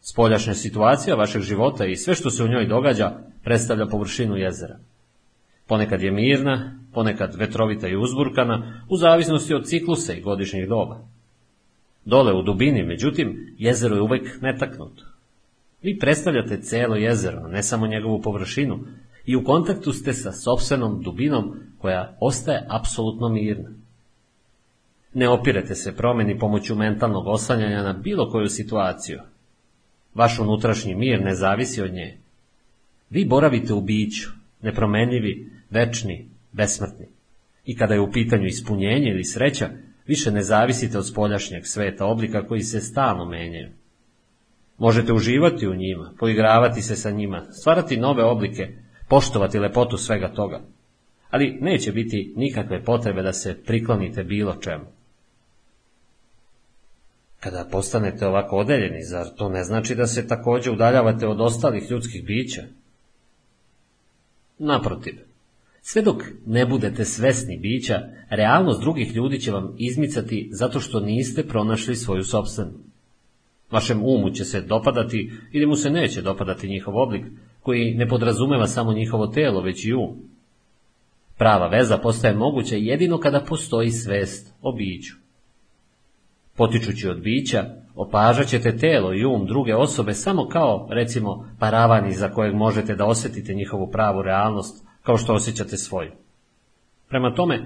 A: Spoljašnja situacija vašeg života i sve što se u njoj događa predstavlja površinu jezera. Ponekad je mirna, ponekad vetrovita i uzburkana, u zavisnosti od ciklusa i godišnjih doba. Dole u dubini, međutim, jezero je uvek netaknuto. Vi predstavljate celo jezero, ne samo njegovu površinu, i u kontaktu ste sa sopstvenom dubinom koja ostaje apsolutno mirna. Ne opirete se promeni pomoću mentalnog oslanjanja na bilo koju situaciju. Vaš unutrašnji mir ne zavisi od nje. Vi boravite u biću, nepromenljivi, večni, besmrtni. I kada je u pitanju ispunjenje ili sreća, više ne zavisite od spoljašnjeg sveta oblika koji se stalno menjaju. Možete uživati u njima, poigravati se sa njima, stvarati nove oblike, poštovati lepotu svega toga. Ali neće biti nikakve potrebe da se priklonite bilo čemu. Kada postanete ovako odeljeni, zar to ne znači da se takođe udaljavate od ostalih ljudskih bića? Naprotiv, sve dok ne budete svesni bića, realnost drugih ljudi će vam izmicati zato što niste pronašli svoju sobstvenu. Vašem umu će se dopadati ili mu se neće dopadati njihov oblik, koji ne podrazumeva samo njihovo telo, već i um. Prava veza postaje moguća jedino kada postoji svest o biću. Potičući od bića, opažat ćete telo i um druge osobe samo kao, recimo, paravani za kojeg možete da osjetite njihovu pravu realnost, kao što osjećate svoju. Prema tome,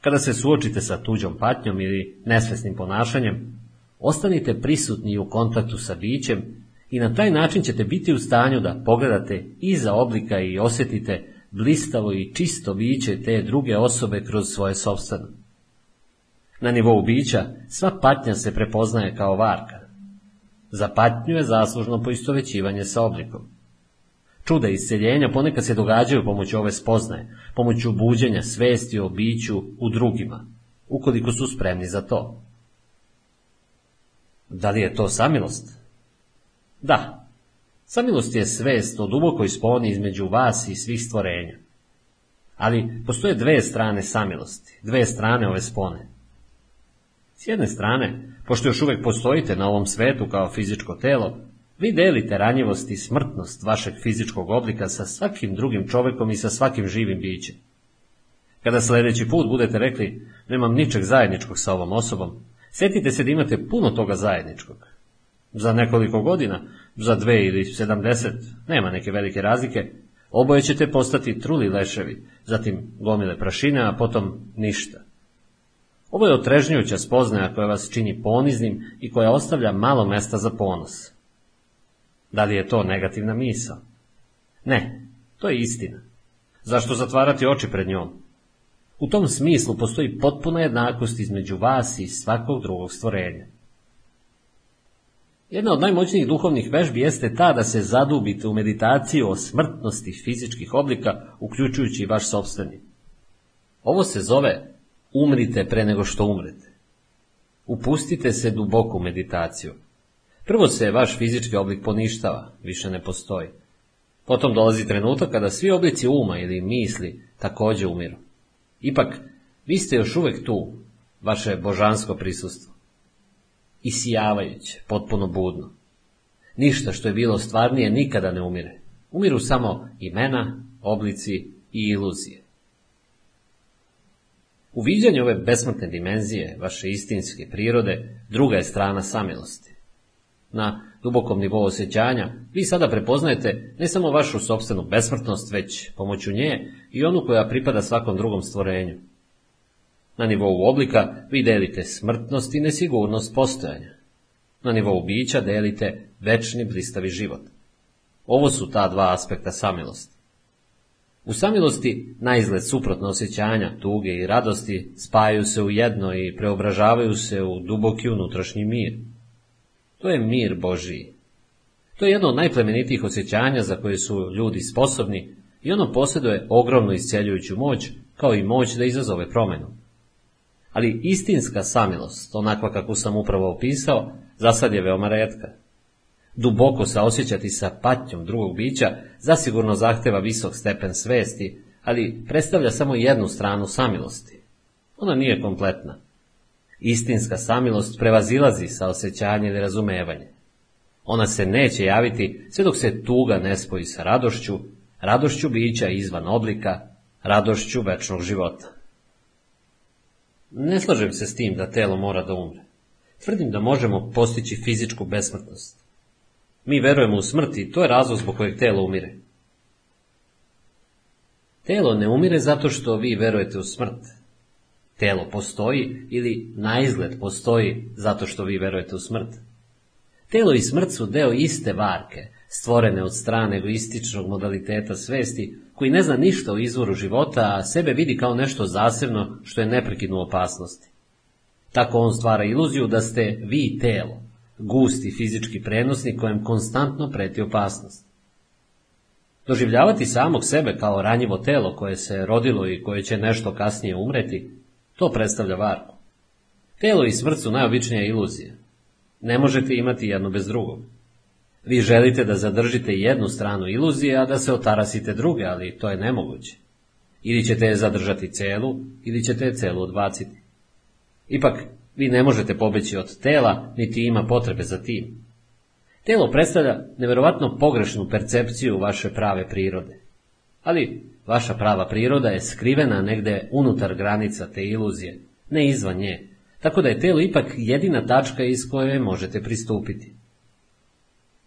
A: kada se suočite sa tuđom patnjom ili nesvesnim ponašanjem, ostanite prisutni u kontaktu sa bićem i na taj način ćete biti u stanju da pogledate iza oblika i osjetite blistavo i čisto biće te druge osobe kroz svoje sobstveno. Na nivou bića sva patnja se prepoznaje kao varka. Za patnju je zaslužno poistovećivanje sa oblikom. Čuda isceljenja ponekad se događaju pomoću ove spoznaje, pomoću buđenja svesti o biću u drugima, ukoliko su spremni za to. Da li je to samilost? Da. Samilost je svest o dubokoj sponi između vas i svih stvorenja. Ali postoje dve strane samilosti, dve strane ove spone. S jedne strane, pošto još uvek postojite na ovom svetu kao fizičko telo, vi delite ranjivost i smrtnost vašeg fizičkog oblika sa svakim drugim čovekom i sa svakim živim bićem. Kada sljedeći put budete rekli nemam ničeg zajedničkog sa ovom osobom, sjetite se da imate puno toga zajedničkog. Za nekoliko godina, za dve ili sedamdeset, nema neke velike razlike, oboje ćete postati truli leševi, zatim gomile prašine, a potom ništa. Ovo je otrežnjuća spoznaja koja vas čini poniznim i koja ostavlja malo mesta za ponos. Da li je to negativna misao? Ne, to je istina. Zašto zatvarati oči pred njom? U tom smislu postoji potpuna jednakost između vas i svakog drugog stvorenja. Jedna od najmoćnijih duhovnih vežbi jeste ta da se zadubite u meditaciju o smrtnosti fizičkih oblika, uključujući i vaš sobstveni. Ovo se zove umrite pre nego što umrete. Upustite se duboko u meditaciju. Prvo se vaš fizički oblik poništava, više ne postoji. Potom dolazi trenutak kada svi oblici uma ili misli također umiru. Ipak, vi ste još uvijek tu, vaše božansko prisustvo. I sijavajuće, potpuno budno. Ništa što je bilo stvarnije nikada ne umire. Umiru samo imena, oblici i iluzije. U viđanju ove besmrtne dimenzije, vaše istinske prirode, druga je strana samilosti. Na dubokom nivou osjećanja, vi sada prepoznajete ne samo vašu sobstvenu besmrtnost, već pomoću nje i onu koja pripada svakom drugom stvorenju. Na nivou oblika vi delite smrtnost i nesigurnost postojanja. Na nivou bića delite večni blistavi život. Ovo su ta dva aspekta samilosti. U samilosti izgled suprotno osjećanja, tuge i radosti spajaju se u jedno i preobražavaju se u duboki unutrašnji mir. To je mir Božiji. To je jedno od najplemenitijih osjećanja za koje su ljudi sposobni i ono posjeduje ogromnu isceljujuću moć, kao i moć da izazove promjenu. Ali istinska samilost, onakva kako sam upravo opisao, za sad je veoma redka. Duboko se osjećati sa patnjom drugog bića zasigurno zahteva visok stepen svesti, ali predstavlja samo jednu stranu samilosti. Ona nije kompletna. Istinska samilost prevazilazi sa osjećanje ili razumevanje. Ona se neće javiti sve dok se tuga ne spoji sa radošću, radošću bića izvan oblika, radošću večnog života. Ne slažem se s tim da telo mora da umre. Tvrdim da možemo postići fizičku besmrtnost. Mi verujemo u smrt i to je razlog zbog kojeg telo umire. Telo ne umire zato što vi verujete u smrt. Telo postoji ili na izgled postoji zato što vi verujete u smrt. Telo i smrt su deo iste varke, stvorene od strane egoističnog modaliteta svesti, koji ne zna ništa o izvoru života, a sebe vidi kao nešto zasebno što je neprekidnu opasnosti. Tako on stvara iluziju da ste vi telo, gusti fizički prenosnik kojem konstantno preti opasnost. Doživljavati samog sebe kao ranjivo telo koje se rodilo i koje će nešto kasnije umreti, to predstavlja varku. Telo i smrt su najobičnija iluzija. Ne možete imati jedno bez drugog. Vi želite da zadržite jednu stranu iluzije, a da se otarasite druge, ali to je nemoguće. Ili ćete je zadržati celu, ili ćete je celu odbaciti. Ipak, vi ne možete pobeći od tela, niti ima potrebe za tim. Telo predstavlja neverovatno pogrešnu percepciju vaše prave prirode. Ali vaša prava priroda je skrivena negde unutar granica te iluzije, ne izvan nje, tako da je telo ipak jedina tačka iz koje možete pristupiti.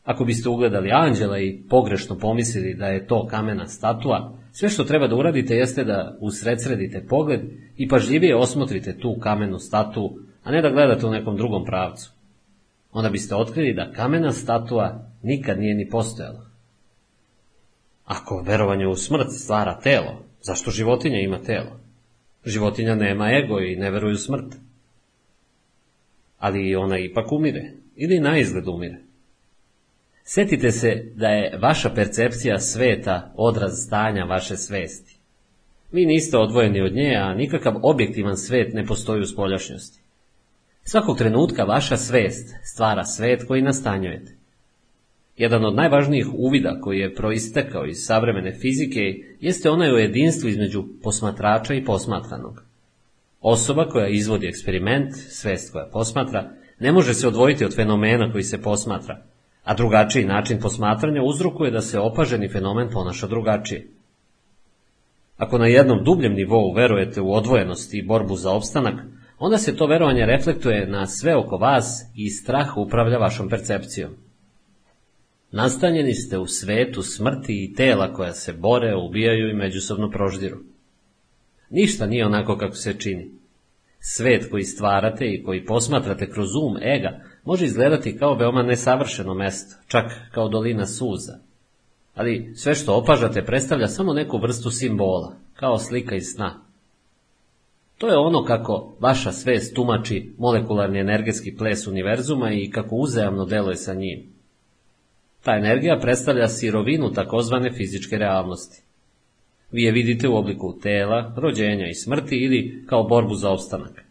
A: Ako biste ugledali anđela i pogrešno pomislili da je to kamena statua, sve što treba da uradite jeste da usredsredite pogled i pažljivije osmotrite tu kamenu statu, a ne da gledate u nekom drugom pravcu. Onda biste otkrili da kamena statua nikad nije ni postojala. Ako verovanje u smrt stvara telo, zašto životinja ima telo? Životinja nema ego i ne veruje u smrt. Ali ona ipak umire, ili na izgled umire. Sjetite se da je vaša percepcija sveta odraz stanja vaše svesti. Vi niste odvojeni od nje, a nikakav objektivan svet ne postoji u spoljašnjosti. Svakog trenutka vaša svest stvara svet koji nastanjujete. Jedan od najvažnijih uvida koji je proistekao iz savremene fizike jeste onaj o jedinstvu između posmatrača i posmatranog. Osoba koja izvodi eksperiment, svest koja posmatra, ne može se odvojiti od fenomena koji se posmatra, a drugačiji način posmatranja uzrokuje da se opaženi fenomen ponaša drugačije. Ako na jednom dubljem nivou verujete u odvojenost i borbu za opstanak, onda se to verovanje reflektuje na sve oko vas i strah upravlja vašom percepcijom. Nastanjeni ste u svetu smrti i tela koja se bore, ubijaju i međusobno proždiru. Ništa nije onako kako se čini. Svet koji stvarate i koji posmatrate kroz um ega može izgledati kao veoma nesavršeno mesto, čak kao dolina suza. Ali sve što opažate predstavlja samo neku vrstu simbola, kao slika iz sna. To je ono kako vaša svest tumači molekularni energetski ples univerzuma i kako uzajamno deluje sa njim. Ta energija predstavlja sirovinu takozvane fizičke realnosti. Vi je vidite u obliku tela, rođenja i smrti ili kao borbu za opstanak.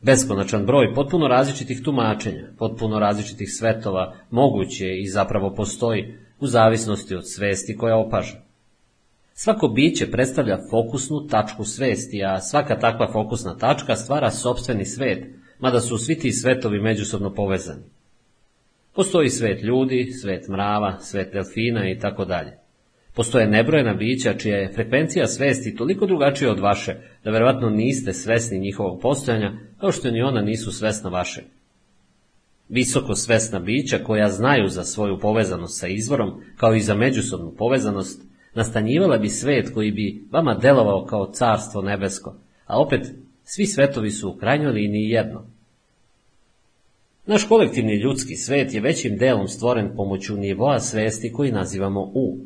A: Beskonačan broj potpuno različitih tumačenja, potpuno različitih svetova, moguće i zapravo postoji u zavisnosti od svesti koja opaža. Svako biće predstavlja fokusnu tačku svesti, a svaka takva fokusna tačka stvara sobstveni svet, mada su svi ti svetovi međusobno povezani. Postoji svet ljudi, svet mrava, svet delfina i tako dalje. Postoje nebrojena bića čija je frekvencija svesti toliko drugačija od vaše, da verovatno niste svesni njihovog postojanja, kao što ni ona nisu svesna vaše. Visoko svesna bića koja znaju za svoju povezanost sa izvorom, kao i za međusobnu povezanost, nastanjivala bi svet koji bi vama delovao kao carstvo nebesko, a opet svi svetovi su u krajnjoj liniji jedno. Naš kolektivni ljudski svet je većim delom stvoren pomoću nivoa svesti koji nazivamo U.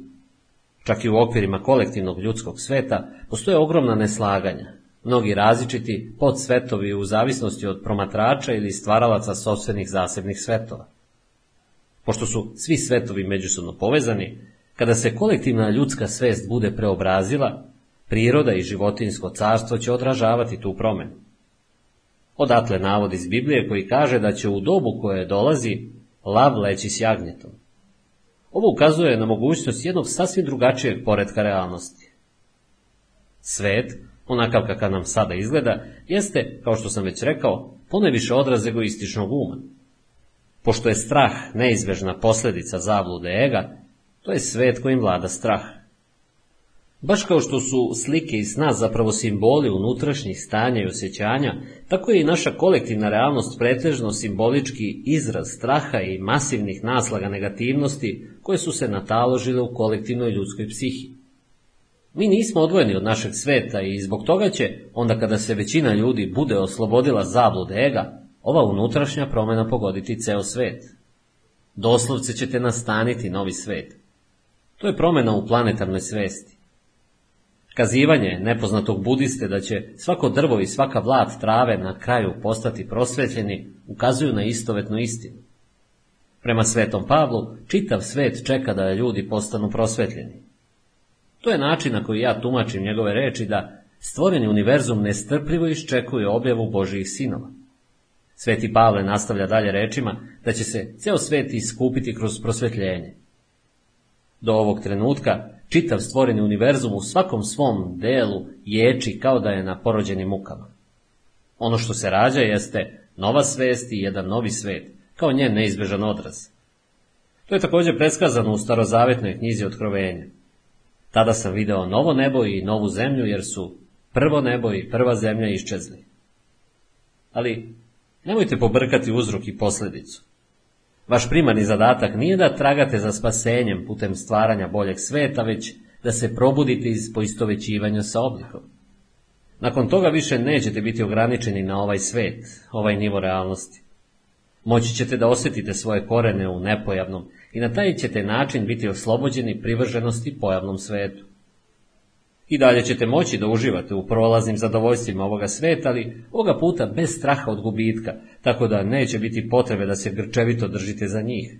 A: Čak i u okvirima kolektivnog ljudskog sveta postoje ogromna neslaganja, mnogi različiti podsvetovi u zavisnosti od promatrača ili stvaralaca sobstvenih zasebnih svetova. Pošto su svi svetovi međusobno povezani, kada se kolektivna ljudska svest bude preobrazila, priroda i životinsko carstvo će odražavati tu promenu. Odatle navod iz Biblije koji kaže da će u dobu koje dolazi lav leći s jagnjetom. Ovo ukazuje na mogućnost jednog sasvim drugačijeg poredka realnosti. Svet, onakav kakav nam sada izgleda, jeste, kao što sam već rekao, poneviše odraz egoističnog uma. Pošto je strah neizbežna posljedica zablude ega, to je svet kojim vlada strah. Baš kao što su slike i sna zapravo simboli unutrašnjih stanja i osjećanja, tako je i naša kolektivna realnost pretežno simbolički izraz straha i masivnih naslaga negativnosti koje su se nataložile u kolektivnoj ljudskoj psihi. Mi nismo odvojeni od našeg sveta i zbog toga će, onda kada se većina ljudi bude oslobodila zablude ega, ova unutrašnja promjena pogoditi ceo svet. Doslovce ćete nastaniti novi svet. To je promjena u planetarnoj svesti. Kazivanje nepoznatog budiste da će svako drvo i svaka vlat trave na kraju postati prosvetljeni ukazuju na istovetnu istinu. Prema svetom Pavlu, čitav svet čeka da ljudi postanu prosvetljeni. To je način na koji ja tumačim njegove reči da stvoreni univerzum nestrpljivo iščekuje objavu Božijih sinova. Sveti Pavle nastavlja dalje rečima da će se ceo svet iskupiti kroz prosvetljenje. Do ovog trenutka čitav stvoreni univerzum u svakom svom delu ječi kao da je na porođenim mukama. Ono što se rađa jeste nova svest i jedan novi svet, kao njen neizbežan odraz. To je također predskazano u starozavetnoj knjizi Otkrovenja. Tada sam video novo nebo i novu zemlju jer su prvo nebo i prva zemlja iščezli. Ali nemojte pobrkati uzrok i posljedicu. Vaš primarni zadatak nije da tragate za spasenjem putem stvaranja boljeg sveta, već da se probudite iz poistovećivanja sa oblikom. Nakon toga više nećete biti ograničeni na ovaj svet, ovaj nivo realnosti. Moći ćete da osjetite svoje korene u nepojavnom i na taj ćete način biti oslobođeni privrženosti pojavnom svetu. I dalje ćete moći da uživate u prolaznim zadovoljstvima ovoga sveta, ali ovoga puta bez straha od gubitka, tako da neće biti potrebe da se grčevito držite za njih.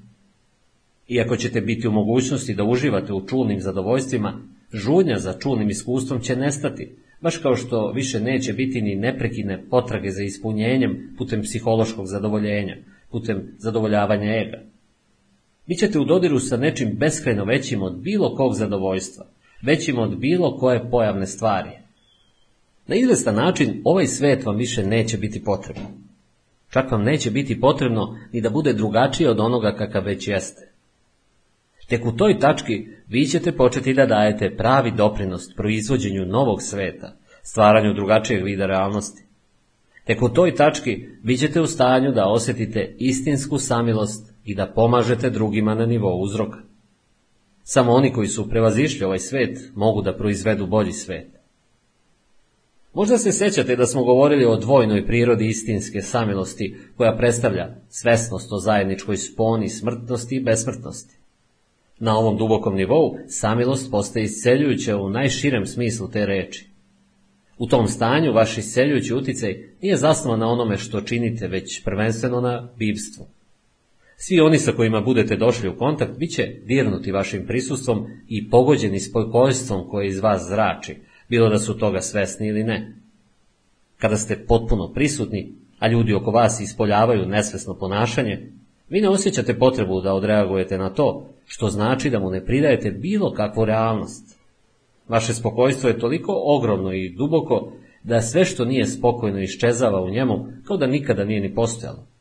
A: Iako ćete biti u mogućnosti da uživate u čulnim zadovoljstvima, žudnja za čulnim iskustvom će nestati, baš kao što više neće biti ni neprekine potrage za ispunjenjem putem psihološkog zadovoljenja, putem zadovoljavanja ega. Bićete u dodiru sa nečim beskrajno većim od bilo kog zadovoljstva, većim od bilo koje pojavne stvari. Na izvestan način ovaj svet vam više neće biti potrebno. Čak vam neće biti potrebno ni da bude drugačije od onoga kakav već jeste. Tek u toj tački vi ćete početi da dajete pravi doprinost proizvođenju novog sveta, stvaranju drugačijeg vida realnosti. Tek u toj tački vi ćete u stanju da osjetite istinsku samilost i da pomažete drugima na nivou uzroka. Samo oni koji su prevazišli ovaj svet mogu da proizvedu bolji svet. Možda se sećate da smo govorili o dvojnoj prirodi istinske samilosti koja predstavlja svesnost o zajedničkoj sponi smrtnosti i besmrtnosti. Na ovom dubokom nivou samilost postaje isceljujuća u najširem smislu te reči. U tom stanju vaš isceljujući uticaj nije zasnovan na onome što činite, već prvenstveno na bivstvu. Svi oni sa kojima budete došli u kontakt bit će dirnuti vašim prisustvom i pogođeni spokojstvom koje iz vas zrači, bilo da su toga svesni ili ne. Kada ste potpuno prisutni, a ljudi oko vas ispoljavaju nesvesno ponašanje, vi ne osjećate potrebu da odreagujete na to, što znači da mu ne pridajete bilo kakvu realnost. Vaše spokojstvo je toliko ogromno i duboko da sve što nije spokojno iščezava u njemu kao da nikada nije ni postojalo.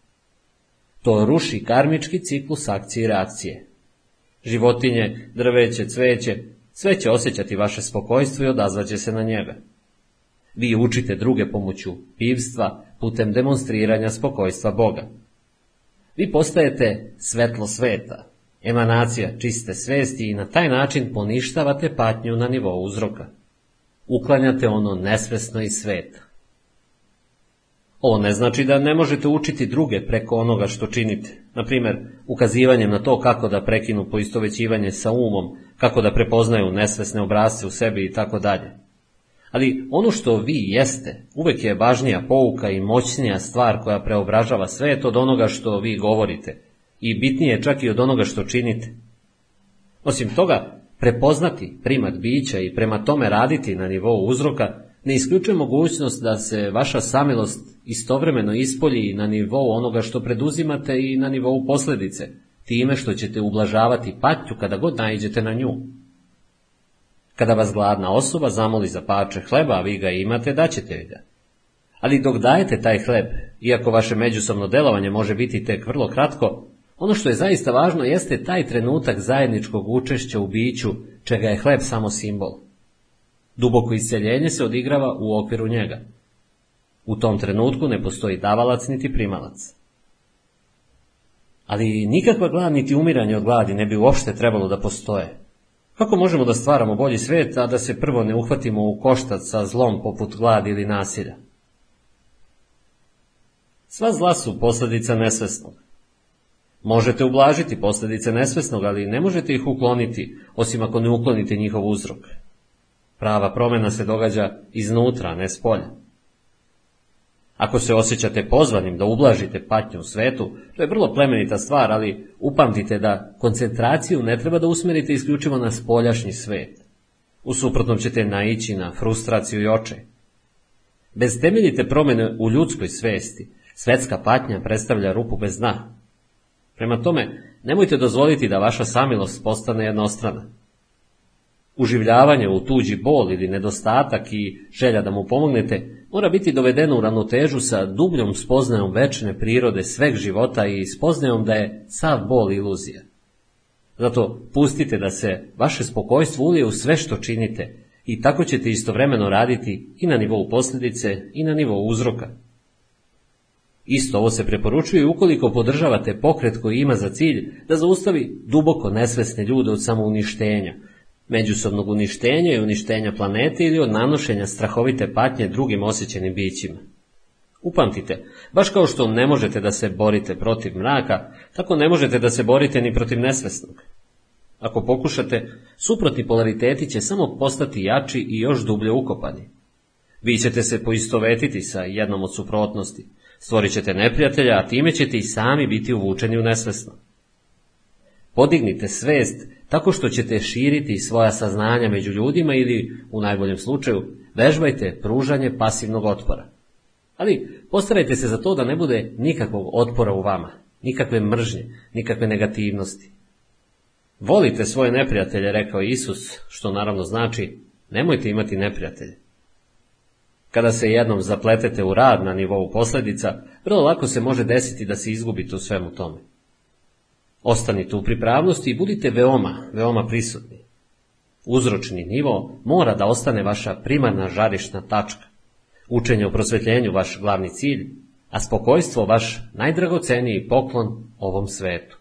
A: To ruši karmički ciklus akcije i reakcije. Životinje, drveće, cveće, sve će osjećati vaše spokojstvo i odazvaće se na njega. Vi učite druge pomoću pivstva putem demonstriranja spokojstva Boga. Vi postajete svetlo sveta, emanacija čiste svesti i na taj način poništavate patnju na nivou uzroka. Uklanjate ono nesvesno iz sveta. Ovo ne znači da ne možete učiti druge preko onoga što činite. Na primjer, ukazivanjem na to kako da prekinu poistovećivanje sa umom, kako da prepoznaju nesvesne obrazce u sebi i tako dalje. Ali ono što vi jeste, uvek je važnija pouka i moćnija stvar koja preobražava svet od onoga što vi govorite i bitnije čak i od onoga što činite. Osim toga, prepoznati primat bića i prema tome raditi na nivou uzroka ne isključuje mogućnost da se vaša samilost istovremeno ispolji na nivou onoga što preduzimate i na nivou posljedice, time što ćete ublažavati patnju kada god naiđete na nju. Kada vas gladna osoba zamoli za pače hleba, a vi ga imate, daćete ga. Ali dok dajete taj hleb, iako vaše međusobno delovanje može biti tek vrlo kratko, ono što je zaista važno jeste taj trenutak zajedničkog učešća u biću, čega je hleb samo simbol. Duboko isceljenje se odigrava u okviru njega. U tom trenutku ne postoji davalac niti primalac. Ali nikakva glad niti umiranje od gladi ne bi uopšte trebalo da postoje. Kako možemo da stvaramo bolji svet, a da se prvo ne uhvatimo u koštac sa zlom poput gladi ili nasilja? Sva zla su posljedica nesvesnog. Možete ublažiti posljedice nesvesnog, ali ne možete ih ukloniti, osim ako ne uklonite njihov uzrok. Prava promjena se događa iznutra, ne s polja. Ako se osjećate pozvanim da ublažite patnju u svetu, to je vrlo plemenita stvar, ali upamtite da koncentraciju ne treba da usmerite isključivo na spoljašnji svet. U suprotnom ćete naići na frustraciju i očaj. Bez temeljite promjene u ljudskoj svesti, svetska patnja predstavlja rupu bez dna. Prema tome, nemojte dozvoliti da vaša samilost postane jednostrana. Uživljavanje u tuđi bol ili nedostatak i želja da mu pomognete mora biti dovedeno u ravnotežu sa dubljom spoznajom večne prirode sveg života i spoznajom da je sav bol iluzija. Zato pustite da se vaše spokojstvo ulije u sve što činite i tako ćete istovremeno raditi i na nivou posljedice i na nivou uzroka. Isto ovo se preporučuje ukoliko podržavate pokret koji ima za cilj da zaustavi duboko nesvesne ljude od samouništenja, međusobnog uništenja i uništenja planete ili od nanošenja strahovite patnje drugim osjećenim bićima. Upamtite, baš kao što ne možete da se borite protiv mraka, tako ne možete da se borite ni protiv nesvesnog. Ako pokušate, suprotni polariteti će samo postati jači i još dublje ukopani. Vi ćete se poistovetiti sa jednom od suprotnosti, stvorit ćete neprijatelja, a time ćete i sami biti uvučeni u nesvesno. Podignite svest tako što ćete širiti svoja saznanja među ljudima ili, u najboljem slučaju, vežbajte pružanje pasivnog otpora. Ali postarajte se za to da ne bude nikakvog otpora u vama, nikakve mržnje, nikakve negativnosti. Volite svoje neprijatelje, rekao Isus, što naravno znači nemojte imati neprijatelje. Kada se jednom zapletete u rad na nivou posljedica, vrlo lako se može desiti da se izgubite u svemu tome. Ostanite u pripravnosti i budite veoma, veoma prisutni. Uzročni nivo mora da ostane vaša primarna žarišna tačka. Učenje o prosvetljenju vaš glavni cilj, a spokojstvo vaš najdragoceniji poklon ovom svetu.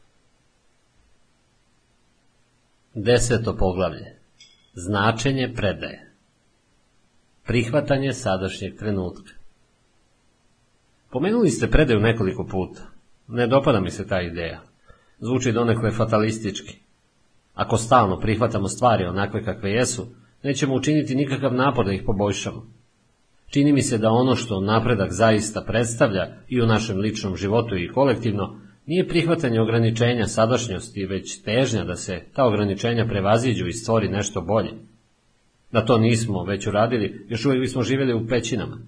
A: Deseto poglavlje. Značenje predaje. Prihvatanje sadašnjeg trenutka. Pomenuli ste predaju nekoliko puta. Ne dopada mi se ta ideja. Zvuči donekle fatalistički. Ako stalno prihvatamo stvari onakve kakve jesu, nećemo učiniti nikakav napor da ih poboljšamo. Čini mi se da ono što napredak zaista predstavlja i u našem ličnom životu i kolektivno, nije prihvatanje ograničenja sadašnjosti, već težnja da se ta ograničenja prevaziđu i stvori nešto bolje. Da to nismo već uradili, još uvijek bismo živjeli u pećinama.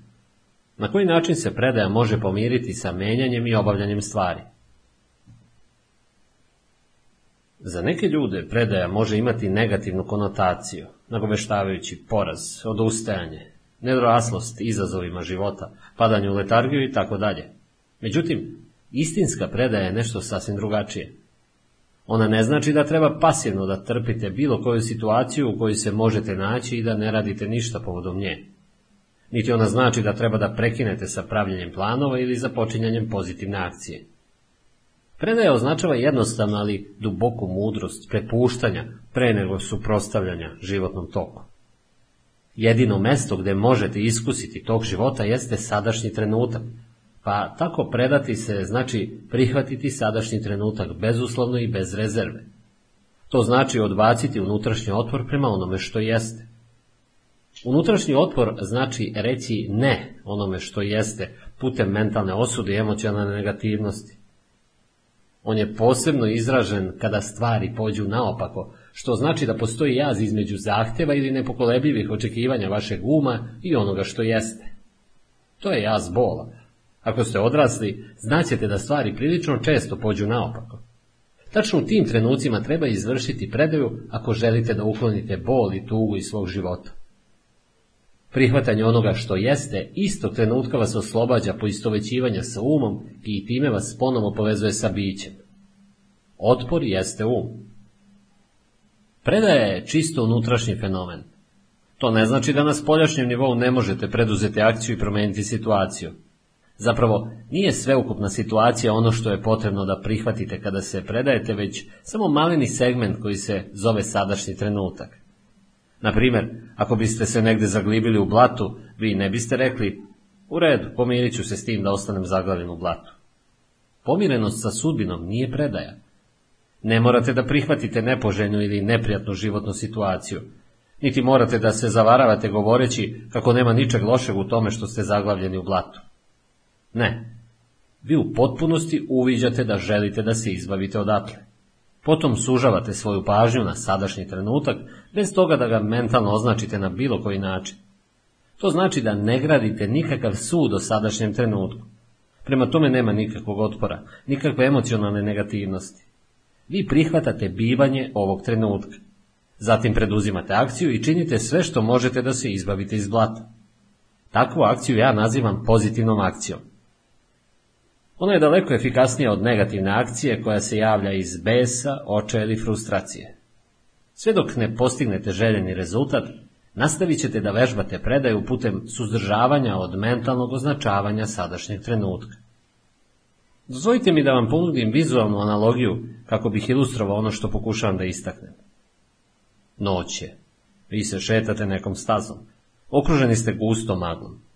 A: Na koji način se predaja može pomiriti sa menjanjem i obavljanjem stvari? Za neke ljude predaja može imati negativnu konotaciju, nagoveštavajući poraz, odustajanje, nedoraslost izazovima života, padanje u letargiju i tako dalje. Međutim, istinska predaja je nešto sasvim drugačije. Ona ne znači da treba pasivno da trpite bilo koju situaciju u kojoj se možete naći i da ne radite ništa povodom nje. Niti ona znači da treba da prekinete sa pravljenjem planova ili započinjanjem pozitivne akcije. Predaja označava jednostavno, ali duboku mudrost, prepuštanja, pre nego suprostavljanja životnom toku. Jedino mesto gde možete iskusiti tog života jeste sadašnji trenutak, pa tako predati se znači prihvatiti sadašnji trenutak bezuslovno i bez rezerve. To znači odbaciti unutrašnji otpor prema onome što jeste. Unutrašnji otpor znači reći ne onome što jeste putem mentalne osude i emocionalne negativnosti. On je posebno izražen kada stvari pođu naopako, što znači da postoji jaz između zahtjeva ili nepokolebljivih očekivanja vašeg uma i onoga što jeste. To je jaz bola. Ako ste odrasli, znaćete da stvari prilično često pođu naopako. Tačno u tim trenucima treba izvršiti predaju ako želite da uklonite bol i tugu iz svog života. Prihvatanje onoga što jeste, istog trenutka vas oslobađa poistovećivanja sa umom i time vas ponovo povezuje sa bićem. Otpor jeste um. Predaja je čisto unutrašnji fenomen. To ne znači da na spoljašnjem nivou ne možete preduzeti akciju i promeniti situaciju. Zapravo, nije sveukupna situacija ono što je potrebno da prihvatite kada se predajete, već samo maleni segment koji se zove sadašnji trenutak. Na primjer, ako biste se negde zaglibili u blatu, vi ne biste rekli, u redu, pomirit ću se s tim da ostanem zaglavljen u blatu. Pomirenost sa sudbinom nije predaja. Ne morate da prihvatite nepoželjnu ili neprijatnu životnu situaciju, niti morate da se zavaravate govoreći kako nema ničeg lošeg u tome što ste zaglavljeni u blatu. Ne, vi u potpunosti uviđate da želite da se izbavite odatle. Potom sužavate svoju pažnju na sadašnji trenutak, bez toga da ga mentalno označite na bilo koji način. To znači da ne gradite nikakav sud o sadašnjem trenutku. Prema tome nema nikakvog otpora, nikakve emocionalne negativnosti. Vi prihvatate bivanje ovog trenutka. Zatim preduzimate akciju i činite sve što možete da se izbavite iz blata. Takvu akciju ja nazivam pozitivnom akcijom. Ona je daleko efikasnija od negativne akcije koja se javlja iz besa, oča ili frustracije. Sve dok ne postignete željeni rezultat, nastavit ćete da vežbate predaju putem suzdržavanja od mentalnog označavanja sadašnjeg trenutka. Dozvolite mi da vam ponudim vizualnu analogiju kako bih ilustrovao ono što pokušavam da istaknem. Noć je. Vi se šetate nekom stazom. Okruženi ste gustom maglom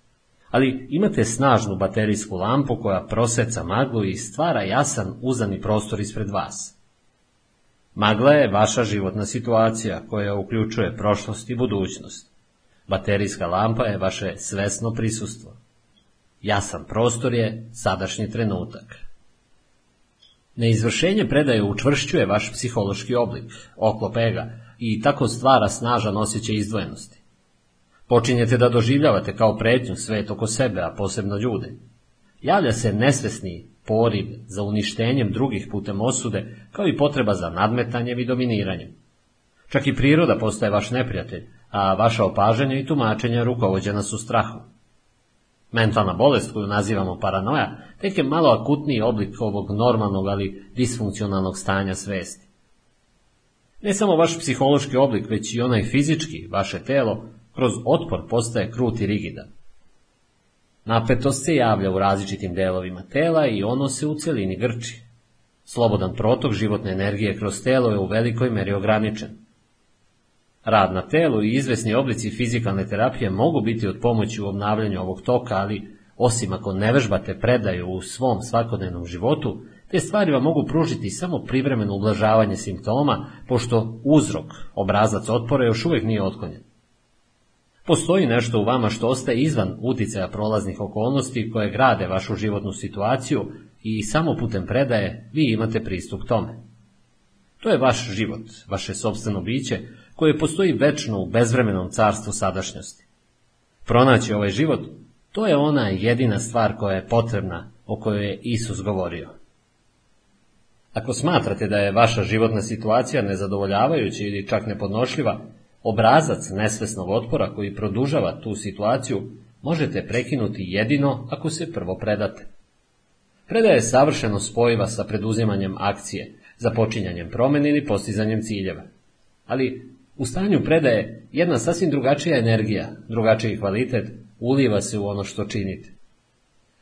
A: ali imate snažnu baterijsku lampu koja proseca maglu i stvara jasan uzani prostor ispred vas. Magla je vaša životna situacija koja uključuje prošlost i budućnost. Baterijska lampa je vaše svesno prisustvo. Jasan prostor je sadašnji trenutak. Neizvršenje predaje učvršćuje vaš psihološki oblik, oklop ega, i tako stvara snažan osjećaj izdvojenosti. Počinjete da doživljavate kao pretnju svet oko sebe, a posebno ljude. Javlja se nesvesni poriv za uništenjem drugih putem osude, kao i potreba za nadmetanjem i dominiranjem. Čak i priroda postaje vaš neprijatelj, a vaša opaženja i tumačenja rukovođena su strahom. Mentalna bolest koju nazivamo paranoja tek je malo akutniji oblik ovog normalnog, ali disfunkcionalnog stanja svesti. Ne samo vaš psihološki oblik, već i onaj fizički, vaše telo, kroz otpor postaje krut i rigidan. Napetost se javlja u različitim delovima tela i ono se u celini grči. Slobodan protok životne energije kroz telo je u velikoj meri ograničen. Rad na telu i izvesni oblici fizikalne terapije mogu biti od pomoći u obnavljanju ovog toka, ali osim ako ne vežbate predaju u svom svakodnevnom životu, te stvari vam mogu pružiti samo privremeno ublažavanje simptoma, pošto uzrok, obrazac otpora još uvijek nije otklonjen. Postoji nešto u vama što ostaje izvan uticaja prolaznih okolnosti koje grade vašu životnu situaciju i samo putem predaje vi imate pristup tome. To je vaš život, vaše sobstveno biće, koje postoji večno u bezvremenom carstvu sadašnjosti. Pronaći ovaj život, to je ona jedina stvar koja je potrebna o kojoj je Isus govorio. Ako smatrate da je vaša životna situacija nezadovoljavajuća ili čak nepodnošljiva, obrazac nesvesnog otpora koji produžava tu situaciju možete prekinuti jedino ako se prvo predate. Predaja je savršeno spojiva sa preduzimanjem akcije, započinjanjem promjene ili postizanjem ciljeva. Ali u stanju predaje jedna sasvim drugačija energija, drugačiji kvalitet, uliva se u ono što činite.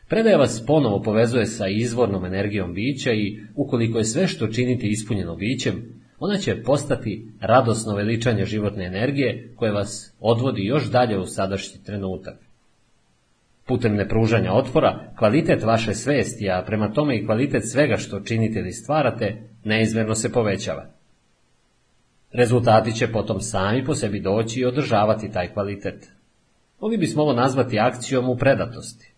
A: Predaja vas ponovo povezuje sa izvornom energijom bića i ukoliko je sve što činite ispunjeno bićem, ona će postati radosno veličanje životne energije koje vas odvodi još dalje u sadašnji trenutak. Putem nepružanja otpora, kvalitet vaše svesti, a prema tome i kvalitet svega što činite ili stvarate, neizmjerno se povećava. Rezultati će potom sami po sebi doći i održavati taj kvalitet. Mogli bismo ovo nazvati akcijom u predatosti.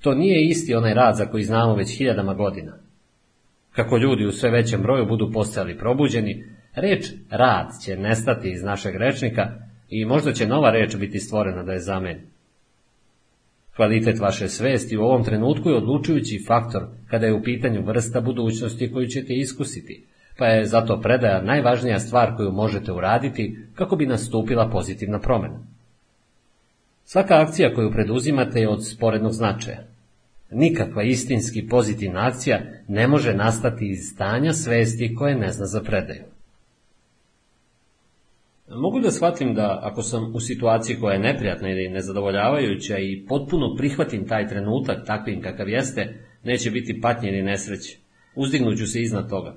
A: To nije isti onaj rad za koji znamo već hiljadama godina. Kako ljudi u sve većem broju budu postajali probuđeni, reč rad će nestati iz našeg rečnika i možda će nova reč biti stvorena da je zameni. Kvalitet vaše svesti u ovom trenutku je odlučujući faktor kada je u pitanju vrsta budućnosti koju ćete iskusiti, pa je zato predaja najvažnija stvar koju možete uraditi kako bi nastupila pozitivna promjena. Svaka akcija koju preduzimate je od sporednog značaja. Nikakva istinski pozitivna akcija ne može nastati iz stanja svesti koje ne zna za predaju. Mogu da shvatim da ako sam u situaciji koja je neprijatna ili nezadovoljavajuća i potpuno prihvatim taj trenutak takvim kakav jeste, neće biti patnje ili nesreće. Uzdignuću se iznad toga.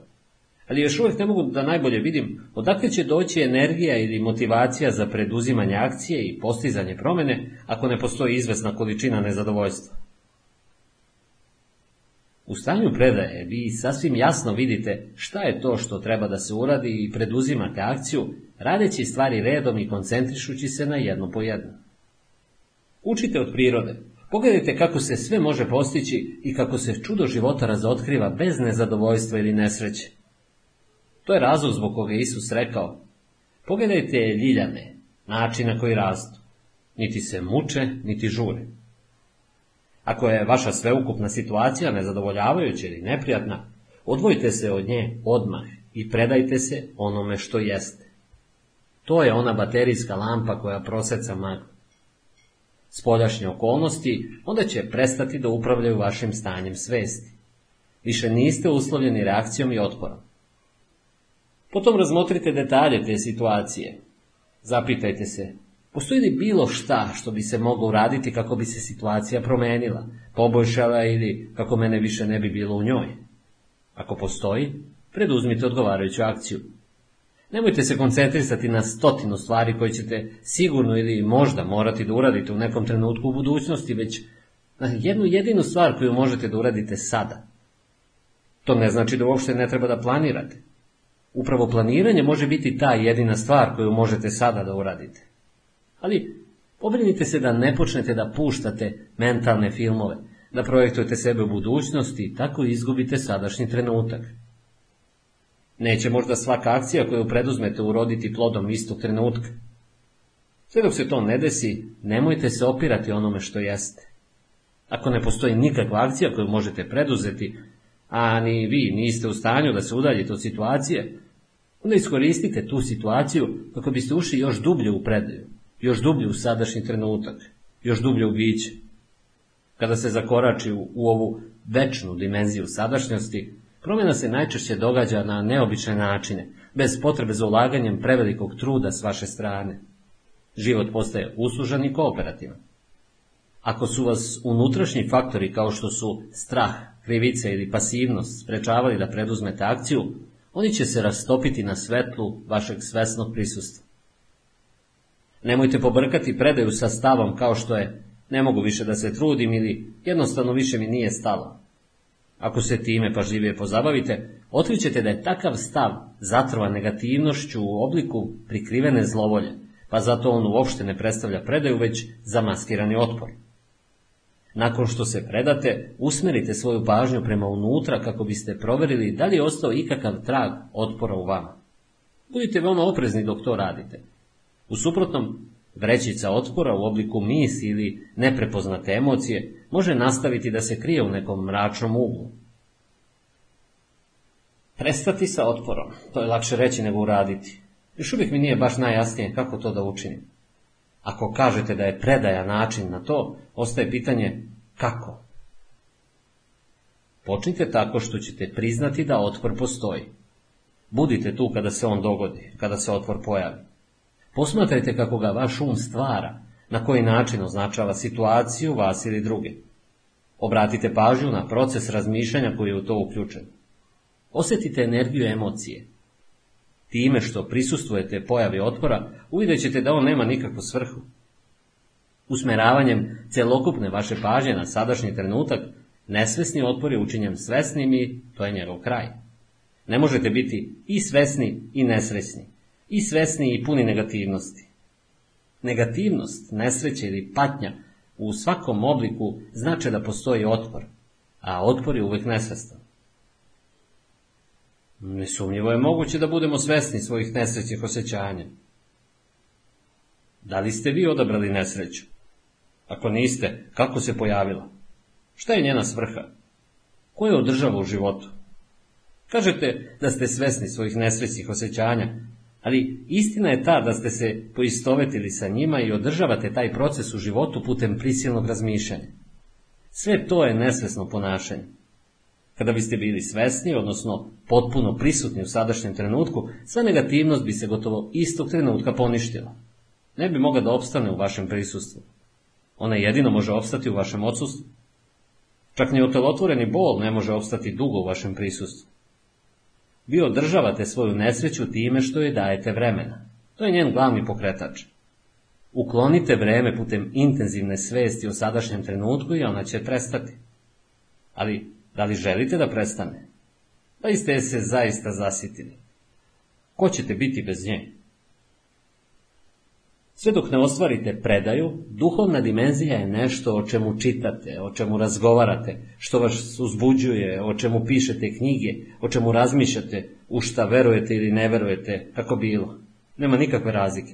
A: Ali još uvijek ne mogu da najbolje vidim odakle će doći energija ili motivacija za preduzimanje akcije i postizanje promjene ako ne postoji izvesna količina nezadovoljstva. U stanju predaje vi sasvim jasno vidite šta je to što treba da se uradi i preduzimate akciju, radeći stvari redom i koncentrišući se na jedno po jedno. Učite od prirode. Pogledajte kako se sve može postići i kako se čudo života razotkriva bez nezadovoljstva ili nesreće. To je razlog zbog koga Isus rekao, pogledajte ljiljane, način na koji rastu. Niti se muče, niti žure. Ako je vaša sveukupna situacija nezadovoljavajuća ili neprijatna, odvojite se od nje odmah i predajte se onome što jeste. To je ona baterijska lampa koja proseca maglu. Spoljašnje okolnosti onda će prestati da upravljaju vašim stanjem svesti. Više niste uslovljeni reakcijom i otporom. Potom razmotrite detalje te situacije. Zapitajte se, Postoji li bilo šta što bi se moglo uraditi kako bi se situacija promenila, poboljšala ili kako mene više ne bi bilo u njoj? Ako postoji, preduzmite odgovarajuću akciju. Nemojte se koncentrisati na stotinu stvari koje ćete sigurno ili možda morati da uradite u nekom trenutku u budućnosti, već na jednu jedinu stvar koju možete da uradite sada. To ne znači da uopšte ne treba da planirate. Upravo planiranje može biti ta jedina stvar koju možete sada da uradite. Ali pobrinite se da ne počnete da puštate mentalne filmove, da projektujete sebe u budućnosti i tako izgubite sadašnji trenutak. Neće možda svaka akcija koju preduzmete uroditi plodom istog trenutka. Sve dok se to ne desi, nemojte se opirati onome što jeste. Ako ne postoji nikakva akcija koju možete preduzeti, a ni vi niste u stanju da se udaljite od situacije, onda iskoristite tu situaciju kako biste ušli još dublje u predaju još dublje u sadašnji trenutak, još dublje u biće. Kada se zakorači u, u ovu večnu dimenziju sadašnjosti, promjena se najčešće događa na neobične načine, bez potrebe za ulaganjem prevelikog truda s vaše strane. Život postaje uslužan i kooperativan. Ako su vas unutrašnji faktori kao što su strah, krivica ili pasivnost sprečavali da preduzmete akciju, oni će se rastopiti na svetlu vašeg svesnog prisustva. Nemojte pobrkati predaju sa stavom kao što je ne mogu više da se trudim ili jednostavno više mi nije stalo. Ako se time pažljivije pozabavite, otkrićete da je takav stav zatrovan negativnošću u obliku prikrivene zlovolje, pa zato on uopšte ne predstavlja predaju, već zamaskirani otpor. Nakon što se predate, usmerite svoju pažnju prema unutra kako biste proverili da li je ostao ikakav trag otpora u vama. Budite veoma oprezni dok to radite. U suprotnom, vrećica otpora u obliku misli ili neprepoznate emocije može nastaviti da se krije u nekom mračnom uglu. Prestati sa otporom, to je lakše reći nego uraditi. Još uvijek mi nije baš najjasnije kako to da učinim. Ako kažete da je predaja način na to, ostaje pitanje kako. Počnite tako što ćete priznati da otpor postoji. Budite tu kada se on dogodi, kada se otpor pojavi. Posmatrajte kako ga vaš um stvara, na koji način označava situaciju, vas ili druge. Obratite pažnju na proces razmišljanja koji je u to uključen. Osjetite energiju emocije. Time što prisustvujete pojavi otpora, uvidjet ćete da on nema nikakvu svrhu. Usmeravanjem celokupne vaše pažnje na sadašnji trenutak, nesvesni otpor je učinjen svesnim i to je njegov kraj. Ne možete biti i svesni i nesresni, i svesni i puni negativnosti. Negativnost, nesreće ili patnja u svakom obliku znače da postoji otpor, a otpor je uvek nesvestan. Nesumnjivo je moguće da budemo svesni svojih nesrećnih osjećanja. Da li ste vi odabrali nesreću? Ako niste, kako se pojavila? Šta je njena svrha? Ko je održava u životu? Kažete da ste svesni svojih nesrećnih osjećanja, ali istina je ta da ste se poistovetili sa njima i održavate taj proces u životu putem prisilnog razmišljanja. Sve to je nesvesno ponašanje. Kada biste bili svesni, odnosno potpuno prisutni u sadašnjem trenutku, sva negativnost bi se gotovo istog trenutka poništila. Ne bi mogla da opstane u vašem prisustvu. Ona jedino može opstati u vašem odsustvu. Čak ni otelotvoreni bol ne može opstati dugo u vašem prisustvu. Vi održavate svoju nesreću time što joj dajete vremena. To je njen glavni pokretač. Uklonite vreme putem intenzivne svesti o sadašnjem trenutku i ona će prestati. Ali, da li želite da prestane? Pa ste se zaista zasitili. Ko ćete biti bez nje? Sve dok ne ostvarite predaju, duhovna dimenzija je nešto o čemu čitate, o čemu razgovarate, što vas uzbuđuje, o čemu pišete knjige, o čemu razmišljate, u šta verujete ili ne verujete, kako bilo. Nema nikakve razlike.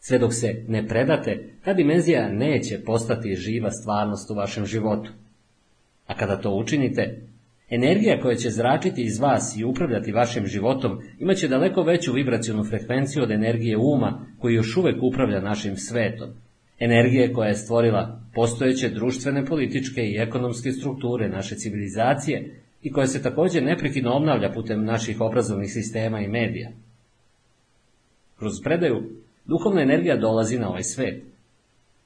A: Sve dok se ne predate, ta dimenzija neće postati živa stvarnost u vašem životu. A kada to učinite, Energija koja će zračiti iz vas i upravljati vašim životom imaće daleko veću vibracijonu frekvenciju od energije uma koji još uvek upravlja našim svetom. Energije koja je stvorila postojeće društvene, političke i ekonomske strukture naše civilizacije i koja se također neprekidno obnavlja putem naših obrazovnih sistema i medija. Kroz predaju, duhovna energija dolazi na ovaj svet.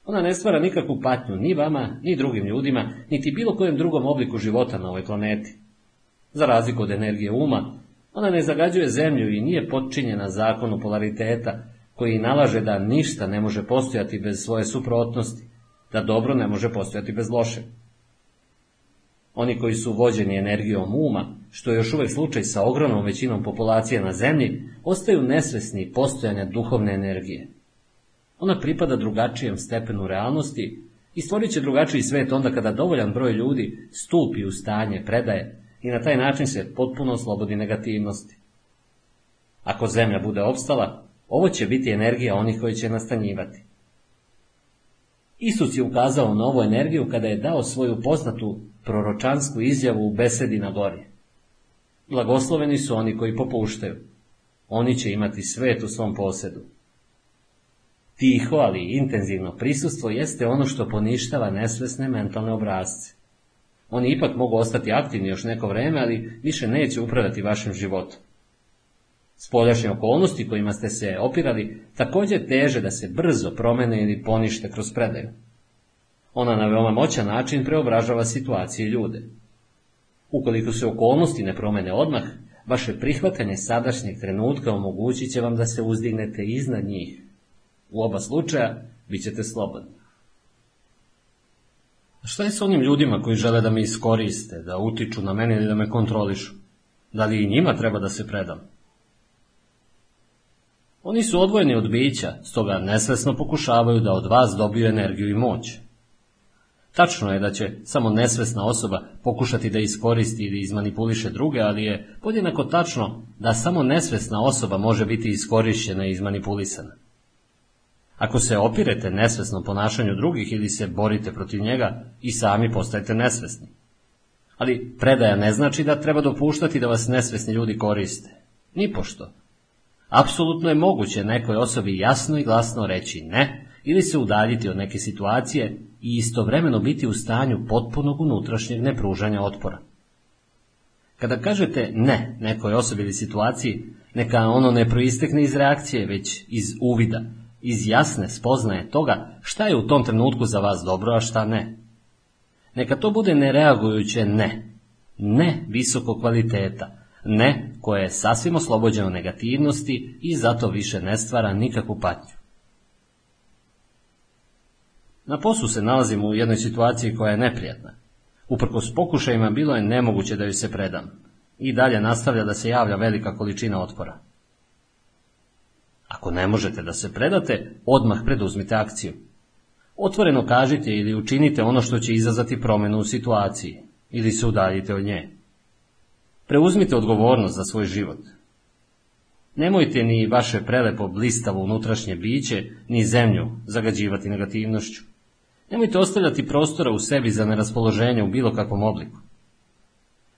A: Ona ne stvara nikakvu patnju ni vama, ni drugim ljudima, niti bilo kojem drugom obliku života na ovoj planeti. Za razliku od energije uma, ona ne zagađuje zemlju i nije potčinjena zakonu polariteta, koji nalaže da ništa ne može postojati bez svoje suprotnosti, da dobro ne može postojati bez loše. Oni koji su vođeni energijom uma, što je još uvek slučaj sa ogromnom većinom populacije na zemlji, ostaju nesvesni postojanja duhovne energije. Ona pripada drugačijem stepenu realnosti i stvorit će drugačiji svet onda kada dovoljan broj ljudi stupi u stanje predaje i na taj način se potpuno oslobodi negativnosti. Ako zemlja bude opstala, ovo će biti energija onih koji će nastanjivati. Isus je ukazao na ovu energiju kada je dao svoju poznatu proročansku izjavu u besedi na gori. Blagosloveni su oni koji popuštaju. Oni će imati svet u svom posedu. Tiho, ali intenzivno prisustvo jeste ono što poništava nesvesne mentalne obrazce. Oni ipak mogu ostati aktivni još neko vreme, ali više neće upravljati vašim životom. Spoljašnje okolnosti kojima ste se opirali također teže da se brzo promene ili ponište kroz predaju. Ona na veoma moćan način preobražava situacije ljude. Ukoliko se okolnosti ne promene odmah, vaše prihvatanje sadašnjeg trenutka omogućit će vam da se uzdignete iznad njih. U oba slučaja bit ćete slobodni. Šta je s onim ljudima koji žele da me iskoriste, da utiču na mene ili da me kontrolišu? Da li i njima treba da se predam? Oni su odvojeni od bića, stoga nesvesno pokušavaju da od vas dobiju energiju i moć. Tačno je da će samo nesvesna osoba pokušati da iskoristi ili izmanipuliše druge, ali je podjednako tačno da samo nesvesna osoba može biti iskorišćena i izmanipulisana. Ako se opirete nesvesnom ponašanju drugih ili se borite protiv njega, i sami postajete nesvesni. Ali predaja ne znači da treba dopuštati da vas nesvesni ljudi koriste. Nipošto. Apsolutno je moguće nekoj osobi jasno i glasno reći ne, ili se udaljiti od neke situacije i istovremeno biti u stanju potpunog unutrašnjeg nepružanja otpora. Kada kažete ne nekoj osobi ili situaciji, neka ono ne proistekne iz reakcije, već iz uvida, iz jasne spoznaje toga šta je u tom trenutku za vas dobro, a šta ne. Neka to bude nereagujuće ne, ne visoko kvaliteta, ne koje je sasvim oslobođeno negativnosti i zato više ne stvara nikakvu patnju. Na poslu se nalazimo u jednoj situaciji koja je neprijatna. Uprkos pokušajima bilo je nemoguće da joj se predam. I dalje nastavlja da se javlja velika količina otpora. Ako ne možete da se predate, odmah preduzmite akciju. Otvoreno kažite ili učinite ono što će izazvati promjenu u situaciji, ili se udaljite od nje. Preuzmite odgovornost za svoj život. Nemojte ni vaše prelepo blistavo unutrašnje biće, ni zemlju zagađivati negativnošću. Nemojte ostavljati prostora u sebi za neraspoloženje u bilo kakvom obliku.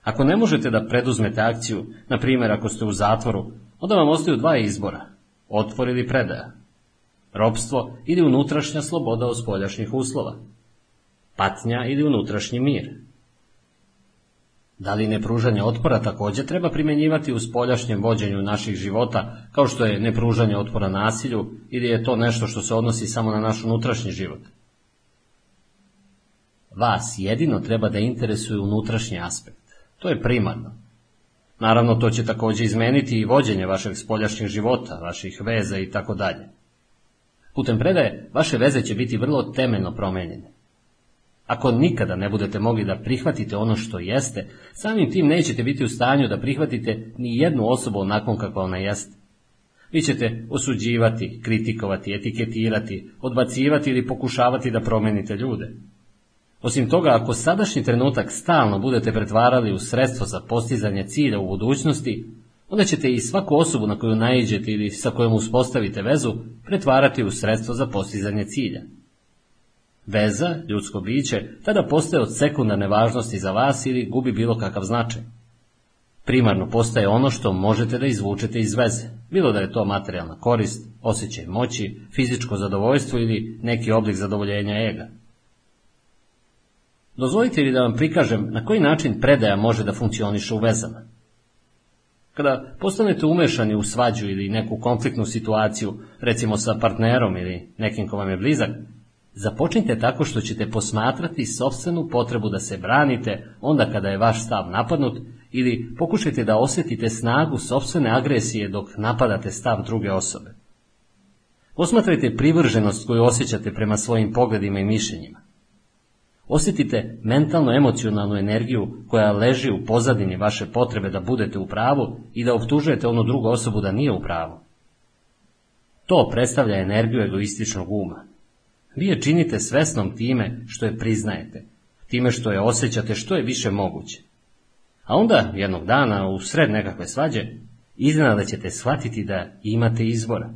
A: Ako ne možete da preduzmete akciju, na primjer ako ste u zatvoru, onda vam ostaju dva izbora, otvor ili predaja, ropstvo ili unutrašnja sloboda od spoljašnjih uslova, patnja ili unutrašnji mir. Da li nepružanje otpora također treba primjenjivati u spoljašnjem vođenju naših života, kao što je nepružanje otpora nasilju, ili je to nešto što se odnosi samo na naš unutrašnji život? Vas jedino treba da interesuje unutrašnji aspekt. To je primarno. Naravno, to će također izmeniti i vođenje vašeg spoljašnjeg života, vaših veza i tako dalje. Putem predaje, vaše veze će biti vrlo temeljno promenjene. Ako nikada ne budete mogli da prihvatite ono što jeste, samim tim nećete biti u stanju da prihvatite ni jednu osobu onakvom kakva ona jeste. Vi ćete osuđivati, kritikovati, etiketirati, odbacivati ili pokušavati da promenite ljude. Osim toga, ako sadašnji trenutak stalno budete pretvarali u sredstvo za postizanje cilja u budućnosti, onda ćete i svaku osobu na koju naiđete ili sa kojom uspostavite vezu pretvarati u sredstvo za postizanje cilja. Veza, ljudsko biće, tada postaje od sekundarne važnosti za vas ili gubi bilo kakav značaj. Primarno postaje ono što možete da izvučete iz veze, bilo da je to materijalna korist, osjećaj moći, fizičko zadovoljstvo ili neki oblik zadovoljenja ega. Dozvolite li da vam prikažem na koji način predaja može da funkcioniše u vezama. Kada postanete umešani u svađu ili neku konfliktnu situaciju, recimo sa partnerom ili nekim ko vam je blizak, započnite tako što ćete posmatrati sobstvenu potrebu da se branite onda kada je vaš stav napadnut ili pokušajte da osjetite snagu sobstvene agresije dok napadate stav druge osobe. Posmatrajte privrženost koju osjećate prema svojim pogledima i mišljenjima. Osjetite mentalno-emocionalnu energiju koja leži u pozadini vaše potrebe da budete u pravu i da optužujete onu drugu osobu da nije u pravu. To predstavlja energiju egoističnog uma. Vi je činite svesnom time što je priznajete, time što je osjećate što je više moguće. A onda, jednog dana, u sred nekakve svađe, iznenada ćete shvatiti da imate izbora.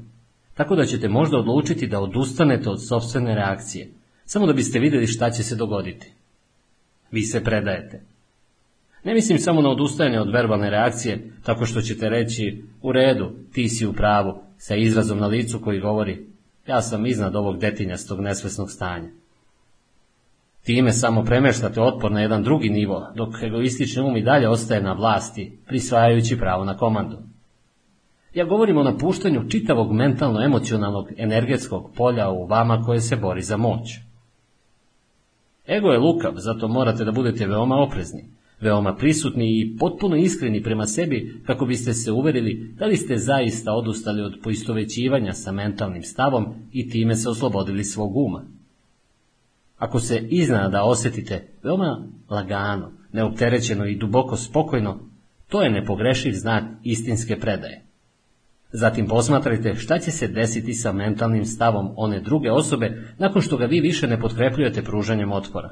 A: Tako da ćete možda odlučiti da odustanete od sobstvene reakcije, samo da biste vidjeli šta će se dogoditi. Vi se predajete. Ne mislim samo na odustajanje od verbalne reakcije, tako što ćete reći, u redu, ti si u pravu, sa izrazom na licu koji govori, Ja sam iznad ovog detinjastog nesvesnog stanja. Time samo premeštate otpor na jedan drugi nivo, dok egoistični um i dalje ostaje na vlasti, prisvajajući pravo na komandu. Ja govorim o napuštanju čitavog mentalno-emocionalnog energetskog polja u vama koje se bori za moć. Ego je lukav, zato morate da budete veoma oprezni, veoma prisutni i potpuno iskreni prema sebi kako biste se uverili da li ste zaista odustali od poistovećivanja sa mentalnim stavom i time se oslobodili svog uma. Ako se iznada osetite veoma lagano, neopterećeno i duboko spokojno, to je nepogrešiv znak istinske predaje. Zatim posmatrajte šta će se desiti sa mentalnim stavom one druge osobe nakon što ga vi više ne potkrepljujete pružanjem otpora.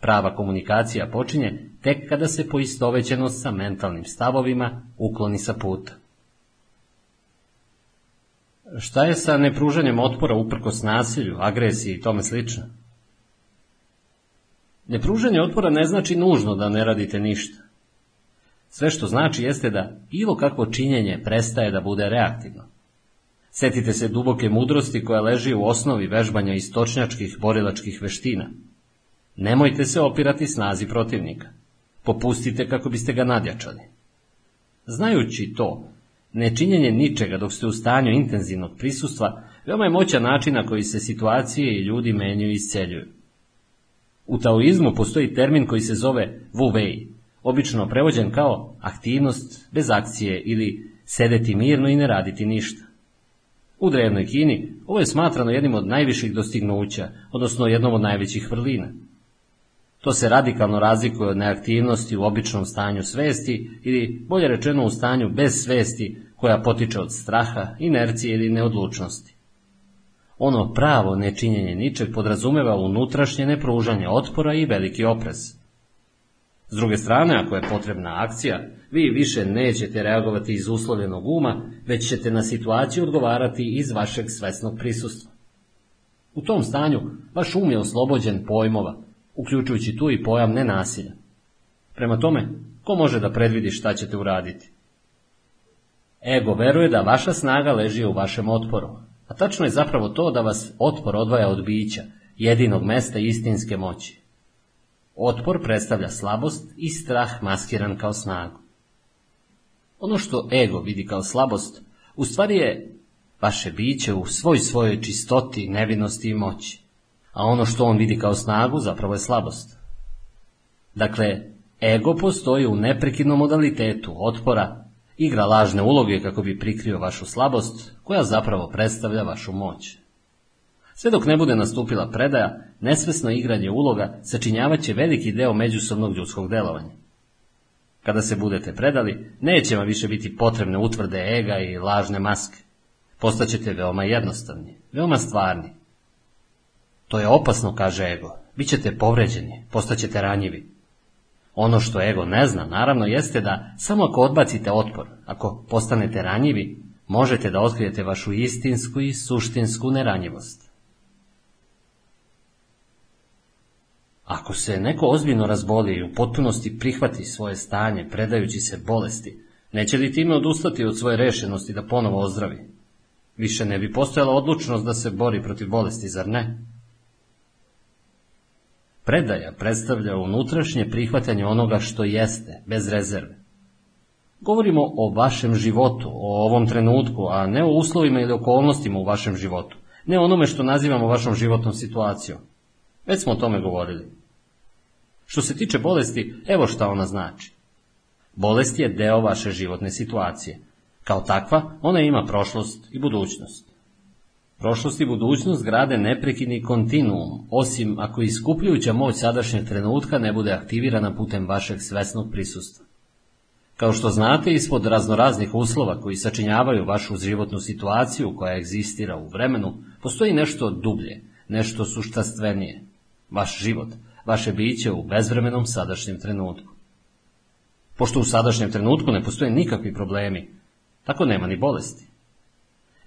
A: Prava komunikacija počinje tek kada se poistovećenost sa mentalnim stavovima ukloni sa puta. Šta je sa nepružanjem otpora uprkos nasilju, agresiji i tome slično? Nepružanje otpora ne znači nužno da ne radite ništa. Sve što znači jeste da bilo kakvo činjenje prestaje da bude reaktivno. Setite se duboke mudrosti koja leži u osnovi vežbanja istočnjačkih borilačkih veština. Nemojte se opirati snazi protivnika. Popustite kako biste ga nadjačali. Znajući to, nečinjenje ničega dok ste u stanju intenzivnog prisustva, veoma je moćan način na koji se situacije i ljudi menjuju i isceljuju. U taoizmu postoji termin koji se zove wu wei, obično prevođen kao aktivnost bez akcije ili sedeti mirno i ne raditi ništa. U drevnoj Kini ovo je smatrano jednim od najviših dostignuća, odnosno jednom od najvećih vrlina. To se radikalno razlikuje od neaktivnosti u običnom stanju svesti ili, bolje rečeno, u stanju bez svesti koja potiče od straha, inercije ili neodlučnosti. Ono pravo nečinjenje ničeg podrazumeva unutrašnje nepružanje otpora i veliki oprez. S druge strane, ako je potrebna akcija, vi više nećete reagovati iz uslovljenog uma, već ćete na situaciju odgovarati iz vašeg svesnog prisustva. U tom stanju vaš um je oslobođen pojmova, uključujući tu i pojam nenasilja. Prema tome, ko može da predvidi šta ćete uraditi? Ego veruje da vaša snaga leži u vašem otporu, a tačno je zapravo to da vas otpor odvaja od bića, jedinog mesta istinske moći. Otpor predstavlja slabost i strah maskiran kao snagu. Ono što ego vidi kao slabost, u stvari je vaše biće u svoj svojoj čistoti, nevinosti i moći, a ono što on vidi kao snagu zapravo je slabost. Dakle, ego postoji u neprekidnom modalitetu otpora, igra lažne uloge kako bi prikrio vašu slabost, koja zapravo predstavlja vašu moć. Sve dok ne bude nastupila predaja, nesvesno igranje uloga sačinjavat će veliki deo međusobnog ljudskog delovanja. Kada se budete predali, neće vam više biti potrebne utvrde ega i lažne maske. Postaćete veoma jednostavni, veoma stvarni. To je opasno, kaže ego. Bićete povređeni, postaćete ranjivi. Ono što ego ne zna, naravno, jeste da samo ako odbacite otpor, ako postanete ranjivi, možete da otkrijete vašu istinsku i suštinsku neranjivost. Ako se neko ozbiljno razboli i u potpunosti prihvati svoje stanje, predajući se bolesti, neće li time odustati od svoje rešenosti da ponovo ozdravi? Više ne bi postojala odlučnost da se bori protiv bolesti, zar ne? Predaja predstavlja unutrašnje prihvatanje onoga što jeste, bez rezerve. Govorimo o vašem životu, o ovom trenutku, a ne o uslovima ili okolnostima u vašem životu, ne onome što nazivamo vašom životnom situacijom. Već smo o tome govorili. Što se tiče bolesti, evo šta ona znači. Bolest je deo vaše životne situacije. Kao takva, ona ima prošlost i budućnost. Prošlost i budućnost grade neprekidni kontinuum, osim ako iskupljujuća moć sadašnjeg trenutka ne bude aktivirana putem vašeg svesnog prisustva. Kao što znate, ispod raznoraznih uslova koji sačinjavaju vašu životnu situaciju koja egzistira u vremenu, postoji nešto dublje, nešto suštastvenije. Vaš život, vaše biće u bezvremenom sadašnjem trenutku. Pošto u sadašnjem trenutku ne postoje nikakvi problemi, tako nema ni bolesti.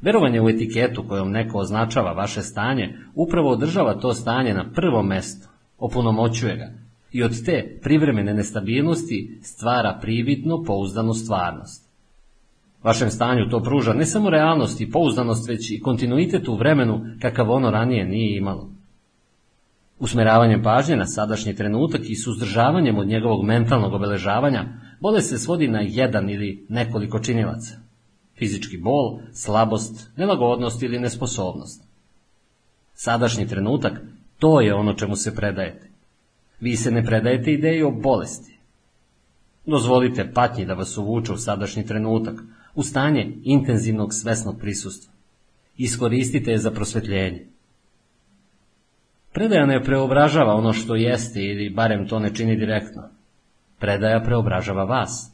A: Verovanje u etiketu kojom neko označava vaše stanje upravo održava to stanje na prvo mesto, opunomoćuje ga i od te privremene nestabilnosti stvara prividno pouzdanu stvarnost. Vašem stanju to pruža ne samo realnost i pouzdanost, već i kontinuitet u vremenu kakav ono ranije nije imalo. Usmeravanjem pažnje na sadašnji trenutak i suzdržavanjem od njegovog mentalnog obeležavanja, bolest se svodi na jedan ili nekoliko činilaca. Fizički bol, slabost, nelagodnost ili nesposobnost. Sadašnji trenutak, to je ono čemu se predajete. Vi se ne predajete ideji o bolesti. Dozvolite patnji da vas uvuče u sadašnji trenutak, u stanje intenzivnog svesnog prisustva. Iskoristite je za prosvetljenje. Predaja ne preobražava ono što jeste ili barem to ne čini direktno. Predaja preobražava vas.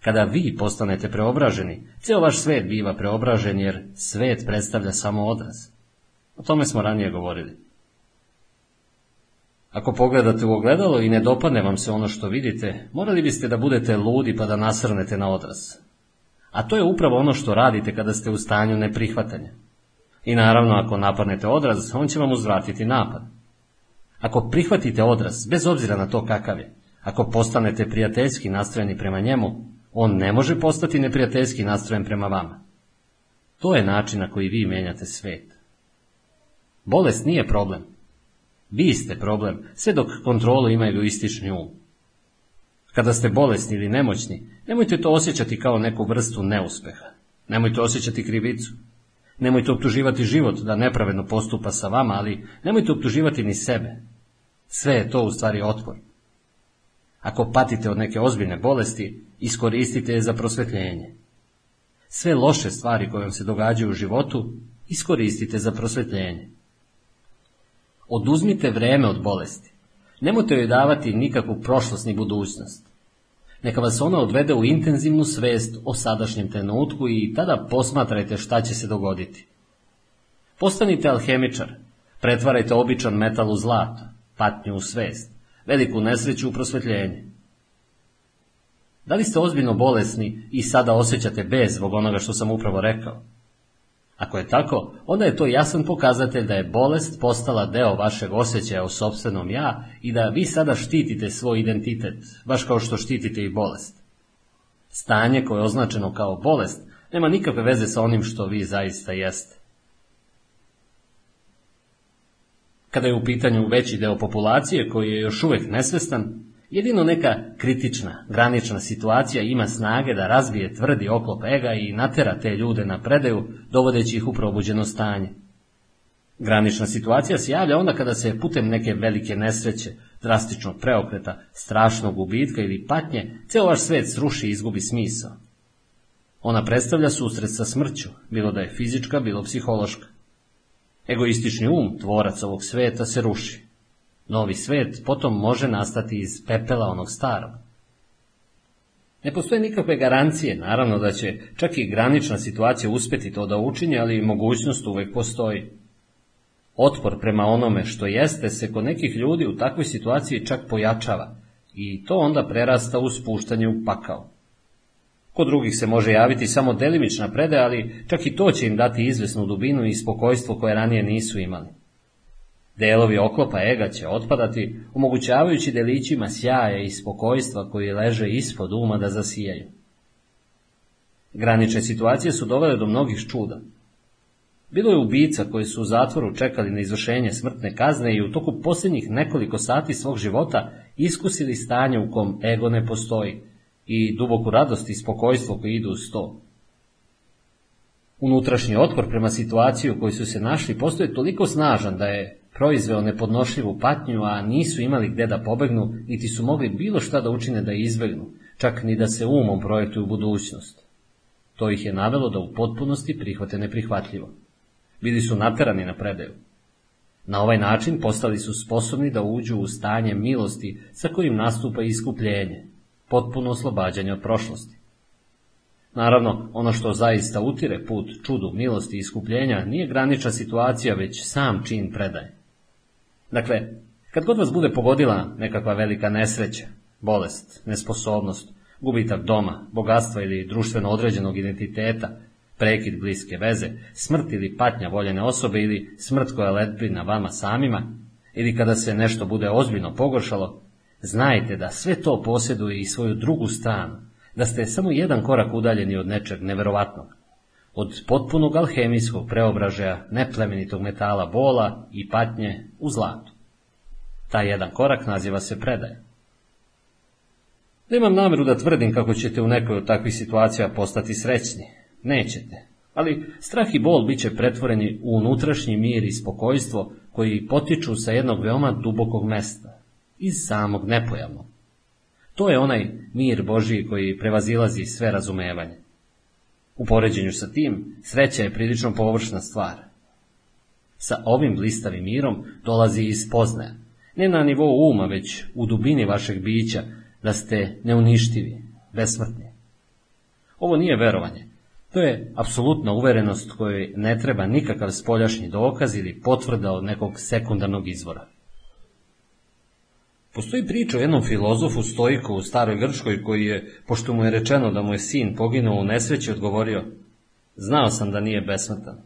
A: Kada vi postanete preobraženi, ceo vaš svet biva preobražen jer svet predstavlja samo odraz. O tome smo ranije govorili. Ako pogledate u ogledalo i ne dopadne vam se ono što vidite, morali biste da budete ludi pa da nasrnete na odraz. A to je upravo ono što radite kada ste u stanju neprihvatanja. I naravno, ako napadnete odraz, on će vam uzvratiti napad. Ako prihvatite odraz, bez obzira na to kakav je, ako postanete prijateljski nastrojeni prema njemu, on ne može postati neprijateljski nastrojen prema vama. To je način na koji vi menjate svet. Bolest nije problem. Vi ste problem, sve dok kontrolu ima egoistični um. Kada ste bolesni ili nemoćni, nemojte to osjećati kao neku vrstu neuspeha. Nemojte osjećati krivicu. Nemojte optuživati život da nepravedno postupa sa vama, ali nemojte optuživati ni sebe. Sve je to u stvari otpor. Ako patite od neke ozbiljne bolesti, iskoristite je za prosvetljenje. Sve loše stvari koje vam se događaju u životu, iskoristite za prosvetljenje. Oduzmite vreme od bolesti. Nemojte joj davati nikakvu prošlost ni budućnost. Neka vas ona odvede u intenzivnu svest o sadašnjem trenutku i tada posmatrajte šta će se dogoditi. Postanite alhemičar, pretvarajte običan metal u zlato, patnju u svest, veliku nesreću u prosvetljenje. Da li ste ozbiljno bolesni i sada osjećate bez zbog onoga što sam upravo rekao? Ako je tako, onda je to jasan pokazatelj da je bolest postala deo vašeg osjećaja o sobstvenom ja i da vi sada štitite svoj identitet, baš kao što štitite i bolest. Stanje koje je označeno kao bolest nema nikakve veze sa onim što vi zaista jeste. Kada je u pitanju veći deo populacije koji je još uvek nesvestan, Jedino neka kritična, granična situacija ima snage da razbije tvrdi oklop ega i natera te ljude na predaju, dovodeći ih u probuđeno stanje. Granična situacija se javlja onda kada se putem neke velike nesreće, drastičnog preokreta, strašnog gubitka ili patnje, ceo vaš svet sruši i izgubi smisao. Ona predstavlja susret sa smrću, bilo da je fizička, bilo psihološka. Egoistični um, tvorac ovog sveta, se ruši. Novi svet potom može nastati iz pepela onog starog. Ne postoje nikakve garancije, naravno da će čak i granična situacija uspeti to da učini, ali mogućnost uvek postoji. Otpor prema onome što jeste se kod nekih ljudi u takvoj situaciji čak pojačava i to onda prerasta u spuštanje u pakao. Kod drugih se može javiti samo delimična predaja, ali čak i to će im dati izvesnu dubinu i spokojstvo koje ranije nisu imali. Delovi oklopa ega će otpadati, omogućavajući delićima sjaja i spokojstva koji leže ispod uma da zasijaju. Granične situacije su dovele do mnogih čuda. Bilo je ubica koji su u zatvoru čekali na izvršenje smrtne kazne i u toku posljednjih nekoliko sati svog života iskusili stanje u kom ego ne postoji i duboku radost i spokojstvo koji idu uz to. Unutrašnji otpor prema situaciji u kojoj su se našli postoje toliko snažan da je proizveo nepodnošljivu patnju, a nisu imali gde da pobegnu, niti su mogli bilo šta da učine da izbegnu, čak ni da se umom projektuju budućnost. To ih je navelo da u potpunosti prihvate neprihvatljivo. Bili su naterani na predaju. Na ovaj način postali su sposobni da uđu u stanje milosti sa kojim nastupa iskupljenje, potpuno oslobađanje od prošlosti. Naravno, ono što zaista utire put čudu milosti i iskupljenja nije granična situacija, već sam čin predaje. Dakle, kad god vas bude pogodila nekakva velika nesreća, bolest, nesposobnost, gubitak doma, bogatstva ili društveno određenog identiteta, prekid bliske veze, smrt ili patnja voljene osobe ili smrt koja letbi na vama samima, ili kada se nešto bude ozbiljno pogoršalo, znajte da sve to posjeduje i svoju drugu stranu, da ste samo jedan korak udaljeni od nečeg neverovatnog, od potpunog alhemijskog preobražaja neplemenitog metala bola i patnje u zlatu. Taj jedan korak naziva se predaje. Nemam nameru da tvrdim kako ćete u nekoj od takvih situacija postati srećni. Nećete. Ali strah i bol bit će pretvoreni u unutrašnji mir i spokojstvo koji potiču sa jednog veoma dubokog mesta, iz samog nepojavnog. To je onaj mir Božiji koji prevazilazi sve razumevanje. U poređenju sa tim, sreća je prilično površna stvar. Sa ovim blistavim mirom dolazi iz poznaja, ne na nivou uma, već u dubini vašeg bića, da ste neuništivi, besmrtni. Ovo nije verovanje. To je apsolutna uverenost kojoj ne treba nikakav spoljašnji dokaz ili potvrda od nekog sekundarnog izvora. Postoji priča o jednom filozofu stojku u staroj Grčkoj koji je, pošto mu je rečeno da mu je sin poginuo u nesreći, odgovorio Znao sam da nije besmrtan.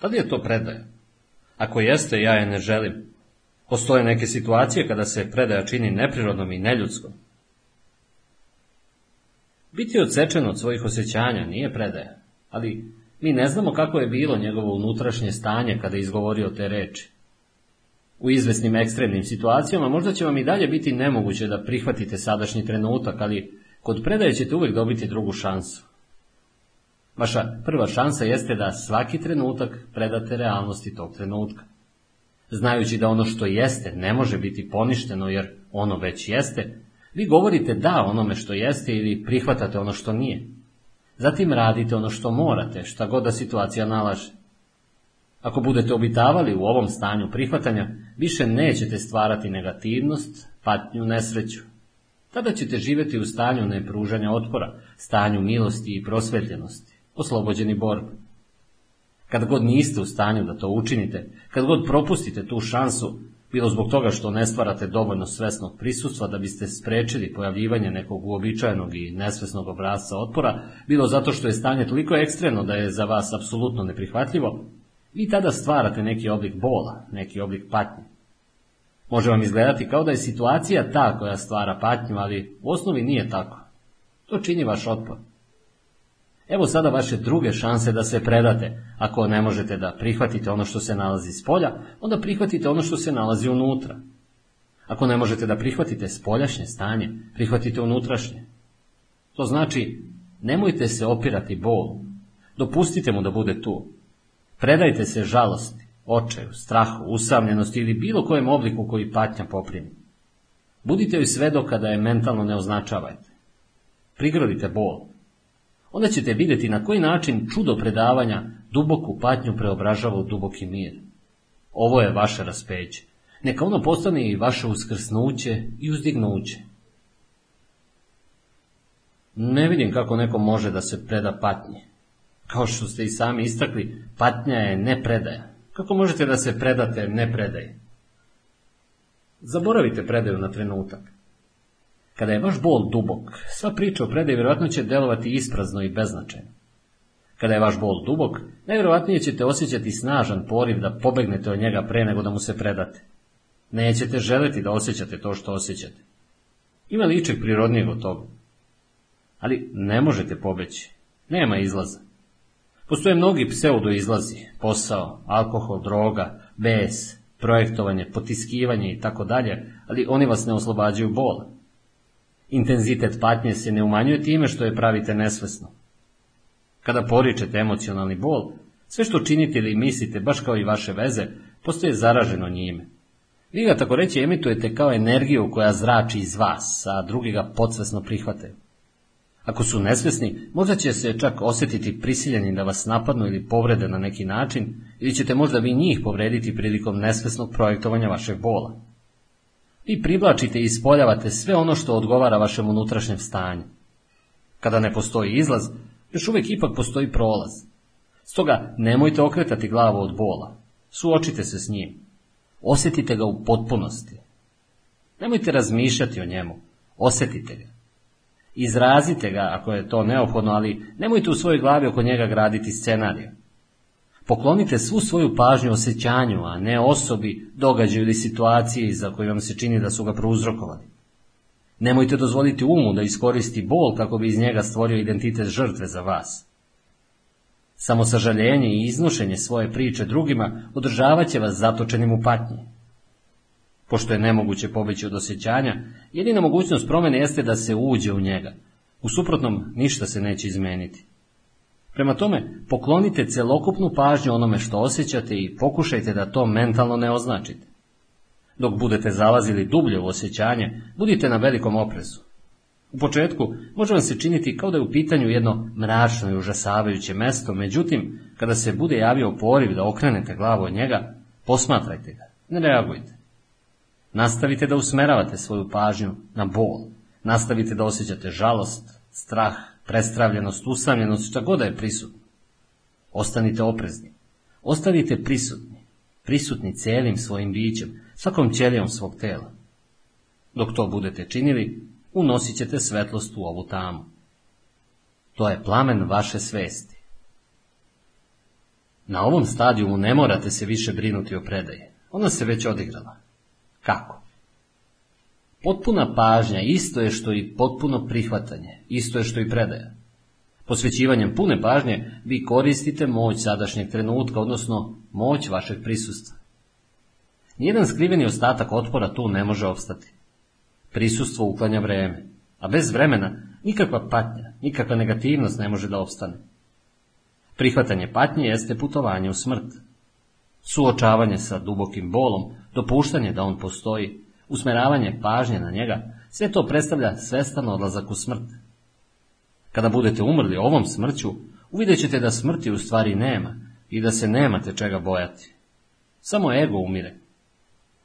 A: Tad je to predaja. Ako jeste, ja je ne želim. Postoje neke situacije kada se predaja čini neprirodnom i neljudskom. Biti odsečen od svojih osjećanja nije predaja, ali mi ne znamo kako je bilo njegovo unutrašnje stanje kada je izgovorio te reči. U izvesnim ekstremnim situacijama možda će vam i dalje biti nemoguće da prihvatite sadašnji trenutak, ali kod predaje ćete uvijek dobiti drugu šansu. Vaša prva šansa jeste da svaki trenutak predate realnosti tog trenutka. Znajući da ono što jeste ne može biti poništeno jer ono već jeste, vi govorite da onome što jeste ili prihvatate ono što nije. Zatim radite ono što morate, šta god da situacija nalaže. Ako budete obitavali u ovom stanju prihvatanja, više nećete stvarati negativnost, patnju, nesreću. Tada ćete živjeti u stanju nepružanja otpora, stanju milosti i prosvetljenosti, oslobođeni borbe. Kad god niste u stanju da to učinite, kad god propustite tu šansu, bilo zbog toga što ne stvarate dovoljno svesnog prisustva da biste sprečili pojavljivanje nekog uobičajenog i nesvesnog obrazca otpora, bilo zato što je stanje toliko ekstremno da je za vas apsolutno neprihvatljivo, vi tada stvarate neki oblik bola, neki oblik patnje. Može vam izgledati kao da je situacija ta koja stvara patnju, ali u osnovi nije tako. To čini vaš otpor. Evo sada vaše druge šanse da se predate. Ako ne možete da prihvatite ono što se nalazi s polja, onda prihvatite ono što se nalazi unutra. Ako ne možete da prihvatite spoljašnje stanje, prihvatite unutrašnje. To znači, nemojte se opirati bolu. Dopustite mu da bude tu. Predajte se žalosti, očaju, strahu, usamljenosti ili bilo kojem obliku koji patnja poprimi. Budite joj sve do kada je mentalno ne označavajte. Prigradite bol. Onda ćete vidjeti na koji način čudo predavanja duboku patnju preobražava u duboki mir. Ovo je vaše raspeće. Neka ono postane i vaše uskrsnuće i uzdignuće. Ne vidim kako neko može da se preda patnje. Kao što ste i sami istakli, patnja je nepredaja. Kako možete da se predate nepredaje? Zaboravite predaju na trenutak. Kada je vaš bol dubok, sva priča o predaji vjerojatno će delovati isprazno i beznačajno. Kada je vaš bol dubok, najvjerojatnije ćete osjećati snažan poriv da pobegnete od njega pre nego da mu se predate. Nećete želiti da osjećate to što osjećate. Ima li ičeg prirodnijeg od toga? Ali ne možete pobeći. Nema izlaza. Postoje mnogi pseudo izlazi, posao, alkohol, droga, bes, projektovanje, potiskivanje i tako dalje, ali oni vas ne oslobađaju bola. Intenzitet patnje se ne umanjuje time što je pravite nesvesno. Kada poričete emocionalni bol, sve što činite ili mislite, baš kao i vaše veze, postoje zaraženo njime. Vi ga tako reći emitujete kao energiju koja zrači iz vas, a drugi ga podsvesno prihvataju. Ako su nesvesni, možda će se čak osjetiti prisiljeni da vas napadnu ili povrede na neki način, ili ćete možda vi njih povrediti prilikom nesvesnog projektovanja vašeg bola. Vi privlačite i ispoljavate sve ono što odgovara vašem unutrašnjem stanju. Kada ne postoji izlaz, još uvijek ipak postoji prolaz. Stoga nemojte okretati glavu od bola. Suočite se s njim. Osjetite ga u potpunosti. Nemojte razmišljati o njemu. Osjetite ga. Izrazite ga ako je to neophodno, ali nemojte u svojoj glavi oko njega graditi scenarij. Poklonite svu svoju pažnju osjećanju, a ne osobi, događaju ili situaciji za koju vam se čini da su ga prouzrokovali. Nemojte dozvoliti umu da iskoristi bol kako bi iz njega stvorio identitet žrtve za vas. Samo sažaljenje i iznošenje svoje priče drugima održavat će vas zatočenim u patnji. Pošto je nemoguće pobeći od osjećanja, jedina mogućnost promjene jeste da se uđe u njega. U suprotnom, ništa se neće izmeniti. Prema tome, poklonite celokupnu pažnju onome što osjećate i pokušajte da to mentalno ne označite. Dok budete zalazili dublje u osjećanje, budite na velikom oprezu. U početku može vam se činiti kao da je u pitanju jedno mračno i užasavajuće mesto, međutim, kada se bude javio poriv da okrenete glavu od njega, posmatrajte ga, ne reagujte. Nastavite da usmeravate svoju pažnju na bol, nastavite da osjećate žalost, strah, prestravljenost, usamljenost, šta god da je prisutno. Ostanite oprezni, ostavite prisutni, prisutni celim svojim bićem, svakom ćelijom svog tela. Dok to budete činili, unosit ćete svetlost u ovu tamu. To je plamen vaše svesti. Na ovom stadijumu ne morate se više brinuti o predaje. Ona se već odigrala. Kako? Potpuna pažnja isto je što i potpuno prihvatanje, isto je što i predaja. Posvećivanjem pune pažnje vi koristite moć sadašnjeg trenutka, odnosno moć vašeg prisustva. Nijedan skriveni ostatak otpora tu ne može opstati. Prisustvo uklanja vreme, a bez vremena nikakva patnja, nikakva negativnost ne može da opstane. Prihvatanje patnje jeste putovanje u smrt. Suočavanje sa dubokim bolom, dopuštanje da on postoji, usmeravanje pažnje na njega, sve to predstavlja svestan odlazak u smrt. Kada budete umrli ovom smrću, uvidjet ćete da smrti u stvari nema i da se nemate čega bojati. Samo ego umire.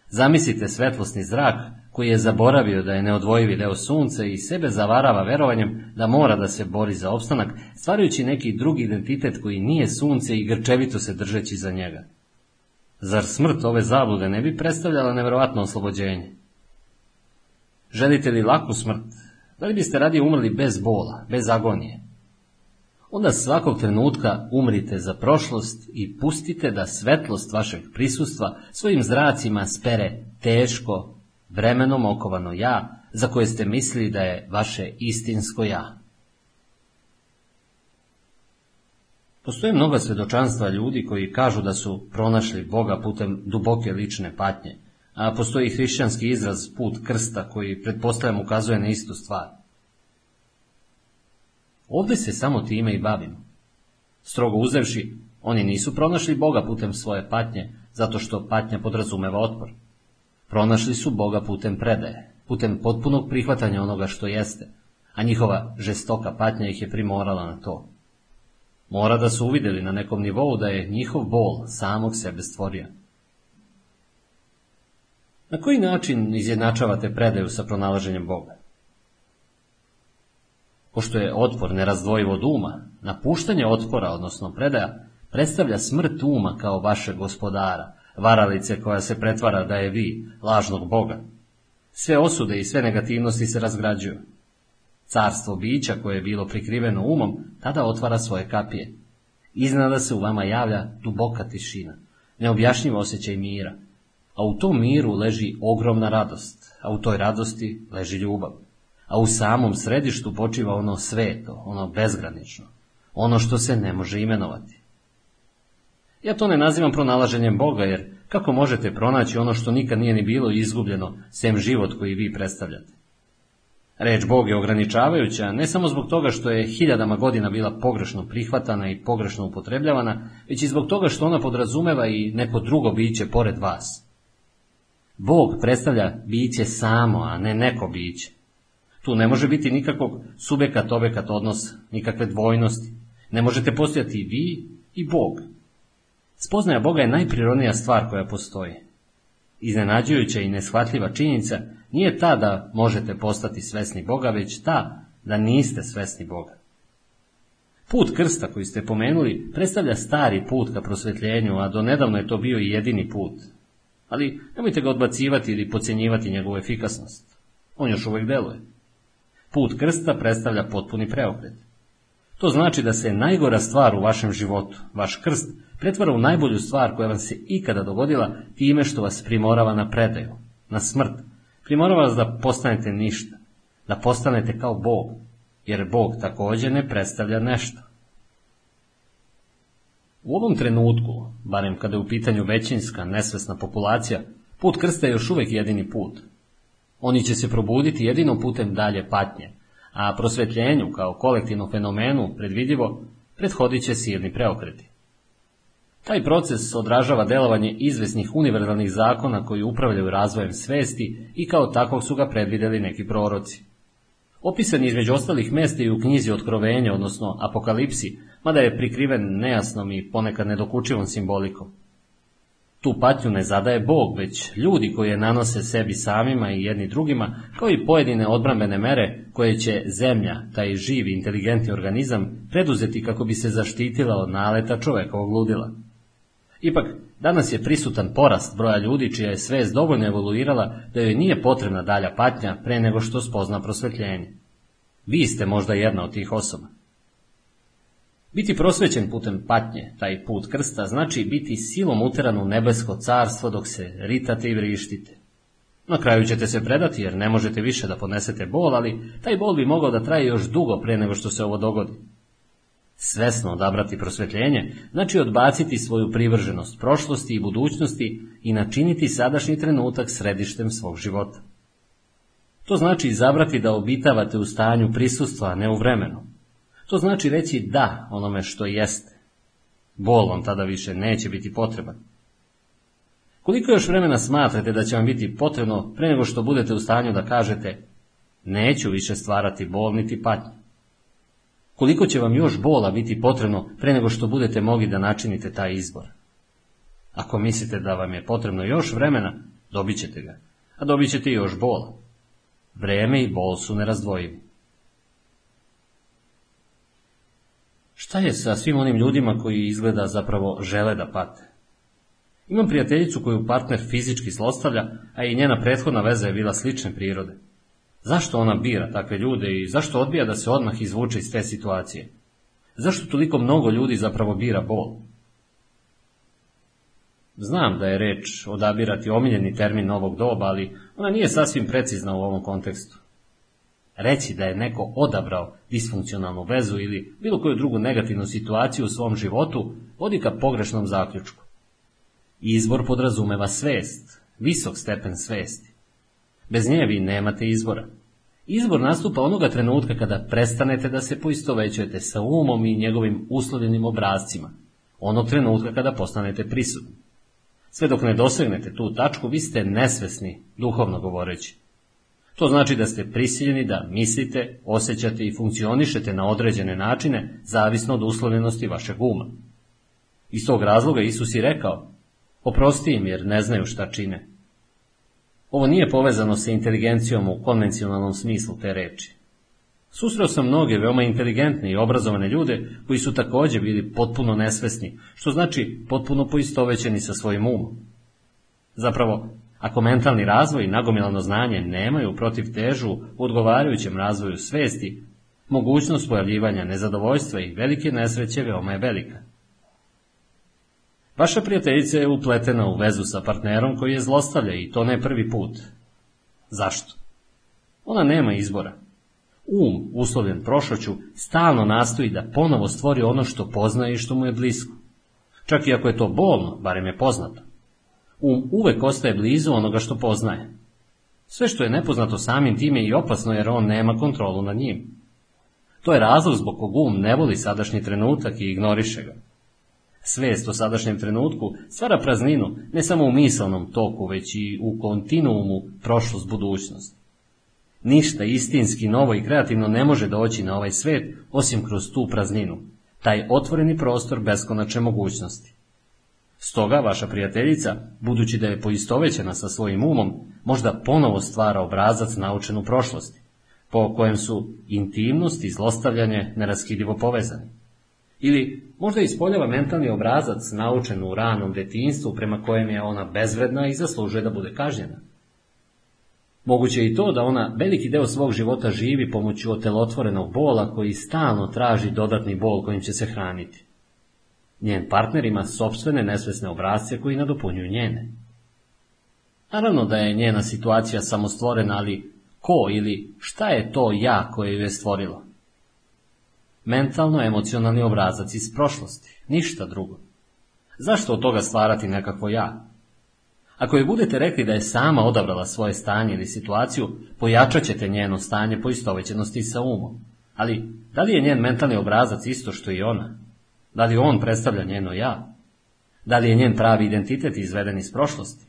A: Zamislite svetlosni zrak koji je zaboravio da je neodvojivi deo sunce i sebe zavarava verovanjem da mora da se bori za opstanak, stvarajući neki drugi identitet koji nije sunce i grčevito se držeći za njega. Zar smrt ove zablude ne bi predstavljala nevjerojatno oslobođenje? Želite li laku smrt? Da li biste radije umrli bez bola, bez agonije? Onda svakog trenutka umrite za prošlost i pustite da svetlost vašeg prisustva svojim zracima spere teško, vremenom okovano ja, za koje ste mislili da je vaše istinsko ja. Postoje mnoga svjedočanstva ljudi koji kažu da su pronašli Boga putem duboke lične patnje, a postoji hrišćanski izraz put krsta koji pretpostavljam ukazuje na istu stvar. Ovdje se samo time i bavimo. Strogo uzevši, oni nisu pronašli Boga putem svoje patnje, zato što patnja podrazumeva otpor. Pronašli su Boga putem predaje, putem potpunog prihvatanja onoga što jeste, a njihova žestoka patnja ih je primorala na to. Mora da su uvidjeli na nekom nivou da je njihov bol samog sebe stvorio. Na koji način izjednačavate predaju sa pronalaženjem Boga? Pošto je otpor nerazdvojiv od uma, napuštanje otpora, odnosno predaja, predstavlja smrt uma kao vašeg gospodara, varalice koja se pretvara da je vi, lažnog Boga. Sve osude i sve negativnosti se razgrađuju. Carstvo bića koje je bilo prikriveno umom, tada otvara svoje kapije. Iznada se u vama javlja duboka tišina, neobjašnjivo osjećaj mira, a u tom miru leži ogromna radost, a u toj radosti leži ljubav. A u samom središtu počiva ono sveto, ono bezgranično, ono što se ne može imenovati. Ja to ne nazivam pronalaženjem Boga, jer kako možete pronaći ono što nikad nije ni bilo izgubljeno, sem život koji vi predstavljate? Reč Bog je ograničavajuća ne samo zbog toga što je hiljadama godina bila pogrešno prihvatana i pogrešno upotrebljavana, već i zbog toga što ona podrazumeva i neko drugo biće pored vas. Bog predstavlja biće samo, a ne neko biće. Tu ne može biti nikakvog subekat-obekat odnosa, nikakve dvojnosti. Ne možete postojati vi i Bog. Spoznaja Boga je najprirodnija stvar koja postoji. Iznenađujuća i neshvatljiva činjenica nije ta da možete postati svesni Boga, već ta da niste svesni Boga. Put krsta koji ste pomenuli predstavlja stari put ka prosvetljenju, a do nedavno je to bio i jedini put. Ali nemojte ga odbacivati ili pocijenjivati njegovu efikasnost. On još uvijek deluje. Put krsta predstavlja potpuni preokret. To znači da se najgora stvar u vašem životu, vaš krst, pretvara u najbolju stvar koja vam se ikada dogodila time što vas primorava na predaju, na smrt. Primorava vas da postanete ništa. da postanete kao Bog, jer Bog također ne predstavlja nešto. U ovom trenutku, barem kada je u pitanju većinska, nesvesna populacija, put krsta je još uvijek jedini put. Oni će se probuditi jedino putem dalje patnje, a prosvetljenju kao kolektivnom fenomenu predvidivo prethodit će silni preokreti. Taj proces odražava delovanje izvesnih univerzalnih zakona koji upravljaju razvojem svesti i kao takvog su ga predvidjeli neki proroci. Opisan je između ostalih mesta i u knjizi Otkrovenja, odnosno Apokalipsi, mada je prikriven nejasnom i ponekad nedokučivom simbolikom. Tu patnju ne zadaje Bog, već ljudi koji je nanose sebi samima i jedni drugima, kao i pojedine odbrambene mere koje će zemlja, taj živi, inteligentni organizam, preduzeti kako bi se zaštitila od naleta čovekovog ludila. Ipak, danas je prisutan porast broja ljudi čija je svest dovoljno evoluirala da joj nije potrebna dalja patnja pre nego što spozna prosvetljenje. Vi ste možda jedna od tih osoba. Biti prosvećen putem patnje, taj put krsta, znači biti silom uteran u nebesko carstvo dok se ritate i vrištite. Na kraju ćete se predati jer ne možete više da podnesete bol, ali taj bol bi mogao da traje još dugo pre nego što se ovo dogodi. Svesno odabrati prosvetljenje, znači odbaciti svoju privrženost prošlosti i budućnosti i načiniti sadašnji trenutak središtem svog života. To znači izabrati da obitavate u stanju prisustva, a ne u vremenu. To znači reći da onome što jeste. Bol vam tada više neće biti potreban. Koliko još vremena smatrate da će vam biti potrebno pre nego što budete u stanju da kažete neću više stvarati bol niti patnju? Koliko će vam još bola biti potrebno pre nego što budete mogli da načinite taj izbor? Ako mislite da vam je potrebno još vremena, dobit ćete ga, a dobit ćete još bola. Vreme i bol su nerazdvojivi. Šta je sa svim onim ljudima koji izgleda zapravo žele da pate? Imam prijateljicu koju partner fizički zlostavlja, a i njena prethodna veza je bila slične prirode. Zašto ona bira takve ljude i zašto odbija da se odmah izvuče iz te situacije? Zašto toliko mnogo ljudi zapravo bira bol? Znam da je reč odabirati omiljeni termin novog doba, ali ona nije sasvim precizna u ovom kontekstu. Reći da je neko odabrao disfunkcionalnu vezu ili bilo koju drugu negativnu situaciju u svom životu vodi ka pogrešnom zaključku. Izbor podrazumeva svest, visok stepen svesti. Bez nje vi nemate izbora. Izbor nastupa onoga trenutka kada prestanete da se poistovećujete sa umom i njegovim uslovljenim obrazcima, onog trenutka kada postanete prisutni. Sve dok ne dosegnete tu tačku, vi ste nesvesni, duhovno govoreći. To znači da ste prisiljeni da mislite, osjećate i funkcionišete na određene načine, zavisno od uslovljenosti vašeg uma. Iz tog razloga Isus i rekao, oprosti im jer ne znaju šta čine. Ovo nije povezano sa inteligencijom u konvencionalnom smislu te reči. Susreo sam mnoge veoma inteligentne i obrazovane ljude koji su također bili potpuno nesvesni, što znači potpuno poistovećeni sa svojim umom. Zapravo, ako mentalni razvoj i nagomilano znanje nemaju protiv težu u odgovarajućem razvoju svesti, mogućnost pojavljivanja nezadovoljstva i velike nesreće veoma je velika. Vaša prijateljica je upletena u vezu sa partnerom koji je zlostavlja i to ne prvi put. Zašto? Ona nema izbora. Um, uslovljen prošloću, stalno nastoji da ponovo stvori ono što poznaje i što mu je blisko. Čak i ako je to bolno, barem je poznato. Um uvek ostaje blizu onoga što poznaje. Sve što je nepoznato samim time i opasno jer on nema kontrolu nad njim. To je razlog zbog kog um ne voli sadašnji trenutak i ignoriše ga. Svest o sadašnjem trenutku stvara prazninu ne samo u misalnom toku, već i u kontinuumu prošlost budućnost. Ništa istinski novo i kreativno ne može doći na ovaj svet osim kroz tu prazninu, taj otvoreni prostor beskonačne mogućnosti. Stoga vaša prijateljica, budući da je poistovećena sa svojim umom, možda ponovo stvara obrazac naučen u prošlosti, po kojem su intimnost i zlostavljanje neraskidivo povezani. Ili možda ispoljava mentalni obrazac naučen u ranom detinstvu prema kojem je ona bezvredna i zaslužuje da bude kažnjena. Moguće je i to da ona veliki deo svog života živi pomoću otelotvorenog bola koji stalno traži dodatni bol kojim će se hraniti. Njen partner ima sobstvene nesvesne obrazce koji nadopunjuju njene. Naravno da je njena situacija samostvorena, ali Ko ili šta je to ja koje ju je stvorilo? Mentalno-emocionalni obrazac iz prošlosti, ništa drugo. Zašto od toga stvarati nekakvo ja? Ako joj budete rekli da je sama odabrala svoje stanje ili situaciju, pojačat ćete njeno stanje poistovećenosti sa umom. Ali, da li je njen mentalni obrazac isto što i ona? Da li on predstavlja njeno ja? Da li je njen pravi identitet izveden iz prošlosti?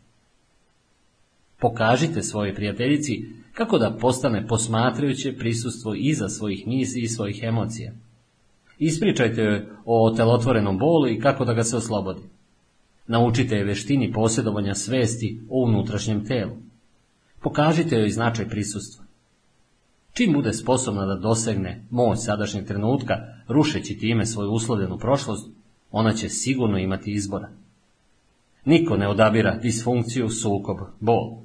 A: Pokažite svojoj prijateljici kako da postane posmatrajuće prisustvo iza svojih misli i svojih emocija. Ispričajte o telotvorenom bolu i kako da ga se oslobodi. Naučite je veštini posjedovanja svesti o unutrašnjem telu. Pokažite joj značaj prisustva. Čim bude sposobna da dosegne moć sadašnjeg trenutka, rušeći time svoju uslovljenu prošlost, ona će sigurno imati izbora. Niko ne odabira disfunkciju, sukob, bol.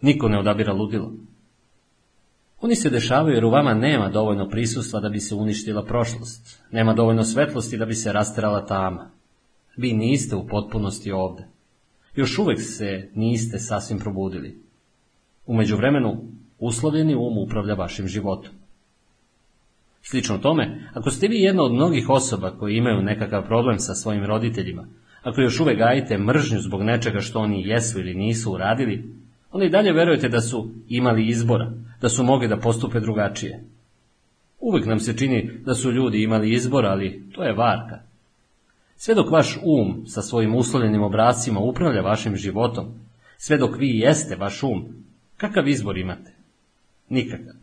A: Niko ne odabira ludilo. Oni se dešavaju jer u vama nema dovoljno prisustva da bi se uništila prošlost. Nema dovoljno svetlosti da bi se rasterala tama. Vi niste u potpunosti ovde. Još uvek se niste sasvim probudili. U međuvremenu, uslovljeni um upravlja vašim životom. Slično tome, ako ste vi jedna od mnogih osoba koji imaju nekakav problem sa svojim roditeljima, ako još uvek gajite mržnju zbog nečega što oni jesu ili nisu uradili, onda i dalje verujete da su imali izbora, da su mogli da postupe drugačije. Uvek nam se čini da su ljudi imali izbor, ali to je varka. Sve dok vaš um sa svojim uslovljenim obracima upravlja vašim životom, sve dok vi jeste vaš um, kakav izbor imate? Nikakav.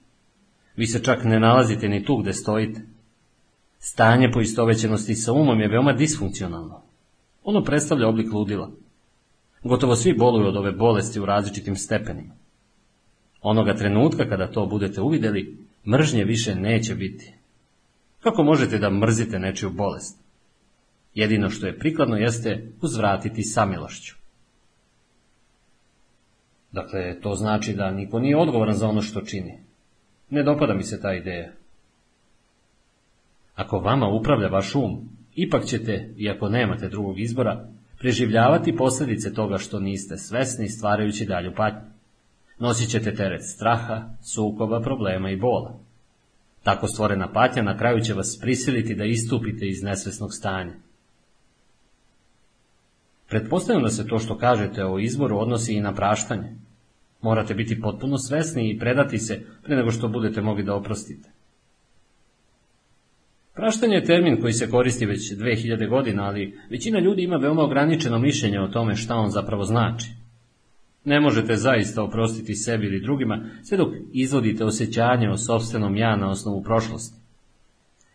A: Vi se čak ne nalazite ni tu gde stojite. Stanje poistovećenosti sa umom je veoma disfunkcionalno. Ono predstavlja oblik ludila. Gotovo svi boluju od ove bolesti u različitim stepenima. Onoga trenutka kada to budete uvideli, mržnje više neće biti. Kako možete da mrzite nečiju bolest? Jedino što je prikladno jeste uzvratiti samilošću. Dakle, to znači da niko nije odgovoran za ono što čini. Ne dopada mi se ta ideja. Ako vama upravlja vaš um, ipak ćete, iako nemate drugog izbora, preživljavati posljedice toga što niste svesni stvarajući dalju patnju. Nosit ćete teret straha, sukoba, problema i bola. Tako stvorena patnja na kraju će vas prisiliti da istupite iz nesvesnog stanja. Pretpostavljam da se to što kažete o izboru odnosi i na praštanje. Morate biti potpuno svesni i predati se pre nego što budete mogli da oprostite. Praštanje je termin koji se koristi već 2000 godina, ali većina ljudi ima veoma ograničeno mišljenje o tome šta on zapravo znači. Ne možete zaista oprostiti sebi ili drugima, sve dok izvodite osjećanje o sobstvenom ja na osnovu prošlosti.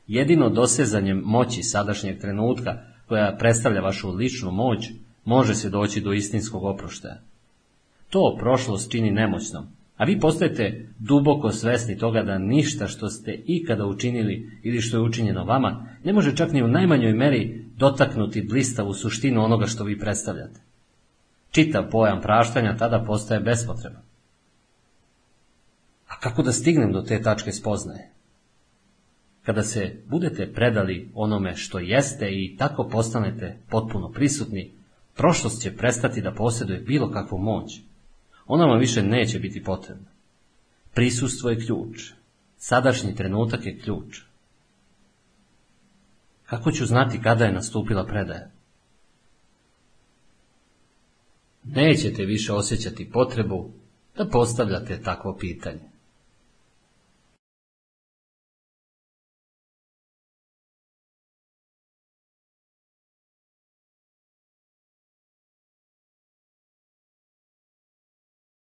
A: Jedino dosezanjem moći sadašnjeg trenutka, koja predstavlja vašu ličnu moć, može se doći do istinskog oproštaja. To prošlost čini nemoćnom, a vi postajete duboko svesni toga da ništa što ste ikada učinili ili što je učinjeno vama, ne može čak ni u najmanjoj meri dotaknuti blistavu suštinu onoga što vi predstavljate. Čitav pojam praštanja tada postaje bespotreban. A kako da stignem do te tačke spoznaje? Kada se budete predali onome što jeste i tako postanete potpuno prisutni, prošlost će prestati da posjeduje bilo kakvu moć. Ona vam više neće biti potrebna. Prisustvo je ključ. Sadašnji trenutak je ključ. Kako ću znati kada je nastupila predaja? Nećete više osjećati potrebu da postavljate takvo pitanje.